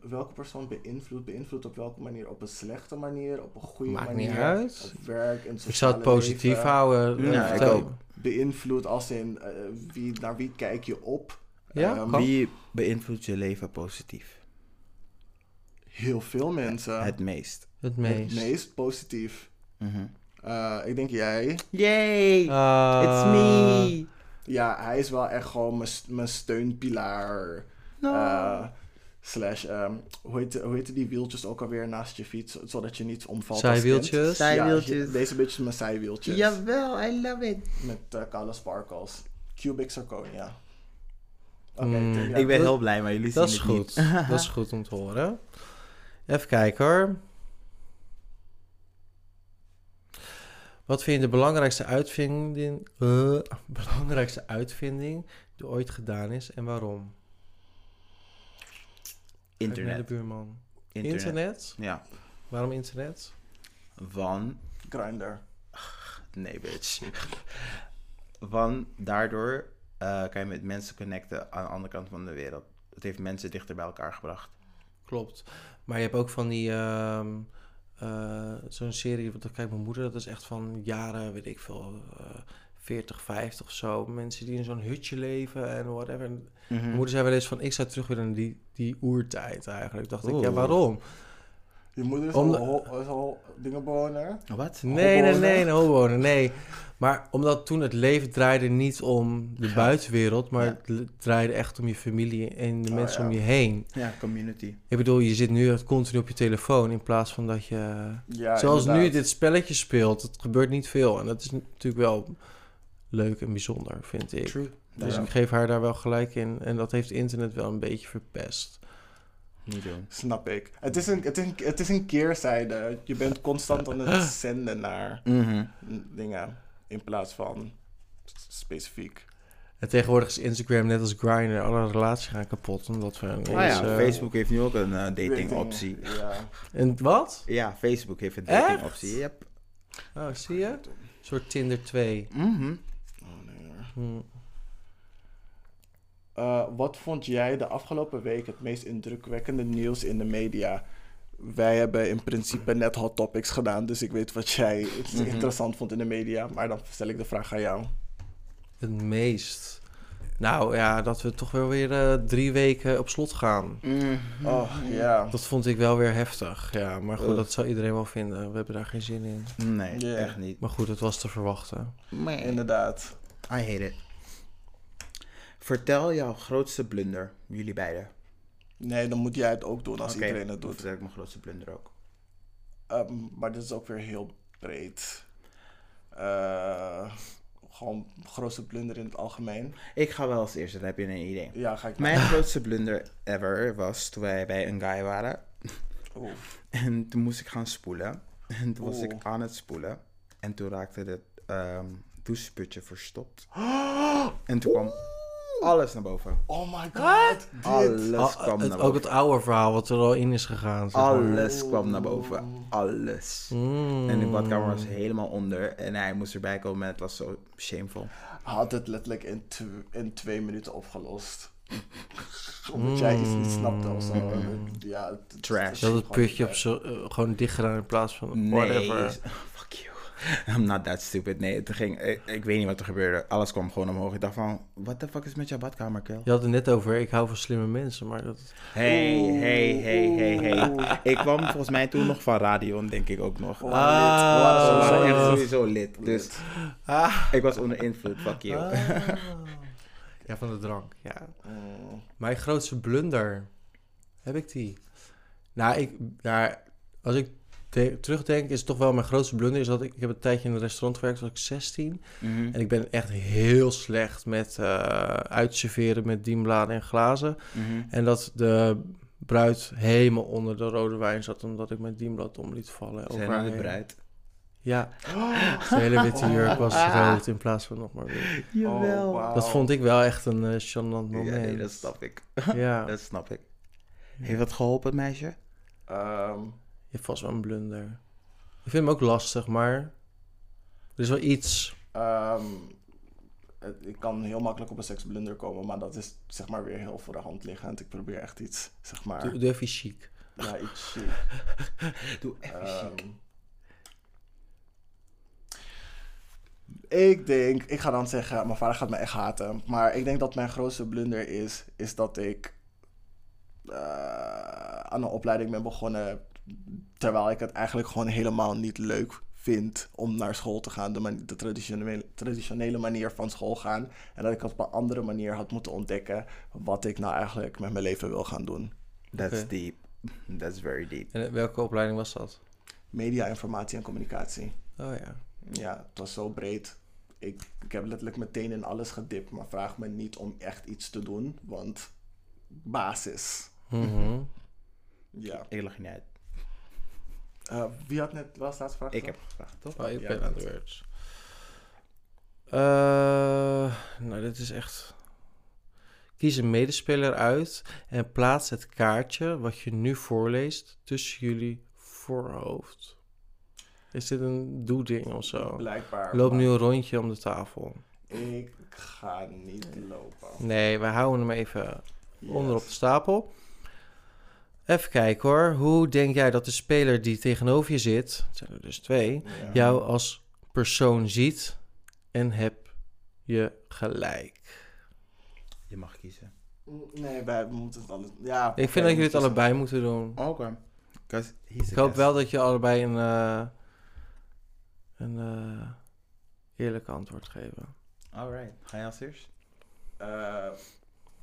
B: Welke persoon beïnvloedt? Beïnvloedt op welke manier? Op een slechte manier? Op een goede
D: Maakt
B: manier?
D: niet uit.
B: Op werk en
D: Ik zou het positief houden.
A: Ja, ik ook.
B: Beïnvloed als in eh, wie, naar wie kijk je op?
D: Ja,
B: Ehm.
A: Wie beïnvloedt je leven positief?
B: Heel veel mensen.
A: Het meest.
D: Het
B: Het
D: meest.
B: meest positief.
A: Mhm.
B: Eh, ik denk jij.
A: Yay! It's me!
B: Ja, hij is wel echt gewoon mijn, mijn steunpilaar.
A: No.
B: Eh, slash, ehm, hoe, heet, hoe heet die wieltjes ook alweer naast je fiets? Zodat je niet omvalt?
D: Zijwieltjes.
A: Zijwieltjes.
B: Ja, deze bitch is mijn zijwieltjes.
A: Jawel, I love it.
B: Met uh, kale sparkles. Cubic zirconia. Oké,
D: Mm,
B: Tim, ja.
A: ik ben heel blij, maar jullie
D: Dat
A: zien
D: is
A: het
D: goed.
A: niet.
D: dat is goed om te horen. Even kijken hoor. Wat vind je de belangrijkste uitvinding, eh, belangrijkste uitvinding die ooit gedaan is en waarom? De
A: Internet.
D: buurman.
A: Internet.
D: Internet?
A: Ja.
D: Waarom internet?
A: Van
B: Grindr.
A: Nee, bitch. Want daardoor eh, kan je met mensen connecten aan de andere kant van de wereld. Het heeft mensen dichter bij elkaar gebracht.
D: Klopt. Maar je hebt ook van die... ehm, eh, Zo'n serie, want dan kijkt mijn moeder, dat is echt van jaren, weet ik veel, eh 40, 50 of zo. Mensen die in zo'n hutje leven en whatever.
A: Mhm.
D: Mijn moeder zei wel eens van, ik zou terug willen naar die, die oertijd eigenlijk. Dacht ik, ja, waarom?
B: Je moeder is
D: Om-
B: al, is al dingenbewoner.
A: Wat?
D: Nee, nee, nee, een nee. Maar omdat toen het leven draaide niet om de buitenwereld, maar
A: Ja.
D: het draaide echt om je familie en de
B: Oh,
D: mensen
B: ja.
D: om je heen.
A: Ja, community.
D: Ik bedoel, je zit nu echt continu op je telefoon in plaats van dat je...
B: Ja,
D: Zoals nu dit spelletje speelt, het gebeurt niet veel. En dat is natuurlijk wel leuk en bijzonder, vind ik.
A: True.
D: Dus ik geef haar daar wel gelijk in. En dat heeft internet wel een beetje verpest.
A: Niet doen.
B: Snap ik. Het is, een, het, is een, het is een keerzijde. Je bent constant aan het zenden naar
A: Mhm.
B: dingen in plaats van specifiek.
D: En tegenwoordig is Instagram net als Grindr. Alle relaties gaan kapot. Omdat we ineens,
A: Ah ja,
D: eh,
A: Facebook heeft nu ook een eh, dating optie.
B: Ja.
D: En wat?
A: Ja, Facebook heeft een
D: Echt?
A: dating optie. Yep.
D: Oh, zie je? Een soort Tinder 2.
A: Mhm.
B: Oh, nee. hoor.
D: Hm.
B: Eh, wat vond jij de afgelopen week het meest indrukwekkende nieuws in de media? Wij hebben in principe net hot topics gedaan, dus ik weet wat jij
A: Mhm.
B: interessant vond in de media. Maar dan stel ik de vraag aan jou.
D: Het meest. Nou ja, dat we toch wel weer eh, drie weken op slot gaan.
A: Mhm.
B: Oh, ja.
D: Dat vond ik wel weer heftig. Ja, maar goed,
A: Ugh.
D: dat zou iedereen wel vinden. We hebben daar geen zin in.
A: Nee, echt niet.
D: Maar goed, het was te verwachten.
B: Inderdaad.
A: I hate it. Vertel jouw grootste blunder, jullie beiden.
B: Nee, dan moet jij het ook doen als iedereen het doet.
A: vertel ik mijn grootste blunder ook.
B: Ehm, maar dit is ook weer heel breed. Eh, gewoon grootste blunder in het algemeen.
A: Ik ga wel als eerste, dan heb je een idee.
B: Ja, ga ik
A: Mijn grootste blunder ever was toen wij bij een guy waren.
B: Oeh.
A: En toen moest ik gaan spoelen. En toen was ik aan het spoelen. En toen raakte het ehm doucheputje verstopt. En toen kwam alles naar boven.
B: Oh my god.
A: Alles
D: Al-
A: kwam
D: het-
A: naar
D: ook
A: boven.
D: het oude verhaal wat er al in is gegaan. Zeg maar.
A: Alles kwam naar boven. Alles.
D: Mm.
A: En de badkamer was helemaal onder. En hij moest erbij komen en het was zo shameful.
B: Had het letterlijk in, tw- in twee minuten opgelost. Omdat jij iets niet snapte of zo. Ja, het-
A: Trash.
D: Dat het putje op zo, eh, gewoon dicht gedaan in plaats van
A: Nee.
D: whatever.
A: I'm not that stupid. Nee, het ging, ik, ik weet niet wat er gebeurde. Alles kwam gewoon omhoog. Ik dacht van, what the fuck is met jouw badkamer, kill?
D: Je had het net over, ik hou van slimme mensen, maar dat...
A: Hey, hey, hey, hey, hey. Ik kwam volgens mij toen nog van Radion, denk ik ook nog.
B: Waren waren sowieso
A: echt
B: lid.
A: sowieso lid. Dus ik was onder invloed, fuck you.
D: Ah. ja, van de drank, ja.
B: Mm.
D: Mijn grootste blunder, heb ik die? Nou, ik, nou als ik de- terugdenk, is toch wel mijn grootste blunder. Is dat ik, ik heb een tijdje in een restaurant gewerkt, toen was ik 16.
A: Mhm.
D: En ik ben echt heel slecht met eh uitserveren met dienbladen en glazen.
A: Mhm.
D: En dat de bruid helemaal onder de rode wijn zat, omdat ik mijn dienblad om liet vallen.
A: Zijn
D: over
A: de bruid.
D: Ja, zijn hele witte jurk was rood in plaats van nog maar wit.
A: Jawel.
B: Oh.
D: Dat vond ik wel echt een eh gênant
A: Ja,
D: moment.
A: nee, dat snap ik.
D: Ja,
A: Dat snap ik. Heeft dat geholpen, meisje?
B: Ehm,
D: je hebt vast wel een blunder. Ik vind hem ook lastig, maar er is wel iets.
B: ehm, ik kan heel makkelijk op een seksblunder komen, maar dat is zeg maar weer heel voor de hand liggend. Ik probeer echt iets, zeg maar,
D: Doe, doe even chic.
B: ja, iets chic.
A: Doe even chic.
B: Ehm, ik denk, ik ga dan zeggen, mijn vader gaat me echt haten. Maar ik denk dat mijn grootste blunder is, is dat ik eh, aan een opleiding ben begonnen. Terwijl ik het eigenlijk gewoon helemaal niet leuk vind om naar school te gaan. De, man- de traditionele, traditionele manier van school gaan. En dat ik op een andere manier had moeten ontdekken wat ik nou eigenlijk met mijn leven wil gaan doen.
A: That's deep. That's very deep.
D: En welke opleiding was dat?
B: Media, informatie en communicatie.
D: Oh ja.
B: Ja, het was zo breed. Ik, ik heb letterlijk meteen in alles gedipt, maar vraag me niet om echt iets te doen, want basis.
D: Mhm.
B: Ja.
A: Ik niet uit.
B: Eh, wie had net wel als laatste vraag?
A: Ik heb gevraagd, toch?
D: Oh, ik
B: Ja,
D: ben aan de beurt. Eh, nou, dit is echt... Kies een medespeler uit en plaats het kaartje wat je nu voorleest tussen jullie voorhoofd. Is dit een doe-ding of zo?
B: Blijkbaar.
D: Loop nu een rondje om de tafel.
B: Ik ga niet lopen.
D: Nee, wij houden hem even
B: Yes.
D: onder op de stapel. Even kijken hoor. Hoe denk jij dat de speler die tegenover je zit, het zijn er dus twee,
B: Ja.
D: jou als persoon ziet en heb je gelijk?
A: Je mag kiezen.
B: Nee, wij moeten het alles... Ja,
D: Ik vind dat jullie het allebei moeten doen.
A: Oké. Because he's
D: Ik hoop wel dat je allebei een, eh, een eh, eerlijk antwoord geven.
A: Alright. Ga je als eerst?
B: Eh,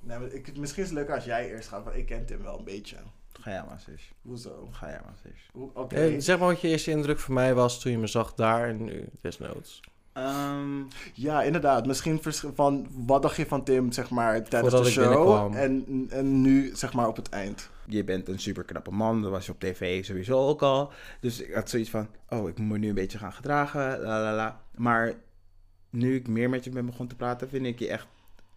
B: nee, maar ik, misschien is het leuker als jij eerst gaat, want ik ken Tim wel een beetje.
A: Ga jij maar als eerst.
B: Hoezo?
A: Ga jij maar.
B: Hoe- Oké.
D: Eh, zeg maar wat je eerste indruk van mij was toen je me zag daar en nu, desnoods.
A: Ehm,
B: Ja, inderdaad. Misschien vers- van wat dacht je van Tim, zeg maar, tijdens
D: Voordat
B: de
D: ik
B: show
D: binnenkwam.
B: en, en nu, zeg maar, op het eind.
A: je bent een super knappe man, dat was je op tv sowieso ook al. Dus ik had zoiets van, oh, ik moet me nu een beetje gaan gedragen, la la la. Maar nu ik meer met je ben begonnen te praten, vind ik je echt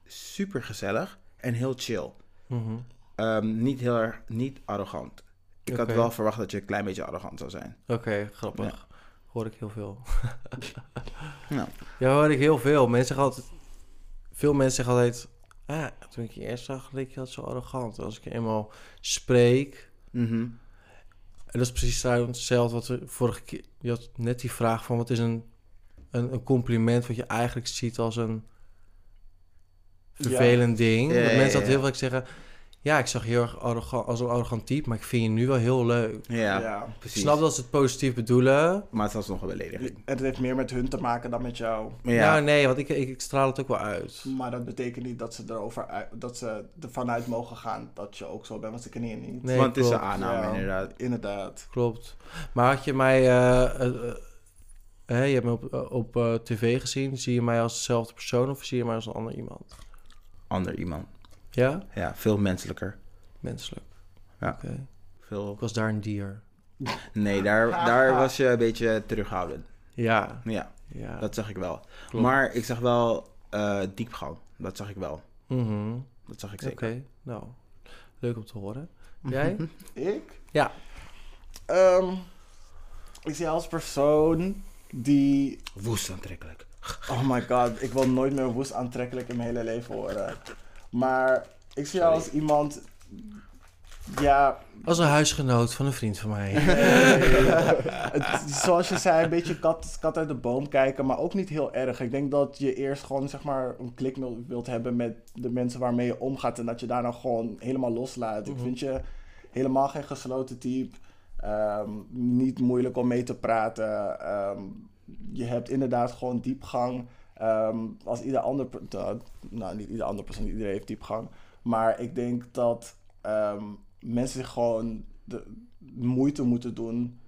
A: super gezellig en heel chill.
D: Mhm.
A: Ehm, niet heel erg, niet arrogant. Ik had wel verwacht dat je een klein beetje arrogant zou zijn.
D: Oké, grappig. Hoor ik heel veel.
A: Nou,
D: Ja, hoor ik heel veel. Mensen zeggen altijd... Veel mensen zeggen altijd... Ah, toen ik je eerst zag, leek je altijd zo arrogant. Als ik je eenmaal spreek...
A: mhm.
D: En dat is precies hetzelfde wat we vorige keer... Je had net die vraag van... Wat is een, een, een compliment wat je eigenlijk ziet als een vervelend ding?
A: Ja,
D: dat mensen altijd heel vaak zeggen... Ja, ik zag je heel erg arrogant, als een arrogant type, maar ik vind je nu wel heel leuk.
A: ja,
B: Ja.
D: Ik
A: precies.
D: snap dat ze het positief bedoelen.
A: Maar het was nog een belediging.
B: En het heeft meer met hun te maken dan met jou.
A: Ja,
D: Ja, nee, want ik, ik, ik straal het ook wel uit.
B: Maar dat betekent niet dat ze erover uit, dat ze ervan uit mogen gaan dat je ook zo bent, want ze kennen je niet.
D: Nee,
A: want het is een aanname
B: Ja.
A: inderdaad.
B: Inderdaad.
D: Klopt. Maar had je mij... eh, eh, eh, hè, je hebt me op, op tv gezien. Zie je mij als dezelfde persoon of zie je mij als een ander iemand?
A: Ander iemand.
D: Ja?
A: Ja, veel menselijker.
D: Menselijk.
A: Ja.
D: Oké.
A: Veel...
D: Ik was daar een dier.
A: Nee, daar, daar was je een beetje terughoudend.
D: Ja.
A: Ja,
D: Ja.
A: dat zag ik wel.
D: klopt.
A: Maar ik zag wel eh, diepgang. Dat zag ik wel.
D: Mhm.
A: Dat zag ik
D: Oké.
A: zeker.
D: Nou, leuk om te horen. Jij?
B: Ik?
D: Ja.
B: Ehm, ik zie als persoon die...
A: Woest aantrekkelijk.
B: Oh my god, ik wil nooit meer woest aantrekkelijk in mijn hele leven horen. Maar ik zie jou als iemand... Ja,
D: Als een huisgenoot van een vriend van mij.
B: het, zoals je zei, een beetje kat, kat uit de boom kijken, maar ook niet heel erg. Ik denk dat je eerst gewoon zeg maar een klik wil- wilt hebben met de mensen waarmee je omgaat en dat je daar nou gewoon helemaal loslaat. Ik
D: Mhm.
B: vind je helemaal geen gesloten type, Ehm, niet moeilijk om mee te praten. Ehm, je hebt inderdaad gewoon diepgang. Ehm, als ieder ander, nou niet ieder andere persoon, iedereen heeft diepgang. Maar ik denk dat ehm, mensen zich gewoon de moeite moeten doen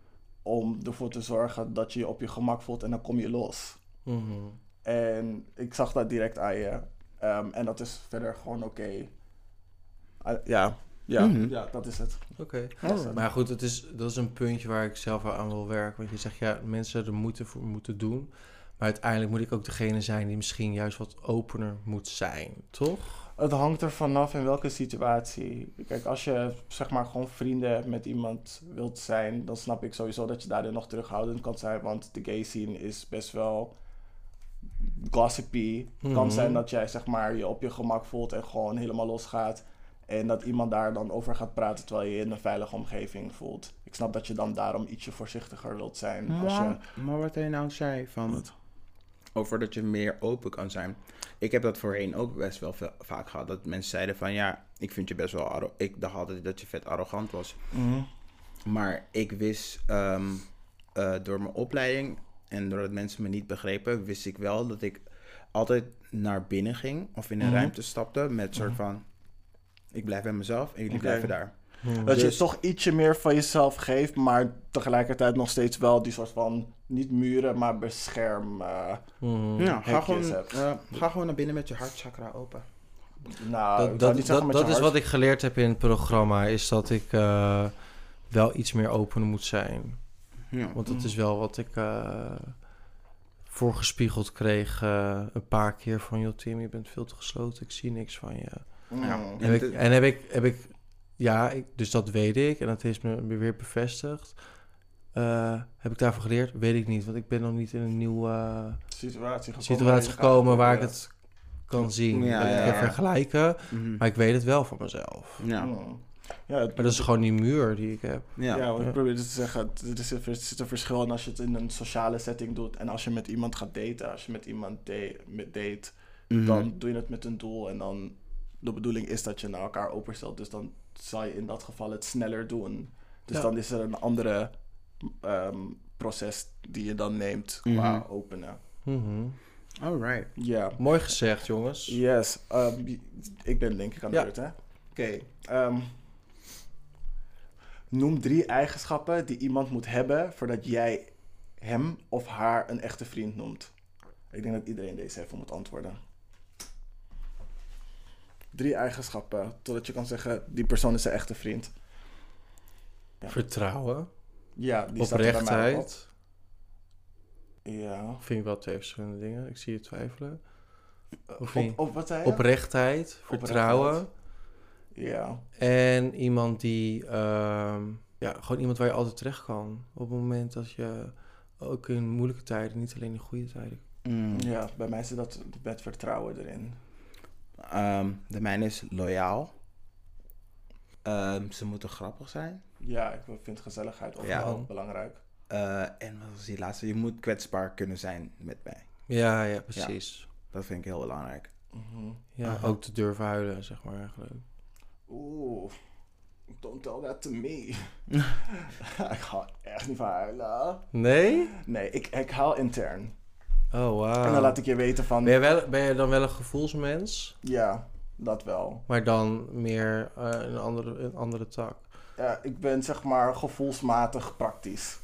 B: om ervoor te zorgen dat je je op je gemak voelt en dan kom je los.
D: Mhm.
B: En ik zag dat direct aan je. Ehm, en dat is verder gewoon oké. Ah, ja, ja,
A: Mhm.
B: ja, dat is het.
D: Oké.
B: Dat het.
D: Maar goed, het is, dat is een puntje waar ik zelf aan wil werken. Want je zegt, ja, mensen er moeten voor moeten doen. Maar uiteindelijk moet ik ook degene zijn die misschien juist wat opener moet zijn, toch?
B: Het hangt er vanaf in welke situatie. Kijk, als je zeg maar gewoon vrienden met iemand wilt zijn, dan snap ik sowieso dat je daarin nog terughoudend kan zijn. Want de gay scene is best wel gossipy. Het kan
D: Mhm.
B: zijn dat jij zeg maar je op je gemak voelt en gewoon helemaal losgaat. En dat iemand daar dan over gaat praten terwijl je je in een veilige omgeving voelt. Ik snap dat je dan daarom ietsje voorzichtiger wilt zijn. Als je,
A: Maar, maar wat hij nou zei van over dat je meer open kan zijn. Ik heb dat voorheen ook best wel veel, vaak gehad. Dat mensen zeiden van ja, ik vind je best wel arrogant. Ik dacht altijd dat je vet arrogant was.
B: Mhm.
A: Maar ik wist ehm, eh, door mijn opleiding en doordat mensen me niet begrepen, wist ik wel dat ik altijd naar binnen ging of in een
B: Mhm.
A: ruimte stapte met soort van ik blijf bij mezelf en jullie blijven daar.
B: Dat je
A: Dus-
B: toch ietsje meer van jezelf geeft, maar tegelijkertijd nog steeds wel die soort van, niet muren, maar bescherm. eh,
D: Mhm.
A: Ja, ga gewoon,
B: hebt.
A: eh, ga gewoon naar binnen met je hartchakra open.
B: nou,
D: dat dat,
B: niet
D: dat, is wat ik geleerd heb in het programma, is dat ik eh, wel iets meer open moet zijn.
A: Ja.
D: Want dat
B: Mm.
D: is wel wat ik eh, voorgespiegeld kreeg een paar keer van... joh Tim, je bent veel te gesloten, ik zie niks van je.
A: Ja.
D: En, heb ik, en heb ik, heb ik ja, ik, dus dat weet ik en dat is me weer bevestigd. Eh, heb ik daarvoor geleerd? Weet ik niet, want ik ben nog niet in een nieuwe eh,
B: Situatie gekomen.
D: situatie gekomen waar ik het kan zien.
A: Ja,
D: dat ik
A: ja,
D: kan
A: ja.
D: vergelijken,
A: Mhm.
D: maar ik weet het wel van mezelf.
A: Ja.
B: Hmm. Ja, het-
D: Maar dat is gewoon die muur die ik heb.
A: Ja.
B: Ja, wat ik probeer te zeggen, er is er zit een verschil in als je het in een sociale setting doet en als je met iemand gaat daten. Als je met iemand da- met date,
A: Mhm.
B: dan doe je het met een doel en dan de bedoeling is dat je naar elkaar openstelt. Dus dan zal je in dat geval het sneller doen. Dus
D: Ja.
B: dan is er een andere ehm, proces die je dan neemt qua
A: Mhm.
B: openen.
D: Mhm.
A: Alright.
B: Ja.
D: Mooi gezegd, jongens.
B: Yes. ehm, ik ben ik aan de
D: Ja.
B: hè? Oké. ehm, noem drie eigenschappen die iemand moet hebben voordat jij hem of haar een echte vriend noemt. Ik denk dat iedereen deze even moet antwoorden. Drie eigenschappen, totdat je kan zeggen, die persoon is een echte vriend. Ja.
D: Vertrouwen,
B: Ja, die
D: oprechtheid.
B: Ja.
D: Vind ik wel twee verschillende dingen. Ik zie je twijfelen. Of
B: Op, op wat zei je?
D: Oprechtheid, vertrouwen.
B: Ja.
D: En iemand die, ehm, ja, gewoon iemand waar je altijd terecht kan. Op het moment dat je ook in moeilijke tijden, niet alleen in goede tijden.
A: Mm.
B: ja, bij mij zit dat met vertrouwen erin.
A: Ehm, de mijne is loyaal. Ehm, ze moeten grappig zijn.
B: Ja, ik vind gezelligheid ook
A: Ja.
B: wel belangrijk.
A: Eh, en wat was die laatste? Je moet kwetsbaar kunnen zijn met mij.
D: Ja, ja, precies.
A: Dat vind ik heel belangrijk.
B: Mhm.
D: Ja, ook te durven huilen, zeg maar eigenlijk.
B: Oeh, don't tell that to me. ik ga echt niet van huilen.
D: Nee?
B: Nee, ik, ik huil intern.
D: Oh, wauw.
B: En dan laat ik je weten van...
D: Ben je, wel, ben je dan wel een gevoelsmens?
B: Ja, dat wel.
D: Maar dan meer eh, een, andere, een andere tak?
B: Ja, ik ben zeg maar gevoelsmatig praktisch.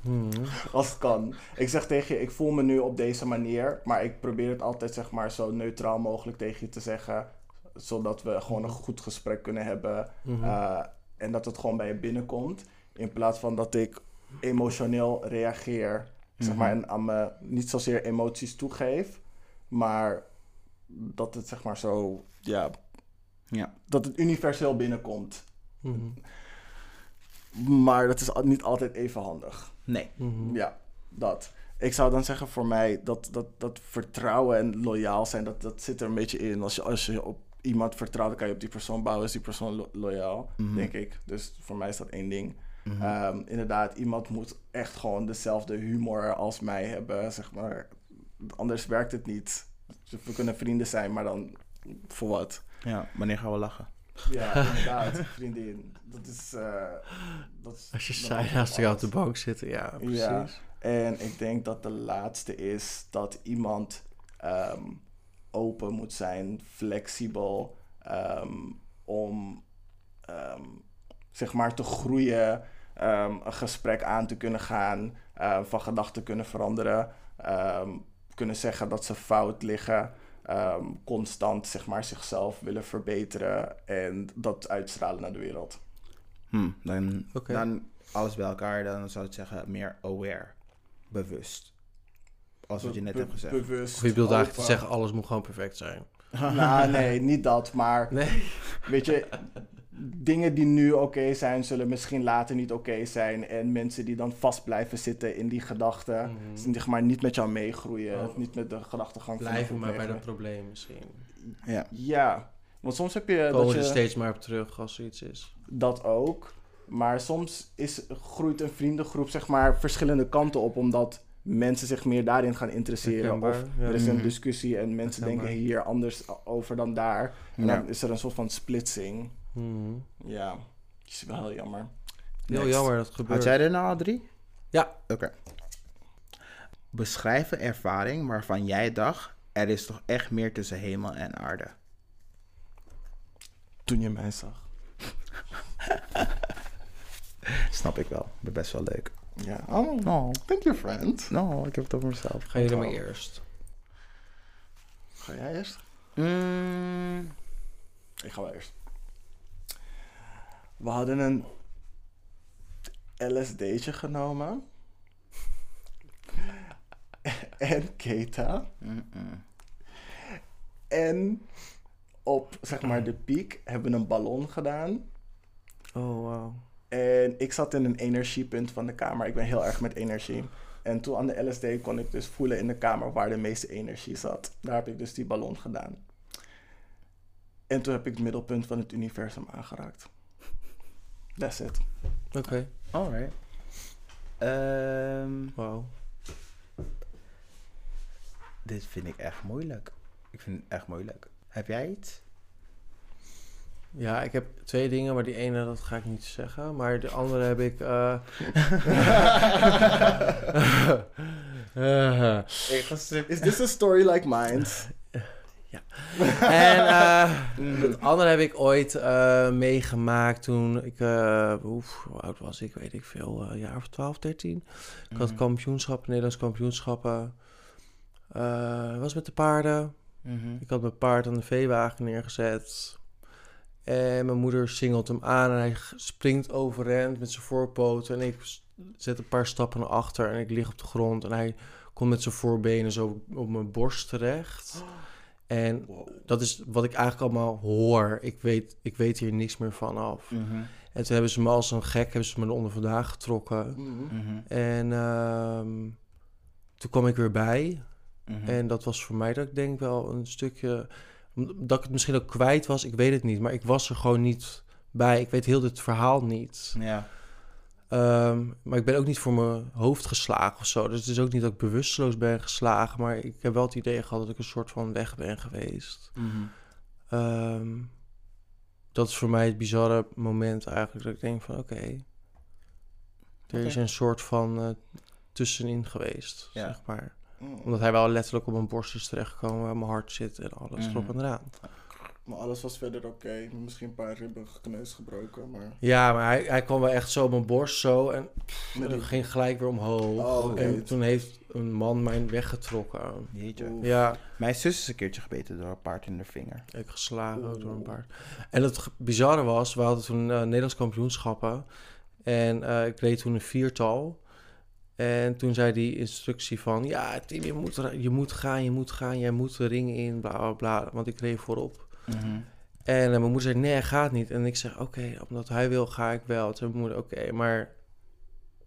D: Hmm.
B: Als het kan. Ik zeg tegen je, ik voel me nu op deze manier. Maar ik probeer het altijd zeg maar zo neutraal mogelijk tegen je te zeggen. Zodat we gewoon een goed gesprek kunnen hebben.
D: Mhm.
B: Uh, en dat het gewoon bij je binnenkomt. In plaats van dat ik emotioneel reageer. Zeg maar, en aan me niet zozeer emoties toegeef. Maar dat het zeg maar zo, ja,
A: Ja.
B: dat het universeel binnenkomt.
D: Mhm.
B: Maar dat is niet altijd even handig.
A: Nee.
D: Mhm.
B: Ja, dat. Ik zou dan zeggen voor mij dat, dat, dat vertrouwen en loyaal zijn, dat, dat zit er een beetje in. Als je, als je op iemand vertrouwt, dan kan je op die persoon bouwen. Is die persoon lo- loyaal,
A: Mhm.
B: denk ik. Dus voor mij is dat één ding. Ehm, inderdaad, iemand moet echt gewoon dezelfde humor als mij hebben, zeg maar. Anders werkt het niet. We kunnen vrienden zijn, maar dan voor wat?
A: Ja, wanneer gaan we lachen?
B: Ja, inderdaad, vriendin. Dat is... eh, dat is
D: Als je saai naast elkaar op de bank zitten, ja, precies.
B: Ja. En ik denk dat de laatste is dat iemand ehm, open moet zijn, flexibel, ehm, om ehm, zeg maar te groeien, ehm, een gesprek aan te kunnen gaan, ehm, van gedachten kunnen veranderen, ehm, kunnen zeggen dat ze fout liggen, ehm, constant zeg maar zichzelf willen verbeteren en dat uitstralen naar de wereld.
A: Hm, dan,
D: Oké.
A: dan alles bij elkaar, dan zou ik zeggen meer aware. Bewust. Als wat je net
B: Be-
A: hebt gezegd.
B: Bewust.
D: Of je bedoelt eigenlijk te
B: open.
D: zeggen, alles moet gewoon perfect zijn.
B: Nou, nee, niet dat. Maar
D: Nee.
B: weet je, dingen die nu oké zijn, zullen misschien later niet oké zijn. En mensen die dan vast blijven zitten in die gedachten,
D: Mhm.
B: zeg maar niet met jou meegroeien.
D: Oh.
B: Of niet met de gedachtegang van
D: Blijven
B: groep
D: maar bij dat probleem misschien.
A: Ja.
B: Ja, want soms heb je
D: Komen er
B: je
D: steeds maar op terug als er iets is.
B: dat ook. Maar soms is, groeit een vriendengroep zeg maar verschillende kanten op, omdat mensen zich meer daarin gaan interesseren. Of
D: ja.
B: er is een
A: Mhm.
B: discussie en mensen
D: Herkenbaar.
B: denken hier anders over dan daar. En
A: Ja.
B: dan is er een soort van splitsing.
D: Mhm.
B: Ja, is wel heel jammer.
D: Heel
A: Next.
D: jammer dat het gebeurt.
A: Had jij er nou al drie?
D: Ja.
A: Oké. Beschrijf een ervaring waarvan jij dacht, er is toch echt meer tussen hemel en aarde.
B: Toen je mij zag.
A: Snap ik wel. Ik ben best wel leuk.
B: Ja. Oh,
A: Oh,
B: thank you, friend.
A: no, ik heb het over mezelf.
D: Gaan jullie maar eerst.
B: Ga jij eerst?
A: Mm,
B: Ik ga wel eerst. We hadden een LSD'tje genomen. en keta. En op, zeg maar, de piek hebben we een ballon gedaan.
D: Oh, wauw.
B: En ik zat in een energiepunt van de kamer. Ik ben heel erg met energie. En toen aan de LSD kon ik dus voelen in de kamer waar de meeste energie zat. Daar heb ik dus die ballon gedaan. En toen heb ik het middelpunt van het universum aangeraakt. That's it.
D: Oké,
A: Alright. Ehm,
D: wauw.
A: dit vind ik echt moeilijk. Ik vind het echt moeilijk. Heb jij iets?
D: Ja, ik heb twee dingen, maar die ene dat ga ik niet zeggen. Maar de andere heb ik... eh Eh,
B: Is this a story like mine?
D: En eh, het andere heb ik ooit eh, meegemaakt toen ik... eh oef, hoe oud was ik? Weet ik veel. Een jaar of 12, 13. Ik had
A: Mhm.
D: kampioenschappen, Nederlands kampioenschappen. Was met de paarden.
A: Mhm.
D: Ik had mijn paard aan de veewagen neergezet. En mijn moeder singelt hem aan en hij springt overend met zijn voorpoten. En ik zet een paar stappen naar achter en ik lig op de grond. En hij komt met zijn voorbenen zo op mijn borst terecht. En dat is wat ik eigenlijk allemaal hoor. Ik weet, ik weet hier niks meer van af.
A: Mhm.
D: En toen hebben ze me als een gek hebben ze me er onder vandaag getrokken.
A: Mhm.
D: En ehm, toen kwam ik weer bij.
A: Mhm.
D: En dat was voor mij dat ik denk wel een stukje... Dat ik het misschien ook kwijt was, ik weet het niet. Maar ik was er gewoon niet bij. Ik weet heel dit verhaal niet.
A: Ja.
D: Ehm, maar ik ben ook niet voor mijn hoofd geslagen of zo. Dus het is ook niet dat ik bewusteloos ben geslagen. Maar ik heb wel het idee gehad dat ik een soort van weg ben geweest.
A: Mhm.
D: Ehm, dat is voor mij het bizarre moment eigenlijk. Dat ik denk van oké, er is een soort van eh, tussenin geweest,
A: Ja.
D: zeg maar.
B: Mm.
D: Omdat hij wel letterlijk op mijn borst is terechtgekomen, waar mijn hart zit en alles erop
A: Mhm.
D: en eraan.
B: Maar alles was verder oké. Misschien een paar ribben gekneusd gebroken, maar...
D: Ja, maar hij, hij kwam wel echt zo op mijn borst zo en
B: Met die-
D: ging gelijk weer omhoog.
B: Oh.
D: En toen heeft een man mij weggetrokken.
A: Jeetje.
D: Ja,
A: Mijn zus is een keertje gebeten door een paard in de vinger.
D: ik geslagen door een paard. En het bizarre was, we hadden toen eh, Nederlands kampioenschappen. En eh, ik reed toen een viertal. En toen zei die instructie van... Ja, Tim, je moet, je moet gaan, je moet gaan. Jij moet de ring in, bla, bla, bla. Want ik reed voorop.
A: Mhm.
D: En eh, mijn moeder zei, nee, gaat niet. En ik zeg, oké, omdat hij wil, ga ik wel. Toen zei mijn moeder, oké, maar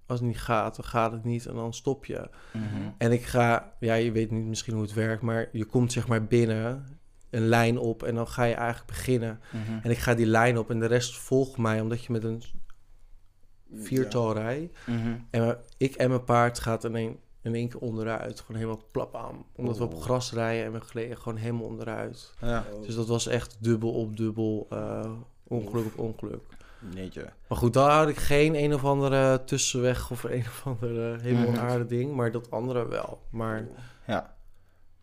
D: als het niet gaat, dan gaat het niet en dan stop je.
A: Mhm.
D: En ik ga, ja, je weet niet misschien hoe het werkt, maar je komt zeg maar binnen, een lijn op en dan ga je eigenlijk beginnen.
A: Mhm.
D: En ik ga die lijn op en de rest volgt mij, omdat je met een viertal rijdt.
A: Mhm.
D: En ik en mijn paard gaat in één, in één keer onderuit, gewoon helemaal plap aan. Omdat we op
A: Oeh.
D: gras rijden en we gleden gewoon helemaal onderuit.
A: Ja.
B: Oh.
D: Dus dat was echt dubbel op dubbel, eh, ongeluk op ongeluk.
A: Jeetje.
D: Maar goed, daar had ik geen een of andere tussenweg of een of andere helemaal aarde ding. Maar dat andere wel. Maar
A: Ja.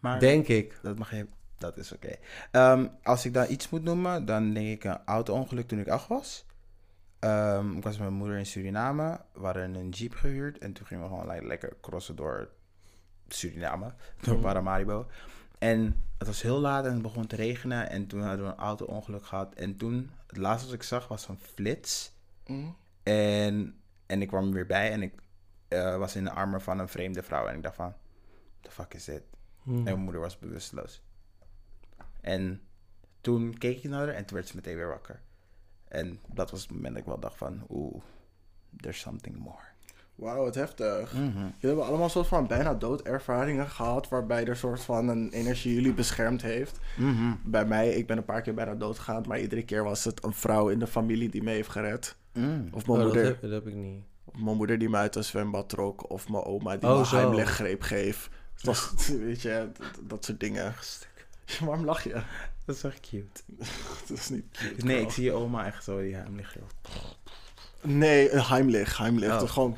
A: Maar
D: denk ik.
A: dat mag je... Dat is oké. Ehm, als ik dan iets moet noemen, dan denk ik een auto-ongeluk toen ik acht was. Ehm, ik was met mijn moeder in Suriname. We hadden een jeep gehuurd. En toen gingen we gewoon like, lekker crossen door Suriname. Door
D: Mhm.
A: Paramaribo. En het was heel laat en het begon te regenen. En toen hadden we een auto-ongeluk gehad. En toen, het laatste wat ik zag was een flits.
B: Mm.
A: En, en ik kwam er weer bij en ik eh, was in de armen van een vreemde vrouw. En ik dacht van, the fuck is dit?
D: Hmm.
A: En mijn moeder was bewusteloos. En toen keek ik naar haar en toen werd ze meteen weer wakker. En dat was het moment dat ik wel dacht van, oeh, there's something more.
B: Wauw, wat heftig.
A: Mhm.
B: Jullie hebben allemaal een soort van bijna doodervaringen gehad, waarbij er een soort van een energie jullie beschermd heeft.
A: Mhm.
B: Bij mij, ik ben een paar keer bijna dood gegaan, maar iedere keer was het een vrouw in de familie die me heeft gered.
A: Mm.
B: Of
D: Oh,
B: mijn,
D: dat,
B: moeder,
D: heb, dat heb ik niet.
B: of mijn moeder die me uit een zwembad trok, of mijn oma die
D: Oh,
B: me een heimleggreep geeft. Het was, weet je, dat, dat soort dingen. Waarom lach je?
A: Dat is echt cute.
B: Dat is niet cute,
A: Nee,
B: girl.
A: ik zie je oma echt zo die hem liggen.
B: Nee, heimlich, heimlich.
A: Oh.
B: Dat gewoon...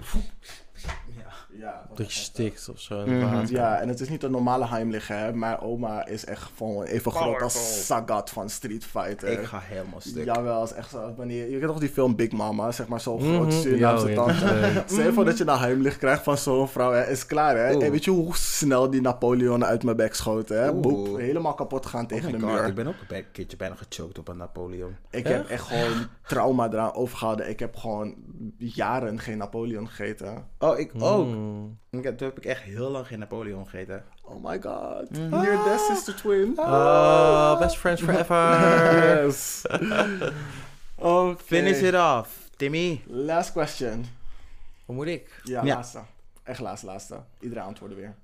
A: Ja.
D: Dat je stikt of zo. in
A: Mhm.
B: Ja, en het is niet een normale heimlich, hè. Mijn oma is echt gewoon even groot als Sagat van Street Fighter.
A: Ik ga helemaal stuk.
B: Jawel, is echt zo. Wanneer, je kent toch die film Big Mama, zeg maar, zo'n
D: Mhm.
B: groot Surinaamse
D: Ja, ja,
B: tante.
D: ja.
B: Stel je voor dat je een heimlich krijgt van zo'n vrouw, hè, is klaar, hè. En weet je hoe snel die Napoleon uit mijn bek schoot, hè?
A: Oeh.
B: Boep, helemaal kapot gaan
A: Oh
B: tegen de
A: God,
B: muur.
A: ik ben ook een keertje bijna gechoked op een Napoleon.
B: Ik
D: Echt?
B: heb echt gewoon trauma eraan overgehouden. Ik heb gewoon jaren geen Napoleon gegeten.
A: Oh, ik ook.
D: Mm.
A: Ik heb- Toen heb ik echt heel lang geen Napoleon gegeten.
B: Oh my god.
A: Mhm.
B: Near death sister twin.
D: Oh, best friends forever.
B: Yes. oh,
A: Finish it off. Timmy.
B: Last question.
D: Wat moet ik?
B: Ja,
A: Ja.
B: laatste. Echt laatste, laatste. Iedereen antwoorden weer.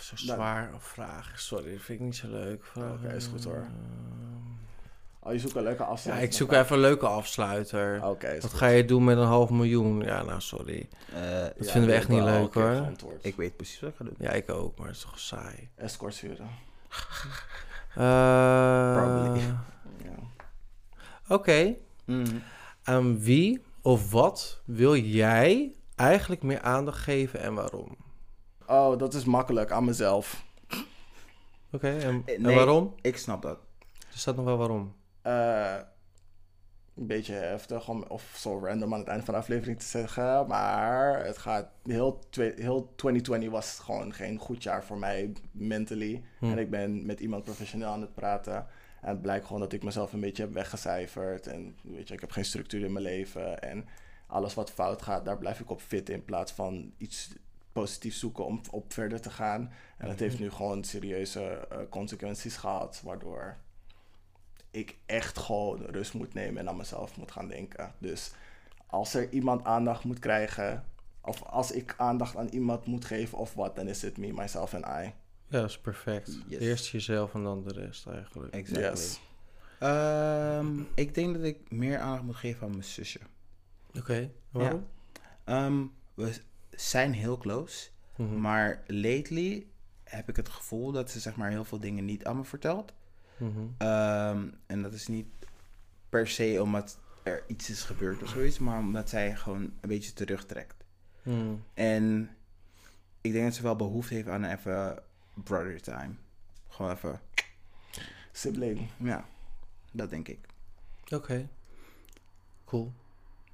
D: Zo zwaar vraag. Sorry, dat vind ik niet zo leuk.
B: Oké, is goed, hoor. Oh, je zoekt een leuke
D: Ja,
B: afsluiting.
D: ik zoek even een leuke afsluiter.
B: Oké,
D: Wat
B: goed.
D: ga je doen met een half miljoen? Ja, nou, sorry.
A: Eh,
D: Dat
B: Ja,
D: vinden we echt niet leuk, hoor.
A: ik weet precies wat ik ga doen.
D: Ja, ik ook, maar het is toch saai.
B: Escorts huren.
D: Eh,
A: Probably.
B: Ja.
D: Oké.
A: Mhm.
D: Aan wie of wat wil jij eigenlijk meer aandacht geven en waarom?
B: Oh, dat is makkelijk. Aan mezelf.
D: Oké, en,
A: Eh,
D: en waarom?
A: Ik snap dat.
D: Er staat nog wel waarom.
B: Eh, een beetje heftig om, of zo random aan het einde van de aflevering te zeggen. Maar het gaat heel, heel 2020 was gewoon geen goed jaar voor mij mentally.
D: Hm.
B: En ik ben met iemand professioneel aan het praten. En het blijkt gewoon dat ik mezelf een beetje heb weggecijferd. En weet je, ik heb geen structuur in mijn leven. En alles wat fout gaat, daar blijf ik op fit in plaats van iets positiefs zoeken om op verder te gaan. En dat heeft nu gewoon serieuze eh, consequenties gehad, waardoor ik echt gewoon rust moet nemen en aan mezelf moet gaan denken. Dus als er iemand aandacht moet krijgen, of als ik aandacht aan iemand moet geven of wat, dan is het me, myself en I.
D: Ja, dat is perfect.
A: Yes.
D: Eerst jezelf en dan de rest eigenlijk.
A: Exactly.
B: Yes.
A: Ehm, ik denk dat ik meer aandacht moet geven aan mijn zusje.
D: Oké, waarom?
A: Ehm, we zijn heel close,
D: Mhm.
A: maar lately heb ik het gevoel dat ze zeg maar heel veel dingen niet aan me vertelt.
D: Mhm.
A: Ehm, en dat is niet per se omdat er iets is gebeurd of zoiets, maar omdat zij gewoon een beetje terugtrekt.
D: Mhm.
A: En ik denk dat ze wel behoefte heeft aan even brother time. Gewoon even,
B: Sibling.
A: ja, dat denk ik.
D: Oké. Cool.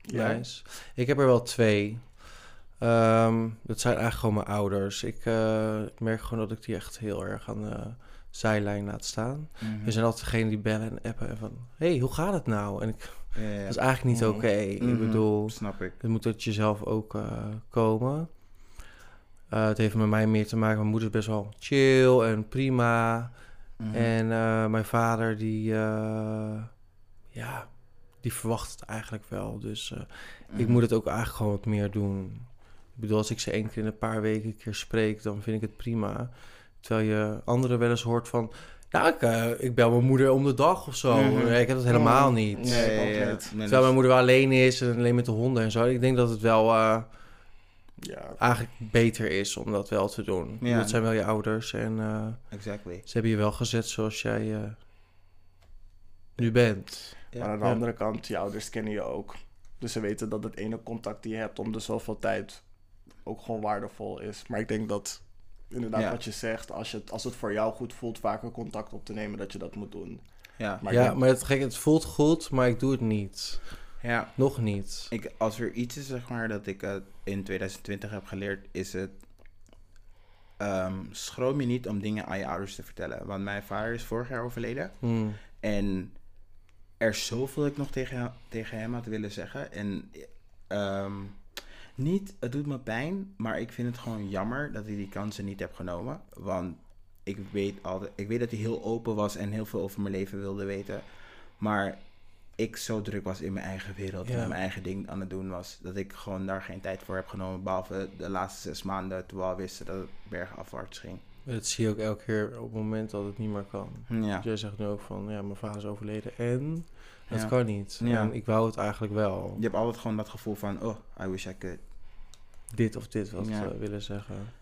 B: Ja.
D: Nice. Ik heb er wel twee. Ehm, dat zijn eigenlijk gewoon mijn ouders. Ik eh, ik merk gewoon dat ik die echt heel erg aan de zijlijn laat staan.
A: Mhm.
D: We zijn altijd degene die bellen en appen en van... hey, hoe gaat het nou? En ik,
A: Ja, ja,
D: dat is eigenlijk niet
B: Mhm.
D: oké. Ik
A: Mhm.
D: bedoel,
A: Snap ik.
D: het moet uit jezelf ook eh, komen. Eh, het heeft met mij meer te maken. Mijn moeder is best wel chill en prima.
A: Mhm.
D: En eh, mijn vader, die, eh, ja, die verwacht het eigenlijk wel. Dus eh, ik moet het ook eigenlijk gewoon wat meer doen. Ik bedoel, als ik ze één keer in een paar weken een keer spreek, dan vind ik het prima. Terwijl je anderen wel eens hoort van... Nou, ik, eh, ik bel mijn moeder om de dag of zo.
A: Mhm.
D: Nee, ik heb dat helemaal
B: Mhm.
D: niet.
B: Nee,
A: Ja, ja, ja.
B: niet.
D: Terwijl mijn moeder wel alleen is en alleen met de honden en zo. Ik denk dat het wel eh,
B: Ja.
D: eigenlijk beter is om dat wel te doen.
A: Ja.
D: Dat zijn wel je ouders en eh,
A: Exactly.
D: ze hebben je wel gezet zoals jij eh, nu bent.
A: Ja.
B: Maar aan de
D: Ja.
B: andere kant, je ouders kennen je ook. Dus ze weten dat het ene contact die je hebt om de zoveel tijd ook gewoon waardevol is. Maar ik denk dat, inderdaad,
A: Ja.
B: wat je zegt, als, je het, als het voor jou goed voelt, vaker contact op te nemen, dat je dat moet doen.
A: Ja.
B: Maar
D: ja,
B: denk-
D: maar het, gek, het voelt goed, maar ik doe het niet.
A: ja.
D: Nog niet.
A: Ik, als er iets is, zeg maar, dat ik eh, in 2020 heb geleerd, is het... ehm, schroom je niet om dingen aan je ouders te vertellen. Want mijn vader is vorig jaar overleden.
D: Hmm.
A: En er is zoveel ik nog tegen, hem- tegen hem had willen zeggen. En ehm, niet, het doet me pijn, maar ik vind het gewoon jammer dat hij die kansen niet heb genomen. Want ik weet, altijd, ik weet dat hij heel open was en heel veel over mijn leven wilde weten. Maar ik zo druk was in mijn eigen wereld
D: Ja.
A: en mijn eigen ding aan het doen was. Dat ik gewoon daar geen tijd voor heb genomen. Behalve de laatste zes maanden toen we al wisten dat het bergafwaarts ging.
D: Dat zie je ook elke keer op het moment dat het niet meer kan.
A: Ja,
D: Jij zegt nu ook van, ja, mijn vader is overleden en
A: Ja.
D: kan niet.
A: Ja.
D: En ik wou het eigenlijk wel.
A: je hebt altijd gewoon dat gevoel van, oh, I wish I could.
D: Dit of dit wat
A: Ja.
D: willen zeggen.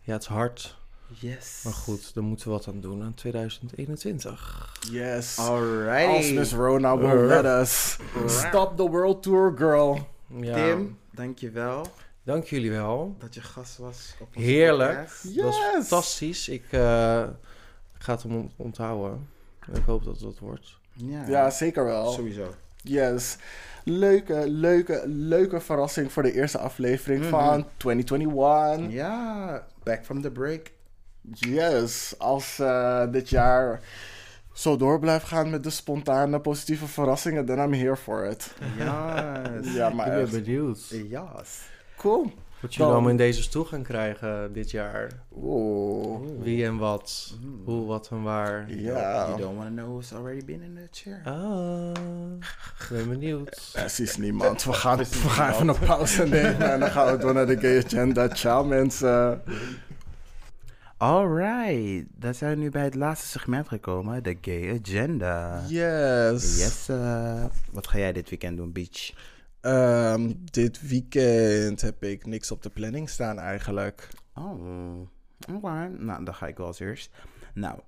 D: Ja, het is hard.
A: Yes.
D: Maar goed, daar moeten we wat aan doen aan 2021.
B: Yes.
A: Alrighty.
B: Als Miss Rona will let us. Stop the world tour, girl.
D: Ja,
A: Tim, dankjewel
D: dank jullie wel.
A: dat je gast was op
D: Heerlijk.
A: podcast.
B: Yes.
D: Dat was fantastisch. Ik eh, ga het hem ont- onthouden. En ik hoop dat het wat wordt.
A: Ja,
B: Ja, zeker wel.
A: sowieso.
B: Yes. Leuke, leuke, leuke verrassing voor de eerste aflevering
A: Mhm.
B: van 2021.
A: Ja, back from the break.
B: Yes. Als eh, dit jaar zo door blijft gaan met de spontane positieve verrassingen, then I'm here for it.
A: Yes.
B: Ja, maar
D: ik ben benieuwd.
A: Yes.
B: cool.
D: Wat jullie allemaal in deze stoel gaan krijgen dit jaar.
B: Oeh.
D: Wie en wat. Hoe, wat en waar.
B: Ja.
A: You don't want to know who's already been in the chair.
D: Ah, ik ben benieuwd.
B: Precies niemand. We gaan, we gaan even een pauze nemen en dan gaan we door naar de gay agenda. Ciao mensen.
A: Alright, dan zijn we nu bij het laatste segment gekomen, de Gay Agenda.
B: Yes.
A: Yes, eh, wat ga jij dit weekend doen, Beach?
B: Ehm, dit weekend heb ik niks op de planning staan eigenlijk.
A: Oh, oké. Nou, dan ga ik wel als eerst. Nou,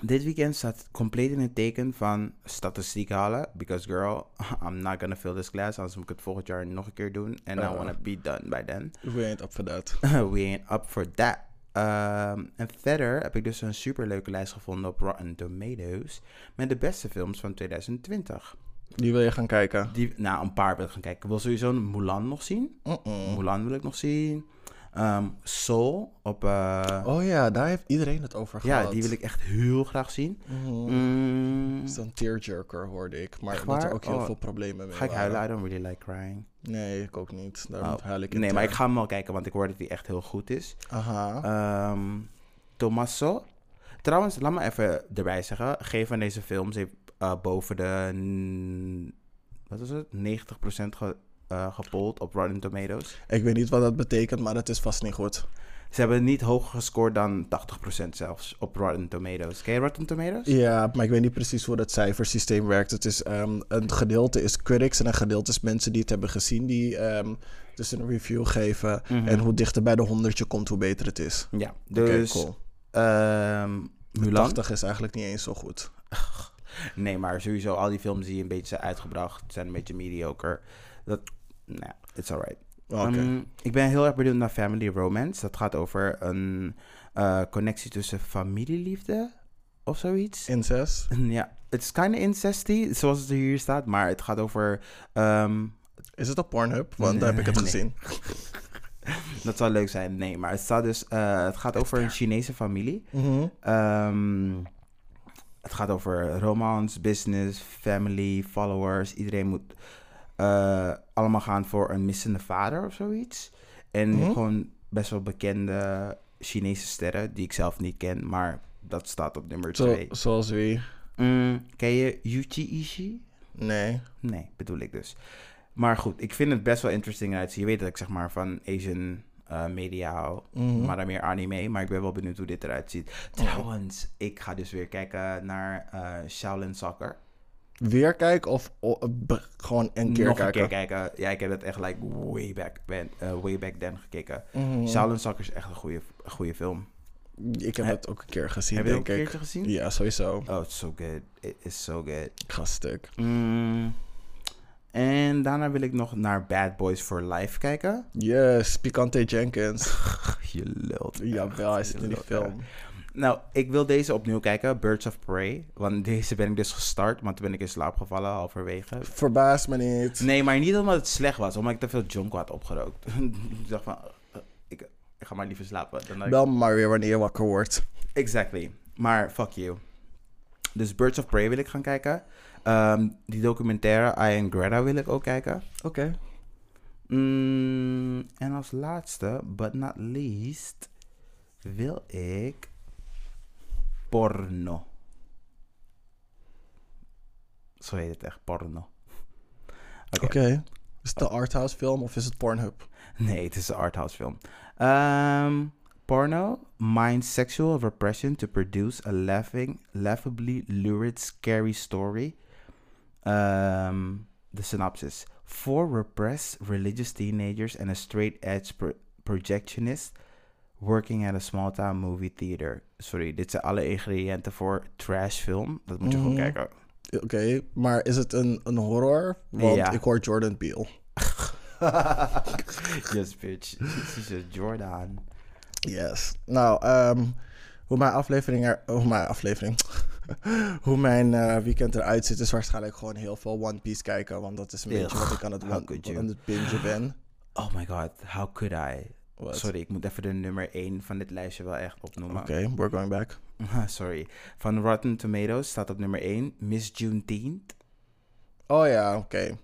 A: dit weekend staat compleet in het teken van statistiek halen. Because girl, I'm not gonna fill this class, anders moet ik het volgend jaar nog een keer doen. And I
B: Oh.
A: wanna be done by then.
B: We ain't up for that.
A: We ain't up for that. Ehm, en verder heb ik dus een superleuke lijst gevonden op Rotten Tomatoes met de beste films van 2020.
B: Die wil je gaan kijken?
A: Die, nou, een paar wil ik gaan kijken. Ik wil sowieso Mulan nog zien.
B: Mm-mm.
A: Mulan wil ik nog zien. Ehm, Soul op... eh,
B: Oh ja, daar heeft iedereen het over gehad.
A: ja, die wil ik echt heel graag zien.
B: Mhm.
A: Mm,
B: is een tearjerker, hoorde ik. Maar dat er ook heel
A: Oh.
B: veel problemen mee
A: ga ik
B: waren.
A: huilen? I don't really like crying.
B: Nee, ik ook niet. Daarom
A: Oh,
B: huil ik
A: nee, maar ik ga hem wel kijken, want ik hoor dat hij echt heel goed is.
B: Aha.
A: Ehm Tommaso. Trouwens, laat me even erbij zeggen. Geen van deze films heeft eh, boven de... Wat is het? 90% ge, eh, gepold op Rotten Tomatoes.
B: Ik weet niet wat dat betekent, maar het is vast niet goed.
A: Ze hebben niet hoger gescoord dan 80% zelfs op Rotten Tomatoes. Ken je Rotten Tomatoes?
B: Ja, maar ik weet niet precies hoe dat cijfersysteem werkt. Het is, ehm, een gedeelte is critics en een gedeelte is mensen die het hebben gezien, die ehm, dus een review geven.
A: Mhm.
B: En hoe dichter bij de honderdje komt, hoe beter het is.
A: Ja, dus...
B: cool.
A: ehm, Mulan.
B: 80 is eigenlijk niet eens zo goed.
A: Nee, maar sowieso al die films die een beetje zijn uitgebracht zijn een beetje mediocre. Dat, nou, it's alright.
B: Oké.
A: Ehm, ik ben heel erg benieuwd naar Family Romance. Dat gaat over een eh, connectie tussen familieliefde of zoiets.
B: Incest.
A: Ja, het is kind of incesty, zoals het hier staat, maar het gaat over... ehm,
B: Is het op Pornhub? Want daar heb ik het
A: Nee.
B: gezien.
A: dat zou leuk zijn, nee, maar het, staat dus, eh, het gaat over een Chinese familie. Ehm, het gaat over romance, business, family, followers. Iedereen moet eh, allemaal gaan voor een missende vader of zoiets. En
B: Mhm.
A: gewoon best wel bekende Chinese sterren die ik zelf niet ken, maar dat staat op nummer
B: Zo,
A: 2.
B: zoals wie?
A: ken je Yuchi Ishi?
B: Nee.
A: Nee, bedoel ik dus. Maar goed, ik vind het best wel interesting uitzien. Je weet dat ik zeg maar van Asian eh, media hou.
B: Mhm.
A: Maar dan meer anime. Maar ik ben wel benieuwd hoe dit eruit ziet. Trouwens, ik ga dus weer kijken naar eh Shaolin Soccer.
B: Weer kijken of gewoon een keer
A: Nog
B: kijken?
A: een keer kijken. Ja, ik heb het echt like way back, eh, way back then gekeken.
B: Mhm.
A: Shaolin Soccer is echt een goede, goede film.
B: Ik heb het ook een keer gezien,
A: heb je het ook
B: denk
A: een keertje gezien?
B: Ja, sowieso.
A: Oh, it's so good. It is so good.
B: Ik ga stuk.
A: Mm. En daarna wil ik nog naar Bad Boys for Life kijken.
B: Yes, Picante Jenkins.
A: Je lult.
B: Jawel, hij zit in die film.
A: Nou, ik wil deze opnieuw kijken, Birds of Prey. Want deze ben ik dus gestart, maar toen ben ik in slaap gevallen halverwege.
B: Verbaas me niet.
A: Nee, maar niet omdat het slecht was, omdat ik te veel jonko had opgerookt. ik dacht van, eh, ik, ik ga maar liever slapen. Dan ik-
B: maar weer wanneer je wakker wordt.
A: Exactly. Maar fuck you. Dus Birds of Prey wil ik gaan kijken. Ehm, die documentaire I and Greta wil ik ook kijken.
B: Oké.
A: Mm, en als laatste, but not least, wil ik porno. Zo heet het echt, porno. Oké.
B: Is het de arthouse film of is het Pornhub?
A: Nee, het is een arthouse film. Ehm, porno minds sexual repression to produce a laughing, laughably lurid, scary story. Ehm, de synopsis. Four repressed religious teenagers and a straight-edge pro- projectionist working at a small-town movie theater. Sorry, dit zijn alle ingrediënten voor trash film. Dat moet je gewoon
B: Mhm.
A: kijken.
B: Oké, maar is het een, een horror? Want
A: Ja.
B: ik hoor Jordan Peele.
A: yes, bitch. Jordan.
B: Yes. Nou, ehm, hoe mijn aflevering er... Hoe mijn aflevering... hoe mijn eh, weekend eruit ziet is waarschijnlijk gewoon heel veel One Piece kijken. Want dat is een beetje wat ik aan het, one- aan het bingen ben.
A: Oh my god, how could I? Sorry, ik moet even de nummer 1 van dit lijstje wel echt opnoemen.
B: Oké, we're going back.
A: Sorry. Van Rotten Tomatoes staat op nummer 1 Miss Juneteenth.
B: Oh ja, oké.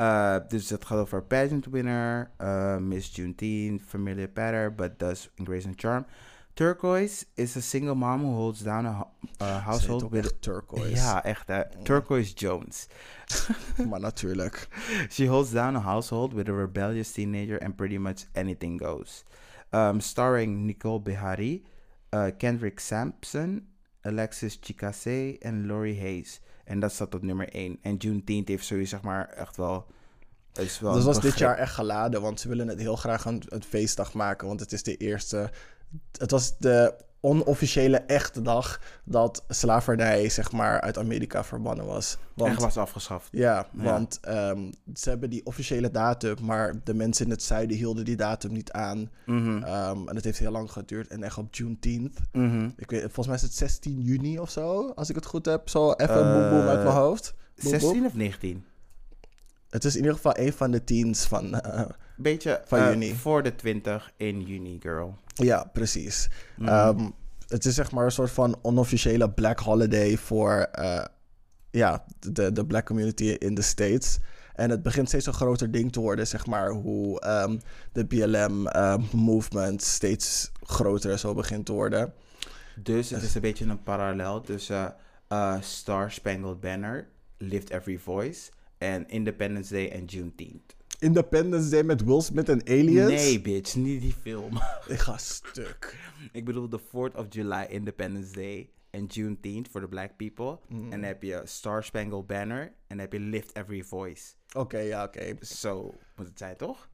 A: Uh, dus het gaat over pageant winner, uh, Miss Juneteenth, familiar pattern, but does grace and charm. Turquoise is a single mom who holds down a, household with...
B: turquoise.
A: Ja, echt hè. Turquoise Jones.
B: Maar natuurlijk.
A: She holds down a household with a rebellious teenager and pretty much anything goes. Um, starring Nicole Behari, uh, Kendrick Sampson, Alexis Chikase en Laurie Hayes. En dat staat op nummer 1. En Juneteenth heeft sowieso zeg maar echt wel... Is wel
B: Dat
A: een
B: was dit jaar echt geladen, want ze willen het heel graag een, een feestdag maken. Want het is de eerste. Het was de onofficiële echte dag dat slavernij, zeg maar, uit Amerika verbannen was. Want,
A: Echt was afgeschaft.
B: Ja,
A: Ja.
B: want ehm, ze hebben die officiële datum, maar de mensen in het zuiden hielden die datum niet aan.
A: Mhm.
B: Ehm, en het heeft heel lang geduurd. En echt op Juneteenth,
A: Mhm.
B: ik weet, volgens mij is het 16 juni of zo, als ik het goed heb. Zo even boem boem uit
A: Eh,
B: mijn hoofd. Boem, boem.
A: 16 of 19?
B: Het is in ieder geval een van de teens van... eh,
A: Beetje
B: Van
A: eh,
B: juni.
A: voor de 20 in juni, girl.
B: Ja, precies.
A: Mhm.
B: Ehm, het is zeg maar een soort van onofficiële black holiday voor eh, ja, de, de black community in de States. En het begint steeds een groter ding te worden, zeg maar, hoe ehm, de BLM-movement steeds groter zo begint te worden.
A: Dus het is een beetje een parallel tussen eh, Star Spangled Banner, Lift Every Voice en Independence Day en Juneteenth.
B: Independence Day met Will Smith en aliens?
A: Nee, bitch, niet die film.
B: Ik ga stuk.
A: Ik bedoel de 4th of July Independence Day en Juneteenth voor de black people.
B: Mm.
A: En dan heb je Star Spangled Banner en dan heb je Lift Every Voice.
B: Oké, ja, oké.
A: Zo moet het zijn, toch?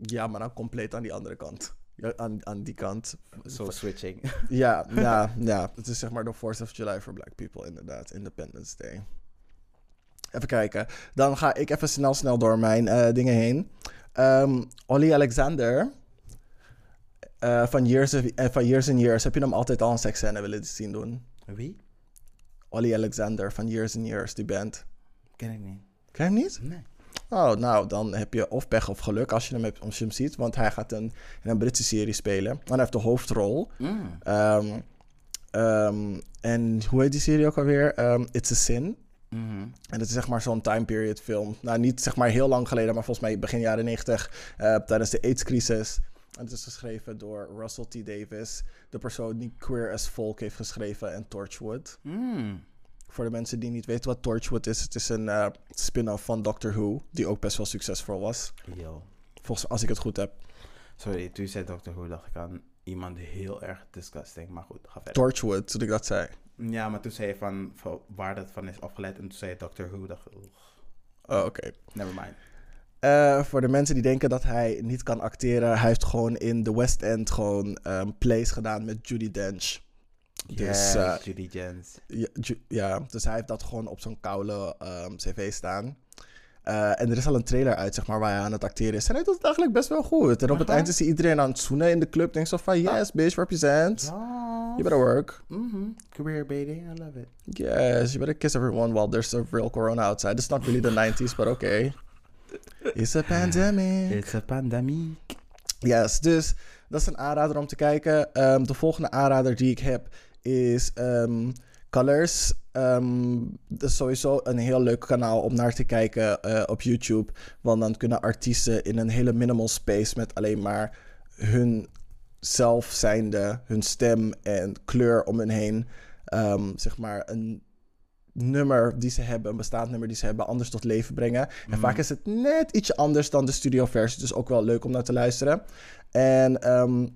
B: Ja, maar dan compleet aan die andere kant. Ja, aan, aan die kant.
A: Zo switching.
B: Ja, ja, ja. Het is zeg maar de 4th of July voor black people, inderdaad. Independence Day. Even kijken. Dan ga ik even snel, snel door mijn eh, dingen heen. Ehm Olly Alexander. eh, van, years of, eh, van Years and Years. Heb je hem altijd al een seksscène willen zien doen?
A: Wie?
B: Olly Alexander van Years and Years, die band.
A: Ken ik niet.
B: Ken je hem niet?
A: Nee.
B: Oh, nou, dan heb je of pech of geluk als je hem, hebt, als je hem ziet. Want hij gaat een, in een Britse serie spelen. En hij heeft de hoofdrol.
A: Mm.
B: Ehm, ehm, en hoe heet die serie ook alweer? It's a Sin. En dat is zeg maar zo'n time period film. Nou, niet zeg maar heel lang geleden, maar volgens mij begin jaren 90, eh, tijdens de AIDS-crisis. En het is geschreven door Russell T. Davis, de persoon die Queer as Folk heeft geschreven en Torchwood.
A: Mm.
B: Voor de mensen die niet weten wat Torchwood is, het is een eh, spin-off van Doctor Who, die ook best wel succesvol was.
A: Yo.
B: Volgens als ik het goed heb.
A: Sorry, toen je zei Doctor Who dacht ik aan iemand heel erg disgusting. Maar goed, ga verder.
B: Torchwood, toen ik dat zei.
A: Ja, maar toen zei je van, van waar dat van is afgeleid. En toen zei je Doctor Who. dacht
B: Oh, oké.
A: never mind.
B: Eh, voor de mensen die denken dat hij niet kan acteren, hij heeft gewoon in de West End gewoon ehm, plays gedaan met Judy Dench. Dus,
A: Yes,
B: eh,
A: Judy.
B: Ja, Ju- ja, dus hij heeft dat gewoon op zo'n koude ehm, cv staan. Eh, en er is al een trailer uit, zeg maar, waar hij aan het acteren is. En hij doet het eigenlijk best wel goed. En op het eind is hij iedereen aan het zoenen in de club. Denk zo van, yes, bitch, represent. You better work.
A: Mhm. Career baiting, I love it.
B: Yes, you better kiss everyone while there's a real corona outside. It's not really the 90s, but okay. It's a pandemic.
A: It's a pandemic.
B: Yes, dus dat is een aanrader om te kijken. Ehm, de volgende aanrader die ik heb is ehm, Colors. Ehm, dat is sowieso een heel leuk kanaal om naar te kijken eh, op YouTube. Want dan kunnen artiesten in een hele minimal space met alleen maar hun zelf zijnde, hun stem en kleur om hen heen, ehm, zeg maar een nummer die ze hebben, een bestaand nummer die ze hebben, anders tot leven brengen. En vaak is het net ietsje anders dan de studioversie, dus ook wel leuk om naar te luisteren. En ehm,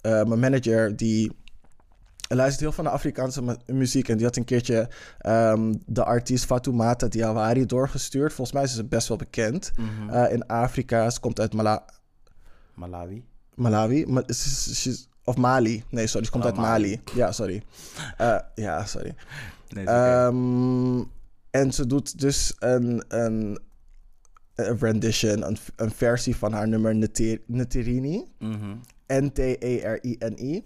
B: eh, mijn manager, die luistert heel veel naar Afrikaanse mu- muziek. En die had een keertje ehm, de artiest Fatoumata Diawari doorgestuurd. Volgens mij is ze best wel bekend
A: Mhm.
B: eh, in Afrika. Ze komt uit Mala
A: Malawi.
B: Malawi. Ma- of Mali. Nee, sorry, ze komt
A: Oh,
B: uit
A: Mali.
B: Mali. Ja, sorry. Eh, ja, sorry.
A: Nee.
B: Ehm, en ze doet dus een, een, een rendition, een, een versie van haar nummer Nterini.
A: Mhm.
B: N-T-E-R-I-N-I.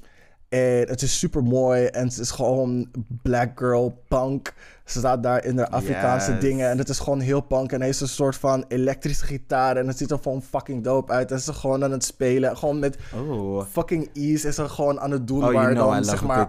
B: En het is super mooi en het is gewoon black girl punk. Ze staat daar in de Afrikaanse
A: Yes.
B: dingen en het is gewoon heel punk. En hij heeft een soort van elektrische gitaar en het ziet er gewoon fucking dope uit. En ze is gewoon aan het spelen. Gewoon met
A: Oh.
B: fucking ease is ze gewoon aan het doen
A: Oh,
B: waar
A: you know I
B: dan zeg maar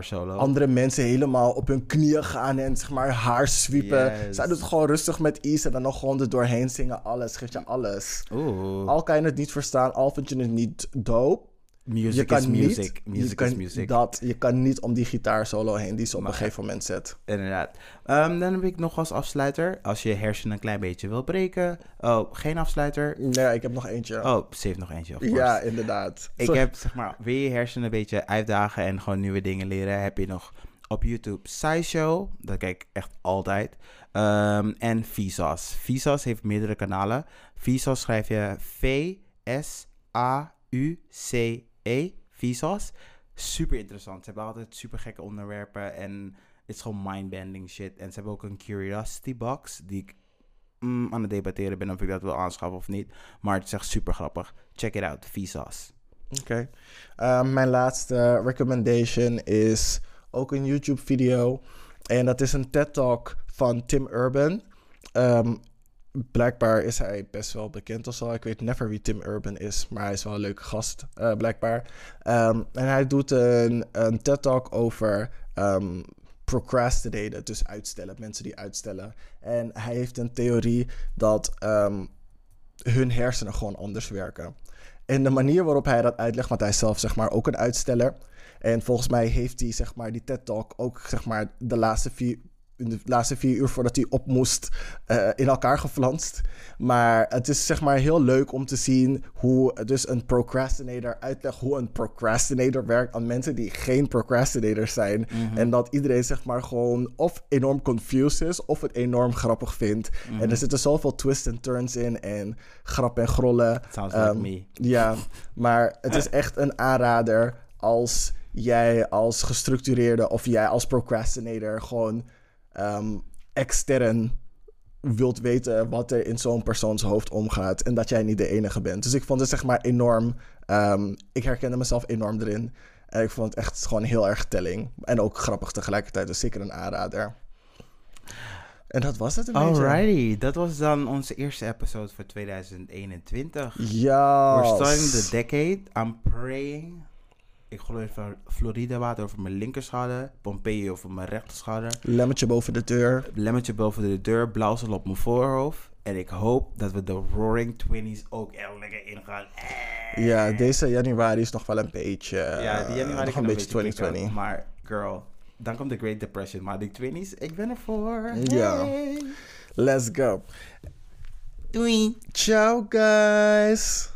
A: solo.
B: andere mensen helemaal op hun knieën gaan en zeg maar haar sweepen.
A: Yes.
B: Zij doet het gewoon rustig met ease en dan nog gewoon er doorheen zingen. Alles, geeft je alles.
A: Oeh.
B: Al kan je het niet verstaan, al vind je het niet dope.
A: Music
B: je kan
A: is
B: niet,
A: music.
B: je
A: Music
B: kan
A: is music.
B: Dat, je kan niet om die gitaarsolo heen die ze op
A: Maar-
B: een gegeven moment zet.
A: Inderdaad. Ehm, dan heb ik nog als afsluiter. Als je hersenen een klein beetje wil breken. Oh, geen afsluiter.
B: Nee, ik heb nog eentje.
A: Oh, ze heeft nog eentje.
B: Ja, inderdaad.
A: Ik
B: Sorry.
A: heb, zeg maar, wil je hersenen een beetje uitdagen en gewoon nieuwe dingen leren, heb je nog op YouTube SciShow. Dat kijk ik echt altijd. Ehm, en Vsauce. Vsauce heeft meerdere kanalen. Vsauce schrijf je V-S-A-U-C-E. Vsauce. Super interessant. Ze hebben altijd super gekke onderwerpen en het is gewoon mindbending shit. En ze hebben ook een curiosity box die ik mm, aan het debatteren ben of ik dat wil aanschaffen of niet. Maar het is echt super grappig. Check it out. Vsauce.
B: Oké. Ehm, mijn laatste recommendation is ook een YouTube-video. En dat is een TED-talk van Tim Urban. Ehm, blijkbaar is hij best wel bekend of zo. Ik weet never wie Tim Urban is, maar hij is wel een leuke gast, eh, blijkbaar. Ehm, en hij doet een, een TED-talk over ehm, procrastinaten, dus uitstellen, mensen die uitstellen. En hij heeft een theorie dat ehm, hun hersenen gewoon anders werken. En de manier waarop hij dat uitlegt, want hij is zelf zeg maar ook een uitsteller. En volgens mij heeft hij zeg maar die TED Talk ook zeg maar de laatste vier, in de laatste vier uur voordat hij op moest eh, in elkaar geflanst. Maar het is zeg maar heel leuk om te zien hoe dus een procrastinator uitlegt hoe een procrastinator werkt aan mensen die geen procrastinators zijn. En dat iedereen zeg maar gewoon of enorm confused is of het enorm grappig vindt. En er zitten zoveel twists en turns in en grap en grollen.
A: Sounds like
B: Ehm,
A: me.
B: Ja, maar het is echt een aanrader als jij als gestructureerde of jij als procrastinator gewoon ehm, extern wilt weten wat er in zo'n persoons hoofd omgaat en dat jij niet de enige bent. Dus ik vond het zeg maar enorm, ehm, ik herkende mezelf enorm erin. En ik vond het echt gewoon heel erg telling. En ook grappig tegelijkertijd, dus zeker een aanrader. En dat was het een beetje.
A: Alrighty, dat was dan onze eerste episode voor 2021.
B: Ja.
A: We're starting the decade. I'm praying. Ik geloof van Florida water over mijn linkerschouder. Pompeii over mijn rechterschouder.
B: Lemmetje boven de deur.
A: Lemmetje boven de deur. Blauwsel op mijn voorhoofd. En ik hoop dat we de Roaring Twenties ook echt lekker ingaan. Eh.
B: Ja, deze januari is nog wel een beetje.
A: Ja, die januari
B: nog
A: kan
B: een beetje
A: kicken.
B: 2020.
A: Maar girl, dan komt de Great Depression. Maar die 20s, ik ben ervoor.
B: Ja.
A: Hey.
B: Let's go.
A: Doei.
B: Ciao, guys.